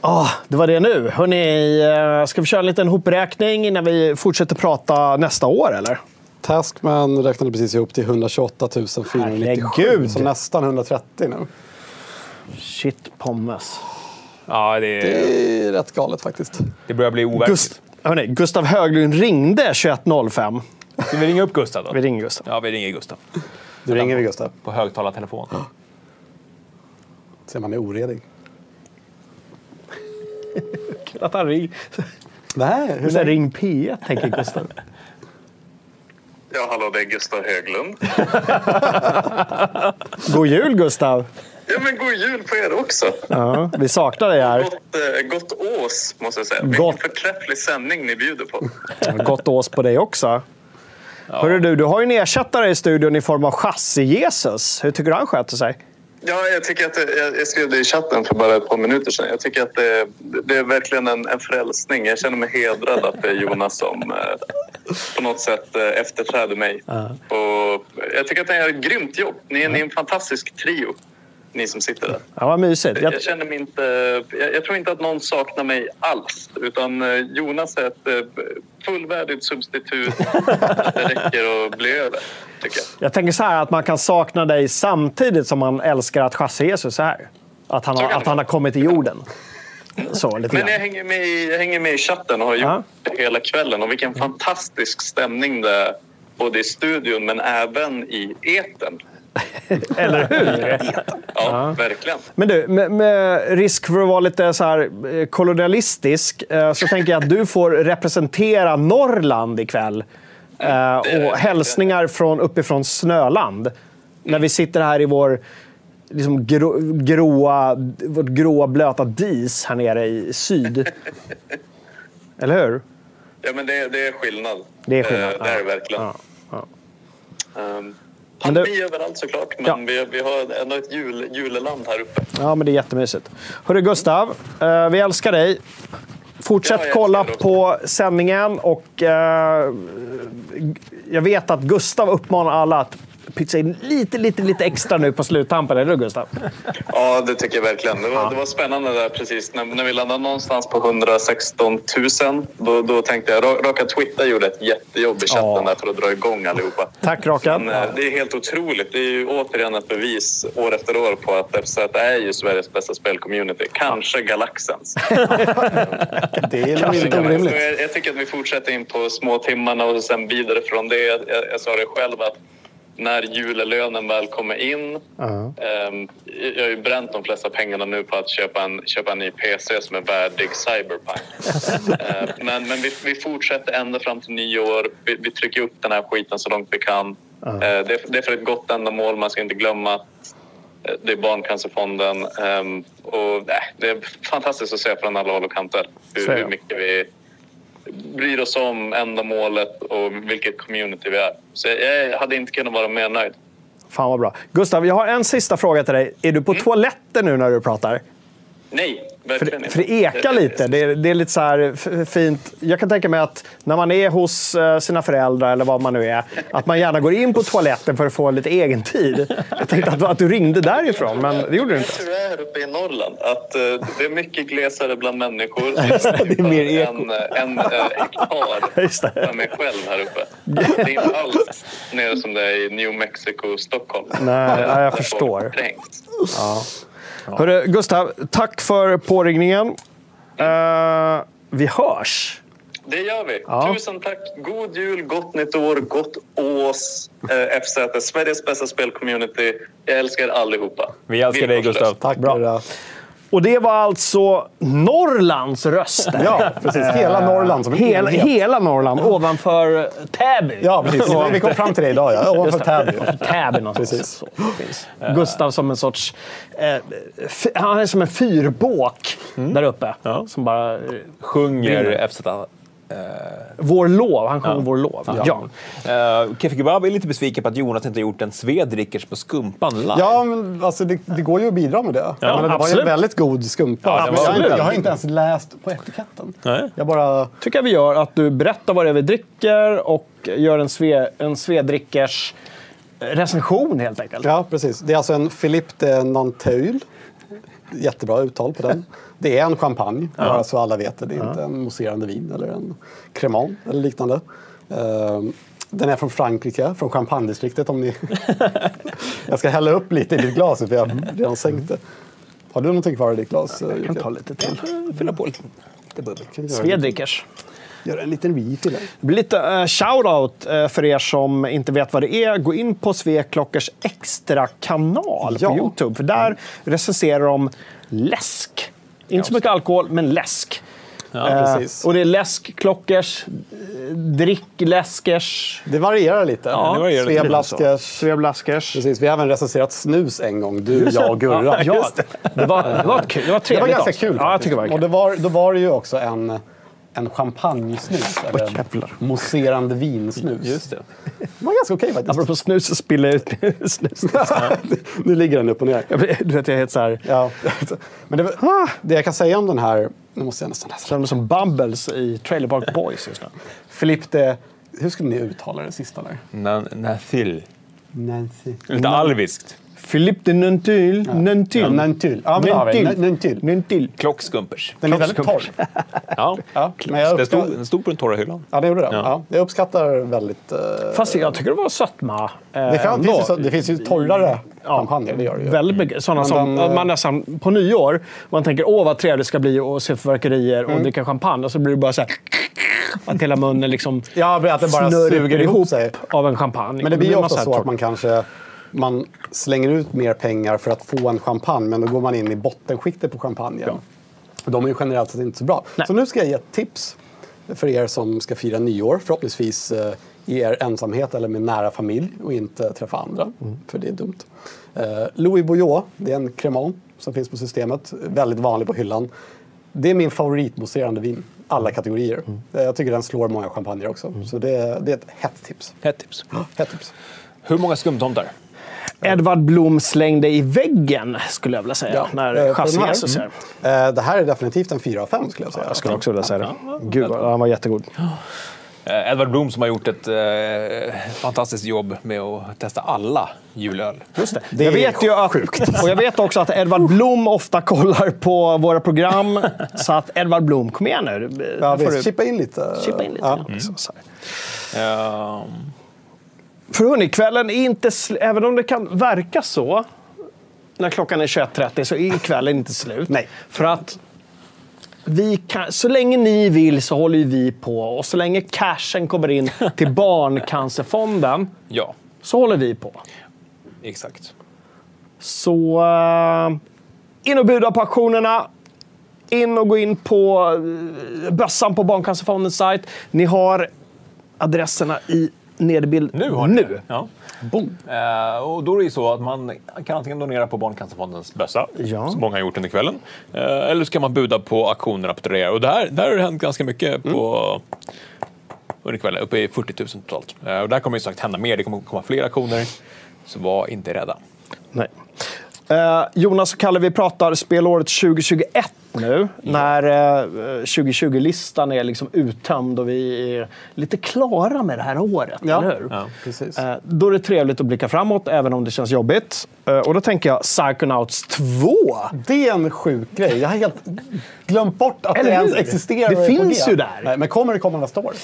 Ah, det var det nu. Hörrni, eh, ska vi köra en liten hopräkning innan vi fortsätter prata nästa år, eller? Taskman räknade precis ihop till 128 497. Herregud. Så nästan 130 nu. Shit pommes. Ja, det, Det är rätt galet faktiskt. det börjar bli overkligt. Gust Hörrni, Gustav Höglund ringde 21.05. Ska vi ringa upp Gustav då? Vi ringer Gustav. Ja, vi ringer Gustav. Du ringer vi Gustav. På högtalartelefon. Ser man är oredig. Kul att han ring... Nej, hur länge? ring P1, tänker Gustav. Ja, hallå, det är Gustav Höglund. God jul, Gustav! Ja, men god jul på er också. Ja, vi saknar dig här. Gott, eh, gott ås, måste jag säga. Gott. Vilken förträfflig sändning ni bjuder på. Gott ås på dig också. Hörru du, du har ju en ersättare i studion i form av Chassi-Jesus. Hur tycker du han sköter sig? Ja, jag, tycker att det, jag, jag skrev det i chatten för bara ett par minuter sedan. Jag tycker att det, det är verkligen en, en frälsning. Jag känner mig hedrad att det är Jonas som eh, på något sätt eh, efterträder mig. Och jag tycker att ni gör ett grymt jobb. Ni är, ni är en fantastisk trio, ni som sitter där. Ja, vad mysigt. Jag, Jag känner mig inte... Jag, jag tror inte att någon saknar mig alls. Utan eh, Jonas är ett eh, fullvärdigt substitut. det räcker att bli över, tycker jag. jag tänker så här att man kan sakna dig samtidigt som man älskar att Chassi-Jesus är här. Att han, har, att han har kommit till jorden. Så, Men jag hänger, med i, jag hänger med i chatten och har gjort det hela kvällen. Och vilken fantastisk stämning det är. Både i studion men även i etern. Eller hur? Ja, verkligen. Men du, med, med risk för att vara lite så här eh, kolonialistisk eh, så tänker jag att du får representera Norrland ikväll. Eh, och hälsningar från uppifrån Snöland. När vi sitter här i vår liksom grå, gråa, vårt gråa blöta dis här nere i syd. Eller hur? Ja, men det, det är skillnad. Det är skillnad, Eh, Det är det verkligen. Ja. Um, Men det- pandemi överallt såklart, men Ja. vi, vi har ändå ett jul, juleland här uppe. Ja, men det är jättemysigt. Hörru Gustav, eh, vi älskar dig. Fortsätt Ja, kolla på sändningen och eh, jag vet att Gustav uppmanar alla att pytsa in lite, lite, lite extra nu på sluttampen. Eller hur Gustav? Ja, det tycker jag verkligen. Det var, det var spännande där precis. När, när vi landade någonstans på 116 000, då, då tänkte jag... Ra- Raka Twitter gjorde ett jättejobb i chatten där för att dra igång allihopa. Tack Rakan. Men, eh, det är helt otroligt. Det är ju återigen ett bevis år efter år på att FZ är ju Sveriges bästa spelcommunity. Kanske galaxens. Det är nog inte orimligt. jag, jag tycker att vi fortsätter in på små timmarna och sen vidare från det. Jag, jag sa det själv att när julelönen väl kommer in. ehm, jag har ju bränt de flesta pengarna nu på att köpa en, köpa en ny PC som är värdig Cyberpunk. Eh, men men vi, vi fortsätter ända fram till nyår. Vi, vi trycker upp den här skiten så långt vi kan. Eh, det, är, det är för ett gott ändamål. Man ska inte glömma att eh, det är Barncancerfonden. ehm, och, äh, det är fantastiskt att se från alla håll och kanter hur, hur mycket vi bryr oss om ändamålet och vilket community vi är. Så jag hade inte kunnat vara mer nöjd. Fan vad bra. Gustav, jag har en sista fråga till dig. Är du på toaletten nu när du pratar? Nej, verkligen det- för det ekar lite. Det är, det är lite så här fint. Jag kan tänka mig att när man är hos eh, sina föräldrar eller vad man nu är, att man gärna går in på toaletten för att få lite egen tid. Jag tänkte att, att du ringde därifrån, men det gjorde du inte. Hur det är uppe i Norrland. Att, eh, det är mycket glesare bland människor. det är mer eko. En, eh, hektar för mig själv här uppe. Det är inte alls nere som det är i New Mexico, Stockholm. Nej, jag folk förstår. trängs. Ja. Hörru, Gustav, tack för påringningen. Eh, vi hörs. Det gör vi. Ja. Tusen tack. God jul, gott nytt år, gott ås. Eh, FZ, Sveriges bästa spelcommunity. Jag älskar er allihopa. Vi älskar dig Villkorslöst. Gustav. Tack. Bra. Och det var alltså Norrlands röster. Ja, precis. Hela Norrland som Hela, enhet. hela Norrland, ovanför Täby. Ja, precis. Vi kom fram till det idag. Ja. Ovanför. Täby. Täby någonstans. Precis. Så, finns. Gustav som en sorts... Eh, han är som en fyrbåk där uppe. Som bara... Eh, Sjunger Vinner. FZ. vår lov. Han sjunger vår lov. Ja. Uh, Keffe Kebab är lite besviken på att Jonas inte har gjort en Svedrickers på Skumpan live. Ja, men alltså, det, det går ju att bidra med det. Ja, men det var ju absolut. en väldigt god skumpa. Ja, jag, har inte, absolut. jag har inte ens läst på etiketten. Nej. Jag bara... tycker jag vi gör att du berättar vad det är vi dricker och gör en, sve, en Svedrickers recension helt enkelt. Ja, precis. Det är alltså en Philippe de Nanteul. Jättebra uttal på den. Det är en champagne, bara så alla vet det. Det är inte en mousserande vin eller en cremant eller liknande. Ehm, Den är från Frankrike, från champagnedistriktet om ni... jag ska hälla upp lite i ditt glas för jag har redan sänkt det. Har du någonting kvar i ditt glas? Jag kan ta lite till. Fylla på lite, lite bubbel. Svedrickers. Gör en liten refill. lite uh, shoutout uh, för er som inte vet vad det är. Gå in på Sveklockers extra kanal Ja. på Youtube. För där recenserar de läsk Inte så mycket alkohol, men läsk. Ja, precis. och det är läskklockers, drickläskers. Det varierar lite. Ja, det varierar lite. Sveblaskers. Sveblaskers. Precis, vi har även recenserat snus en gång, du, jag och Gurra. Ja, ja. Det, var, det var kul. Det var Det trevligt var ganska också. kul. Ja, jag tycker det var och det var, då var det ju också en, en champagnesnus. Eller en mousserande vinsnus. Just det. Det var ganska okej faktiskt. Apropå snus så spiller jag ut snus. nu ligger den upp och ner. Du vet, jag är helt så här... Ja. Men det, det jag kan säga om den här... Nu måste jag nästan läsa. Känner mig som Bumbles i Trailer Park Boys just nu. Filip, det, hur skulle ni uttala det sista där? Nan- Nathil. Nancy. Lite alviskt. Philippe de Nuntil. Nuntil. Ja, Nantyl. Ja, men. Nuntil. Nantyl. Nuntil. Klockskumpers. Den är väldigt torr. Ja. Ja, men jag Den stod, uppskattar, den stod på den torra hyllan. ja, det gjorde det. Ja. Ja. jag uppskattar väldigt... eh, Fast jag tycker det var sötma. eh, det, ändå. finns ju, så- det finns ju torrare champagne, det gör det ju. Väldigt mycket. Sådana som den, eh, man nästan på nyår, man tänker åh vad trevligt det ska bli att se fyrverkerier och Mm. dricka champagne. Och så blir det bara så här att hela munnen liksom Ja, att det bara snurrar suger ihop sig. av en champagne. Men det blir ju ofta så att man kanske man slänger ut mer pengar för att få en champagne, men då går man in i bottenskiktet på champagnen. Och De är ju generellt sett inte så bra. Så nu ska jag ge ett tips för er som ska fira nyår, förhoppningsvis eh, i er ensamhet eller med nära familj och inte träffa andra, Mm. för det är dumt. Eh, Louis Bouillot, det är en cremant som finns på systemet, väldigt vanlig på hyllan. Det är min favoritmousserande vin, alla kategorier. Mm. Eh, Jag tycker den slår många champagner också. Så det, det är ett hett tips. Hett tips. Hett tips. Hur många skumtomtar? Edvard Blom slängde i väggen, skulle jag vilja säga, Ja, när eh, för den här, mm. Eh, Det här är definitivt en 4 av 5 skulle jag säga. Jag skulle också vilja säga det. Gud, han var jättegod. Eh, Edvard Blom som har gjort ett eh, fantastiskt jobb med att testa alla julöl. Just det. Det jag är vet ju att, och jag vet också att Edvard Blom ofta kollar på våra program. Så att Edvard Blom, kom igen nu. Ja, Får visst. du Chippa in lite. chippa in lite. Ja. grann, liksom, så. För hörni, kvällen är inte... sl- Även om det kan verka så, när klockan är 21.30, så är kvällen inte slut. Nej. För att vi kan, så länge ni vill så håller vi på. Och så länge cashen kommer in till Barncancerfonden ja, så håller vi på. exakt. Så uh, in och buda på auktionerna. In och gå in på uh, bössan på Barncancerfondens sajt. Ni har adresserna i nederbild Nu har ni nu. det. Ja. Boom. Eh, och då är det ju så att man kan antingen donera på Barncancerfondens bössa, Ja. som många har gjort under kvällen, eh, eller så kan man buda på auktionerna på Tradera. Och där, där har det hänt ganska mycket på, under kvällen, uppe i 40 000 totalt. Eh, och där kommer ju sagt hända mer, det kommer komma fler auktioner, så var inte rädda. Nej. Eh, Jonas och Kalle, vi pratar spelåret 2021 nu. När eh, 2020-listan är liksom uttömd och vi är lite klara med det här året. Ja. Eller hur? Ja. Precis. Eh, då är det trevligt att blicka framåt, även om det känns jobbigt. Eh, och då tänker jag Psychonauts 2. Det är en sjuk grej. Jag har helt glömt bort att Eller det ens existerar. Det finns G. ju där. Men kommer det komma nästa år?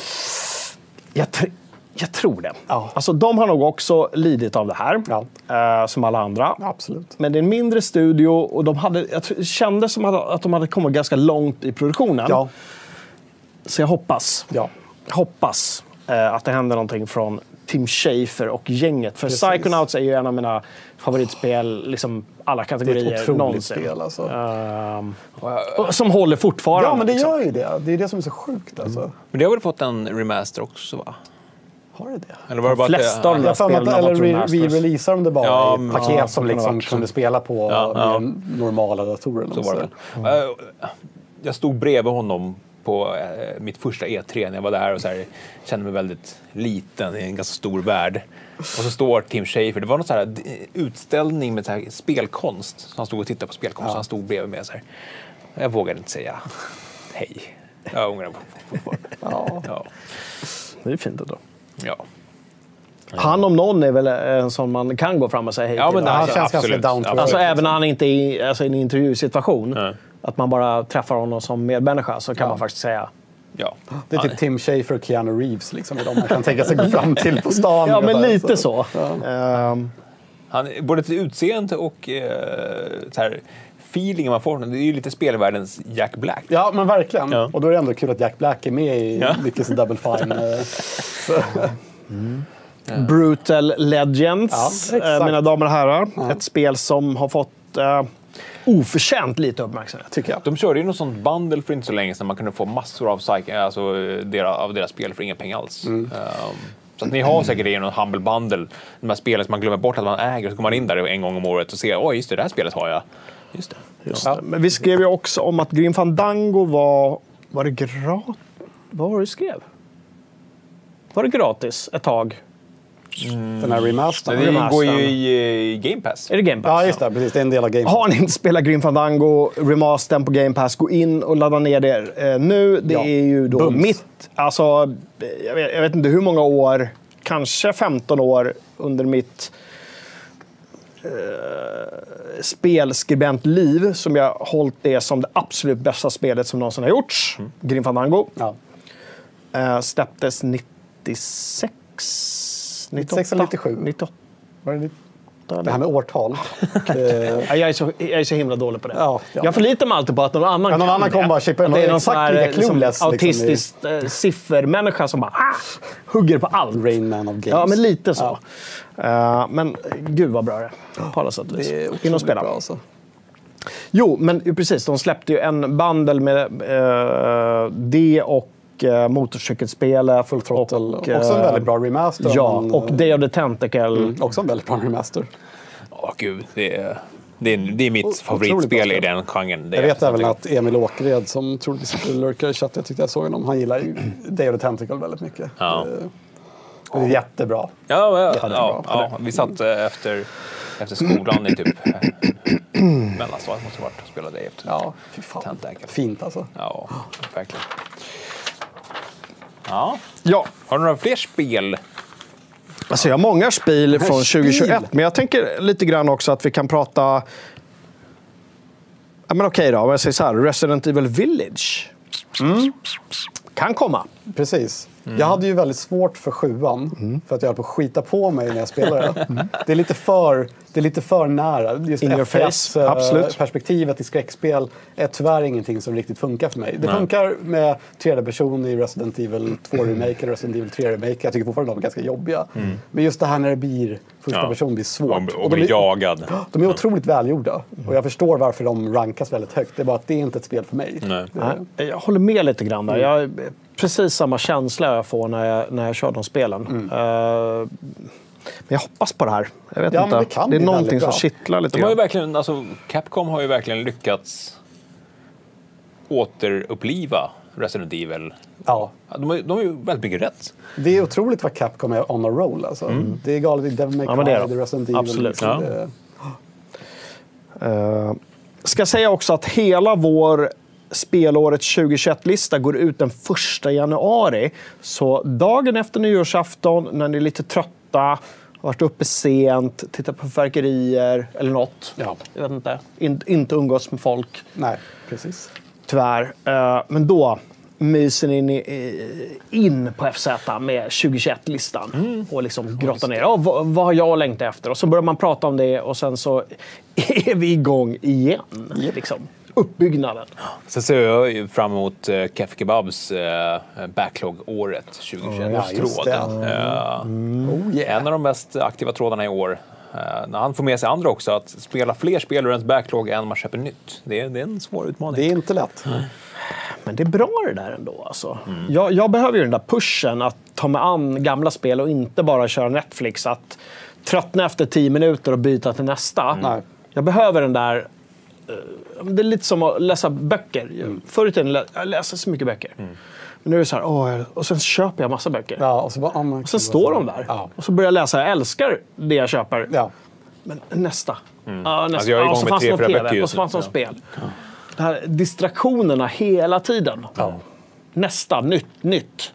Jag, tr- jag tror det. Ja. Alltså, de har nog också lidit av det här, Ja. eh, som alla andra. Absolut. Men det är en mindre studio och de hade, jag kände som att de hade kommit ganska långt i produktionen. Ja. Så jag hoppas, Ja. hoppas eh, att det händer någonting från Tim Schafer och gänget. För Precis. Psychonauts är ju en av mina favoritspel, liksom alla Det är kategorier ett otroligt någonsin. spel alltså. Och som håller fortfarande. Ja, men det liksom. gör ju det. Det är det som är så sjukt alltså. Men det har väl fått en remaster också va? Har det det? Eller var det bara att flesta av det, de att, spelen eller re-releasar de det bara Ja, i paket ja, som liksom kunde spela på Ja, ja. normala datorer. Så var det. säger. Eh, Jag stod bredvid honom på eh, mitt första E3 när jag var där och så här, kände mig väldigt liten i en ganska stor värld. Och så står Tim Schafer, det var någon så här utställning med så här spelkonst. Så han stod och tittade på spelkonst, så han stod bredvid mig så här. Jag vågade inte säga hej. Jag ångrar mig fortfarande. Ja. Ja. Det är fint ändå. Ja. Han om någon är väl en sån man kan gå fram och säga hej Ja, till. men det Han Alltså, känns absolut. ganska down to. Alltså även när han inte är i, alltså, i en intervjusituation. Nej. Att man bara träffar honom som medmänniska så kan Ja. man faktiskt säga Ja. Det är typ Tim Schafer och Keanu Reeves liksom, är de man kan tänka sig gå fram till på stan. Ja, men lite så. Ja. Ehm, Han, både till utseende och eh, så här, feelingen man får det är ju lite spelvärldens Jack Black. Ja, men verkligen. Ja. Och då är det ändå kul att Jack Black är med i Ja. Lyckes Double Fine. eh, så- Brutal Legends, Ja, eh, mina damer och herrar. Ett spel som har fått eh, oförtjänt lite uppmärksamhet. Tycker jag. De körde ju något sånt bundle för inte så länge sedan man kunde få massor av, psych, alltså, deras, av deras spel för inga pengar alls. Mm. Ehm, så att ni har säkert i någon humble bundle, de här spelen som man glömmer bort att man äger, så går man in där en gång om året och ser, oj just det, det här spelet har jag. Just det. Just det. Men vi skrev ju också om att Grim Fandango var... Var det gratis? Vad var det vi skrev? Var det gratis ett tag? Den här remastern. Det Remastern. går ju i, i Game Pass. Är det Game Pass? Ja, just det. Precis. Det är en del av Game Pass. Har ni inte spelat Grim Fandango remastern på Game Pass, gå in och ladda ner det eh, nu. Det Ja. är ju då Bums. mitt, alltså, jag vet, jag vet inte hur många år, kanske 15 år under mitt eh, spelskribentliv som jag hållit det som det absolut bästa spelet som någonsin har gjorts. Grim Fandango. Ja. Eh, släpptes 96? 96 eller 97? 98. Var det, lite- det här med årtal. Ja, jag, är så, jag är så himla dålig på det. Ja, ja. Jag förlitar mig alltid på att någon annan Ja, någon kan annan kommer det. bara chippa in. Det är någon Exakt lika liksom, clueless, liksom, autistisk eh, siffermänniska som bara ah, hugger på allt. Rain Man of Games. Ja, men lite så. Eh, men gud vad bra det är på alla sätt och vis. In och spela. bra alltså. Jo, men precis. De släppte ju en bundle med eh, det och uh, motorcykelspelet. Full Throttle. Och, också en eh, väldigt bra remaster. Ja, men, och Day of the Tentacle. mm, också en väldigt bra remaster. Åh gud, det är, det är, det är mitt Otroligt favoritspel i den genren. Det Jag vet även att Emil Åkered, som troligtvis och lurkar i chatten, jag tyckte jag såg honom, han gillar ju Day of the Tentacle väldigt mycket. Ja. Eh, Det är jättebra. Ja, ja, Jättebra ja, ja, vi satt eh, efter, efter skolan i typ eh, mellanstadiet måste det varit och spelade efter. Ja, fy fan. Tentacle. Fint alltså. Ja, verkligen. Ja. Ja, Har du några fler spel? Alltså jag har många spel från spel. 2021, men jag tänker lite grann också att vi kan prata... Ja, men okej då, om jag säger så här. Resident Evil Village. Mm. Kan komma. Precis. Mm. Jag hade ju väldigt svårt för sjuan, för att jag höll på att skita på mig när jag spelade. det, är lite för, det är lite för nära. Just In your face, FPS, eh, absolut. perspektivet i skräckspel är tyvärr ingenting som riktigt funkar för mig. Det funkar med tredje person i Resident Evil 2 Remake eller Resident Evil 3 Remake. Jag tycker fortfarande de är ganska jobbiga. Men just det här när det blir första Ja. person blir svårt. Och, och de bli är- jagad. De är otroligt välgjorda. Och jag förstår varför de rankas väldigt högt. Det är bara att det är inte ett spel för mig. Nej. Nej, Jag håller med lite grann där. Mm. Jag, precis samma känsla jag får när jag, när jag kör de spelen. Mm. Eh, men jag hoppas på det här. Jag vet Ja, inte. det kan är någonting som kittlar lite De har ju verkligen, alltså, Capcom har ju verkligen lyckats återuppliva Resident Evil. Ja. De har, de har ju väldigt mycket rätt. Det är otroligt vad Capcom är on a roll. Alltså. Det är galet i Devil May Cry, Mm. Ja, det är det är Resident Evil. Absolut. liksom. Ja. Det- Eh, ska säga också att hela vår spelåret 2021-lista går ut den 1 januari. Så dagen efter nyårsafton, när ni är lite trötta, har varit uppe sent, tittat på fyrverkerier eller något. Ja. Jag vet inte. In, inte umgås med folk, Nej, precis. tyvärr. Eh, men då myser ni i- in på FZ med 2021-listan och liksom grottar ner. Ja, vad, vad har jag längtat efter? Och så börjar man prata om det och sen så är vi igång igen. Liksom. Uppbyggnaden. Sen ser jag ju fram emot uh, Kef Kebabs eh, backlog-året 2021. Ja, just det. tråd. Eh, Oh, yeah. En av de mest aktiva trådarna i år. Eh, när han får med sig andra också, att spela fler spel ur ens backlog än man köper nytt. Det är, det är en svår utmaning. Det är inte lätt. Men det är bra det där ändå. Alltså. Jag, jag behöver ju den där pushen att ta mig an gamla spel och inte bara köra Netflix. Att tröttna efter tio minuter och byta till nästa. Nej. Jag behöver den där... eh, Det är lite som att läsa böcker. Förr i tiden lä- jag läste så mycket böcker. Men nu är det så här, åh, och sen köper jag massa böcker. Ja, och så bara, men, Och sen står de där. Ja. Och så börjar jag läsa. Jag älskar det jag köper. Ja. Men nästa. Ja, nästa. Alltså, jag är Ja, igång så med fanns tre, det fyra TV böcker just och så fanns det nu. något spel. De här distraktionerna hela tiden. Nästa, nytt, nytt.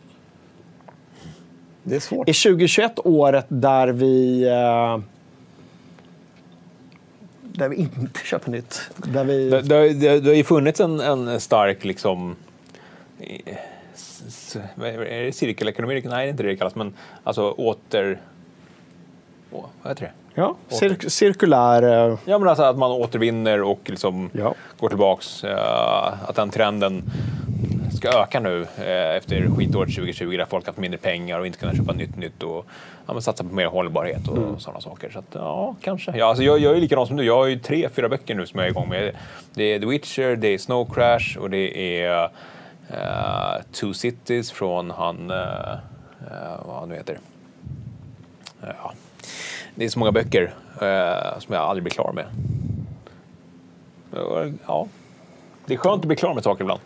Det är svårt. Är 2021 året där vi... eh, där vi inte köper nytt? Där vi... Det, det, det, det har ju funnits en, en stark liksom... är det cirkelekonomi? Nej, det är inte det det kallas, men alltså åter... Åh, vad heter det? ja, cir cirkulär... eh, Ja, men alltså att man återvinner och liksom Ja. går tillbaks. eh, att den trenden ska öka nu eh, efter skitåret 2020 där folk haft mindre pengar och inte kunnat köpa nytt nytt och ja, satsa på mer hållbarhet och Mm. sådana saker. Så att, ja, kanske. Ja, alltså jag, jag är likadan som du. Jag har ju tre, fyra böcker nu som jag är igång med. Det är The Witcher, det är Snow Crash och det är eh, Two Cities från han, eh, eh, vad han nu heter. Ja. Det är så många böcker som jag aldrig blir klar med. Ja, det är skönt att bli klar med saker ibland.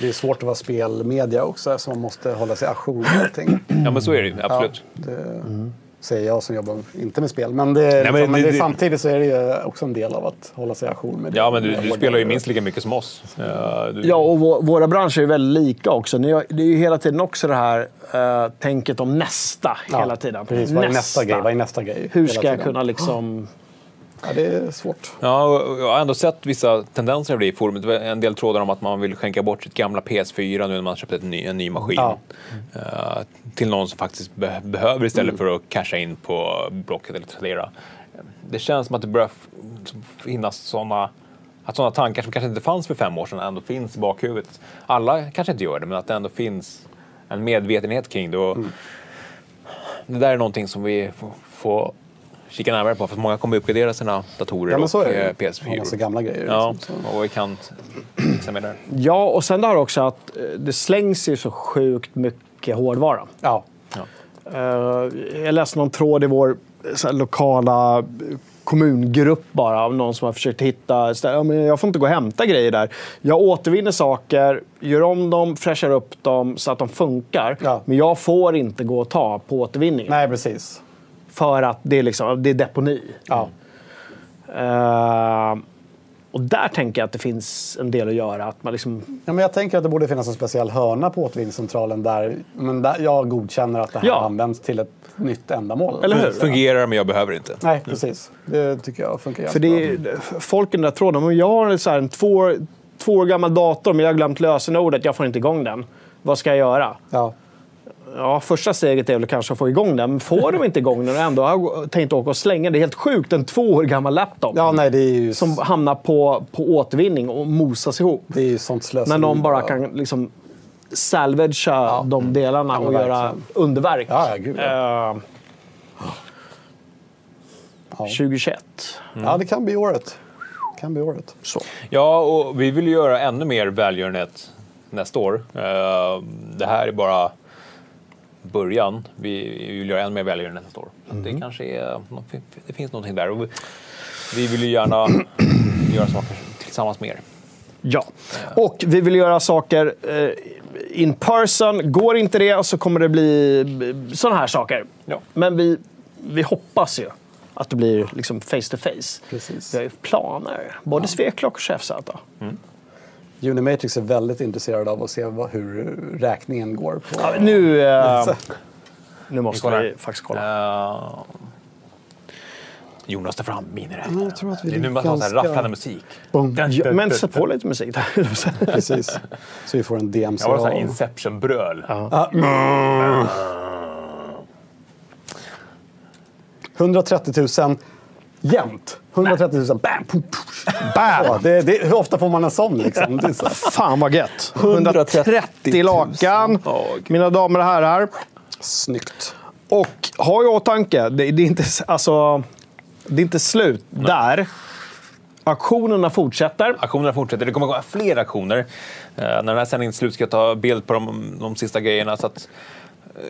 Det är svårt att vara spelmedia också, så man måste hålla sig ajour med allting. Ja, men så är det ju. Absolut. Ja, det säger jag som jobbar inte med spel. Men, det, Nej, men liksom, men det- det, det- samtidigt så är det ju också en del av att hålla sig ajour med det. Ja, men du, du spelar ju minst lika mycket som oss. Eh, du, Ja, och vå- våra branscher är väldigt lika också. Det är ju hela tiden också det här eh, tänket om nästa Ja, hela tiden. Precis, vad är nästa grej? Vad är nästa grej? Hur ska jag kunna liksom... Ja, det är svårt. Ja, jag har ändå sett vissa tendenser i forumet. En del trådar om att man vill skänka bort sitt gamla PS4 nu när man köpt ett ny, en ny maskin. Ja. Eh, till någon som faktiskt be behöver istället för att casha in på Blocket eller Tradera. Det känns som att det börjar finnas sådana att sådana tankar som kanske inte fanns för fem år sedan ändå finns i bakhuvudet. Alla kanske inte gör det, men att det ändå finns en medvetenhet kring det. Och Det där är någonting som vi får kika närmare på, för många kommer uppgradera sina datorer Ja, men så och är det. eh, Och PS4. massa gamla grejer, Ja, liksom, och vi kan fixa med det. Ja, och sen det här också att eh, det slängs ju så sjukt mycket hårdvara. Ja. Eh, jag läste någon tråd i vår så här, lokala kommungrupp bara av någon som har försökt hitta... Ja, men jag får inte gå och hämta grejer där. Jag återvinner saker, gör om dem, fräschar upp dem så att de funkar. Men jag får inte gå och ta på återvinningen. Nej, precis. För att det är, liksom, det är deponi. Ja. Eh, och där tänker jag att det finns en del att göra. Att man liksom, Ja, men jag tänker att det borde finnas en speciell hörna på återvinningscentralen där, men där jag godkänner att det här Ja. används till ett nytt ändamål. Eller hur? Fungerar, men jag behöver inte. Nej, precis. Det tycker jag funkar För jättebra. det är, folk i den där tråden, men jag har så här en två, två år gammal dator men jag har glömt lösenordet, jag får inte igång den. Vad ska jag göra? Ja. Ja, första steget är väl kanske att få igång den, men får de inte igång den och ändå har tänkt åka och slänga det är helt sjukt, en två år gammal laptop. Ja, nej, det är ju... Som hamnar på, på återvinning och mosas ihop. Det är ju sånt slöseri. När någon bara kan liksom salvagea de delarna Ja, och göra underverk. Ja, ja, gud, Eh, 2021. Ja, det kan bli året. kan bli året. Så. Ja, och vi vill ju göra ännu mer välgörenhet nästa år. Eh, Det här är bara början. Vi vill göra ännu mer välgörenhet nästa år. Att Det kanske är, det finns någonting där. Och vi- vi vill ju gärna göra saker tillsammans med er. Ja, och vi vill göra saker eh, in person. Går inte det så kommer det bli sådana här saker. Ja. Men vi, vi hoppas ju att det blir liksom face to face. Precis. Vi har ju planer. Både Sveklock och Chefsäta. Unimatrix är väldigt intresserad av att se vad, hur räkningen går på... Ja, nu, Så- nu måste kollar. vi faktiskt kolla. Eh, Jonas tar fram miniräknare. Ja, jag tror att vi det är nu man ligger har ganska- rafflande musik. Ja, men sätt på lite musik där. Precis. Så vi får en DMC. Jag så här Inception-bröl. Mm. 130 000 jämnt. 130 000. Bam! Pum. Bam! Ja, det, det, hur ofta får man en sån? Liksom? Det är så. Fan vad gött. 130 lakan, mina damer och herrar. Snyggt. Och ha i åtanke, det, det, är inte, alltså, det är inte slut där. Auktionerna fortsätter. Aktionerna fortsätter. Det kommer att komma fler aktioner. Eh, när den här sändningen är slut ska jag ta bild på de, de sista grejerna. Så att,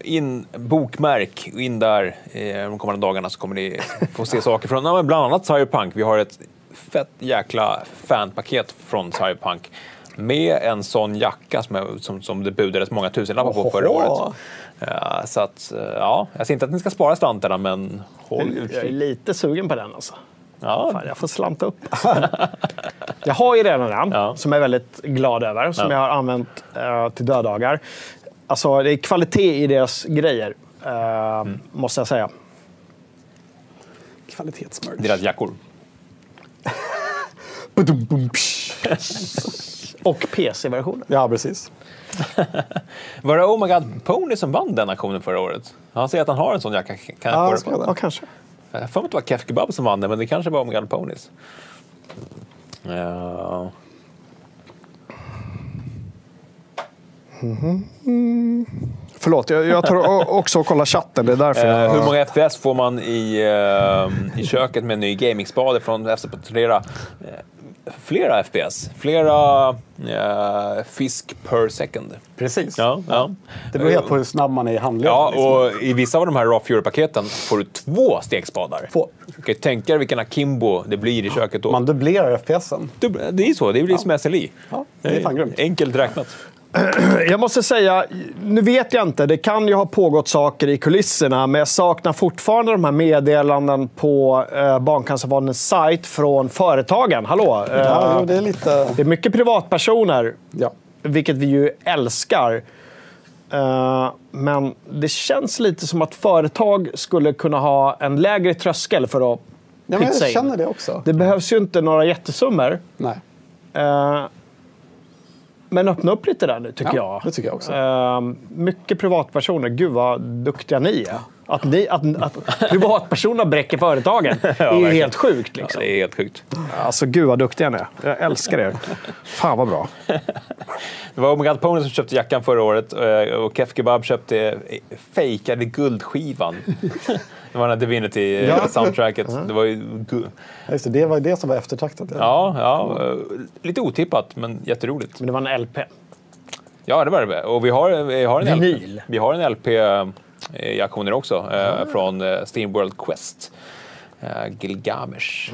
in, bokmärk in där eh, de kommande dagarna så kommer ni få se saker från ja, bland annat Cyberpunk. Vi har ett fett jäkla fanpaket från Cyberpunk med en sån jacka som, jag- som, som det budades många tusenlappar på förra året. Eh, så att, eh, ja, jag säger inte att ni ska spara slantarna, men håll Jag är utkik. lite sugen på den alltså. Ja. Fan, jag får slanta upp. jag har ju redan den, Ja. som jag är väldigt glad över. Som Ja. jag har använt eh, till döddagar. Alltså, det är kvalitet i deras grejer, eh, måste jag säga. Kvalitetsmerch. Deras jackor. Och PC-versionen. Ja, precis. Var det Oh My God Pony som vann den aktionen förra året? Han säger att han har en sån jacka. Kan jag Ja, få på? det. Ja, kanske. Jag har för mig att det var Kef Kebab som vann den, men det kanske var Oh My God Ponies. Ja. Mhm. Förlåt, jag, jag tar också och kollar chatten. Det är därför jag... Eh, hur många FPS får man i, eh, i köket med en ny gamingspade från FC på flera, eh, flera FPS? Flera eh, fisk per second. Precis. Ja, ja. Det beror helt på hur snabb man är i handleden. Ja, liksom. och i vissa av de här Raw Fury-paketen får du två stekspadar. Två. Du kan ju tänka dig vilken akimbo det blir i köket då. Man dubblerar FPSen. Det är så, det blir som SLI. Ja, det är fan grymt. Enkelt räknat. Jag måste säga, nu vet jag inte, det kan ju ha pågått saker i kulisserna, men jag saknar fortfarande de här meddelanden på eh, Barncancerfondens sajt från företagen. Hallå! Eh, Ja, jo, det är lite... det är mycket privatpersoner, Ja. vilket vi ju älskar. Eh, men det känns lite som att företag skulle kunna ha en lägre tröskel för att Ja, jag känner det också. Det behövs ju inte några jättesummor. Nej. Men öppna upp lite där nu, tycker Ja, jag. det tycker jag också. Eh, mycket privatpersoner. Gud, vad duktiga ni är. Att, ni, att, att privatpersoner bräcker företagen är ju helt sjukt. Ja, Liksom. det är helt sjukt. Alltså, gud vad duktiga ni är. Jag älskar er. Fan vad bra. Det var Omega Pony som köpte jackan förra året eh, och Kef Kebab köpte eh, fejkade guldskivan. Det var den här Divinity Ja. soundtracket. Det var ju Ja, Just det, det var det som var eftertraktat. ja, ja, eh, lite otippat men jätteroligt. Men det var en LP. Ja, det var det. Och vi har, vi har en Vinyl. LP, vi har en LP eh, i auktioner också eh, från eh, Steamworld Quest. Eh, Gilgamesh.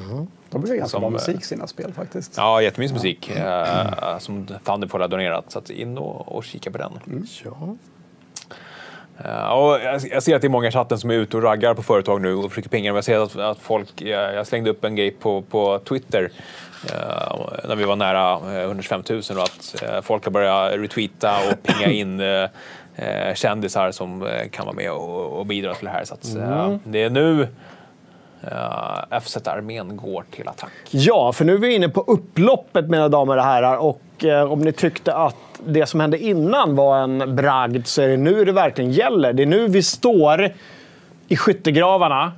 De brukar ganska Som, bra eh, musik i sina spel faktiskt. Ja, jättemysig musik eh, som Thunderfall har donerat. Så att in och, och kika på den. Ja. Eh, och jag, ser att det är många i chatten som är ute och raggar på företag nu och försöker pengar. Men jag ser att, att folk, jag, jag slängde upp en grej på, på Twitter eh, när vi var nära eh, 125 000 och att eh, folk har börjat retweeta och pinga in eh, eh, kändisar som eh, kan vara med och, bidra till det här. Så att, eh, Mm. det är nu eh, FZ-armén går till attack. Ja, för nu är vi inne på upploppet mina damer och herrar. Och eh, om ni tyckte att det som hände innan var en bragd så är det nu det verkligen gäller. Det är nu vi står i skyttegravarna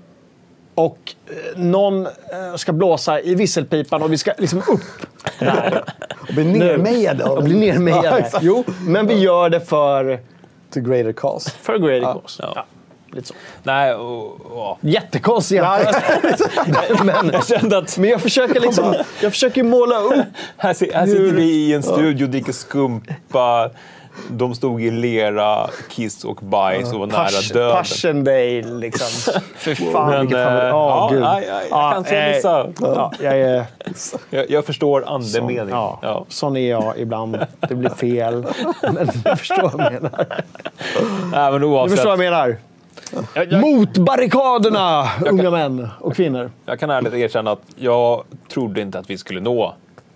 och eh, någon eh, ska blåsa i visselpipan och vi ska liksom upp där. Och bli nermejade. Och bli Ja, nermejade. jo, men vi gör det för, To greater cause. för greater Ja. cause. Ja. Lite så. Nej, och, och, Jättekonstig men, jag kände att men jag försöker liksom, jag försöker måla upp Här, si- här sitter vi i en studio och dricker skumpa. De stod i lera, kiss och bajs och var nära döden. Passion Day, liksom. Fy fan Men, vilket haveri. Åh, ja, gud. ja, ja, jag kan se vissa. Ja, jag är Jag, jag förstår sån. andemening. Ja, Ja. Sån är jag ibland. Det blir fel. Men du förstår vad jag menar. Nej, men Du oavsett, förstår vad jag menar. Mot barrikaderna, unga män och kvinnor. jag kan ärligt erkänna att jag trodde inte att vi skulle nå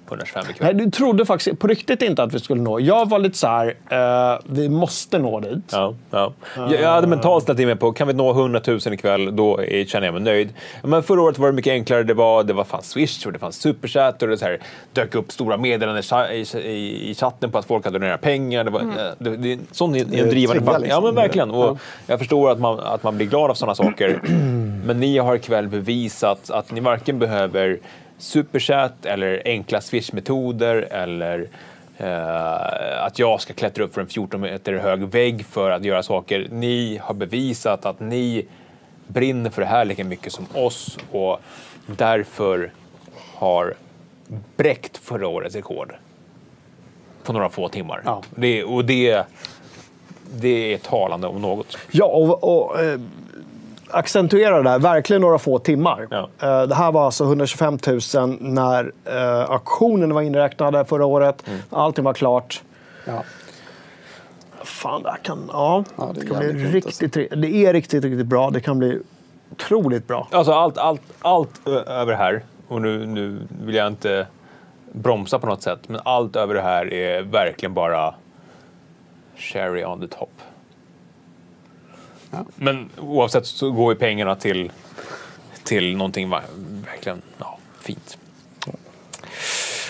125 ikväll. Nej, du trodde faktiskt på riktigt inte att vi skulle nå. Jag var lite så här, eh, vi måste nå dit. Ja, ja. Jag, jag hade mentalt ställt in mig på kan vi nå 100 000 ikväll, då är, känner jag mig nöjd. Men förra året var det mycket enklare. Det var, det var fanns Swish och det fanns Superchat och det så här, dök upp stora meddelanden i, i, i, i chatten på att folk hade donerat pengar. Det var, eh, det, det, sån är en drivande faktor. Ja, liksom. men verkligen. Och Ja. Jag förstår att man, att man blir glad av sådana saker. Men ni har ikväll bevisat att ni varken behöver Superchat eller enkla Swish-metoder eller eh, att jag ska klättra upp för en 14 meter hög vägg för att göra saker. Ni har bevisat att ni brinner för det här lika mycket som oss och därför har bräckt förra årets rekord på några få timmar. Ja. Det, och det, det är talande om något. Ja, och, och eh, accentuera det där. Verkligen några få timmar. Ja. Eh, det här var alltså 125 000 när eh, auktionen var inräknad förra året. Mm. Allting var klart. Ja. Fan, det här kan, ja, Ja, det är det kan bli riktigt, ri- Det är riktigt, riktigt bra. Det kan bli otroligt bra. Alltså allt, allt, allt över det här, och nu, nu vill jag inte bromsa på något sätt, men allt över det här är verkligen bara cherry on the top. Men oavsett så går ju pengarna till, till någonting verkligen ja, fint.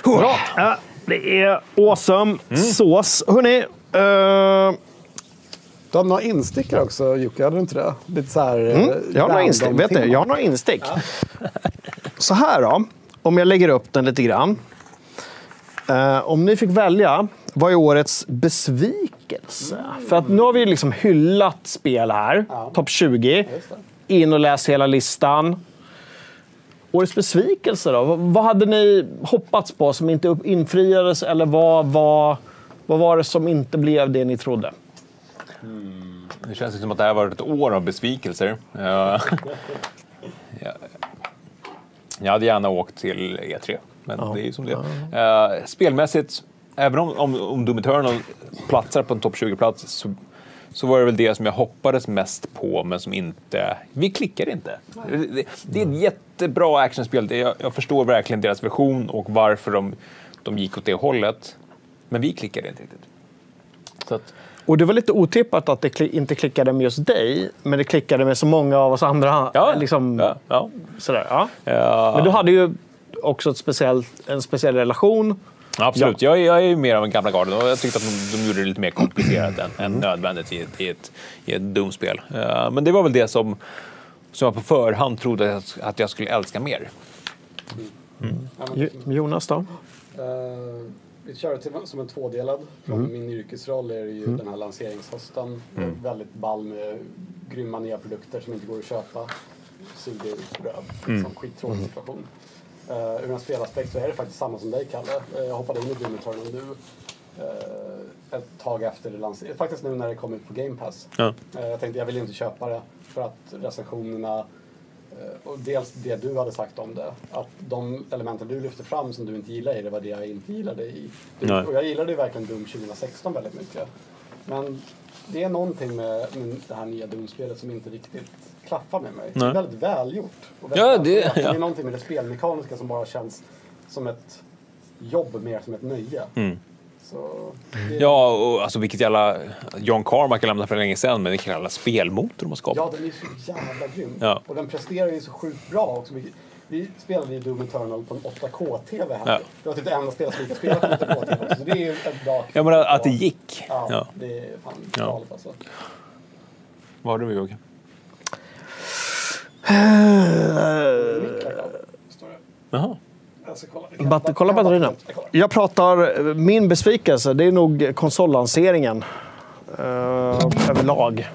Bra. Ja, det är awesome Mm. sås. Hörrni, eh, Du har några instickare också Jocke, hade du inte det? Lite så här, Mm, jag har några instick. Vet du, jag har några instick. Så här då, om jag lägger upp den lite grann. Eh, om ni fick välja Vad är årets besvikelse? För att nu har vi liksom hyllat spel här. Topp 20. In och läs hela listan. Årets besvikelse då? Vad- hade ni hoppats på som inte infriades? Eller vad var, vad var det som inte blev det ni trodde? Det känns som att det här var ett år av besvikelser. Ja. Ja. Jag hade gärna åkt till E3, men det är ju som det är. Eh, Spelmässigt, även om, om, om Doom Eternal platsar på en topp 20-plats så, så var det väl det som jag hoppades mest på, men som inte... Vi klickar inte. Det, det, är ett jättebra actionspel. Jag, jag förstår verkligen deras version och varför de, de gick åt det hållet. Men vi klickade inte riktigt. Så att, Och det var lite otippat att det inte klickade med just dig, men det klickade med så många av oss andra. Ja, liksom, ja, ja. Sådär, ja. Men du hade ju också ett speciellt, en speciell relation. Absolut, jag, är- jag är ju mer av en gamla garden och jag tyckte att de, de gjorde det lite mer komplicerat än, Mm. än nödvändigt i ett, i ett, i ett Doom-spel. Eh, men det var väl det som, som jag på förhand trodde att jag- att jag skulle älska mer. Jo- Jonas då? Eh, vi kör det till, som en tvådelad. Från Mm. min yrkesroll är det ju Mm. den här lanseringshösten. Mm. Väldigt ball med grymma nya produkter som inte går att köpa. Suger bröd. Mm. Liksom, skittråkig Mm. situation. Uh, ur en spelaspekt så är det faktiskt samma som dig, Kalle. Eh, jag hoppade in i Doom Eternal nu. eh, ett tag efter det lanserades. Faktiskt nu när det kom ut på Game Pass. Ja. Eh, jag tänkte jag vill inte köpa det för att recensionerna eh, och dels det du hade sagt om det. Att de elementen du lyfte fram som du inte gillar i det var det jag inte gillade i. Nej. och jag gillade ju verkligen Doom 2016 väldigt mycket. Men det är någonting med, med det här nya Doom-spelet som inte riktigt klaffar med mig. Det är Nej. väldigt välgjort. Och Ja, väldigt det- välspelat. det ja. är någonting med det spelmekaniska som bara känns som ett jobb mer som ett nöje. Mm. Så det, Ja, och alltså vilket jävla... John Carmack lämnade för länge sedan, men vilken jävla spelmotor de har skapat. Ja, den är så jävla grym. Ja. Och den presterar ju så sjukt bra också. Vi, vi spelade ju Doom Eternal på en 8K-TV här. Ja. Det var typ det enda spelet som gick att spela på 8K-TV också. Så det är ju ett bra Ja, men att det gick. Ja, Ja. det är fan Ja. galet alltså. Vad har du Jocke? Jaha. Ska kolla. Batter, kolla batterierna. Jag pratar, min besvikelse, det är nog konsollanseringen eh, överlag.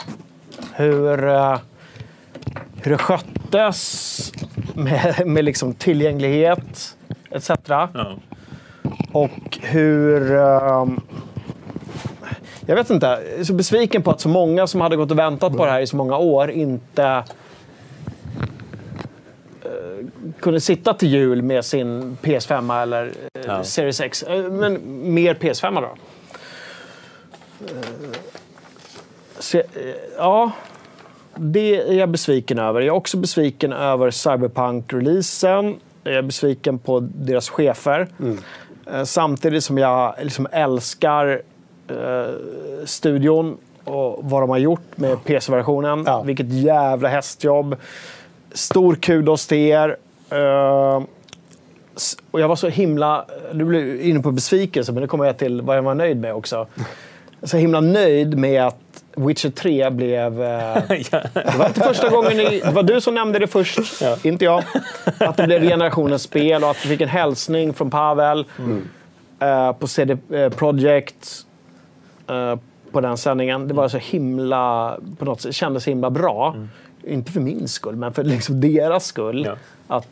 Hur, eh, hur det sköttes med, med liksom tillgänglighet etc. Ja. Och hur... ehm, jag vet inte. Jag är så besviken på att så många som hade gått och väntat på det här i så många år inte kunde sitta till jul med sin PS5 eller eh, Ja. Series X. Eh, Men mer PS5 då. Eh, Så, ja, det är jag besviken över. Jag är också besviken över Cyberpunk-releasen. Jag är besviken på deras chefer. Eh, Samtidigt som jag liksom älskar eh, studion och vad de har gjort med PC-versionen. Vilket jävla hästjobb. Stor kudos till er. S- och jag var så himla... Du blev inne på besvikelse, men det kommer jag till vad jag var nöjd med också. Så himla nöjd med att Witcher 3 blev... Eh, det var inte första gången ni, Det var du som nämnde det först, inte jag. Att det blev generationens spel och att vi fick en hälsning från Pavel eh, på CD eh, Projekt eh, på den sändningen. Det var så himla... På något sätt kändes himla bra. Inte för min skull, men för liksom deras skull. Att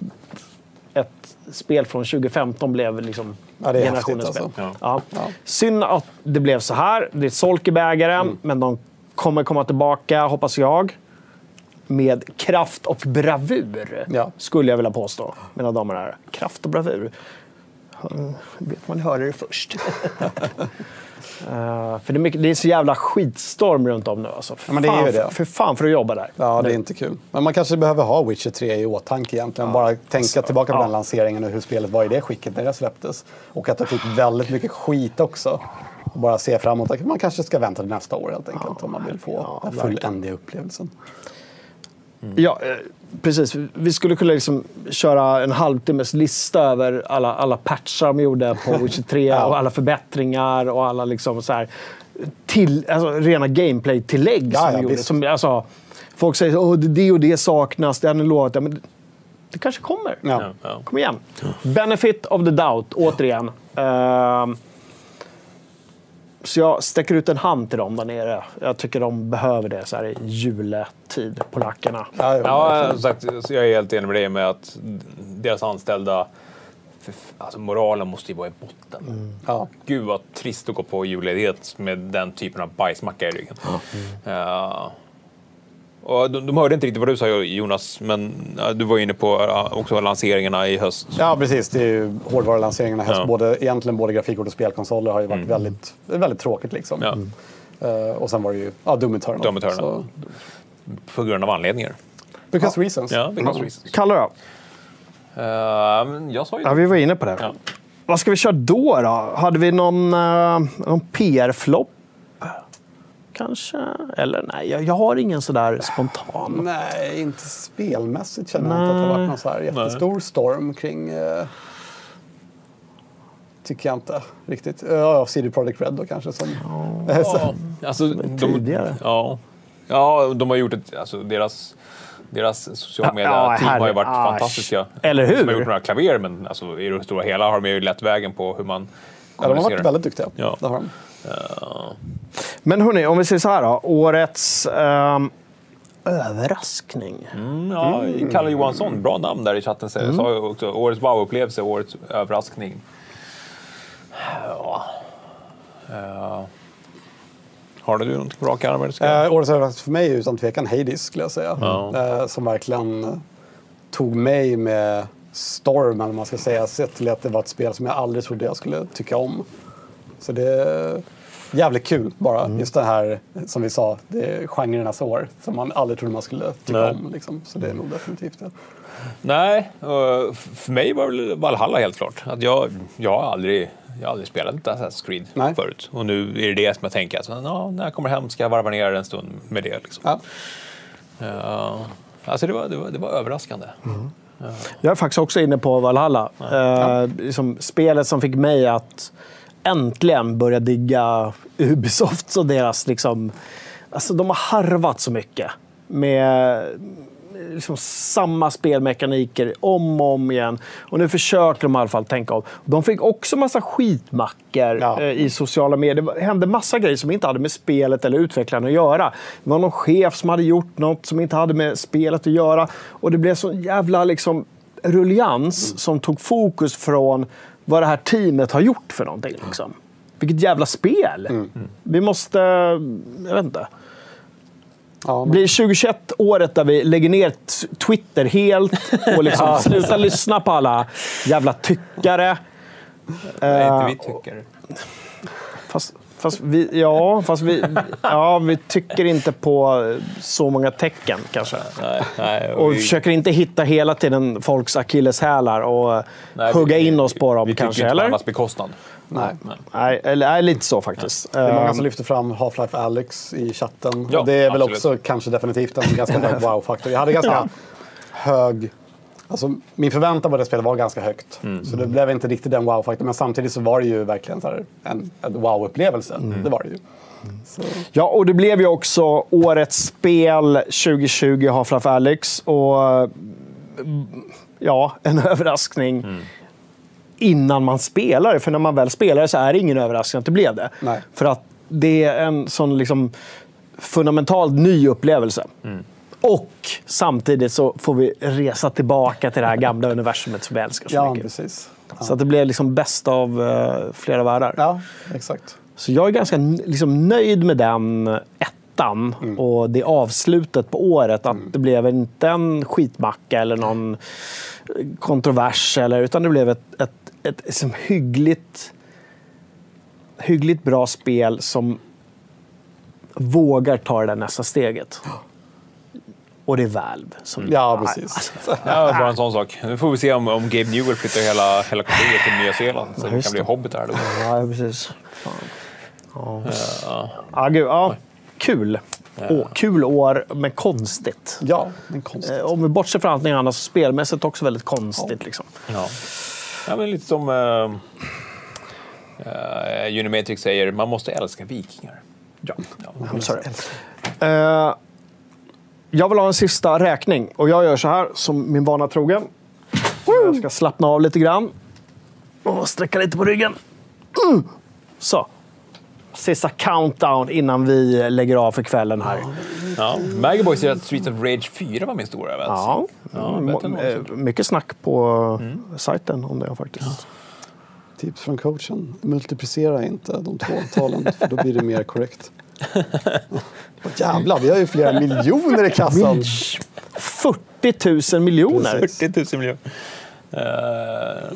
ett spel från 2015 blev liksom Ja, det är generationens spel. alltså. Ja. Synd att det blev så här. Det är solk i bägaren, Mm. men de kommer komma tillbaka, hoppas jag. Med kraft och bravur, skulle jag vilja påstå. Mina damer och herrar. Kraft och bravur. Vet man hörde det först. Eh, för det är, mycket, det är så jävla skitstorm runt om nu. Alltså. För, Ja, fan, det. för fan för att jobba där. Ja, det Nu. är inte kul. Men man kanske behöver ha Witcher 3 i åtanke egentligen. Bara tänka tillbaka på ja. den lanseringen och hur spelet var i det skicket när det släpptes. Och att det fick väldigt mycket skit också. Bara se framåt. Man kanske ska vänta till nästa år helt enkelt om man vill få den fulländiga upplevelsen. Ja, eh, precis. Vi skulle kunna liksom köra en halvtimmes lista över alla, alla patchar de gjorde på Witcher 3 och alla förbättringar och alla liksom så här till, alltså, rena gameplay-tillägg Ja, som ja, de gjorde. Som, alltså, folk säger att det och det saknas, det har ni lovat. Ja, men det, det kanske kommer. Ja. Kom igen. Benefit of the doubt, återigen. Ehm, Så jag sträcker ut en hand till dem där nere. Jag tycker de behöver det så här i juletid, polackerna. Ja, som sagt, så jag är helt enig med dig med att deras anställda, alltså moralen måste ju vara i botten. Ja. Gud vad trist att gå på julledighet med den typen av bajsmacka i ryggen. Ja. Och de, de hörde inte riktigt vad du sa Jonas, men ja, du var inne på ja, också lanseringarna i höst. Ja, precis. Det är ju hårdvarulanseringarna i höst. Ja. Både, egentligen både grafikkort och spelkonsoler har ju varit väldigt, det är väldigt tråkigt. Liksom. Ja. Eh, och sen var det ju ja, Doom Eternal. Doom Eternal. Så- På grund av anledningar. Because reasons. Ja, because reasons. Kalle då? Men jag sa ju Ja, vi var inne på det. Vad ska vi köra då? då? Hade vi någon, uh, någon PR-flopp? Kanske? Eller nej, jag, jag har ingen sådär spontan. Nej, inte spelmässigt känner jag inte att det har varit någon så här jättestor storm kring... Eh, tycker jag inte riktigt. Ja, CD Projekt Red då kanske. Som, Ja, alltså, de, tidigare. Ja. ja, de har gjort ett... Alltså, deras, deras sociala Ja, ja, har ju varit ah, fantastiska. eller hur? De har gjort några klaver, men alltså, i det stora hela har de ju lett vägen på hur man ja, de har varit kommunicerar. väldigt duktiga. Ja. Det har de. Men hörni, om vi säger så här då. Årets ehm, överraskning. Mm, ja, Kalle Johansson, bra namn där i chatten. säger Mm. Sa ju också, årets wow-upplevelse, årets överraskning. Ja. Ja. Har du något på rak arm? Eh, årets överraskning för mig är utan tvekan Hades skulle jag säga. Ja. Eh, som verkligen tog mig med storm, eller vad man ska säga, sett till att det var ett spel som jag aldrig trodde jag skulle tycka om. Så det är jävligt kul bara. Mm. Just det här, som vi sa, det är genrernas år som man aldrig trodde man skulle tycka Nej. om. Liksom. Så det är nog definitivt det. Nej, för mig var väl Valhalla helt klart. Att jag, jag, har aldrig, jag har aldrig spelat ett Assassin's Creed förut. Och nu är det det som jag tänker. Alltså, ja, när jag kommer hem ska jag varva ner en stund med det. Liksom. Ja. Ja, alltså det, var, det, var, det var överraskande. Jag är faktiskt också inne på Valhalla. Eh, liksom spelet som fick mig att äntligen börja digga Ubisoft och deras... Liksom, alltså de har harvat så mycket med liksom samma spelmekaniker om och om igen. Och nu försöker de i alla fall tänka om. De fick också massa skitmackor eh, i sociala medier. Det hände massa grejer som inte hade med spelet eller utvecklaren att göra. Det var någon chef som hade gjort något som inte hade med spelet att göra. Och det blev så jävla liksom rullians som tog fokus från vad det här teamet har gjort för någonting. Liksom. Vilket jävla spel! Vi måste... Jag vet inte. Blir 2021 året där vi lägger ner Twitter helt och liksom Ja. slutar lyssna på alla jävla tyckare? Nej, Eh, inte vi tycker. Fast, fast vi, ja, fast vi, ja, vi tycker inte på så många tecken kanske. Nej, nej, Och vi vi- försöker inte hitta hela tiden folks akilleshälar och Nej, hugga vi- in oss på dem Vi tycker kanske, inte på eller? andras bekostnad. Nej. Nej, nej, lite så faktiskt. Det är många som Ehm, lyfter fram Half-Life Alex i chatten. Ja, och det är väl absolut. också kanske definitivt en ganska hög wow-faktor. Jag hade ganska Ja. hög... Alltså, min förväntan på det spelet var ganska högt. Mm. Så det blev inte riktigt den wow-faktorn. Men samtidigt så var det ju verkligen så en, en wow-upplevelse. Mm. Det var det ju. Så, Ja, och det blev ju också årets spel 2020, Half-Life Alyx. Och mm, ja, en överraskning Mm. innan man spelar. För när man väl spelar det så är det ingen överraskning att det blev det. Nej. För att det är en sån liksom fundamentalt ny upplevelse. Mm. Och samtidigt så får vi resa tillbaka till det här gamla universumet som vi älskar så ja, mycket. precis. Så att det blev liksom bäst av eh, flera världar. Ja, exakt. Så jag är ganska liksom, nöjd med den ettan och det avslutet på året. Att det blev inte en skitmacka eller någon eh, kontrovers. Eller, utan det blev ett, ett, ett, liksom hyggligt, hyggligt bra spel som vågar ta det där nästa steget. Och det är Valve. Som, Ja, precis. Ja, bara en sån sak. Nu får vi se om, om Gabe Newell flyttar hela, hela kontoret till Nya Zeeland. Så Ja, det kan bli hobbitar. Ja, precis. Fan. Ja. Ja. Ja, gud, ja. Kul. Å, kul år, men konstigt. Ja, men konstigt. Eh, Om vi bortser från allting annat, så spelmässigt också väldigt konstigt. Liksom. Ja. ja, men lite som uh, uh, Unimatrix säger, man måste älska vikingar. Ja. I'm sorry. Eh, jag vill ha en sista räkning och jag gör så här som min vana trogen. Jag ska slappna av lite grann och sträcka lite på ryggen. Mm. Så. sista countdown innan vi lägger av för kvällen här. Ja. Maggoboy säger att Streets of Rage 4 var min stora event. Ja, Ja, Mm, bättre eh, mycket snack på sajten om det faktiskt. Tips från coachen. Multiplicera inte de två talen, för då blir det mer korrekt. Åh, jävlar, vi har ju flera miljoner i kassan. 40 000 miljoner! 40 000 miljoner. Eh,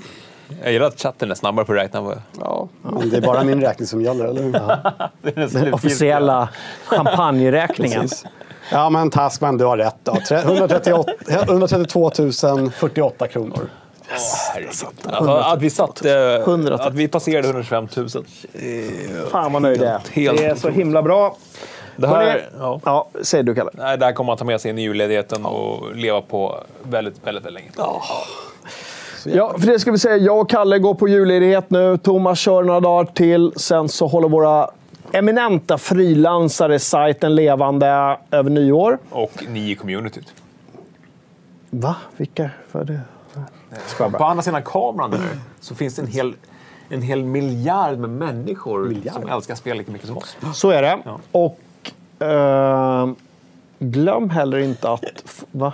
jag gillar att chatten är snabbare på att räkna. vad- Ja, men det är bara min räkning som gäller, eller hur? Nästan Den officiella champagneräkningen. Ja, men Taskman, du har rätt. Då. Tre- 138, 132 048 kronor. Herregud. Alltså, att, vi satt, eh, att vi passerade 125 000. Fan vad nöjd jag är. Helt Det är så himla bra. Det här, ja. Ja, säger du Kalle. Nej, det här kommer man ta med sig in i julledigheten och leva på väldigt, väldigt, väldigt länge. Ja, för det ska vi säga. Jag och Kalle går på julledighet nu. Thomas kör några dagar till. Sen så håller våra eminenta frilansare sajten levande över nyår. Och ni i communityt. Va? Vilka? För det? På andra sidan kameran där så finns det en hel, en hel miljard med människor som älskar spel lika mycket som oss. Så är det. Och eh, glöm heller inte att... Va?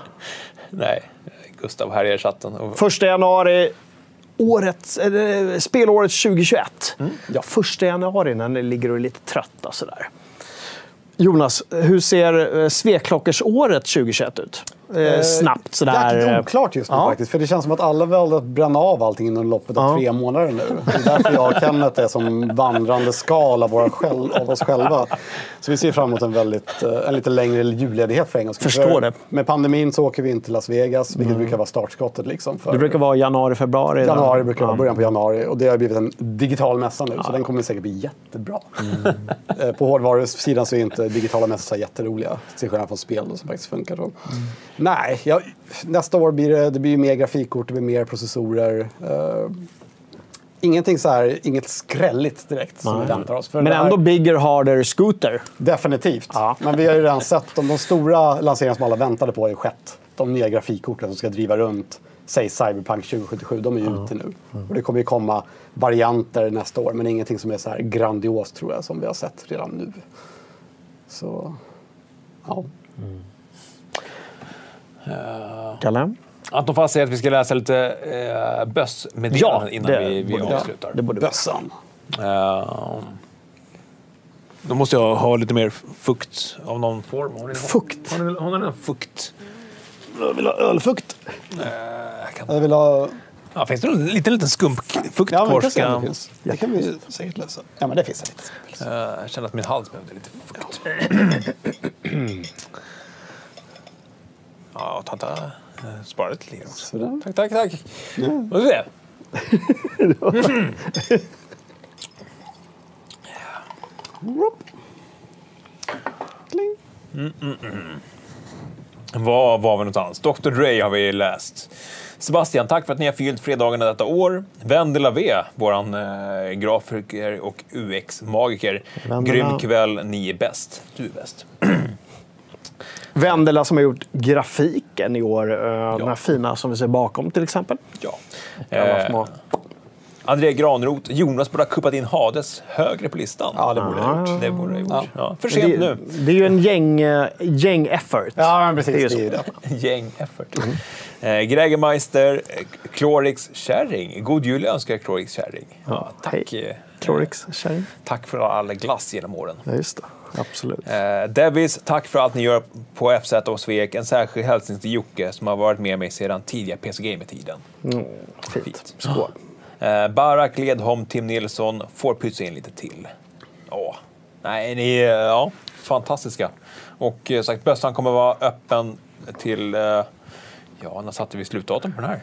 Nej, Gustav här i chatten. Första januari, året, eller, spelåret 2021. Ja, första januari när ni ligger och är lite trötta sådär. Jonas, hur ser eh, Sveklockersåret 2021 ut? Eh, snabbt sådär. Jäkligt oklart just nu Ja. faktiskt. För det känns som att alla väljer att bränna av allting inom loppet av tre månader nu. Det är därför jag och Kenneth är som vandrande skal av, våra själv, av oss själva. Så vi ser fram emot en, väldigt, eh, en lite längre julledighet för en gångs. Förstår För det. Med pandemin så åker vi inte till Las Vegas, vilket Mm. brukar vara startskottet. Liksom för Det brukar vara januari, februari. Januari brukar vara Ja. början på januari och det har blivit en digital mässa nu så den kommer säkert bli jättebra. Eh, På hårdvarusidan så är inte digitala mässor så jätteroliga till skillnad från spel då, som faktiskt funkar. Då. Nej, jag, nästa år blir det, det blir mer grafikkort, det blir mer processorer. Eh, ingenting så här, inget skrälligt direkt som vi Nej. väntar oss. För Men här- ändå bigger, harder scooter. Definitivt. Men vi har ju redan sett de, de stora lanseringarna som alla väntade på har ju skett. De nya grafikkorten som ska driva runt, säg Cyberpunk 2077, de är ju ute nu. Och det kommer ju komma varianter nästa år, men ingenting som är så här grandiost tror jag, som vi har sett redan nu. Så, ja. Kalle? Anton Fast säger att vi ska läsa lite eh, bössmeddelanden Ja, innan det vi, vi avslutar. Det borde. Bössan. Eh, då måste jag ha lite mer fukt av någon form. Har ni, Fukt? Har ni, har ni någon fukt? Jag vill ha ölfukt. Jag vill ha... Ja, finns det någon liten, liten skumpfukt Ja, kvar? det, finns. det kan vi säkert lösa. Ja, men det finns det lite. Eh, jag känner att min hals behövde lite fukt. ja, tanta uh, sparade lite grann också. Sådär. Tack, tack, tack. Vad är det? Mm, mm, mm. Var var vi någonstans? Dr Dre har vi läst. Sebastian, tack för att ni har fyllt fredagarna detta år. Vendela V, våran eh, grafiker och UX-magiker. Grym kväll, ni är bäst. Du är bäst. Vendela som har gjort grafiken i år. eh, Den här fina som vi ser bakom till exempel. Ja. Alla små- André Granroth, Jonas borde ha kuppat in Hades högre på listan. Ja, det borde ha gjort. Det borde ha gjort. Ja. För det, sent nu. det är ju en gäng, eh, gäng effort. Ja, men precis. Det är Det ju är ju så. det. Gäng effort. Eh, Gregermeister, eh, Chlorix Kärring. God jul önskar Chlorix Kärring. Ja, tack. eh, Chlorix tjej. Tack för all glass genom åren. Ja, just det. Absolut. Eh, Devis, tack för allt ni gör på FZ och Svek. En särskild hälsning till Jocke som har varit med mig sedan tidiga PC Gamer-tiden. Mm, fint. Skål. Eh, Barak Ledholm, Tim Nilsson får pytsa in lite till. Ja, nej, ni är ja, fantastiska. Och eh, sagt, bössan kommer vara öppen till... Eh, ja, när satte vi slutdatum på den här?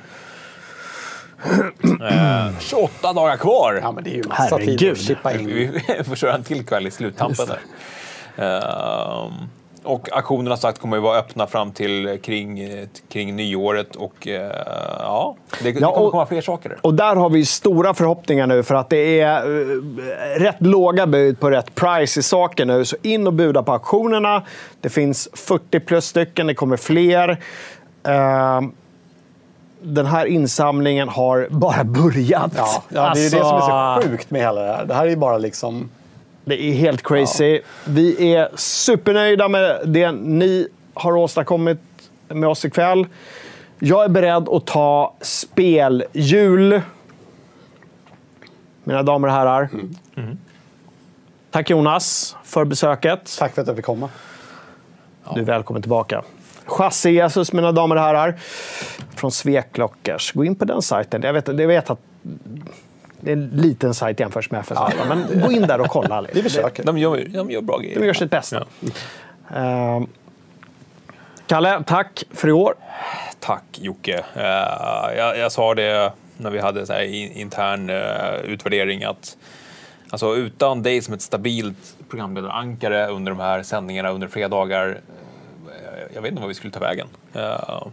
Eh, 28 dagar kvar! Ja, men det är ju massa tid Herregud. att chippa in. Vi får köra en till kväll i sluttampen där. Ehm, och auktionerna sagt kommer ju vara öppna fram till kring, eh, kring nyåret och eh, ja, det, det Ja, kommer och- komma fler saker. Och där har vi stora förhoppningar nu för att det är eh, rätt låga bud på rätt price i saken nu. Så in och buda på auktionerna. Det finns 40 plus stycken, det kommer fler. Eh, den här insamlingen har bara börjat. Ja, ja, det är ju det som Alltså- är så sjukt med hela det här. Det här är bara liksom Det är helt crazy. Vi är supernöjda med det ni har åstadkommit med oss ikväll. Jag är beredd att ta speljul. Mina damer och herrar. Tack Jonas för besöket. Tack för att jag fick komma. Du är välkommen tillbaka. Chassi-Jesus, mina damer och herrar. Från Sveklockers. Gå in på den sajten. Jag vet, jag vet att det är en liten sajt jämfört med FS. Men gå in där och kolla. Vi försöker. De gör, de gör bra grejer. De gör sitt bästa. Ehm, Kalle, tack för i år. Tack Jocke. Eh, jag, jag sa det när vi hade så här in- intern eh, utvärdering att alltså, utan dig som ett stabilt programledarankare under de här sändningarna under fredagar, eh, jag vet inte vad vi skulle ta vägen. Ja,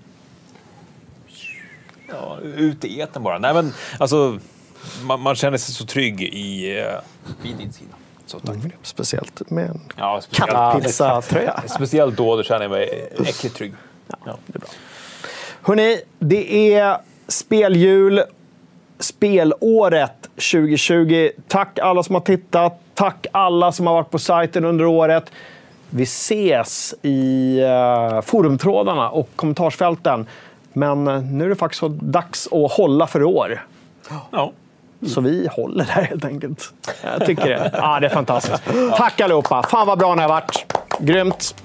ut i etern bara. Nej, men, alltså, man, man känner sig så trygg i, eh, vid din sida. Så tack för det. Speciellt med en Ja, kattpizza-tröja. speciellt då, då känner jag mig äckligt trygg. Ja. Hörni, det är speljul, spelåret 2020. Tack alla som har tittat. Tack alla som har varit på sajten under året. Vi ses i uh, forumtrådarna och kommentarsfälten. Men eh, nu är det faktiskt dags att hålla för i år. Ja. Så vi håller där helt enkelt. Jag tycker det. Ja, det är fantastiskt. Tack allihopa. Fan vad bra ni har varit. Grymt.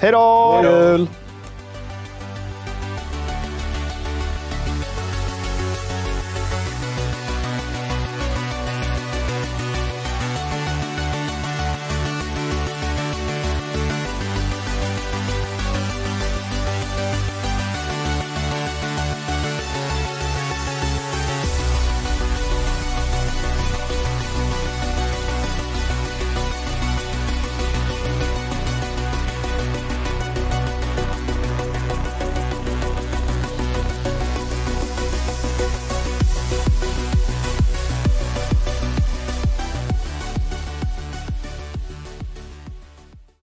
Hej då!